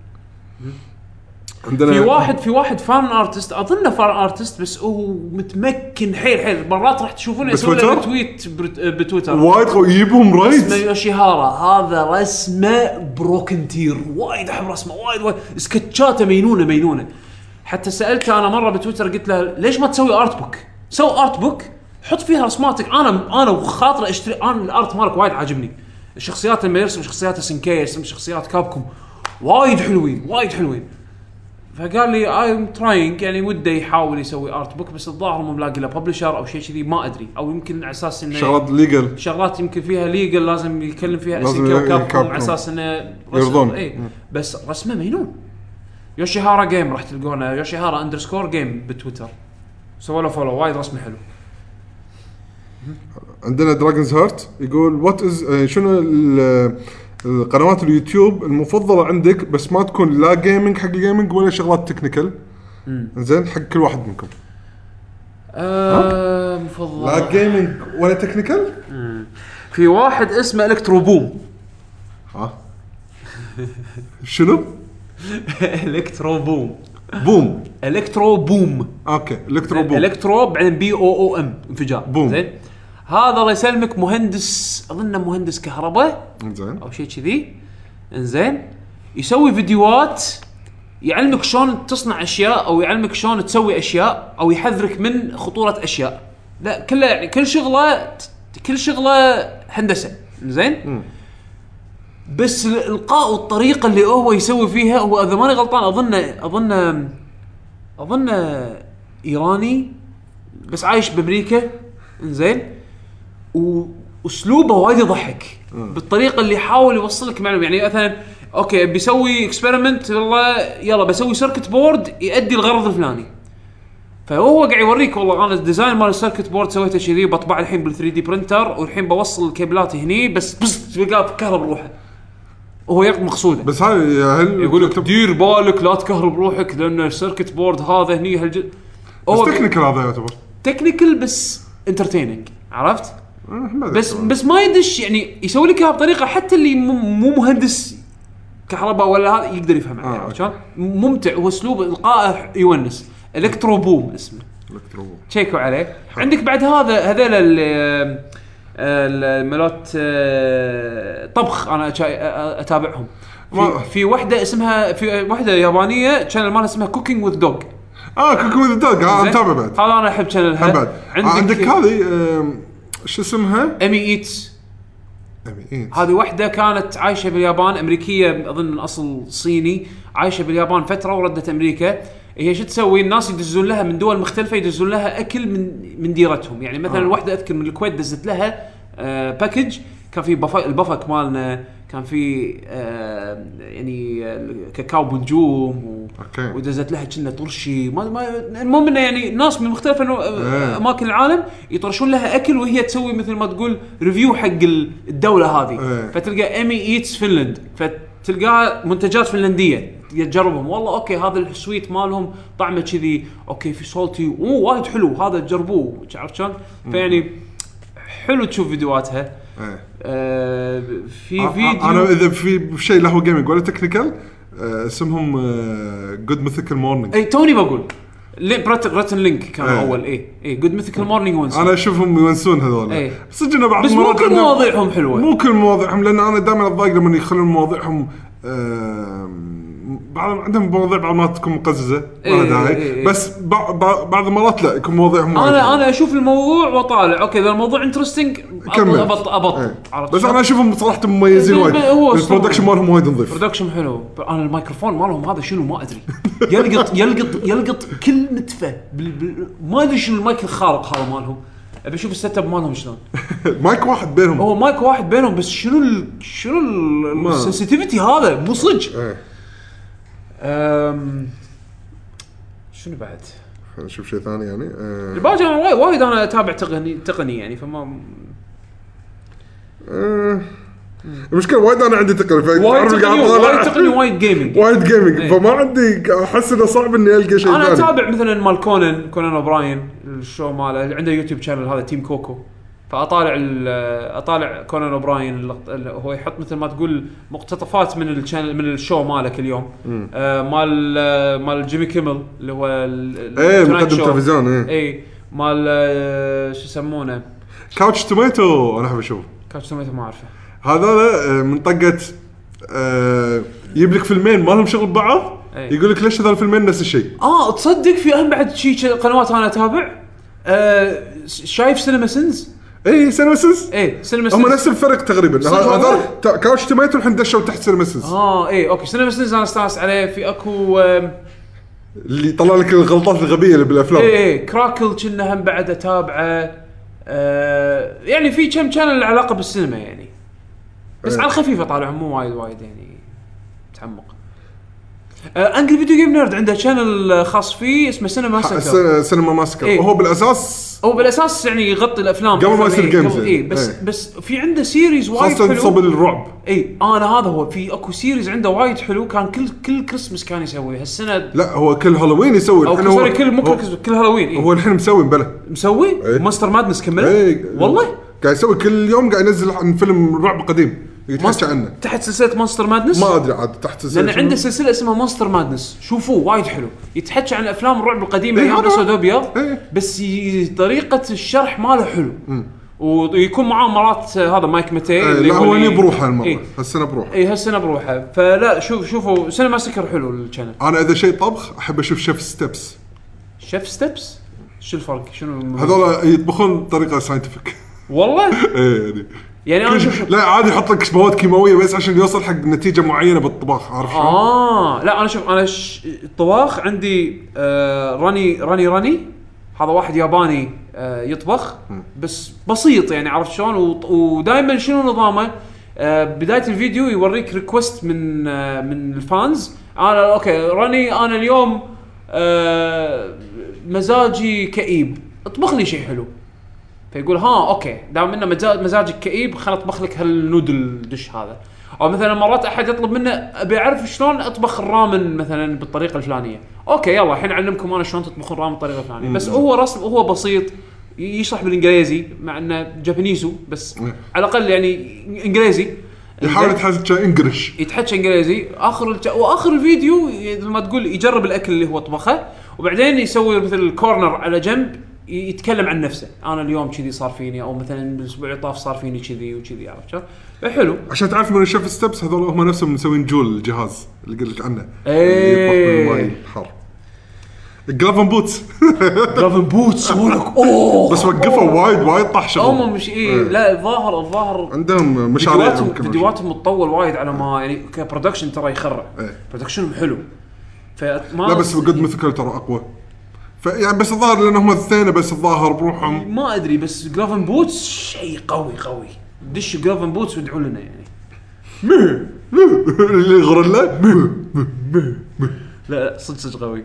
عندنا في واحد في واحد fan artist اظنه fan artist بس هو متمكن حيل حيل. مرات راح تشوفونه يسوي له؟ tweet برت- بتويتر. وايد قوي يجيبهم اسمه رايت يوشيهارا هذا رسمة Broken Tier وايد أحب رسمة وايد وايد. سكتشاته مينونة مينونة. حتى سالته أنا مرة بتويتر قلت له ليش ما تسوي art book؟ سو art book حط فيها رسماتك. أنا أنا وخاطري اشتري أنا ال art مالك وايد عاجبني. الشخصيات لما يرسم شخصيات SNK يرسم شخصيات كابكوم وايد حلوين وايد حلوين. فقال لي I'm trying يعني وده يحاول يسوي art book بس الظاهر مو ملاقي له publisher أو شيء كذي ما أدري. أو يمكن على أساس إنه شغلات legal شغلات يمكن فيها legal لازم يتكلم فيها لازم كابكوم. على أساس إنه يرضون. اي بس رسمه مجنون. يوشيهارا جيم راح تلقونه. يوشيهارا underscore جيم بتويتر. سووا له follow وايد رسمه حلو. عندنا دراجونز هارت يقول what is شنو القنوات اليوتيوب المفضلة عندك بس ما تكون لا gaming حق ال gaming ولا شغلات technical زين حق كل واحد منكم. آه مفضل. لا gaming ولا technical في واحد اسمه ElectroBOOM ها؟ شنو؟ ElectroBOOM. boom ElectroBOOM okay ElectroBOOM electro بعدين B O O M انفجار. بوم. زين؟ هذا الله يسلمك مهندس اظنه مهندس كهرباء. زين أو شيء كذي. إنزين. يسوي فيديوهات يعلمك شلون تصنع أشياء أو يعلمك شلون تسوي أشياء أو يحذرك من خطورة أشياء. لا كله يعني كل شغلة كل شغلة هندسة. زين بس الإلقاء والطريقة اللي هو يسوي فيها هو إذا ماني غلطان أظن أظن أظن إيراني بس عايش بأمريكا. إنزين. وأسلوبه وايد يضحك بالطريقة اللي يحاول يوصل لك معلومة. يعني مثلا okay بيسوي experiment والله يلا بسوي circuit board يؤدي الغرض الفلاني. فهو قاعد يوريك والله أنا ال design مال ال circuit board سويته كذي بطبع الحين بال 3D printer والحين بوصل الكيبلات هني بس بس تلقاه كهرب روحه. وهو يقصد مقصوده. بس هاي هل يقول لك دير بالك لا تكهرب روحك لأن ال circuit board هذا هني هالج بس هو technical هذا يعتبر. technical بس entertaining عرفت؟ أدري بس. بس ما يدش يعني يسوي لك إياها بطريقة حتى اللي مو مهندس كهرباء ولا هذا يقدر يفهم آه،. عرفت شلون؟ ممتع واسلوب القائه يونس. ElectroBOOM اسمه. electro. تشيكوا عليه. عندك بعد هذا هذول ال- الملوت آه، طبخ أنا أتابعهم. في, في واحدة اسمها في واحدة يابانية channel مالها اسمها Cooking with Dog آه Cooking with Dog ها متابع بعد. هذا أنا أحب channel ها بعد. آه، عندك هذه آم، شو اسمها؟ Emmy Eats Emmy إيه. هذه واحدة كانت عايشة باليابان أمريكية أظن من أصل صيني عايشة باليابان فترة وردت أمريكا هي شو تسوي الناس يدزون لها من دول مختلفة يدزون لها أكل من من ديرتهم يعني مثلا آه. واحدة أذكر من الكويت دزت لها آه package كان في بفا البفك مالنا كان في آه يعني آه، كاكاو بنجوم و okay. ودزت لها كنا طرشي. ما ما المهم إنه يعني ناس من مختلف آه، إيه. أماكن العالم يطرشون لها أكل وهي تسوي مثل ما تقول review حق ال- الدولة هذه. إيه. فتلقى Emmy Eats Finland فتلقاها منتجات فنلندية. تجربهم. والله okay هذا ال sweet مالهم طعمه كذي. okay في salty أوه وايد حلو. هذا جربوه. عرفت شلون؟ فيعني حلو تشوف فيديوهاتها. إيه. آه في آه، فيديو أنا إذا في شيء له gaming ولا technical آه، اسمهم Good Mythical Morning اي توني بقول. Rhett and Link كان إيه. أول اي اي Good Mythical Morning وينس أنا أشوفهم يونسون هذول. إيه. صدق إنه بعض بس مو كل مواضيعهم حلوة. مو كل مواضيعهم لأن أنا دائما أتضايق لما يخلون مواضيعهم آم، بعض عندهم مواضيع بعض ما تكون مقززة ما إيه، لها إيه، داعي. إيه. بس بع- بع- بعض المرات لا يكون مواضيعهم أنا. أنا أشوف الموضوع وأطالع. okay إذا الموضوع interesting كمل. ابط أبط. إيه. عرفت بس أنا أشوفهم صراحة مميزين ب- وايد. ال production. مالهم وايد نظيف. production حلو. أنا الميكروفون مالهم هذا شنو ما أدري. يلقط يلقط يلقط كل نتفة. ما أدري شنو المايك الخارق هذا مالهم. أبي أشوف ال setup مالهم شلون. مايك واحد بينهم. هو مايك واحد بينهم بس شنو ال... شنو ال sensitivity هذا؟ مو صدق. إيه. شنو بعد؟ خلينا نشوف شيء ثاني يعني الباقي أنا وايد وايد أنا اتابع تقني تقني يعني فما المشكلة وايد أنا عندي تقني وايد تقني وايد تقني وايد gaming وايد gaming. فما عندي احس انه صعب اني القى شيء أنا اتابع مثلا مال كونان كونان اوبراين ال show ماله عنده YouTube channel هذا Team Coco فأطالع ال- أطالع كونان أوبراين هو يحط مثل ما تقول مقتطفات من ال channel من ال show ماله كل يوم آه مال آه مال جيمي كيمل اللي هو إيه مقدم. تلفزيون إيه. اي مال آه شو يسمونه؟ Couch Tomato أنا أحب أشوف. Couch Tomato ما أعرفه. هذول آه، من طقة آه، يجيب لك فيلمين ما لهم شغل ببعض إيه. يقول لك ليش هذول الفيلمين نفس الشيء؟ آه تصدق في هم بعد شي قنوات أنا أتابع؟ آه شايف CinemaSins اي CinemaSins إيه سينما هم نفس الفرق تقريبا؟ تا- Couch Tomato الحين دشوا تحت CinemaSins آه إيه أوكي. CinemaSins أنا أستأنس عليه في أكو اللي يطلع لك الغلطات الغبية اللي بالأفلام. إيه إيه Cracked أنا هم بعد اتابعه آه يعني في كم channel له علاقة بالسينما يعني. بس إيه. على الخفيف اطالعهم مو وايد وايد يعني. متعمق. Angry Video Game Nerd عنده channel خاص فيه اسمه Cinemassacre السينما- Cinemassacre إيه. وهو بالأساس هو بالأساس يعني يغطي الأفلام. قبل ما يصير إيه، جيمز قبل- يعني. اي بس إيه. بس في عنده series وايد خاصة حلو. صوب الرعب. اي أنا هذا هو. في أكو series عنده وايد حلو. كان كل كل كريسمس كان يسوي. هالسنة لا هو كل هالوين يسوي. الحين هو sorry كل مو كل هالوين إيه. هو الحين مسوي بلا. مسوي؟ إيه. Monster Madness كمله اي والله؟ قاعد يسوي كل يوم قاعد ينزل عن فيلم رعب قديم. يتحكى عنه. تحت سلسلة Monster Madness؟ ما أدري عاد تحت سلسلة لأن. عنده سلسلة اسمها Monster Madness. شوفوه وايد حلو. يتحكى عن أفلام الرعب القديمة إيه، أيام هذا- بس ابيض. بس ي- طريقة الشرح ماله حلو. ويكون معاه مرات هذا Mike Matei إيه، اللي لا هو اللي- بروحه المره إيه. هالسنة بروحه. اي هالسنة بروحه. فلا شوف شوفوا Cinemassacre حلو ال channel. أنا إذا شيء طبخ أحب أشوف ChefSteps. ChefSteps؟ شو الفرق؟ شنو هذول يطبخون بطريقة scientific والله؟ إيه يعني. يعني أنا شوف لا عادي يحط لك مواد كيماوية بس عشان يوصل حق نتيجة معينة بالطباخ عارف شلون؟ آه لا أنا شوف أنا ش... الطباخ عندي آه راني راني راني هذا واحد ياباني آه يطبخ بس بسيط يعني عرفت شلون؟ ودائما شنو نظامه؟ آه بداية الفيديو يوريك request من آه من ال fans. أنا okay راني أنا اليوم آه مزاجي كئيب. اطبخ لي شيء حلو. فيقول ها okay دام إنه مزاج مزاجك كئيب خل اطبخ لك هال noodle دش هذا. أو مثلا مرات أحد يطلب منه أبي أعرف شلون أطبخ الرامن مثلا بالطريقة الفلانية. okay يلا الحين أعلمكم أنا شلون تطبخون رامن بالطريقة الفلانية. بس هو رسم هو بسيط يشرح بالإنجليزي مع إنه Japanese و بس. على الأقل يعني إنجليزي. يحاول؟ يتحكى English. يتحكى إنجليزي. آخر الج... وآخر الفيديو مثل ما تقول يجرب الأكل اللي هو طبخه وبعدين يسوي مثل ال corner على جنب يتكلم عن نفسه. أنا اليوم كذي صار فيني أو مثلا بالاسبوع اللي طاف صار فيني كذي وكذي عرفت شلون؟ حلو عشان تعرف من ال ChefSteps هذول هم نفسهم مسوين جول الجهاز اللي قلت لك عنه. إيه. يطبخ بالماي الحار Glove and Boots. Glove and Boots يقول لك أوه. بس وقفوا وايد وايد طاح شغل هم مش إيه لا الظاهر الظاهر عندهم مشاريع فيديوهاتهم تطول وايد على ما يعني ك production ترى يخرع إيه. production هم حلو. فما لا بس good مثل ترى أقوى. فيعني بس الظاهر لأن هم الاثنين بس الظاهر بروحهم. ما أدري بس Glove and Boots شيء قوي قوي. دش جلوفن بوتس وادعوا لنا يعني. اللي غوريلا لا لا صدق صدق قوي.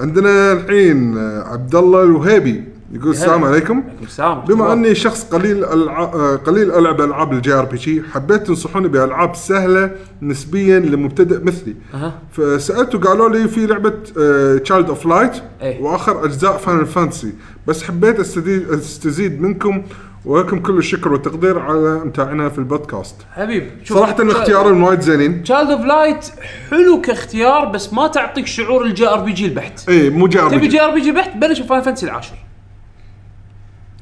عندنا الحين عبد الله الوهيبي يقول السلام عليكم. السلام. بما أني شخص قليل الع... آه، قليل ألعب ألعاب ال JRPG حبيت تنصحوني بألعاب سهلة نسبيا لمبتدئ مثلي. أها. فسالته قالوا لي في لعبة Child of Light. وآخر أجزاء Final Fantasy بس حبيت أستزيد منكم ولكم كل الشكر والتقدير على إمتاعنا في البودكاست. حبيب شوف صراحة اختيارهم وايد زينين. Child of Light حلو كاختيار بس ما تعطيك شعور ال JRPG البحت. إي مو جي ار تبي بي جي جي ار بي جي بحت؟ بلش ب Final Fantasy العاشر.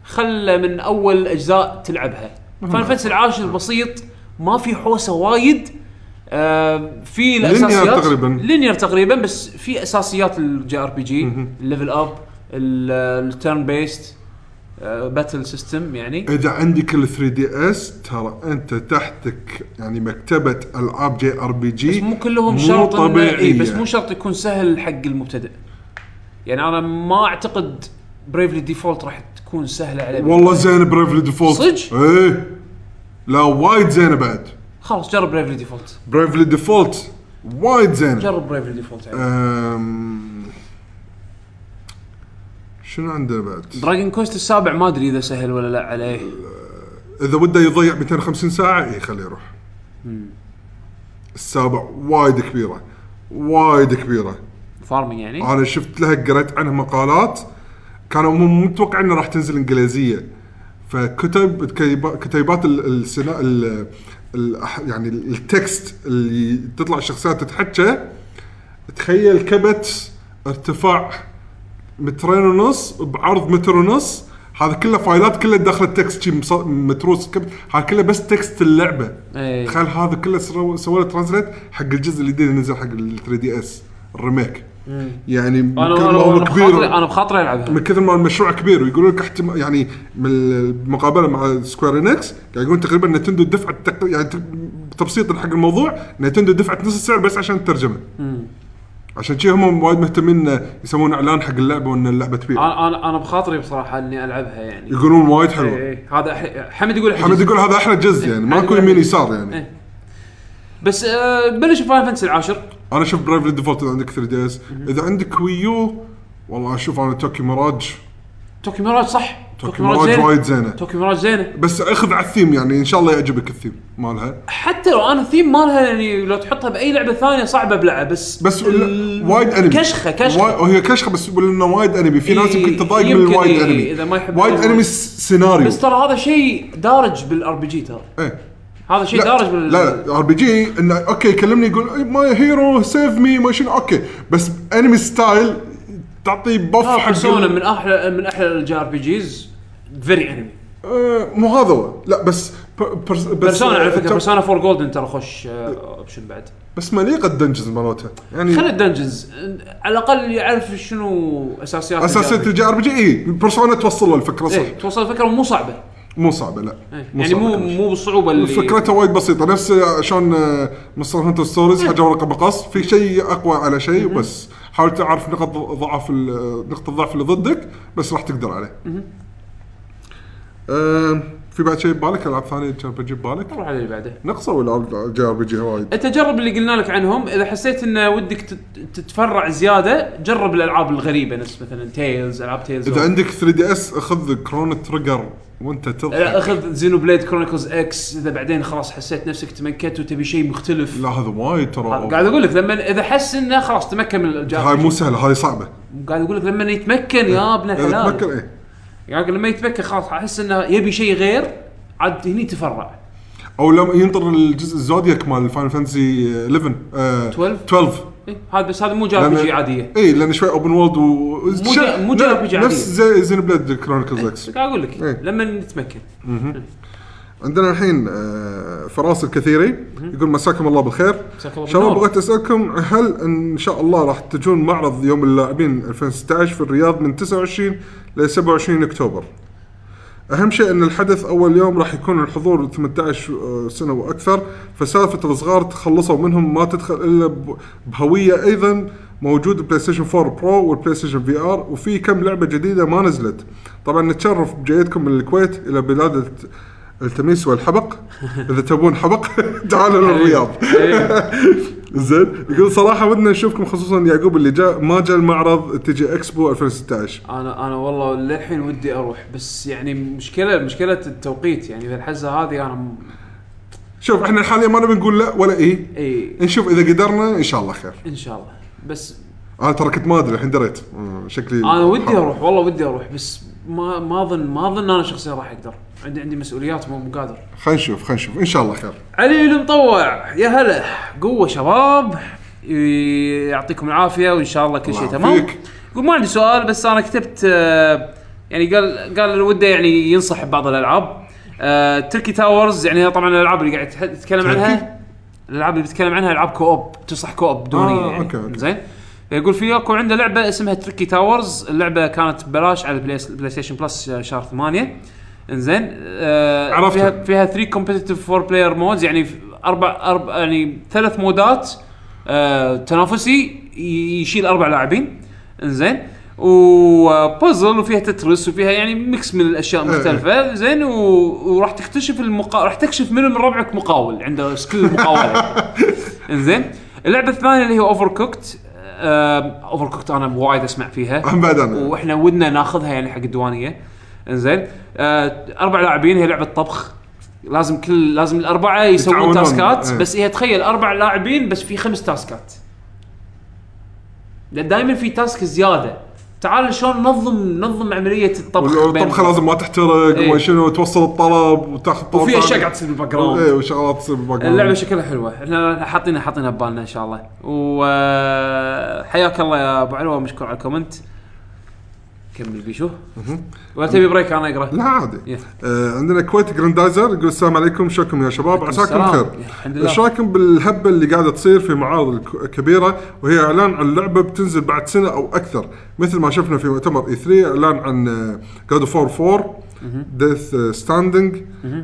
خله من أول أجزاء تلعبها. Final Fantasy العاشر بسيط ما في حوسة وايد. آه في الأساسيات. تقريباً. linear تقريبا بس في أساسيات ال JRPG ال level up ال turn-based battle system يعني. إذا عندك ال 3DS ترى أنت تحتك يعني مكتبة ألعاب JRPG بس مو كلهم مو شرط طبيعية. إيه بس مو شرط يكون سهل حق المبتدئ. يعني أنا ما أعتقد Bravely Default راح تكون سهلة عليه والله زينه Bravely Default صدق؟ إيه. لا وايد زينة بعد. خلاص جرب بريفلي ديفولت بريفلي ديفولت وايد زينة. جرب Bravely Default يعني. شنو عندنا بعد؟ Dragon Quest السابع ما أدري إذا سهل ولا لا عليه. إذا وده يضيع 250 ساعة إي خليه يروح. السابع وايد كبيرة وايد كبيرة. farming يعني؟ أنا شفت لها قريت عنها مقالات. كانوا هم متوقع إنها راح تنزل إنجليزية. فكبت كبتا- كبتات ال- السنا ال ال يعني ال text اللي تطلع الشخصيات تتحكى تخيل كبت ارتفاع مترين ونص بعرض متر ونص. هذا كله فايلات كله داخل ال text شي متروس هذا كله بس text اللعبة. إيه. تخيل هذا كله سووا له translate حق الجزء الجديد اللي نزل حق ال 3DS ال remake. يعني من أنا كثر ما هو كبير أنا بخاطري ألعبها. من كثر ما المشروع كبير ويقولون لك احتمال يعني من المقابلة مع Square Enix قاعد يقولون تقريبا Nintendo دفعت. يعني تبسيط حق الموضوع Nintendo دفعت نص السعر بس عشان الترجمة. عشان شي هم وايد مهتمين يسوون إعلان حق اللعبة وإن اللعبة تبيع. أنا أنا أنا بخاطري بصراحة إني ألعبها يعني. يقولون وايد حلوة. إيه، إيه. هذا أح- حمد يقول حمد. يقول هذا أحلى جزء يعني. ماكو حمد يمين يسار يعني. إيه. بس آه بلش ب Final Fantasy العاشر. أنا أشوف Bravely Default إذا عندك 3DS إذا عندك Wii U والله أشوف أنا توكي ميراج. توكي ميراج صح؟ توكي ميراج وايد زينة. توكي ميراج زينة. بس اخذ على الثيم يعني إن شاء الله يعجبك الثيم مالها. حتى لو أنا الثيم مالها يعني لو تحطها بأي لعبة ثانية صعبة ابلعها بس بس ال- وايد أنمي. كشخة كشخة. وايد هي كشخة بس لأنه وايد أنمي. في ناس يمكن تضايق من الوايد إيه، أنمي. إذا ما يحب وايد. أنمي سيناريو. بس ترى هذا شيء دارج بال RPG ترى. إيه. هذا شيء دارج بال لا RPG إنه okay يكلمني يقول my hero save me ما شنو. okay. بس أنمي style تعطي بف آه، حق Persona من أحلى من أحلى ال JRPGs. very anime آه، مو هذا هو. لا بس ب- برس- بس Persona على فكرة آه، Persona 4 Golden ترى خوش option بعد؟ بس مليقة ال dungeons مالتها يعني خلي ال dungeons على الأقل يعرف شنو أساسيات أساسيات الجي آر بي جي. اي Persona توصل له الفكرة صح. إيه توصل الفكرة مو صعبة. مو صعبة لا. إيه. مو يعني مو صعبة كلش. مو بالصعوبه اللي فكرتها وايد بسيطة. نفس شلون Monster Hunter Stories حجر ورقة مقص. في شيء أقوى على شيء وبس حاول تعرف نقط ضعف ال- نقطة الضعف اللي ضدك بس راح تقدر عليه. في بعد شيء ببالك ألعاب ثانية كان بجيب بالك؟ نروح على اللي بعده نقصوا ولا JRPG وايد؟ انت جرب اللي قلنا لك عنهم إذا حسيت انه ودك تت- تتفرع زيادة جرب الألعاب الغريبة نفس مثلا Tales ألعاب Tales إذا عندك 3DS خذ Chrono Trigger وانت لا تضحك أخذ Xenoblade Chronicles X إذا بعدين خلاص حسيت نفسك تمكنت وتبي شيء مختلف. لا هذا وايد ترى. قاعد أقول لك لما إذا حس إنه خلاص تمكن من الجار هاي مو سهلة هاي صعبة. قاعد أقول لك لما يتمكن يا ابن إذا الحلال. تفكر إيه. يعني لما يتمكن خلاص أحس إنه يبي شيء غير عاد هني تفرع. أو لما ينطر الجزء ال Zodiac مال Final Fantasy 11 آه 12 12 إيه، هذا بس هذا مو RPG عادية. اي لأن شوي open world و مو جا- مو جا RPG عادية. نفس زي Xenoblade Chronicles X قاعد أقول لك إيه. لما يتمكن عندنا الحين آه، فراس الكثيري يقول مساكم الله بالخير. شباب. بغيت أسألكم هل إن شاء الله راح تجون معرض يوم اللاعبين 2016 في الرياض من 29 ل 27 أكتوبر؟ أهم شيء أن الحدث أول يوم راح يكون الحضور 18 سنة وأكثر. فسالفة الصغار تخلصوا منهم ما تدخل إلا بهوية أيضا موجود PlayStation 4 Pro وال PlayStation VR وفي كم لعبة جديدة ما نزلت. طبعا نتشرف بجيتكم من الكويت إلى بلاد التميس والحبق. إذا تبون حبق تعالوا للرياض. زين يقول صراحة ودنا نشوفكم خصوصا يعقوب اللي جاء ما جاء المعرض TG Expo 2016 أنا أنا والله للحين ودي أروح بس يعني مشكلة مشكلة التوقيت يعني في الحزة هذه أنا م- شوف إحنا حاليا ما نبي نقول لا ولا إيه. اي نشوف إذا قدرنا إن شاء الله خير. إن شاء الله. بس أنا ترى كنت ما أدري الحين دريت. آه، شكلي أنا ودي. أروح والله ودي أروح بس ما ما أظن ما أظن أنا شخصيا راح أقدر. عندي عندي مسؤوليات مو قادر خلينا نشوف خلينا نشوف. إن شاء الله خير. علي المطوع يا هلا. قوة شباب. يعطيكم العافية وإن شاء الله كل شيء تمام. يقول ما عندي سؤال بس أنا كتبت آه، يعني قال قال وده يعني ينصح ببعض الألعاب. آه، Tricky Towers يعني طبعا الألعاب اللي قاعد تركي؟ عنها الألعاب اللي بيتكلم عنها ألعاب co-op تنصح co-op دونيه آه، يعني okay، okay. زين. يقول في اكو عنده لعبة اسمها Tricky Towers اللعبة كانت ببلاش على PlayStation Plus شهر 8 إنزين آه. فيها فيها 3 competitive four player modes يعني أربع أربع يعني ثلاث مودات آه تنافسي يشيل أربع لاعبين. إنزين وبازل وفيها Tetris وفيها يعني mix من الأشياء المختلفة. زين و... وراح تكتشف المقا... راح تكشف من من ربعك مقاول عنده skill المقاوله إنزين اللعبة الثانية اللي هي Overcooked Overcooked أنا وايد أسمع فيها. هم بعد أنا. وإحنا ودنا ناخذها يعني حق الديوانية. إنزين. آه أربع لاعبين هي لعبة طبخ. لازم كل لازم الأربعة يسوون تاسكات. إيه. بس هي تخيل أربع لاعبين بس في خمس تاسكات. دائما في task زيادة. تعال شلون ننظم ننظم عملية الطبخ والطبخه لازم ما تحترق إيه. وما شنو توصل الطلب وتاخذ طلب وفي. أشياء قاعد تصير بال back إيه ground وشغلات تصير بال background. اللعبة شكلها حلوة. إحنا حاطينها حاطينها ببالنا إن شاء الله. وحياك الله يا أبو علوه مشكور على ال comment. كمل بيشو ولا تبي break أنا أقرأ لا عادي. آه عندنا Kuwait Grendizer يقول السلام عليكم شكرا يا شباب عساكم. بخير. إيش رأيكم بالهبة اللي قاعدة تصير في معارض الكبيرة وهي إعلان عن لعبة بتنزل بعد سنة أو أكثر مثل ما شفنا في مؤتمر E3 إعلان عن God of War 4 Death Stranding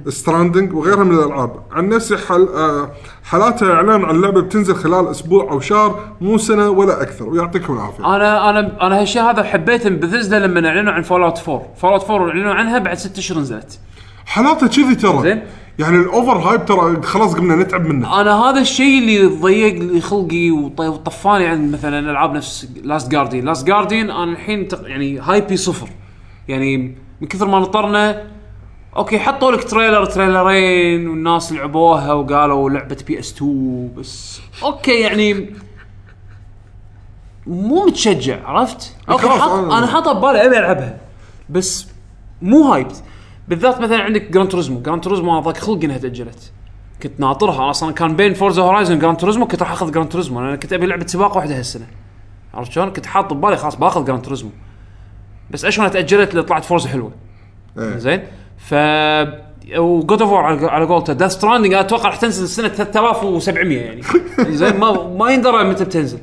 Stranding وغيرها من الألعاب. عن نفسي حل آه، حالاتها إعلان عن لعبة بتنزل خلال أسبوع أو شهر مو سنة ولا أكثر ويعطيكم العافية. أنا أنا أنا هالشيء هذا حبيته بثزدا لما إعلنوا عن Fallout 4 Fallout 4 اعلنوا عنها بعد ست اشهر نزلت. حالاتها كذي ترى. زين. يعني ال over hype ترى خلاص قمنا نتعب منه. أنا هذا الشيء اللي ضيق لي خلقي وط- وطفاني عن مثلا ألعاب نفس Last Guardian Last Guardian أنا الحين تق- يعني hype ي صفر. يعني من كثر ما نطرنا okay حطوا لك trailer تريلرين والناس لعبوها وقالوا لعبة PS2 بس. okay يعني مو متشجع عرفت؟ okay خلاص، حط أنا- أنا حاطه ببالي أبي ألعبها بس مو hyped بالذات مثلا عندك Gran Turismo Gran Turismo أنا ضاق خلقي إنها تأجلت. كنت ناطرها. أصلا كان بين Forza Horizon Gran Turismo كنت راح أخذ Gran Turismo لأن كنت أبي لعبة سباق واحدة هالسنة. عرفت شلون؟ كنت حاط ببالي خلاص باخذ Gran Turismo بس اشون تأجلت؟ اللي طلعت Forza حلوة. إيه. زين؟ ف و God of على على قولته. Death Stranding أتوقع راح تنزل سنة 3700 يعني. زين؟ ما ما يندرى متى بتنزل.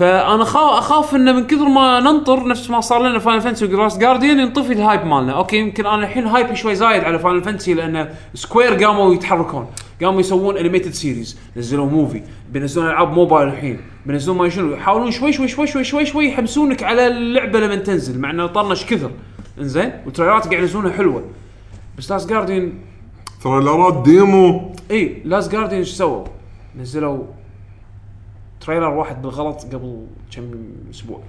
فأنا خا- أخاف انه من كثر ما ننطر نفس ما صار لنا Final Fantasy و Last Guardian ينطفي ال hype مالنا. okay يمكن أنا الحين hype ي شوي زايد على Final Fantasy لأن Square قاموا يتحركون. قاموا يسوون animated series نزلوا movie بينزلون ألعاب موبايل الحين. بينزلون ما شنو يحاولون شوي شوي شوي شوي شوي شوي يحمسونك على اللعبة لما تنزل مع إنه طرنش كثر. إنزين؟ وتريلرات قاعد ينزلونها حلوة. بس Last Guardian تريلرات demo. إي Last Guardian إيش سووا؟ نزلوا trailer واحد بالغلط قبل كم أسبوع.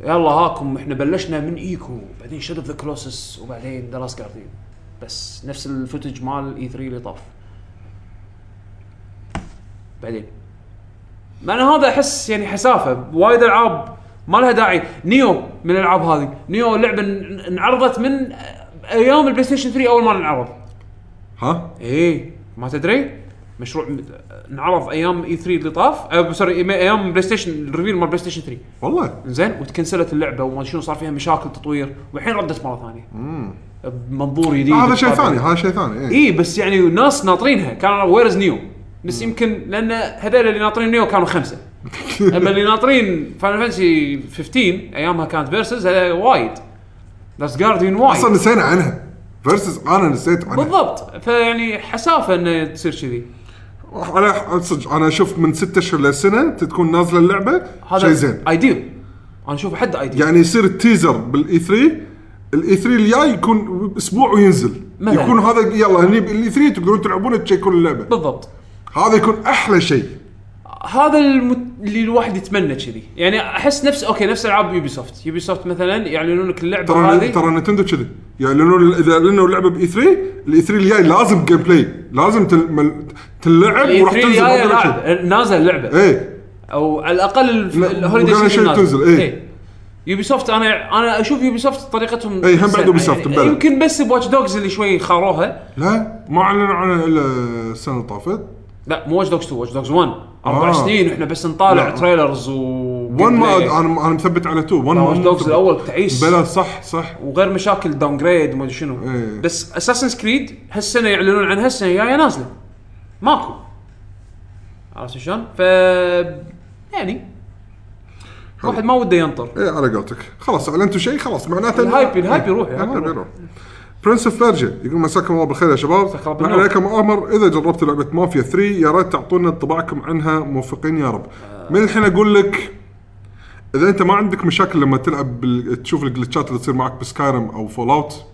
يلا هاكم إحنا بلشنا من Ico بعدين Shadow of the Colossus وبعدين The Last Guardian بس نفس ال footage مال E3 اللي طاف. بعدين. مع إن هذا أحس يعني حسافة وايد ألعاب ما لها داعي. Nioh من الألعاب هذه. Nioh لعبة ان- انعرضت من أيام ال PlayStation 3 أول ما انعرض. ها؟ إيه ما تدري؟ مشروع انعرض أيام E3 اللي طاف. sorry إيما- أيام PlayStation ال reveal مال PlayStation 3 والله؟ زين وتكنسلت اللعبة وما شنو صار فيها مشاكل تطوير والحين ردت مرة ثانية. بمنظور جديد. هذا شيء. ثاني هذا شيء ثاني إيه. إي بس يعني ناس ناطرينها. كان where is new بس يمكن لأن هذول اللي ناطرين new كانوا خمسة. أما اللي ناطرين فاينل فانتسي 15 أيامها كانت versus هذا وايد لاست جارديان وايد أصلا نسينا عنها. versus أنا نسيت عنها. بالضبط. فيعني حسافة إنه تصير كذي. أنا صدق أنا أشوف من ست اشهر لسنة تكون نازلة اللعبة شيء زين. ideal أنا اشوفه حد ideal يعني يصير ال teaser بال E3 ال E3 الجاي يكون أسبوع وينزل. مثلاً. يكون هذا يلا هني بال E3 تقدرون تلعبون ت check ون اللعبة. بالضبط. هذا يكون أحلى شيء. هذا المت... اللي الواحد يتمنى كذي. يعني أحس نفس أوكي نفس ألعاب يوبي سوفت يوبي سوفت مثلا يعلنون لك اللعبة ترى هذه. ترى نتندو كذي. يعلنون إذا اعلنوا اللعبة ب E3 ال E3 الجاي لازم gameplay لازم تل... تلعب وراح 3 تنزل نازل اللعبة. إيه. أو على الأقل ال holiday season تنزل، إيه. يوبي سوفت أنا أنا أشوف يوبي سوفت طريقتهم إيه، هم بعد. يوبي سوفت، يعني. يمكن بس بواتش دوجز اللي شوي خاروها. لا ما أعلنوا عنها إلا السنة اللي طافت. لا مو واتش دوجز 2 واتش دوجز 1 أربع آه. سنين وإحنا بس نطالع لا. trailers و 1 ما أنا أنا مثبت على 2 1 واتش دوجز الأول تعيس. بلا صح صح. وغير مشاكل downgrade وما شنو. إيه. بس اساسنز كريد هالسنة يعلنون عنها السنة الجاية نازلة. ماكو. عرفت شلون؟ ف يعني واحد ما وده ينطر. إيه على قولتك. خلاص أعلنتوا شيء؟ خلاص معناته ال hype- ال hype يروح، ال hype يروح. برنس اوف بيرجا يقول مساكم الله بالخير يا شباب. ما. عليكم أمر. إذا جربتوا لعبة مافيا 3 يا ريت تعطونا انطباعكم عنها. موفقين يا رب. من الحين أقول لك إذا أنت ما عندك مشاكل لما تلعب بال... تشوف ال glitchات اللي تصير معك بسكايرم أو فول اوت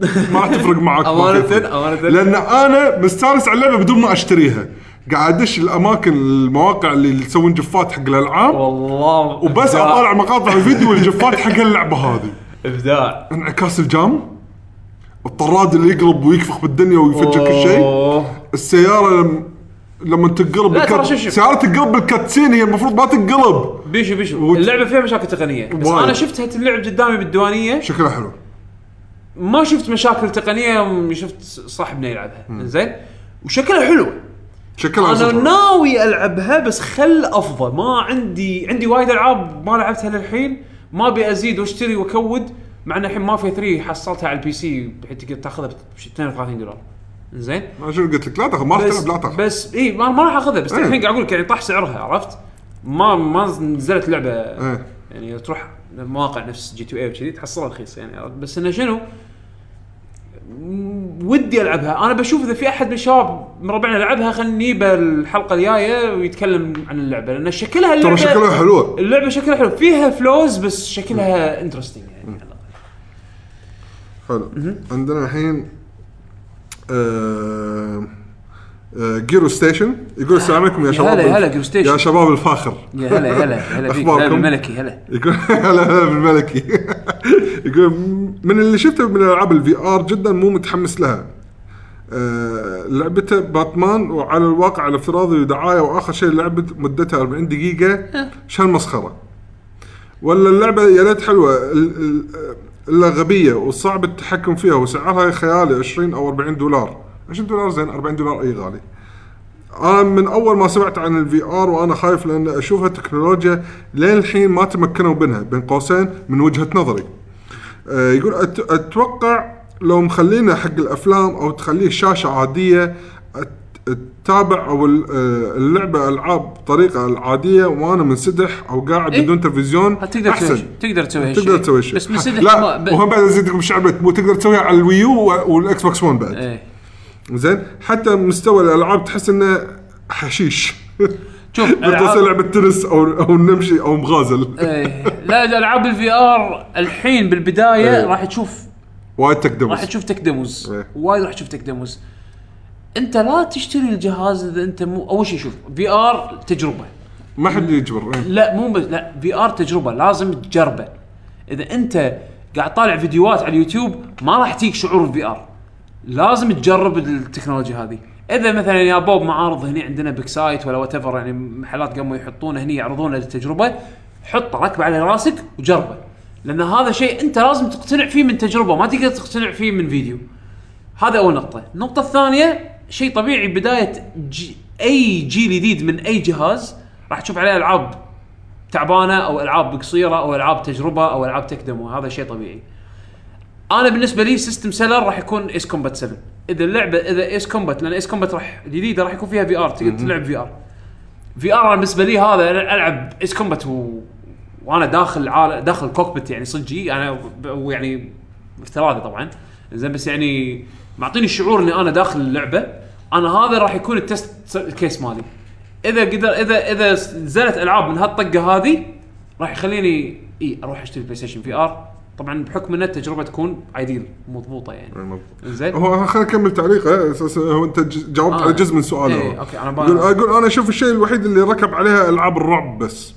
ما راح تفرق معك 3. أمانة. لأن أنا مستانس على اللعبة بدون ما أشتريها. قاعد أدش الأماكن المواقع اللي يسوون gifات حق الألعاب. والله. وبس أطالع مقاطع الفيديو وال gifات حق اللعبة هذه. إبداع. انعكاس الجام. الطراد اللي يقلب ويكفخ بالدنيا ويفجر كل شيء. أوه. السيارة لم... لما تنقلب لا، ترى بال cutscene شوف- شوف. سيارة تنقلب بال cutscene هي المفروض ما تنقلب بيشو بيشو. وت- اللعبة فيها مشاكل تقنية. بس وايد. أنا شفتها تلعب قدامي بالديوانية. شكلها حلو. ما شفت مشاكل تقنية يوم شفت صاحبنا يلعبها. زين؟ وشكلها حلو. شكلها أنا. ناوي ألعبها بس خل أفضل. ما عندي عندي وايد ألعاب ما لعبتها للحين. ما أبي أزيد وأشتري وأكود. مع ان الحين مافيا 3 حصلتها على ال PC بحيث تقدر تاخذها ب 32 دولار زين ما شنو قلت لك لا تاخذ ما راح تلعب لا تاخذ بس إي ما, ما راح أخذها بس إيه. الحين قاعد أقول لك يعني طاح سعرها عرفت؟ ما ما نزلت لعبة إيه. يعني تروح مواقع نفس G2A وكذي تحصلها رخيص يعني؟ بس إنه شنو؟ ودي ألعبها أنا بشوف إذا في أحد من الشباب من ربعنا لعبها خلينا نجيبه الحلقة الجاية ويتكلم عن اللعبة لأن شكلها اللعبه ترى شكلها حلوة اللعبة شكلها حلو فيها flaws بس شكلها interesting. حلو. عندنا الحين آه... آه... جيرو ستيشن. يقول السلام عليكم يا شباب هلا- هلا جيرو ستيشن. يا شباب الفاخر. يا هلا هلا هلا فيك؟ هلا بالملكي هلا. يقول هلا هلا بالملكي. يقول من اللي شفته من الالعاب ال VR جدا مو متحمس لها. آه لعبته باتمان وعلى الواقع الافتراضي ودعاية وآخر شيء لعبة مدتها 40 دقيقة. شو هالمسخره ولا اللعبة يا ليت حلوة. إلا غبية وصعب التحكم فيها وسعرها خيالي 20 أو 40 دولار 20 دولار زين 40 دولار أي غالي أنا من أول ما سمعت عن ال VR وأنا خايف لأن أشوفها تكنولوجيا لين الحين ما تمكنوا منها بين قوسين من وجهة نظري. آه، يقول أتوقع لو مخلينه حق الأفلام أو تخليه شاشة عادية تتابع أو آه، اللعبة ألعاب بطريقه العادية وأنا منسدح أو قاعد إيه؟ بدون تلفزيون تقدر أحسن. تقدر تسوي هالشيء تقدر تسوي شيء. بس منسدح لا ب- وهم بعد ازيدكم شعبك تقدر تسويها على الوي يو والإكس بوكس 1 بعد. إيه. زين؟ حتى مستوى الألعاب تحس إنه حشيش. شوف العاب لعبة تنس أو أو نمشي أو مغازل. إيه. لا ألعاب ال VR الحين بالبداية إيه. راح تشوف وايد تقدم راح تشوف tech demos. إيه. وايد راح تشوف tech demos. انت لا تشتري الجهاز إذا انت مو أول شيء شوف VR تجربة. ما حد يجبر إيه. لا مو بس لا VR تجربة لازم تجربه. إذا انت قاعد طالع فيديوهات على اليوتيوب ما راح تجيك شعور ال VR لازم تجرب التكنولوجيا هذه. إذا مثلا يا بوب معارض هنا عندنا بيك سايت ولا وات يعني محلات قاموا يحطونه هني يعرضون التجربة حطه ركبة على راسك وجربه. لأن هذا شيء أنت لازم تقتنع فيه من تجربة ما تقدر تقتنع فيه من فيديو. هذا أول نقطة. النقطة الثانية شيء طبيعي بداية جي أي جيل جديد من أي جهاز راح تشوف عليه ألعاب تعبانة أو ألعاب قصيرة أو ألعاب تجربة أو ألعاب tech demo هذا شيء طبيعي. أنا بالنسبة لي system seller راح يكون ايس كومبات 7 إذا اللعبه إذا ايس كومبات لأن ايس كومبات راح جديدة راح يكون فيها VR تقدر تلعب VR، VR بالنسبة لي هذا ألعب ايس كومبات و... وأنا داخل عال... داخل cockpit يعني صجي أنا ويعني افتراضي طبعا. زين بس يعني معطيني الشعور إني أنا داخل اللعبة. أنا هذا راح يكون ال test case مالي. إذا قدر اذا إذا نزلت ألعاب من هالطقة هذه راح يخليني إي أروح أشتري بلاي ستيشن VR طبعا بحكم إن التجربة تكون ideal مضبوطة يعني. زين هو خلينا نكمل تعليقه. هو أنت جاوبت آه. على جزء من سؤاله. أنا يقول بقى- أقول أنا أشوف الشيء الوحيد اللي ركب عليها ألعاب الرعب بس.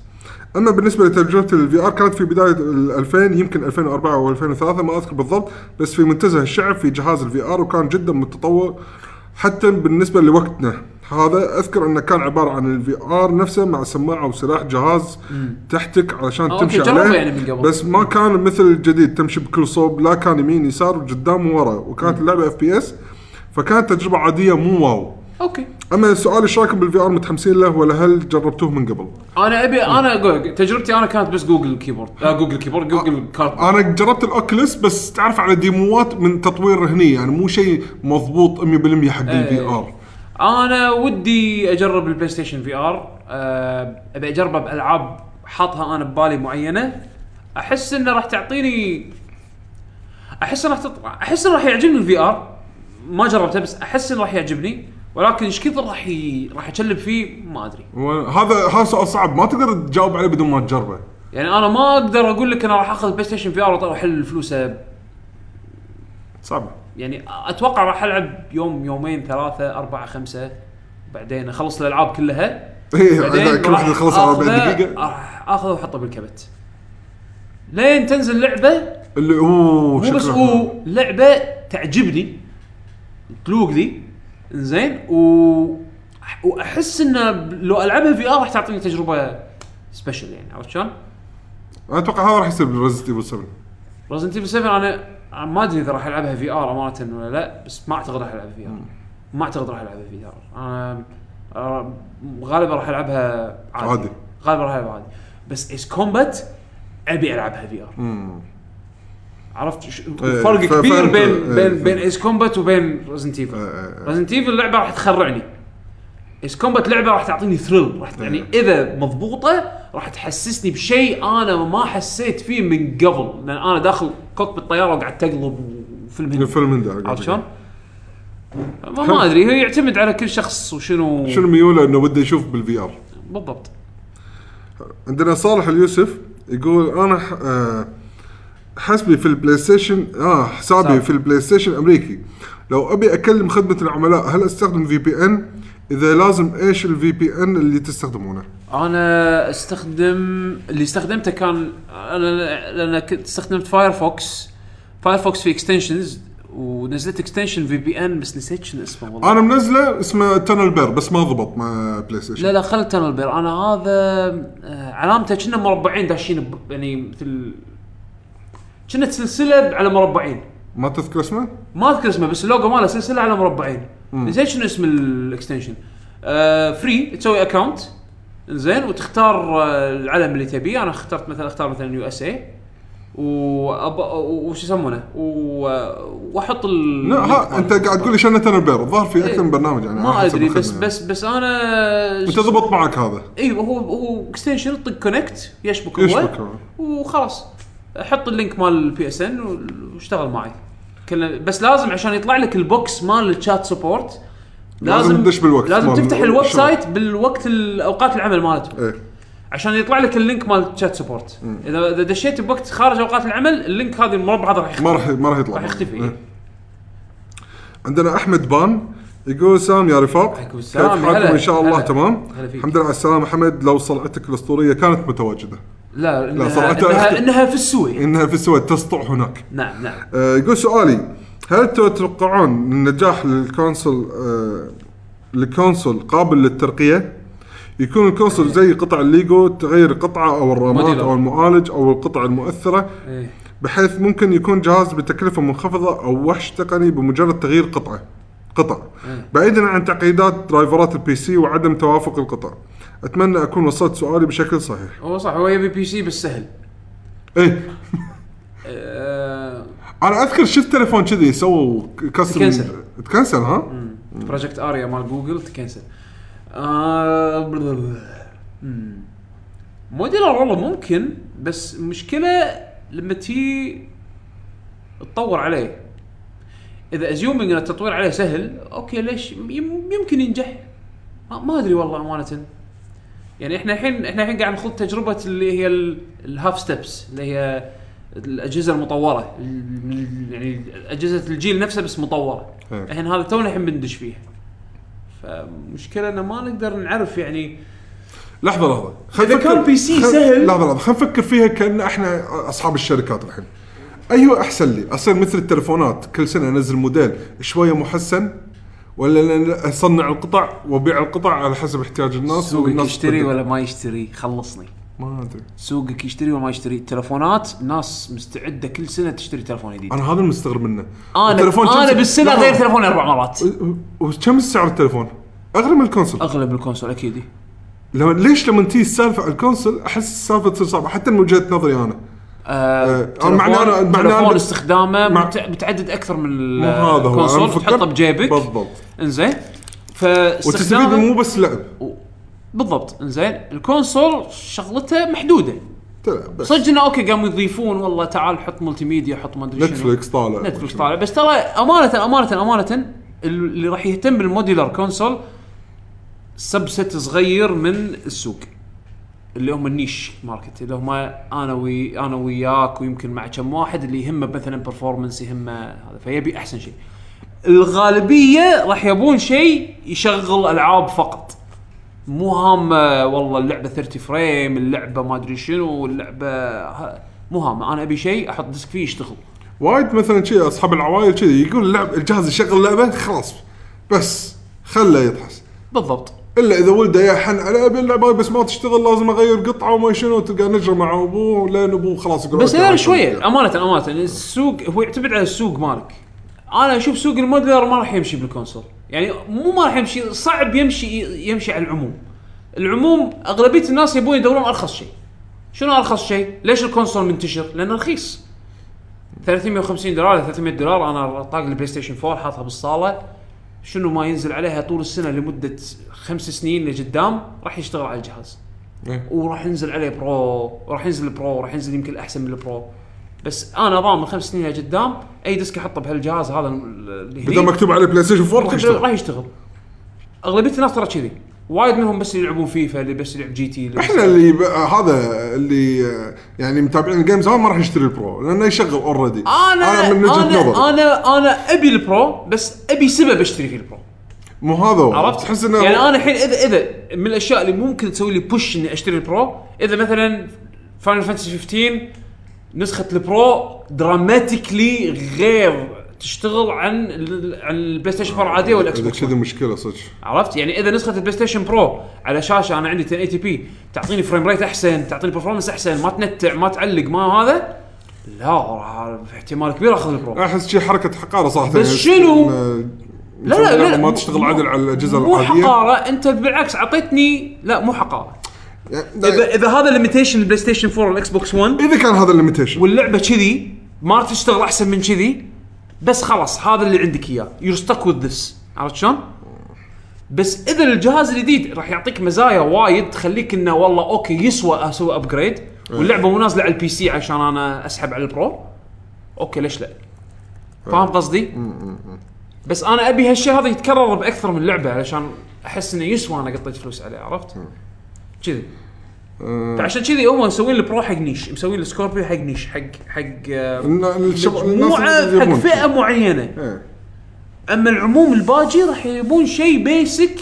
أما بالنسبة لتجربه ال VR كانت في بداية ال 2000 يمكن 2004 أو 2003 ما أذكر بالضبط بس في منتزه الشعب في جهاز ال VR وكان جدا متطور حتى بالنسبة لوقتنا. هذا أذكر أنه كان عبارة عن ال VR نفسه مع سماعه وسلاح جهاز تحتك علشان آه، تمشي عليه يعني من قبل. بس ما كان مثل الجديد تمشي بكل صوب لا كان يمين يسار وقدام وورا وكانت اللعبة FPS فكانت تجربة عادية مو wow. okay. أما السؤال إيش رايكم بال VR متحمسين له ولا هل جربتوه من قبل؟ أنا أبي أنا أقول تجربتي أنا كانت بس جوجل كيبورد لا جوجل كيبورد جوجل كاردبورد أنا جربت الاوكلس بس تعرف على demo ات من تطوير هني يعني مو شيء مضبوط 100% حق ال VR أنا ودي أجرب البلاي ستيشن VR أه أبي أجربه بألعاب حاطها أنا ببالي معينة. أحس إنه راح تعطيني أحس راح تط... أحس إنه راح يعجبني ال VR ما جربته بس أحس إنه راح يعجبني. ولكن إيش كثر راح ي... راح أتشبب فيه؟ ما أدري. هذا هذا سؤال صعب. ما تقدر تجاوب عليه بدون ما تجربه. يعني أنا ما أقدر أقول لك أنا راح أخذ بلاي ستيشن VR واحلل فلوسه. صعب. يعني أتوقع راح ألعب يوم يومين ثلاثة أربعة خمسة. بعدين أخلص الألعاب كلها. إيه بعدين كل واحد يخلص على 40 آخذه- دقيقة. راح أخذه وأحطه بالكبت. لين تنزل لعبة اللي أوه مو بس هو لعبة تعجبني. تلوق لي زين و وأحس انه لو ألعبها VR راح تعطيني تجربة special يعني عرفت شلون؟ أنا أتوقع هذا راح يصير بريزدنت ايفل 7 ريزدنت ايفل 7 أنا ما أدري إذا راح ألعبها VR أمانة ولا لا بس ما أعتقد راح ألعبها VR. ما أعتقد راح ألعبها VR. أنا غالبا راح ألعبها عادي, عادي. غالبا راح ألعبها عادي. بس ايس كومبات أبي ألعبها VR. عرفت ش- إيه، فرق كبير. بين إيه. بين بين ايس كومبات وبين ريزدنت ايفل إيه، إيه. ريزدنت ايفل لعبة راح تخرعني ايس كومبات لعبة راح تعطيني thrill راح إيه. يعني إذا مضبوطة راح تحسسني بشيء أنا ما حسيت فيه من قبل لأن أنا داخل cockpit الطياره وقاعد تقلب وفيلم هندي الفيلم من ده عرفت شلون؟ ما, ما أدري هو يعتمد على كل شخص وشنو شنو ميوله إنه وده يشوف بال VR بالضبط عندنا صالح اليوسف يقول أنا ح- آه، حسبي في البلاي ستيشن آه حسابي حساب. في البلاي ستيشن الامريكي لو أبي أكلم خدمة العملاء هل أستخدم VPN إذا لازم إيش ال VPN اللي تستخدمونه؟ أنا أستخدم اللي استخدمته كان أنا لأن كنت استخدمت فايرفوكس فايرفوكس في extensions ونزلت extension VPN بس نسيت شنو اسمه والله. أنا منزله اسمه تنل بير بس ما ضبط مع بلاي ستيشن لا لا خل تنل بير أنا هذا آه، علامته كنا مربعين داشين يعني مثل كنا سلسله على مربعين. ما تذكر اسمه؟ ما أذكر اسمه بس اللوجو ماله سلسلة على مربعين. نسيت شنو اسم ال extension آه free تسوي account زين وتختار آه العلم اللي تبيه. أنا اخترت مثلا اختار مثلا USA وش يسمونه؟ و- وأحط ال لا ها أنت قاعد تقول لي شنة ال bear الظاهر في أكثر من برنامج يعني ما أدري بس بس بس أنا أنت ضبط معك هذا. أيوه هو هو extension طق connect يشبك يشبك هو. هو. وخلاص. حط ال link مال ال PSN واشتغل معي. كله بس لازم عشان يطلع لك ال box مال ال chat support لازم تدش بالوقت لازم تفتح. ال website بالوقت ال- أوقات العمل مالتهم إيه. عشان يطلع لك ال link مال ال chat support. اذا إذا دشيت بوقت خارج أوقات العمل ال link هذا المربع هذا راح يختفي. ما راح ما راح يطلع. راح يختفي. إيه. عندنا أحمد بان. يقول سلام يا رفاق. كيف حالكم. إن شاء الله هلا. تمام. هلا. الحمد لله على السلامة. حمد لو صلعتك الأسطورية كانت متواجدة. لا انها, إنها, أختي- إنها في السوي إنها في السويد تسطع هناك. نعم نعم. آه، يقول سؤالي هل تتوقعون النجاح لل console آه، ال console قابل للترقية؟ يكون ال console زي قطع الليجو تغير قطعة أو الرامات. أو المعالج أو القطع المؤثرة إيه. بحيث ممكن يكون جهاز بتكلفة منخفضة أو وحش تقني بمجرد تغيير قطعة قطع. بعيدا عن تعقيدات driver ات ال PC وعدم توافق القطع. أتمنى أكون وصلت سؤالي بشكل صحيح هو صح هو يبي PC بس سهل إيه آه، أنا أذكر شفت تليفون كذي سووا custom ت cancel. ت cancel ها؟ project Ara مال جوجل ت cancel آه. مم. modular والله ممكن بس مشكلة لما تي تطور عليه إذا assuming إن التطوير عليه سهل okay ليش يم- يمكن ينجح ما, ما أدري والله أمانة يعني إحنا الحين إحنا الحين قاعد نخوض تجربة اللي هي ال- ال half steps اللي هي الأجهزة المطورة. ال- يعني أجهزة الجيل نفسه بس مطورة. إيه. الحين هذا تونا الحين بندش فيها. فمشكلة إنه ما نقدر نعرف يعني لحظة لحظة. نفكر- كان PC خل- سهل- لحظة لحظة. خلينا نفكر فيها كأن إحنا أصحاب الشركات الحين. أيوه أحسن لي. اصير مثل التلفونات كل سنة أنزل موديل شوية محسن. ولا أصنع القطع وأبيع القطع على حسب احتياج الناس سوقك والناس يشتري تبدأ. ولا ما يشتري؟ خلصني. ما أدري. سوقك يشتري ولا ما يشتري؟ التلفونات ناس مستعدة كل سنة تشتري تلفون جديد. أنا هذا المستغرب منه. أنا التليفون كم أنا سعر- بالسنة. غير تلفوني أربع مرات. وكم سعر التليفون؟ اغلى من ال console. أغلى من ال console أكيد. لما ليش لما تيجي السالفه على ال console أحس السالفة تصير صعبة حتى من وجهة نظري أنا. معناه تلفون, معناه استخدامه مع- مت- متعدد أكثر من ال console تحطه بجيبك. بالضبط. إنزين. فاستخدامه مو بس لعب. بالضبط. إنزين. ال console شغلته محدودة. تلعب بس. صدق إنه okay قاموا يضيفون والله تعال حط multimedia حط ما أدري شنو. نتفلكس طالع. نتفلكس طالع. بس ترى امانه امانه أمانة اللي راح يهتم بال modular console subset صغير من السوق. اللي هم ال niche market اللي هم أنا وي أنا وياك ويمكن مع كم واحد اللي يهمه مثلا performance يهمه هذا فيبي أحسن شيء. الغالبية راح يبون شيء يشغل ألعاب فقط. مو هامه والله اللعبة 30 frame اللعبة ما أدري شنو اللعبة مو هامه أنا أبي شيء أحط disc فيه يشتغل. وايد مثلا شيء أصحاب العوائل كذي يقول اللعب الجهاز يشغل لعبة خلاص. بس خله يطحس. بالضبط. إلا إذا ولده يحن على أبي اللعبه بس ما تشتغل لازم أغير قطعة وما شنو تلقى نجرة مع أبوه لين ابوه خلاص يقول بس شوية. أمانة أمانة السوق هو يعتمد على السوق مالك. أنا أشوف سوق ال modular ما راح يمشي بال console. يعني مو ما راح يمشي صعب يمشي يمشي على العموم. العموم أغلبية الناس يبون يدورون أرخص شيء. شنو أرخص شيء؟ ليش ال console منتشر؟ لأنه رخيص. 350 دولار ولا 300 دولار أنا طاق ال PlayStation 4 حاطها بالصالة. شنو ما ينزل عليها طول السنة لمدة خمس سنين لقدام راح يشتغل على الجهاز. إيه. وراح ينزل عليه Pro وراح ينزل ال Pro وراح ينزل يمكن أحسن من ال Pro. بس أنا ضامن خمس سنين لقدام أي disc احطه بهالجهاز هذا اللي هني مكتوب عليه PlayStation 4 راح راح يشتغل يشتغل. أغلبية الناس ترى كذي. وايد منهم بس يلعبون فيفا اللي بس يلعب GT اللي إحنا اللي ب... هذا اللي يعني متابعين ال games هذا ما راح يشتري ال Pro لأنه يشغل already أنا من وجهة أنا أنا أنا أبي ال Pro بس أبي سبب أشتري فيه ال Pro مو هذا هو. عرفت؟ تحس إنه يعني أنا الحين اذا إذا من الأشياء اللي ممكن تسوي لي push إني أشتري ال Pro إذا مثلا Final Fantasy 15 نسخة ال Pro dramatically غير تشتغل عن ال- عن ال PlayStation 4 العاديه وال Xbox كذا مشكلة صدق. عرفت؟ يعني إذا نسخة ال PlayStation Pro على شاشة أنا عندي 1080 p تعطيني frame rate أحسن تعطيني performance أحسن ما تنتع ما تعلق ما هذا؟ لا راح احتمال كبير أخذ ال Pro أحس شي حركة حقارة صراحة بس يعني شنو؟ إن- لا لا لا, ما تشتغل مو- عدل على الأجهزة مو العادية. حقارة أنت بالعكس اعطيتني لا مو حقارة. يعني اذا إذا هذا limitation ال PlayStation 4 وال Xbox 1 إذا كان هذا ال limitation واللعبة كذي ما تشتغل أحسن من كذي بس خلاص هذا اللي عندك إياه. you're stuck with this عرفت شلون؟ بس إذا الجهاز الجديد راح يعطيك مزايا وايد تخليك إنه والله okay يسوى أسوي upgrade واللعبة مو نازلة على ال PC عشان أنا أسحب على ال Pro. okay ليش لا؟ فاهم قصدي؟ بس أنا أبي هالشيء هذا يتكرر بأكثر من لعبة علشان أحس إنه يسوى أنا قطيت فلوس عليه عرفت؟ كذي. فعشان كذي هم مسوين ال Pro حق niche مسوين ال Scorpio حق niche حق حق آه، مجموعه حق فئة معينة. إيه. أما العموم الباجي راح يبون شيء basic.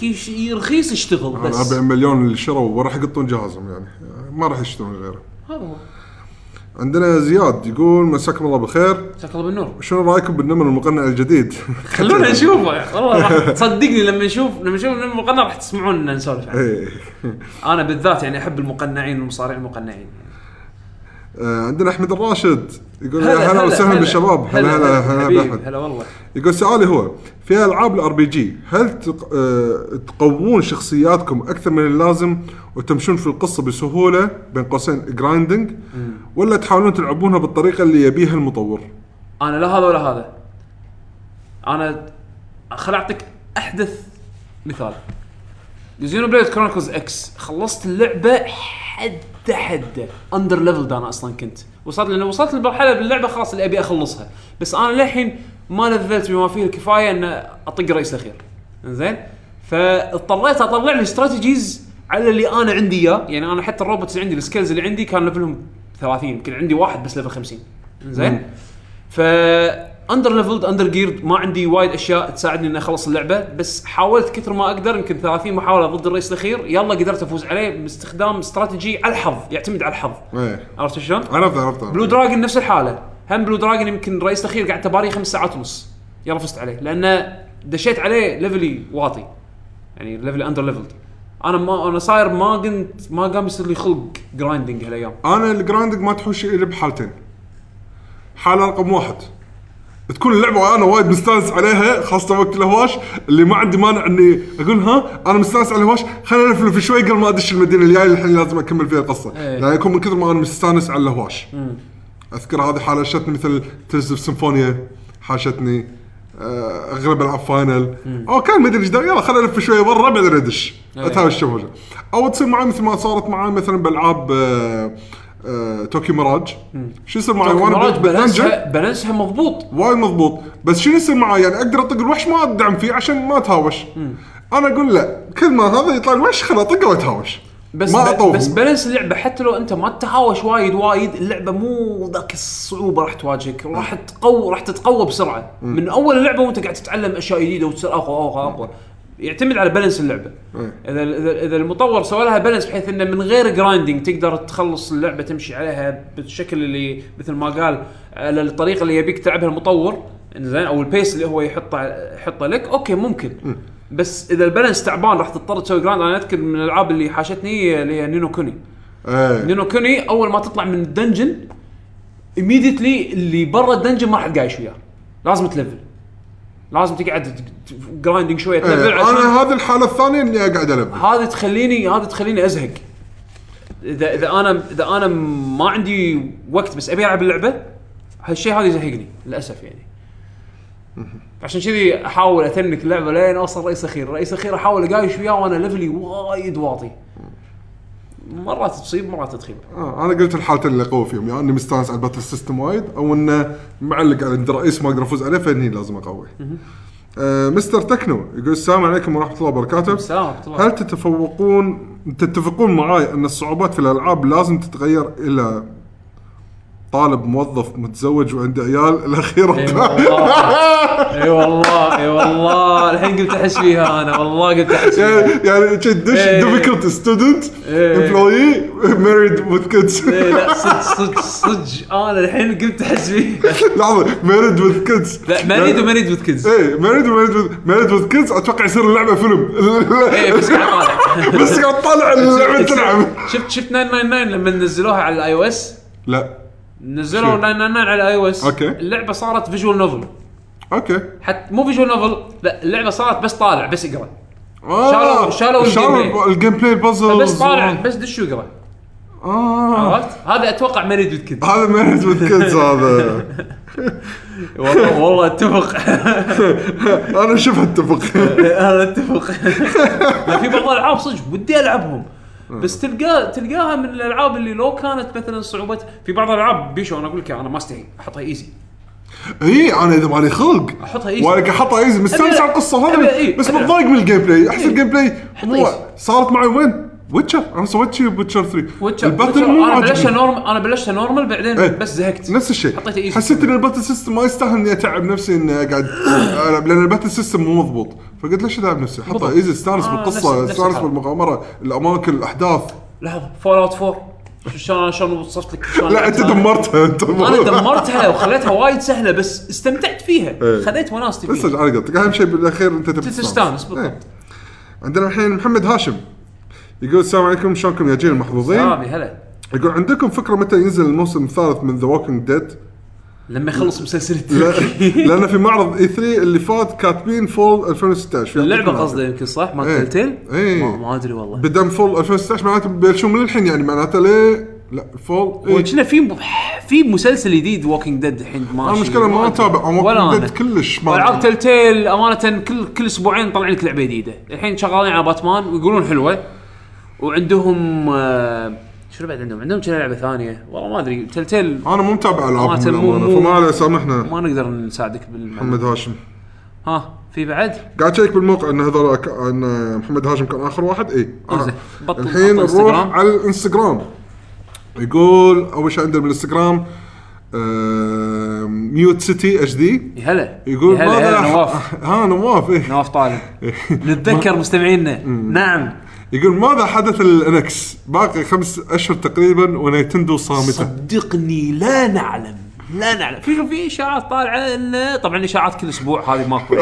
رخيص يشتغل بس. 40 مليون اللي شروا وراح يقطون جهازهم يعني. ما راح يشترون غيره. هذا هو. عندنا زياد يقول مساكم الله بالخير جزاك الله بالنور شنو رأيكم بالنمر المقنع الجديد؟ خلونا نشوفه والله راح تصدقني لما نشوف لما نشوف المقنع راح تسمعون نسولف عنه إيه. أنا بالذات يعني أحب المقنعين والمصارعين المقنعين آه، عندنا أحمد الراشد. يقول هلا يا هلا وسهلا بالشباب. هلا هلا هلا بأحمد. هلا والله. يقول سؤالي هو في ألعاب ال RPG هل تق... آه... تقوون شخصياتكم أكثر من اللازم وتمشون في القصة بسهولة بين قوسين grinding ولا تحاولون تلعبونها بالطريقة اللي يبيها المطور؟ أنا لا هذا ولا هذا. أنا خل أعطيك أحدث مثال. Xenoblade Chronicles X خلصت اللعبة حد حد under leveled أنا أصلا كنت. وصلت لأن وصلت لمرحله باللعبة خلاص اللي أبي أخلصها. بس أنا للحين ما لفلت بما فيه الكفاية إن أطق الرئيس الأخير. زين فاضطريت أطلع لي strategies على اللي أنا عندي إياه. يعني أنا حتى ال robots اللي عندي ال skills اللي عندي كان level هم 30 يمكن عندي واحد بس level 50 زين ف under leveled under geared ما عندي وايد أشياء تساعدني إني أخلص اللعبة بس حاولت كثر ما أقدر يمكن 30 محاولة ضد الرئيس الأخير يلا قدرت أفوز عليه باستخدام استراتيجي على الحظ يعتمد على الحظ. إيه. عرفت شلون؟ عرفت عرفت. Blue Dragon نفس الحالة. هم Blue Dragon يمكن الرئيس الأخير قعدت اباري خمس ساعات ونص. يلا فزت عليه لأن دشيت عليه level ي واطي. يعني level ي under leveled أنا ما أنا صاير ما كنت ما قام يصير لي خلق grinding هالأيام. أنا ال grinding ما تحوش إلا بحالتين. حاله رقم واحد. تكون اللعبة وأنا وايد مستانس عليها خاصة وقت الهواش اللي ما عندي مانع إني أقول ها أنا مستانس على الهواش خليني الفل شوي قبل ما أدش المدينة الجاية اللي الحين لازم أكمل فيها القصة. يعني يكون من كثر ما أنا مستانس على الهواش. أذكر هذه حالة شتني مثل اوف سيمفونيا حاشتني آه، اغلب ألعاب فاينل أو كان مدري إيش يلا خليني الف شوية برا بعدين ادش إيه. أتهاوش أو تصير معي مثل ما صارت معي مثلا بألعاب آه، آه، توكي مراج. شو يصير معي؟ وأنا مراج بالدنجن بالانسها بالانسها مضبوط. وايد مضبوط. بس شنو يصير معي؟ يعني أقدر أطق الوحش ما أدعم فيه عشان ما أتهاوش. أنا أقول لا. كل ما هذا يطلع الوحش خل أطقه وأتهاوش. بس ما ب- بس balance اللعبة حتى لو أنت ما تتهاوش وايد وايد اللعبة مو ذاك الصعوبة راح تواجهك. راح تقوى راح تتقوى بسرعة. من أول اللعبة وأنت قاعد تتعلم أشياء جديدة وتصير أقوى أقوى أقوى. يعتمد على balance اللعبة. إذا إذا إذا المطور سوى لها balance بحيث إنه من غير grinding تقدر تخلص اللعبة تمشي عليها بالشكل اللي مثل ما قال على الطريقة اللي يبيك تلعبها المطور. زين أو ال pace اللي هو يحطه يحطه لك. okay ممكن. بس إذا ال balance تعبان راح تضطر تسوي grind أنا أذكر من الألعاب اللي حاشتني اللي هي نينو كوني إيه. نينو كوني أول ما تطلع من ال dungeon immediately اللي برا ال dungeon ما راح تقايش وياه. لازم تلفل. لازم تقعد grinding شوية تلفل إيه عشان أنا هذه الحالة الثانية إني أقعد العب هذه تخليني هذه تخليني أزهق. اذا إذا أنا إذا أنا ما عندي وقت بس أبي ألعب اللعبة هالشيء هذا يزهقني للأسف يعني. عشان كذي أحاول اتنك اللعبة لين أوصل رئيس أخير، الرئيس الاخير أحاول أقايش وياه وأنا level ي وايد واطي. مرات تصيب مرات تخيب. آه أنا قلت الحالتين اللي قوي فيهم يا يعني إني مستانس على ال battle system وايد أو إنه معلق على عند رئيس ما أقدر أفوز عليه فاني لازم أقوي. آه مستر تكنو يقول السلام عليكم ورحمة الله وبركاته. السلام ورحمة الله. هل تتفوقون تتفقون معاي إن الصعوبات في الألعاب لازم تتغير إلى طالب موظف متزوج وعنده عيال الاخيره إي والله. إي والله إي والله. الحين قلت أحس فيها أنا والله قلت أحس فيها. يعني يعني شي دش إيه. difficult student. employee married with kids لا صدق صدق صدق. أنا الحين قلت أحس فيها. لحظة married with kids لا married و married with kids. إيه married و married married with kids أتوقع يصير اللعبة فيلم. بس قاعد طالع. بس قاعد طالع اللعبة تلعب. شفت شفت 999 لما نزلوها على ال iOS لا. نزلوا شو؟ 999 على ال iOS okay. اللعبة صارت visual novel okay. حتى مو visual novel لا اللعبة صارت بس طالع بس اقرا آه، شالوا- شالوا ال game شالوا play. ال gameplay puzzle بس طالع بس دش واقرا آه. عرفت؟ هذا أتوقع married with kids هذا management kids هذا. والله والله أتفق. أنا شوف اتفق أنا اتفق لا في بعض الألعاب صدق ودي ألعبهم. بس تلقى تلقاها من الألعاب اللي لو كانت مثلا صعوبه في بعض الألعاب بيشو أنا أقول لك أنا ما أستحي أحطها easy إي أنا إذا مالي خلق أحطها easy. ولك أحطها easy مستانس على القصة هذا إيه، بس متضايق من ال gameplay احس إيه. ال gameplay. صارت معي وين؟ Witcher أنا سويت شيء ب Witcher 3 Witcher ال battle مو أنا عاجبني normal أنا بلشها normal بعدين إيه. بس زهقت نفس الشيء حطيته easy. حسيت إن ال battle system ما يستاهل إني أتعب نفسي إني أقعد ألعب، لأن ال battle system مو مضبوط فقلت ليش أتعب نفسي حطها بالضبط. easy استانس آه، بالقصة استانس. بالمغامرة الأماكن الأحداث لحظة Fallout 4 شو- شلون شلون وصفت لك شلون لا أنت؟ دمرتها أنت أنا دمرتها وخليتها وايد سهلة بس استمتعت فيها إيه. خذيت وناستي بس فيها على قولتك أهم شيء بالأخير أنت تستانس بالضبط. إيه. عندنا الحين محمد هاشم يقول السلام عليكم. شلونكم يا جيل المحظوظين? سلامي هلا. يقول عندكم فكرة متى ينزل الموسم الثالث من The Walking Dead لما يخلص مسلسل لا. التركي لأن في معرض E3 اللي فات كاتبين fall 2016 في اللعبة العافية. يمكن صح؟ مال إيه. Telltale إيه. ما, ما أدري والله. بدم fall 2016 معناته بيبلشون من الحين يعني معناته ليه؟ لا fall إيه. وكنا في في مسلسل جديد Walking Dead الحين ماشي المشكلة ما. أتابع. Walking Dead كلش ما والعاب Telltale أمانة كل كل أسبوعين طالعين لك لعبة جديدة. الحين شغالين على باتمان ويقولون حلوة. وعندهم آه، شنو بعد عندهم؟ عندهم كذا لعبة ثانية؟ والله ما أدري. Telltale أنا مو متابع العابهم مو- فما عليه سامحنا. ما نقدر نساعدك بالمعلومة. محمد هاشم. ها في بعد؟ قاعد أشيك بالموقع إن هذول ك- إن محمد هاشم كان آخر واحد؟ اي. بطل- الحين نروح. على الإنستغرام. يقول أول شيء عندنا بالإنستغرام آه، Mute City HD. هلا. يقول هلا هلا نواف. ها نواف إيه. نواف طالب. نتذكر مستمعينا. نعم. يقول ماذا حدث لل NX باقي خمس أشهر تقريبا ونيتندو صامته صدقني لا نعلم لا نعلم. في في إشاعات طالعة انه طبعا إشاعات كل أسبوع هذه ماكو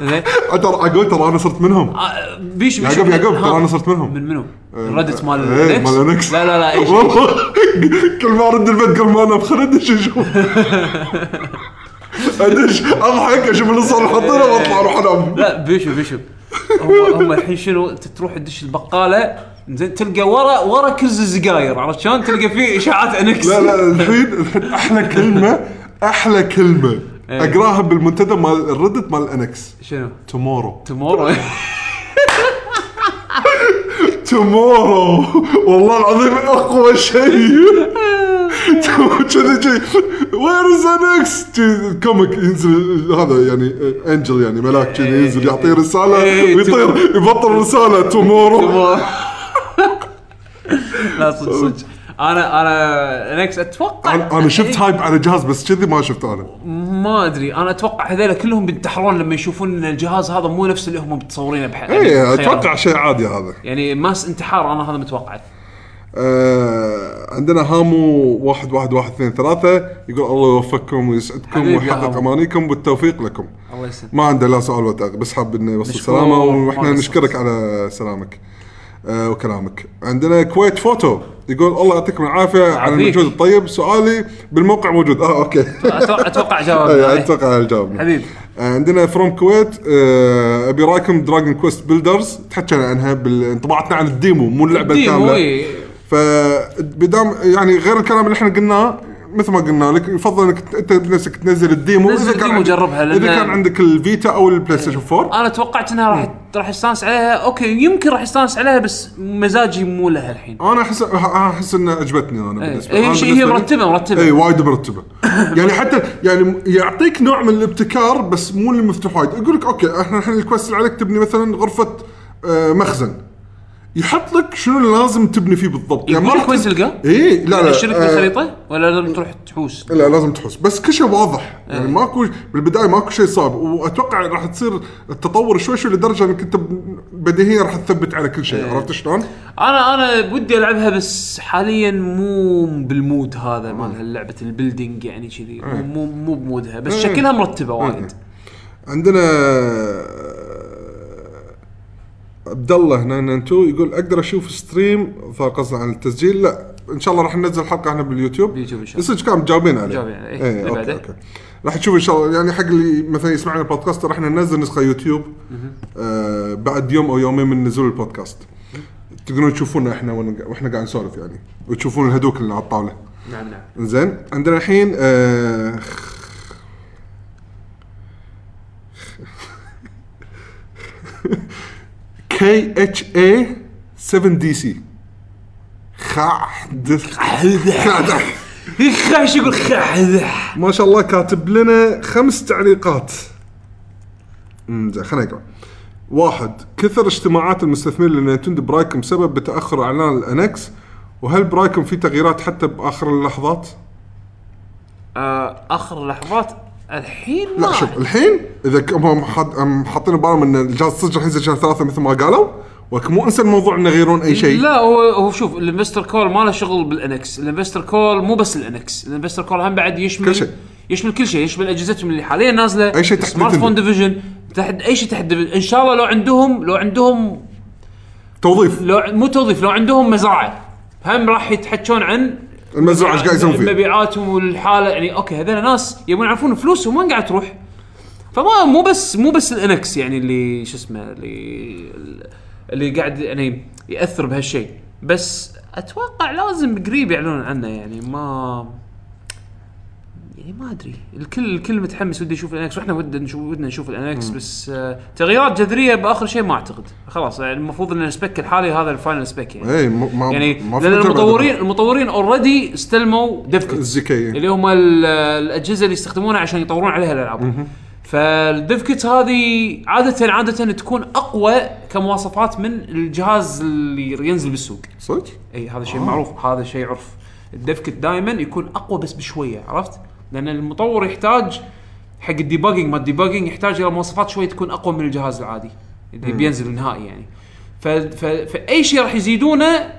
زين ترى أقول ترى أنا صرت منهم. آه، بيش بيش يعقوب يعقوب. ترى أنا صرت منهم. من منو؟ ال Reddit مال إيه، مال ال NX لا لا لا اي شيء والله كل ما أرد البيت قبل ما انام خليني ادش أشوف ادش أضحك أشوف اللي صار حاطينه واطلع أروح أنام. لا بيشو بيشو. هم هم الحين شنو انت تروح تدش البقالة زين تلقى ورا ورا كرز السجاير عرفت شلون؟ تلقى فيه إشاعات NX. لا لا الحين الحين أحلى كلمة أحلى كلمة. إيه. أقراها بالمنتدى مال ال Reddit مال ال NX شنو؟ tomorrow tomorrow tomorrow والله العظيم أقوى شيء. كذي وير از انكس كوميك ينزل هذا يعني انجل يعني ملاك كذي ينزل يعطيه رساله ويطير يبطل رساله تومورو لا صدق صدق أنا أنا انكس أتوقع أنا أنا شفت هايب على جهاز بس كذي ما شفت أنا. ما أدري. أنا أتوقع هذول كلهم بينتحرون لما يشوفون إن الجهاز هذا مو نفس اللي هم متصورينه بح اي أتوقع شيء عادي هذا. يعني ماس انتحار أنا هذا متوقع. آه عندنا هامو واحد واحد واحد اثنين ثلاثة يقول الله يوفقكم ويسعدكم حبيبي يا ويحقق هامو. أمانيكم بالتوفيق لكم الله يسلمك ما عنده لا سؤال ولا تعليق، بس حاب إنه يوصل مشكور. سلامة وإحنا نشكرك. على سلامك آه وكلامك عندنا كويت فوتو يقول الله يعطيكم العافية على. المجهود الطيب سؤالي بالموقع موجود آه أوكي أتوقع- أتوقع جواب عليه. أتوقع الجواب حبيب آه، عندنا from كويت آه، أبي رايكم دراجون كويست بيلدرز تحكينا عنها بالانطباعاتنا عن ال demo مو اللعبة demo الكامله إيه. فبدام يعني غير الكلام اللي إحنا قلناه مثل ما قلنا لك يفضل إنك أنت بنفسك تنزل ال demo نزل ال demo عندك- وجربها، إذا كان عندك الفيتا أو البلاي ستيشن 4 أنا توقعت إنها راح راح يستانس عليها. أوكي يمكن راح يستانس عليها بس مزاجي مو لها الحين. أنا احس أحس إنها عجبتني أنا إيه. بالنسبة. هي شيء- هي لي- مرتبة- مرتبة. اي وايد مرتبة. يعني حتى يعني يعطيك نوع من الابتكار بس مو اللي مفتوح وايد. يقول لك أوكي إحنا الحين ال quest اللي عليك تبني مثلا غرفة آه، مخزن. يحط لك شنو اللي لازم تبني فيه بالضبط يقول ما راح تلقاه؟ اي لا لا اشترك آه، بالخريطه ولا لازم تروح تحوس؟ لا لازم تحس بس كل شيء واضح إيه. يعني ماكو بالبداية ماكو شيء صعب وأتوقع راح تصير التطور شوي شوي لدرجة إنك أنت بديهيا راح تثبت على كل إيه. شيء عرفت شلون؟ أنا أنا ودي ألعبها بس حاليا مو بال mood هذا مال لعبه ال building يعني كذي مو مو مو ب mood ها بس إيه. شكلها مرتبة وايد عندنا عبد الله 992 يقول أقدر أشوف stream قصده عن التسجيل. لا إن شاء الله راح ننزل حلقة إحنا باليوتيوب. باليوتيوب إن شاء الله. صدق كان مجاوبين عليه. مجاوبين عليه. إيه أوكي. أوكي. راح تشوف إن شاء الله. يعني حق اللي مثلا يسمعنا البودكاست راح ننزل نسخة يوتيوب. آه بعد يوم أو يومين من نزول البودكاست. تقدرون تشوفونا إحنا وإحنا قاعد نسولف يعني. وتشوفون الهدوك اللي على الطاولة. نعم نعم. زين عندنا الحين آه كي اتش اي 7 دي سي خاحدث إيش يقول خاحذح ما شاء الله كاتب لنا خمس تعليقات. امم زين خلينا نقرأ. واحد كثر اجتماعات المستثمرين لنينتندو برايكم سبب بتأخر إعلان الأنكس وهل برايكم في تغييرات حتى بآخر اللحظات؟ آه، آخر لحظات الحين لا ما شوف الحين إذا هم حاط- هم حاطين ببالهم إن الجهاز صدق راح ينزل شهر ثلاثة مثل ما قالوا مو إنسى الموضوع إنه يغيرون أي شيء. لا هو هو شوف ال investor call ما له شغل بال NX. ال investor call مو بس ال NX. ال investor call هم بعد يشمل كل شيء. يشمل كل شيء يشمل أجهزتهم اللي حاليا نازلة أي شيء تحت smartphone. division تحت أي شيء تحت division إن شاء الله لو عندهم لو عندهم توظيف. لو مو توظيف لو عندهم مزرعه هم راح يتحكون عن المزرعة إيش قاعد يسوون فيها؟ مبيعاتهم والحالة يعني أوكي هذول ناس يبون يعرفون فلوسهم وين قاعد تروح فما مو بس مو بس ال NX يعني اللي شو اسمه اللي اللي قاعد يعني يأثر بهالشيء بس أتوقع لازم قريب يعلنون عنه يعني ما يعني ما أدري. الكل الكل متحمس وده يشوف ال NX وإحنا ودنا نشوف ودنا نشوف ال NX بس آه تغييرات جذرية بآخر شيء ما أعتقد. خلاص يعني المفروض إن ال spec الحالي هذا ال final spec يعني. اي ما يعني ما لأن المطورين المطورين already استلموا dev kit الزكية. اللي هم ال- الأجهزة اللي يستخدمونها عشان يطورون عليها الألعاب. فال dev kit هذه عاده عادة تكون أقوى كمواصفات من الجهاز اللي ينزل بالسوق. صدق؟ اي هذا شيء معروف هذا شيء عرف. ال dev kit دائما يكون أقوى بس بشوية عرفت؟ لأن المطور يحتاج حق ال debugging ما ال debugging يحتاج إلى مواصفات شوي تكون أقوى من الجهاز العادي اللي بينزل النهائي يعني. ف... ف... فأي شيء راح يزيدونه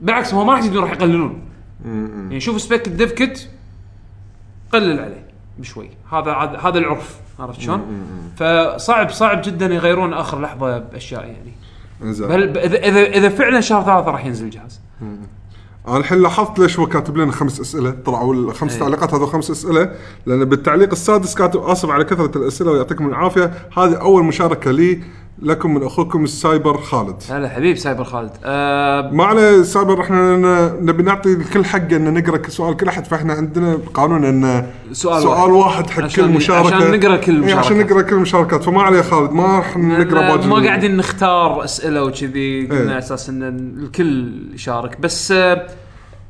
بالعكس هو ما راح يزيدون راح يقللون. يعني شوف spec ال dev kit قلل عليه بشوي. هذا عاد- هذا العرف عرفت شلون؟ فصعب صعب جدا يغيرون آخر لحظة بأشياء يعني. بل اذا اذا إذا فعلا شهر ثلاثة راح ينزل الجهاز. أنا الحين لاحظت ليش هو كاتب لنا خمس أسئلة. طلعوا الخمس إيه. تعليقات هذول خمس أسئلة. لأن بالتعليق السادس كاتب آسف على كثرة الأسئلة ويعطيكم العافية. هذه أول مشاركة لي. لكم من أخوكم السايبر خالد. هلا حبيب سايبر خالد. آه ما عليه سايبر إحنا نبي نعطي الكل حقه إن نقرأ كل سؤال كل أحد فإحنا عندنا قانون إن سؤال سؤال واحد. حق كل مشاركة. عشان نقرأ كل إيه، عشان المشاركات. نقرأ كل المشاركات فما عليه خالد ما راح نقرأ باقي ما قاعدين نختار أسئلة وكذي قلنا إيه. على أساس إن الكل يشارك. بس آه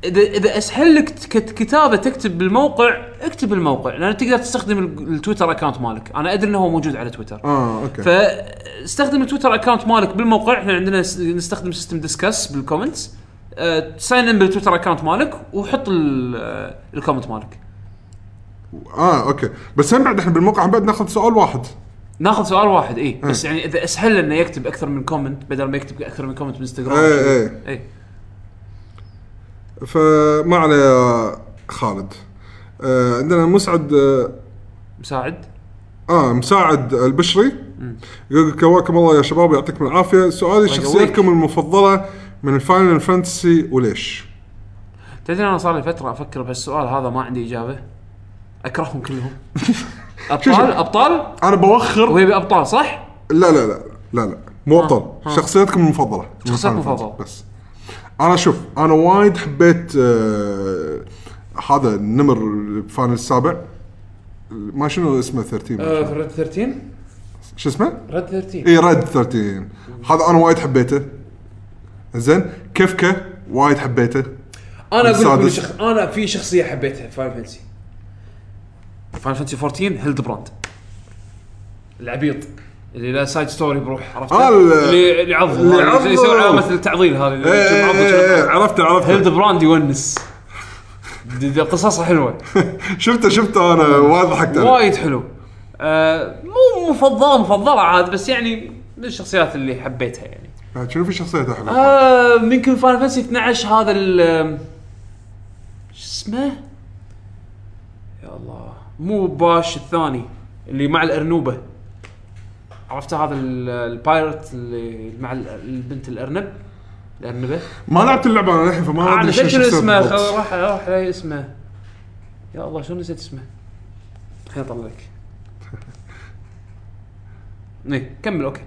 اذا إذا أسهل لك كت- كتابة تكتب بالموقع اكتب بالموقع لأن تقدر تستخدم ال- التويتر account مالك. أنا أدري إنه هو موجود على تويتر. آه أوكي. فاستخدم التويتر account مالك بالموقع. إحنا عندنا نستخدم system ديسكس بال comments أه sign in بالتويتر account مالك وحط ال- آه، ال comment مالك. آه أوكي. بس هم بعد إحنا بالموقع بعد ناخذ سؤال واحد. ناخذ سؤال واحد اي بس يعني إذا أسهل إنه يكتب أكثر من comment بدل ما يكتب أكثر من comment بالانستغرام إيه، إيه. اي فما يا خالد. آه عندنا مسعد آه, مساعد. آه مساعد البشري. يقول قواكم الله يا شباب يعطيكم العافية. سؤالي شخصيتكم المفضلة من الفاينل فانتسي وليش؟ تدري أنا صار لي فترة أفكر بهالسؤال هذا ما عندي إجابة. أكرههم كلهم. أبطال؟ أبطال؟ أنا بوخر. هو يبي أبطال صح؟ لا لا لا لا لا مو أبطال. شخصيتكم المفضلة. من شخصيتك Final المفضلة. Fantasy بس. أنا شوف أنا وايد حبيت آه هذا النمر الفاينل السابع. ما شنو اسمه 13 ما شنو. ريد 13 شو اسمه؟ Red 13 اي Red 13 هذا أنا وايد حبيته. زين كيفكا وايد حبيته. أنا أقول لك السادس. شخ... أنا في شخصية حبيتها Final Fantasy Final Fantasy 14 Hildibrand العبيط. اللي له side story بروح عرفت آه، ال- اللي اللي يعض اللي. يسوي علامه التعضيل هذه اللي إيه، إيه، إيه، عض. عرفته عرفته Hildibrand يونس دي- دي قصصها حلوة شفته شفته أنا وايد ضحكت عليه. وايد حلو آه مو مفضله مفضله عاد بس يعني من الشخصيات اللي حبيتها يعني بعد شنو في شخصية حلوة؟ آه يمكن Final Fantasy 12 هذا ال شو اسمه؟ يا الله مو باش الثاني اللي مع الأرنوبة عرفت هذا ال- ال pirate اللي مع ال- البنت الأرنب؟ الأرنبة؟ ما لعبت اللعبة أنا للحين فما آه أدري الشخصية اسمه راح راح اسمه. يا الله شلون نسيت اسمه؟ خليني أطلع لك. إيه كمل أوكي.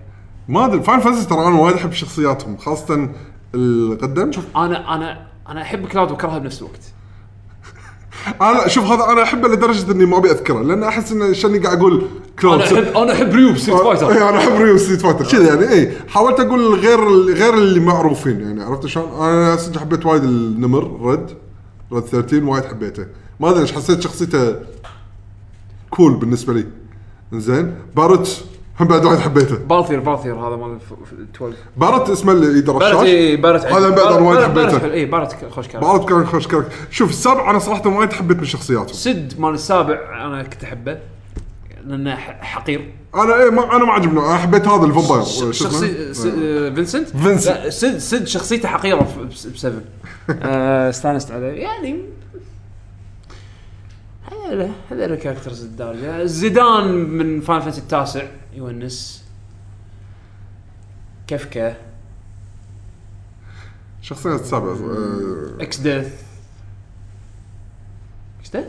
ما أدري Final Fantasy ترى أنا وايد أحب شخصياتهم خاصة القدم. أنا أنا أنا أحب Cloud واكرهها بنفس الوقت. أنا شوف هذا أنا أحبه لدرجة إني ما أبي أذكره لأن أحس انه شني قاعد أقول أنا احب أنا أحب Ryu ب Street Fighter. اي أنا أحب Ryu Street Fighter. كذا يعني اي حاولت أقول غير غير اللي معروفين يعني عرفت شلون؟ أنا صدق حبيت وايد النمر Red Red 13 وايد حبيته. ما أدري ليش حسيت شخصيته cool بالنسبة لي. زين Barret هم بعد وايد حبيته. Balthier Balthier هذا مال الف- ال 12 Barret اسمه اللي ايده Barret اي Barret هذا بعد أنا وايد حبيته. اي بارت خوش كان Barret كان خوش character. شوف السابع أنا صراحة وايد حبيت من شخصياتهم Cid مال السابع أنا كنت أحبه. لأنه حقير. أنا إيه ما أنا ما عجبني. أنا حبيت هذا ال vampire؟ شخصي آه، Vincent؟ Vincent. لا Cid Cid شخصيته حقيرة في- بس- بسبب. آه، استانست عليه. يعني هذول هذول ال characters الدارجه Zidane من Final Fantasy التاسع يونس. Kefka شخصيات السابع آه، إكس ديث Exdeath؟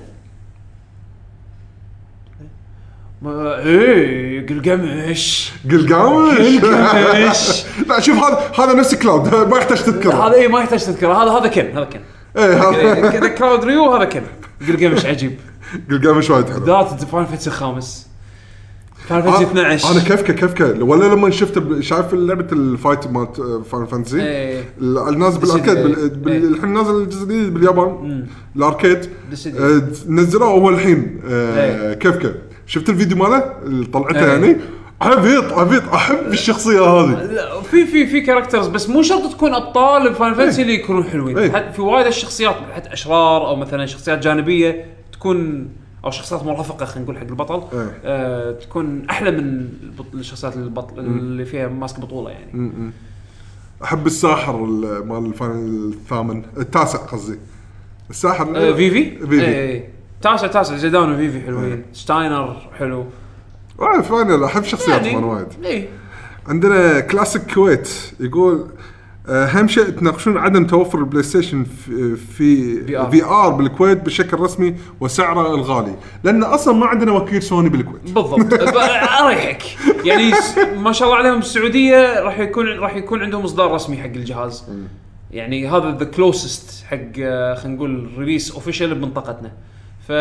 ما إيه قلقمش قلقامش قلقمش لا شوف هذا هذا نفس Cloud ما يحتاج تذكره. هذا إيه ما يحتاج تذكره. هذا هذا Ken هذا Ken. إيه هذا كذا Cloud Ryu هذا Ken. قلقمش عجيب. قلقامش وايد حلو. ذات Final Fantasy الخامس. Final Fantasy 12 أنا Kefka Kefka ولا لما شفت شايف لعبة ال fight مالت Final Fantasy؟ إيه. النازل بال arcade إيه. الحين نازل الجزء الجديد باليابان. ال arcade. آه، نزلوه هو الحين. آه، إيه. شفت الفيديو ماله؟ اللي طلعته إيه. يعني؟ عبيط عبيط. أحب الشخصية هذه. لا في في في characters بس مو شرط تكون أبطال ب Final Fantasy اللي يكونون حلوين. إيه. حتى في وايد الشخصيات حتى أشرار أو مثلا شخصيات جانبية تكون أو شخصيات مرافقه خلينا نقول حق البطل إيه. آه تكون أحلى من الشخصيات البطل اللي فيها ماسك بطولة يعني. أحب الساحر ال- مال ال Final الثامن التاسع قصدي. الساحر آه Vivi؟ Vivi. إيه. تاسع تاسع Zidane و Vivi حلوين. Steiner حلو. آه، Final أحب شخصياتهم يعني أنا وايد. إيه. عندنا Classic Kuwait يقول آه، أهم شيء تناقشون عدم توفر ال PlayStation في في. VR بالكويت بشكل رسمي وسعره الغالي لأن أصلا ما عندنا وكيل سوني بالكويت. بالضبط. أريحك. يعني ما شاء الله عليهم السعودية راح يكون راح يكون عندهم إصدار رسمي حق الجهاز. يعني هذا the closest حق آه، خلينا نقول release official بمنطقتنا. ف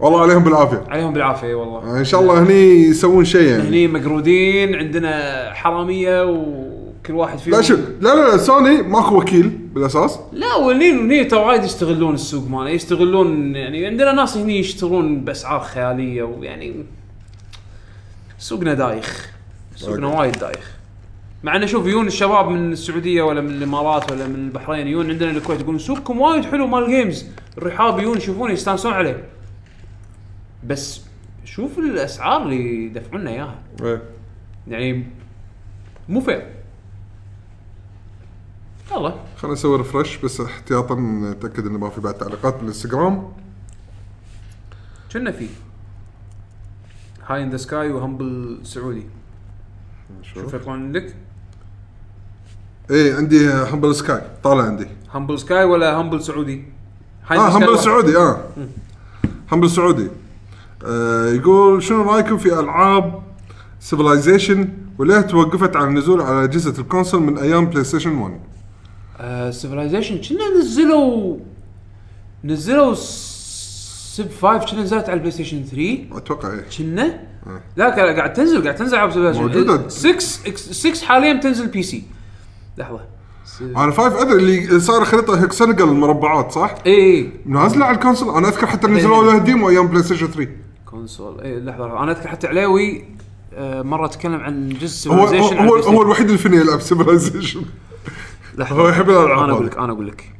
والله عليهم بالعافية. عليهم بالعافية والله. إن شاء الله هني يسوون شيء يعني. هني مقرودين عندنا حرامية وكل واحد فيهم. لا شوف لا لا لا، سوني ماكو وكيل بالأساس. لا والهني هني ترى وايد يستغلون السوق ماله يستغلون يعني عندنا ناس هني يشترون بأسعار خيالية ويعني سوقنا دايخ. سوقنا وايد. دايخ. مع إنه شوف يجون الشباب من السعودية ولا من الإمارات ولا من البحرين يجون عندنا الكويت يقولون سوقكم وايد حلو مال games الرحاب يجون يشوفون يستانسون عليه. بس شوف الأسعار اللي يدفعون لنا إياها. إيه. يعني مو fair يلا. خلينا نسوي refresh بس احتياطا نتأكد إنه ما في بعد تعليقات بالانستغرام كنا في؟ High in the Sky و Humble سعودي. شوف يطلعون عندك إيه عندي Humble Sky طالع عندي. Humble Sky ولا Humble سعودي؟ آه Humble. سعودي آه. Humble سعودي آه يقول شنو رأيكم في ألعاب Civilization وليه توقفت عن النزول على أجهزة ال console من أيام PlayStation 1 Civilization كنا نزلوا نزلوا Civ 5 كنا نزلت على ال PlayStation 3 أتوقع إيه. كنا؟ لا كا- قاعد تنزل قاعد تنزل على. موجودة. 6 6 حاليا بتنزل PC لحظة. أنا five أدري اللي صار خريطة hexagonal المربعات صح؟ اي اي نازله على ال console. أنا أذكر حتى نزلوا له demo أيام PlayStation 3 console. اي لحظة أنا أذكر حتى علاوي آه، مرة تكلم عن جزء هو هو, Civilization هو, هو الوحيد اللي فيني يلعب Civilization. هو يحب الألعاب أنا أقول. لك أنا أقول لك.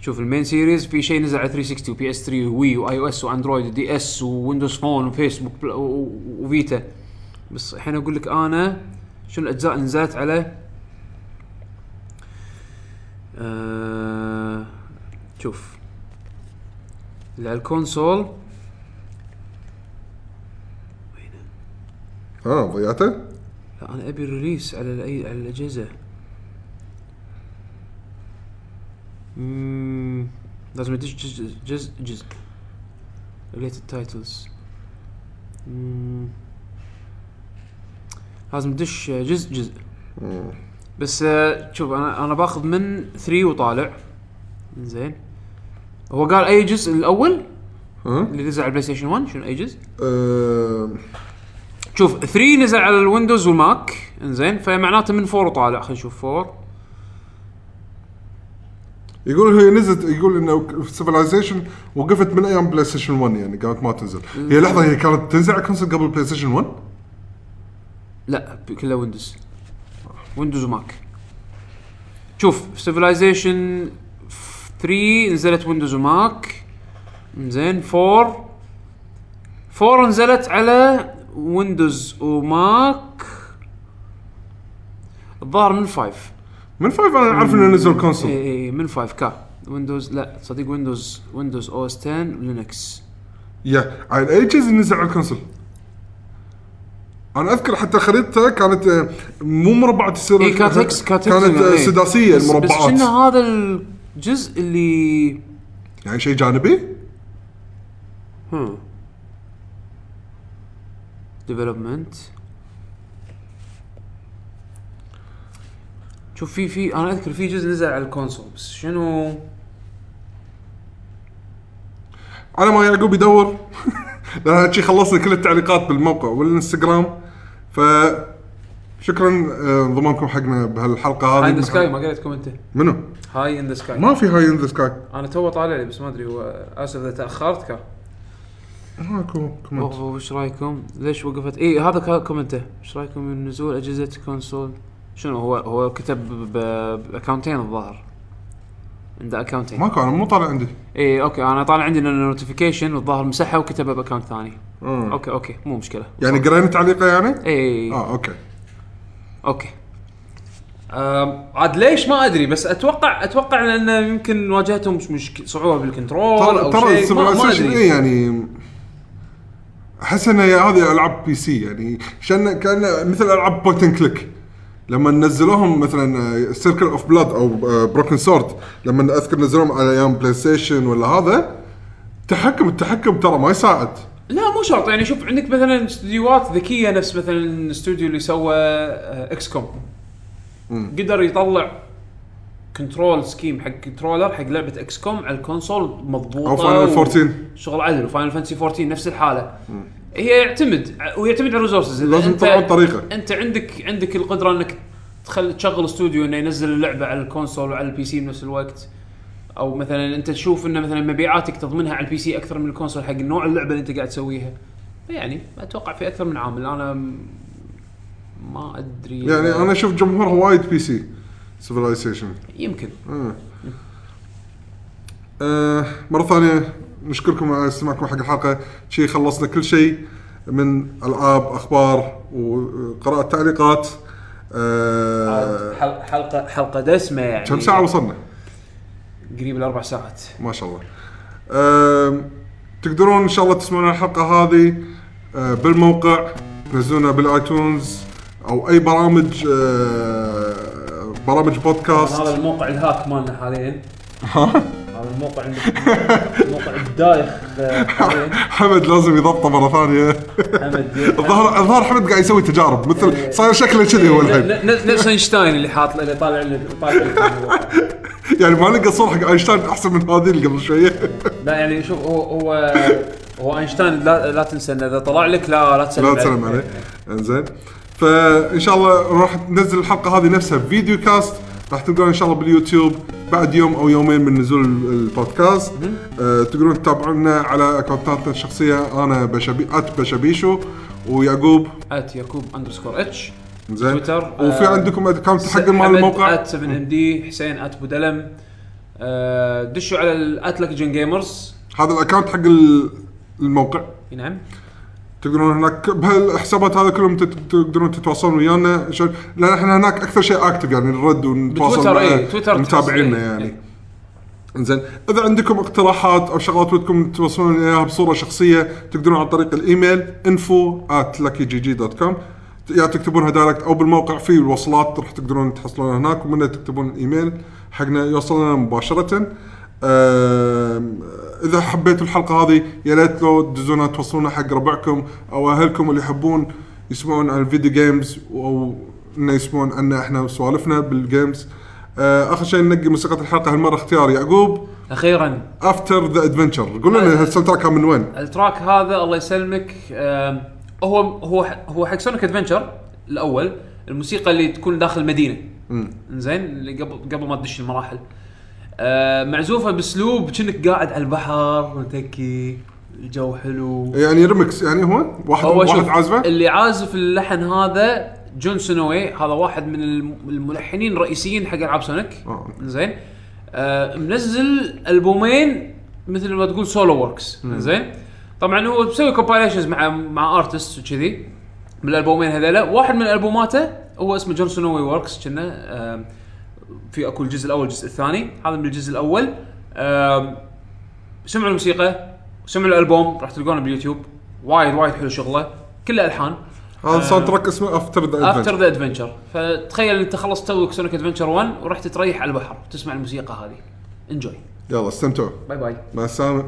شوف ال main series في شيء نزل على 360 و PS 3 و Wii و iOS و Android و DS و Windows Phone و Facebook و Vita بس الحين أقول لك أنا شنو الأجزاء اللي نزلت على آه شوف. اللي على ال console ها ضيعته؟ لا أنا أبي ال release على الأي... على الأجهزة. مم... لازم أدش جزء جزء. جزء related titles لازم تدش جزء جزء. بس آه، شوف أنا أنا باخذ من 3 وطالع. زين هو قال أي جزء الأول؟ اللي نزل على ال PlayStation 1 شنو أي جزء؟ آه، شوف 3 نزل على ال Windows وال Mac إنزين. فمعناته من 4 وطالع. خلينا نشوف 4 يقول هي نزلت يقول إنه Civilization وقفت من أيام PlayStation 1 يعني قامت ما تنزل. هي لحظة هي كانت تنزل على console قبل PlayStation 1 لا كلها Windows Windows و Mac. شوف Civilization 3 نزلت Windows و Mac. زين 4 4 نزلت على Windows و Mac. الظاهر من 5 من 5 أنا عارف إنه نزل console اي اي من 5 كا. Windows لا صديق Windows Windows OS 10 Linux يا عاد أي جزء نزل على ال console أنا أذكر حتى خريطته كانت آه، مو مربعات السر اي كانت hex كانت كانت آه، إيه. سداسية بس- بس المربعات. شنو هذا الجزء اللي يعني شيء جانبي؟ هم. development شوف في في أنا أذكر في جزء نزل على ال console بس شنو؟ على ما يعقوب يدور. لأن شي خلصنا كل التعليقات بالموقع والإنستغرام. ف شكرا آه، انضمامكم حقنا بهالحلقة هذه High in the Sky ما قريت comment ه منو؟ High in the Sky ما في High in the Sky أنا تو طالع لي بس ما أدري هو اسف اذا تأخرت كا ماكو كومنت وش رأيكم؟ ليش وقفت؟ اي هذا comment ه، إيش رأيكم من نزول أجهزة console؟ شنو هو هو كتب ب account ين الظاهر. عنده account ين. ماكو أنا مو طالع عندي اي okay أنا طالع عندي notification والظاهر مسحه وكتبه ب account ثاني. آه. okay okay مو مشكلة. يعني قرينا تعليقه يعني؟ اي آه okay okay. عاد ليش ما أدري بس أتوقع أتوقع لأن يمكن واجهتهم مش مشك... صعوبة بال control ترى أو ترى شيء ما, أدري اي يعني أحس ان هذه ألعاب PC يعني شن كان مثل ألعاب point and click لما نزلوهم مثلا Circle of Blood أو Broken Sword لما أذكر نزلوهم على أيام PlayStation ولا هذا تحكم التحكم ترى ما يساعد. لا مو شرط. يعني شوف عندك مثلا استديوهات ذكية نفس مثلا الاستوديو اللي سوى آه، XCOM قدر يطلع control scheme حق controller حق لعبة XCOM على ال console مضبوطة أو Final 14 شغل عدل. و Final Fantasy 14 نفس الحالة. هي يعتمد ويعتمد على ال resources لازم يطلعون طريقة. أنت عندك عندك القدرة إنك تخل تشغل استوديو إنه ينزل اللعبة على ال console وعلى ال PC بنفس الوقت. أو مثلا أنت تشوف انه مثلا مبيعاتك تضمنها على ال PC أكثر من ال console حق نوع اللعبة اللي أنت قاعد تسويها. يعني أتوقع في أكثر من عامل. أنا ما أدري يعني أنا أشوف جمهورها وايد PC Civilization يمكن. آه مرة ثانية. نشكركم على استماعكم حق الحلقة. شي خلصنا كل شيء من العاب أخبار وقراءة تعليقات. آه حل- حلقه حلقة دسمة يعني. كم ساعة وصلنا؟ قريب الاربع ساعات. ما شاء الله. آه تقدرون إن شاء الله تسمعون الحلقة هذه آه بالموقع تنزلونها بال iTunes أو أي برامج آه برامج بودكاست. هذا الموقع الهاك مالنا حاليا. هذا الموقع عندك موقع الدايخ آه، حمد لازم يضبطه مرة ثانية. حمد. الظاهر الظاهر حمد قاعد يسوي تجارب مثل صاير شكله كذي هو الحين. نفس اينشتاين اللي حاط اللي طالع. يعني ما نلقى صورة حق أينشتاين أحسن من هذه اللي قبل شوية. لا يعني شوف هو هو هو أينشتاين لا, لا تنسى انه إذا طلع لك لا لا تسلم لا تسلم عليه. إنزين. فإن شاء الله راح ننزل الحلقة هذه نفسها video cast راح تلقون إن شاء الله باليوتيوب بعد يوم أو يومين من نزول البودكاست. آه تقدرون تتابعونا على account اتنا الشخصية أنا بشبي at بشبيشو ويعقوب. at يعقوب underscore H زين. تويتر، وفي آه، عندكم account حق مال الموقع؟ at 7 MD حسين at بودلم. آه، دشوا على ال at لكجن Gamers هذا ال account حق ال- الموقع. نعم. تقدرون هناك بهالحسابات هذا كلهم تت- تقدرون تتواصلون ويانا. عشان- لأن إحنا هناك أكثر شيء active يعني نرد ونتواصل بتويتر، مع إيه، تويتر متابعينا إيه، يعني. إيه. انزين إذا عندكم اقتراحات أو شغلات ودكم توصلون إياها بصورة شخصية تقدرون عن طريق الإيميل at luckygg.com يا تكتبونها direct أو بالموقع في الوصلات راح تقدرون تحصلونها هناك ومنها تكتبون الإيميل حقنا يوصل لنا مباشرة. إذا حبيتوا الحلقة هذه يا ليت لو تدزونا توصلونا حق ربعكم أو أهلكم اللي يحبون يسمعون عن ال video games أو إنه يسمعون عنا إحنا وسوالفنا بال games آه، آخر شيء ننقي موسيقى الحلقة. هالمرة اختيار يعقوب. أخيرا. after the adventure قول لنا هال soundtrack كان من وين؟ ال track هذا الله يسلمك. هو هو هو حق Sonic Adventure الأول. الموسيقى اللي تكون داخل المدينة. زين اللي قبل قبل ما تدش المراحل. آه، معزوفة بأسلوب كأنك قاعد على البحر متكي الجو حلو. يعني ريمكس يعني هو واحد هو واحد عازفة؟ اللي عازف اللحن هذا جون سينوي. هذا واحد من الم- الملحنين الرئيسيين حق ألعاب سونيك. آه. زين. آه منزل ألبومين مثل ما تقول solo works. زين. طبعا هو مسوي compilations مع مع artist وكذي. من الألبومين هذيلا. واحد من ألبوماته هو اسمه جون سينوي works كنا آه في أكو الجزء الأول الجزء الثاني. هذا من الجزء الأول. سمعوا الموسيقى سمعوا الألبوم راح تلقونه باليوتيوب. وايد وايد حلو شغله. كله ألحان. هذا soundtrack اسمه after the after adventure the adventure فتخيل انت خلصت توك Sonic Adventure 1 ورحت تريح على البحر تسمع الموسيقى هذه. انجوي يلا استمتعوا. باي باي مع السلامة.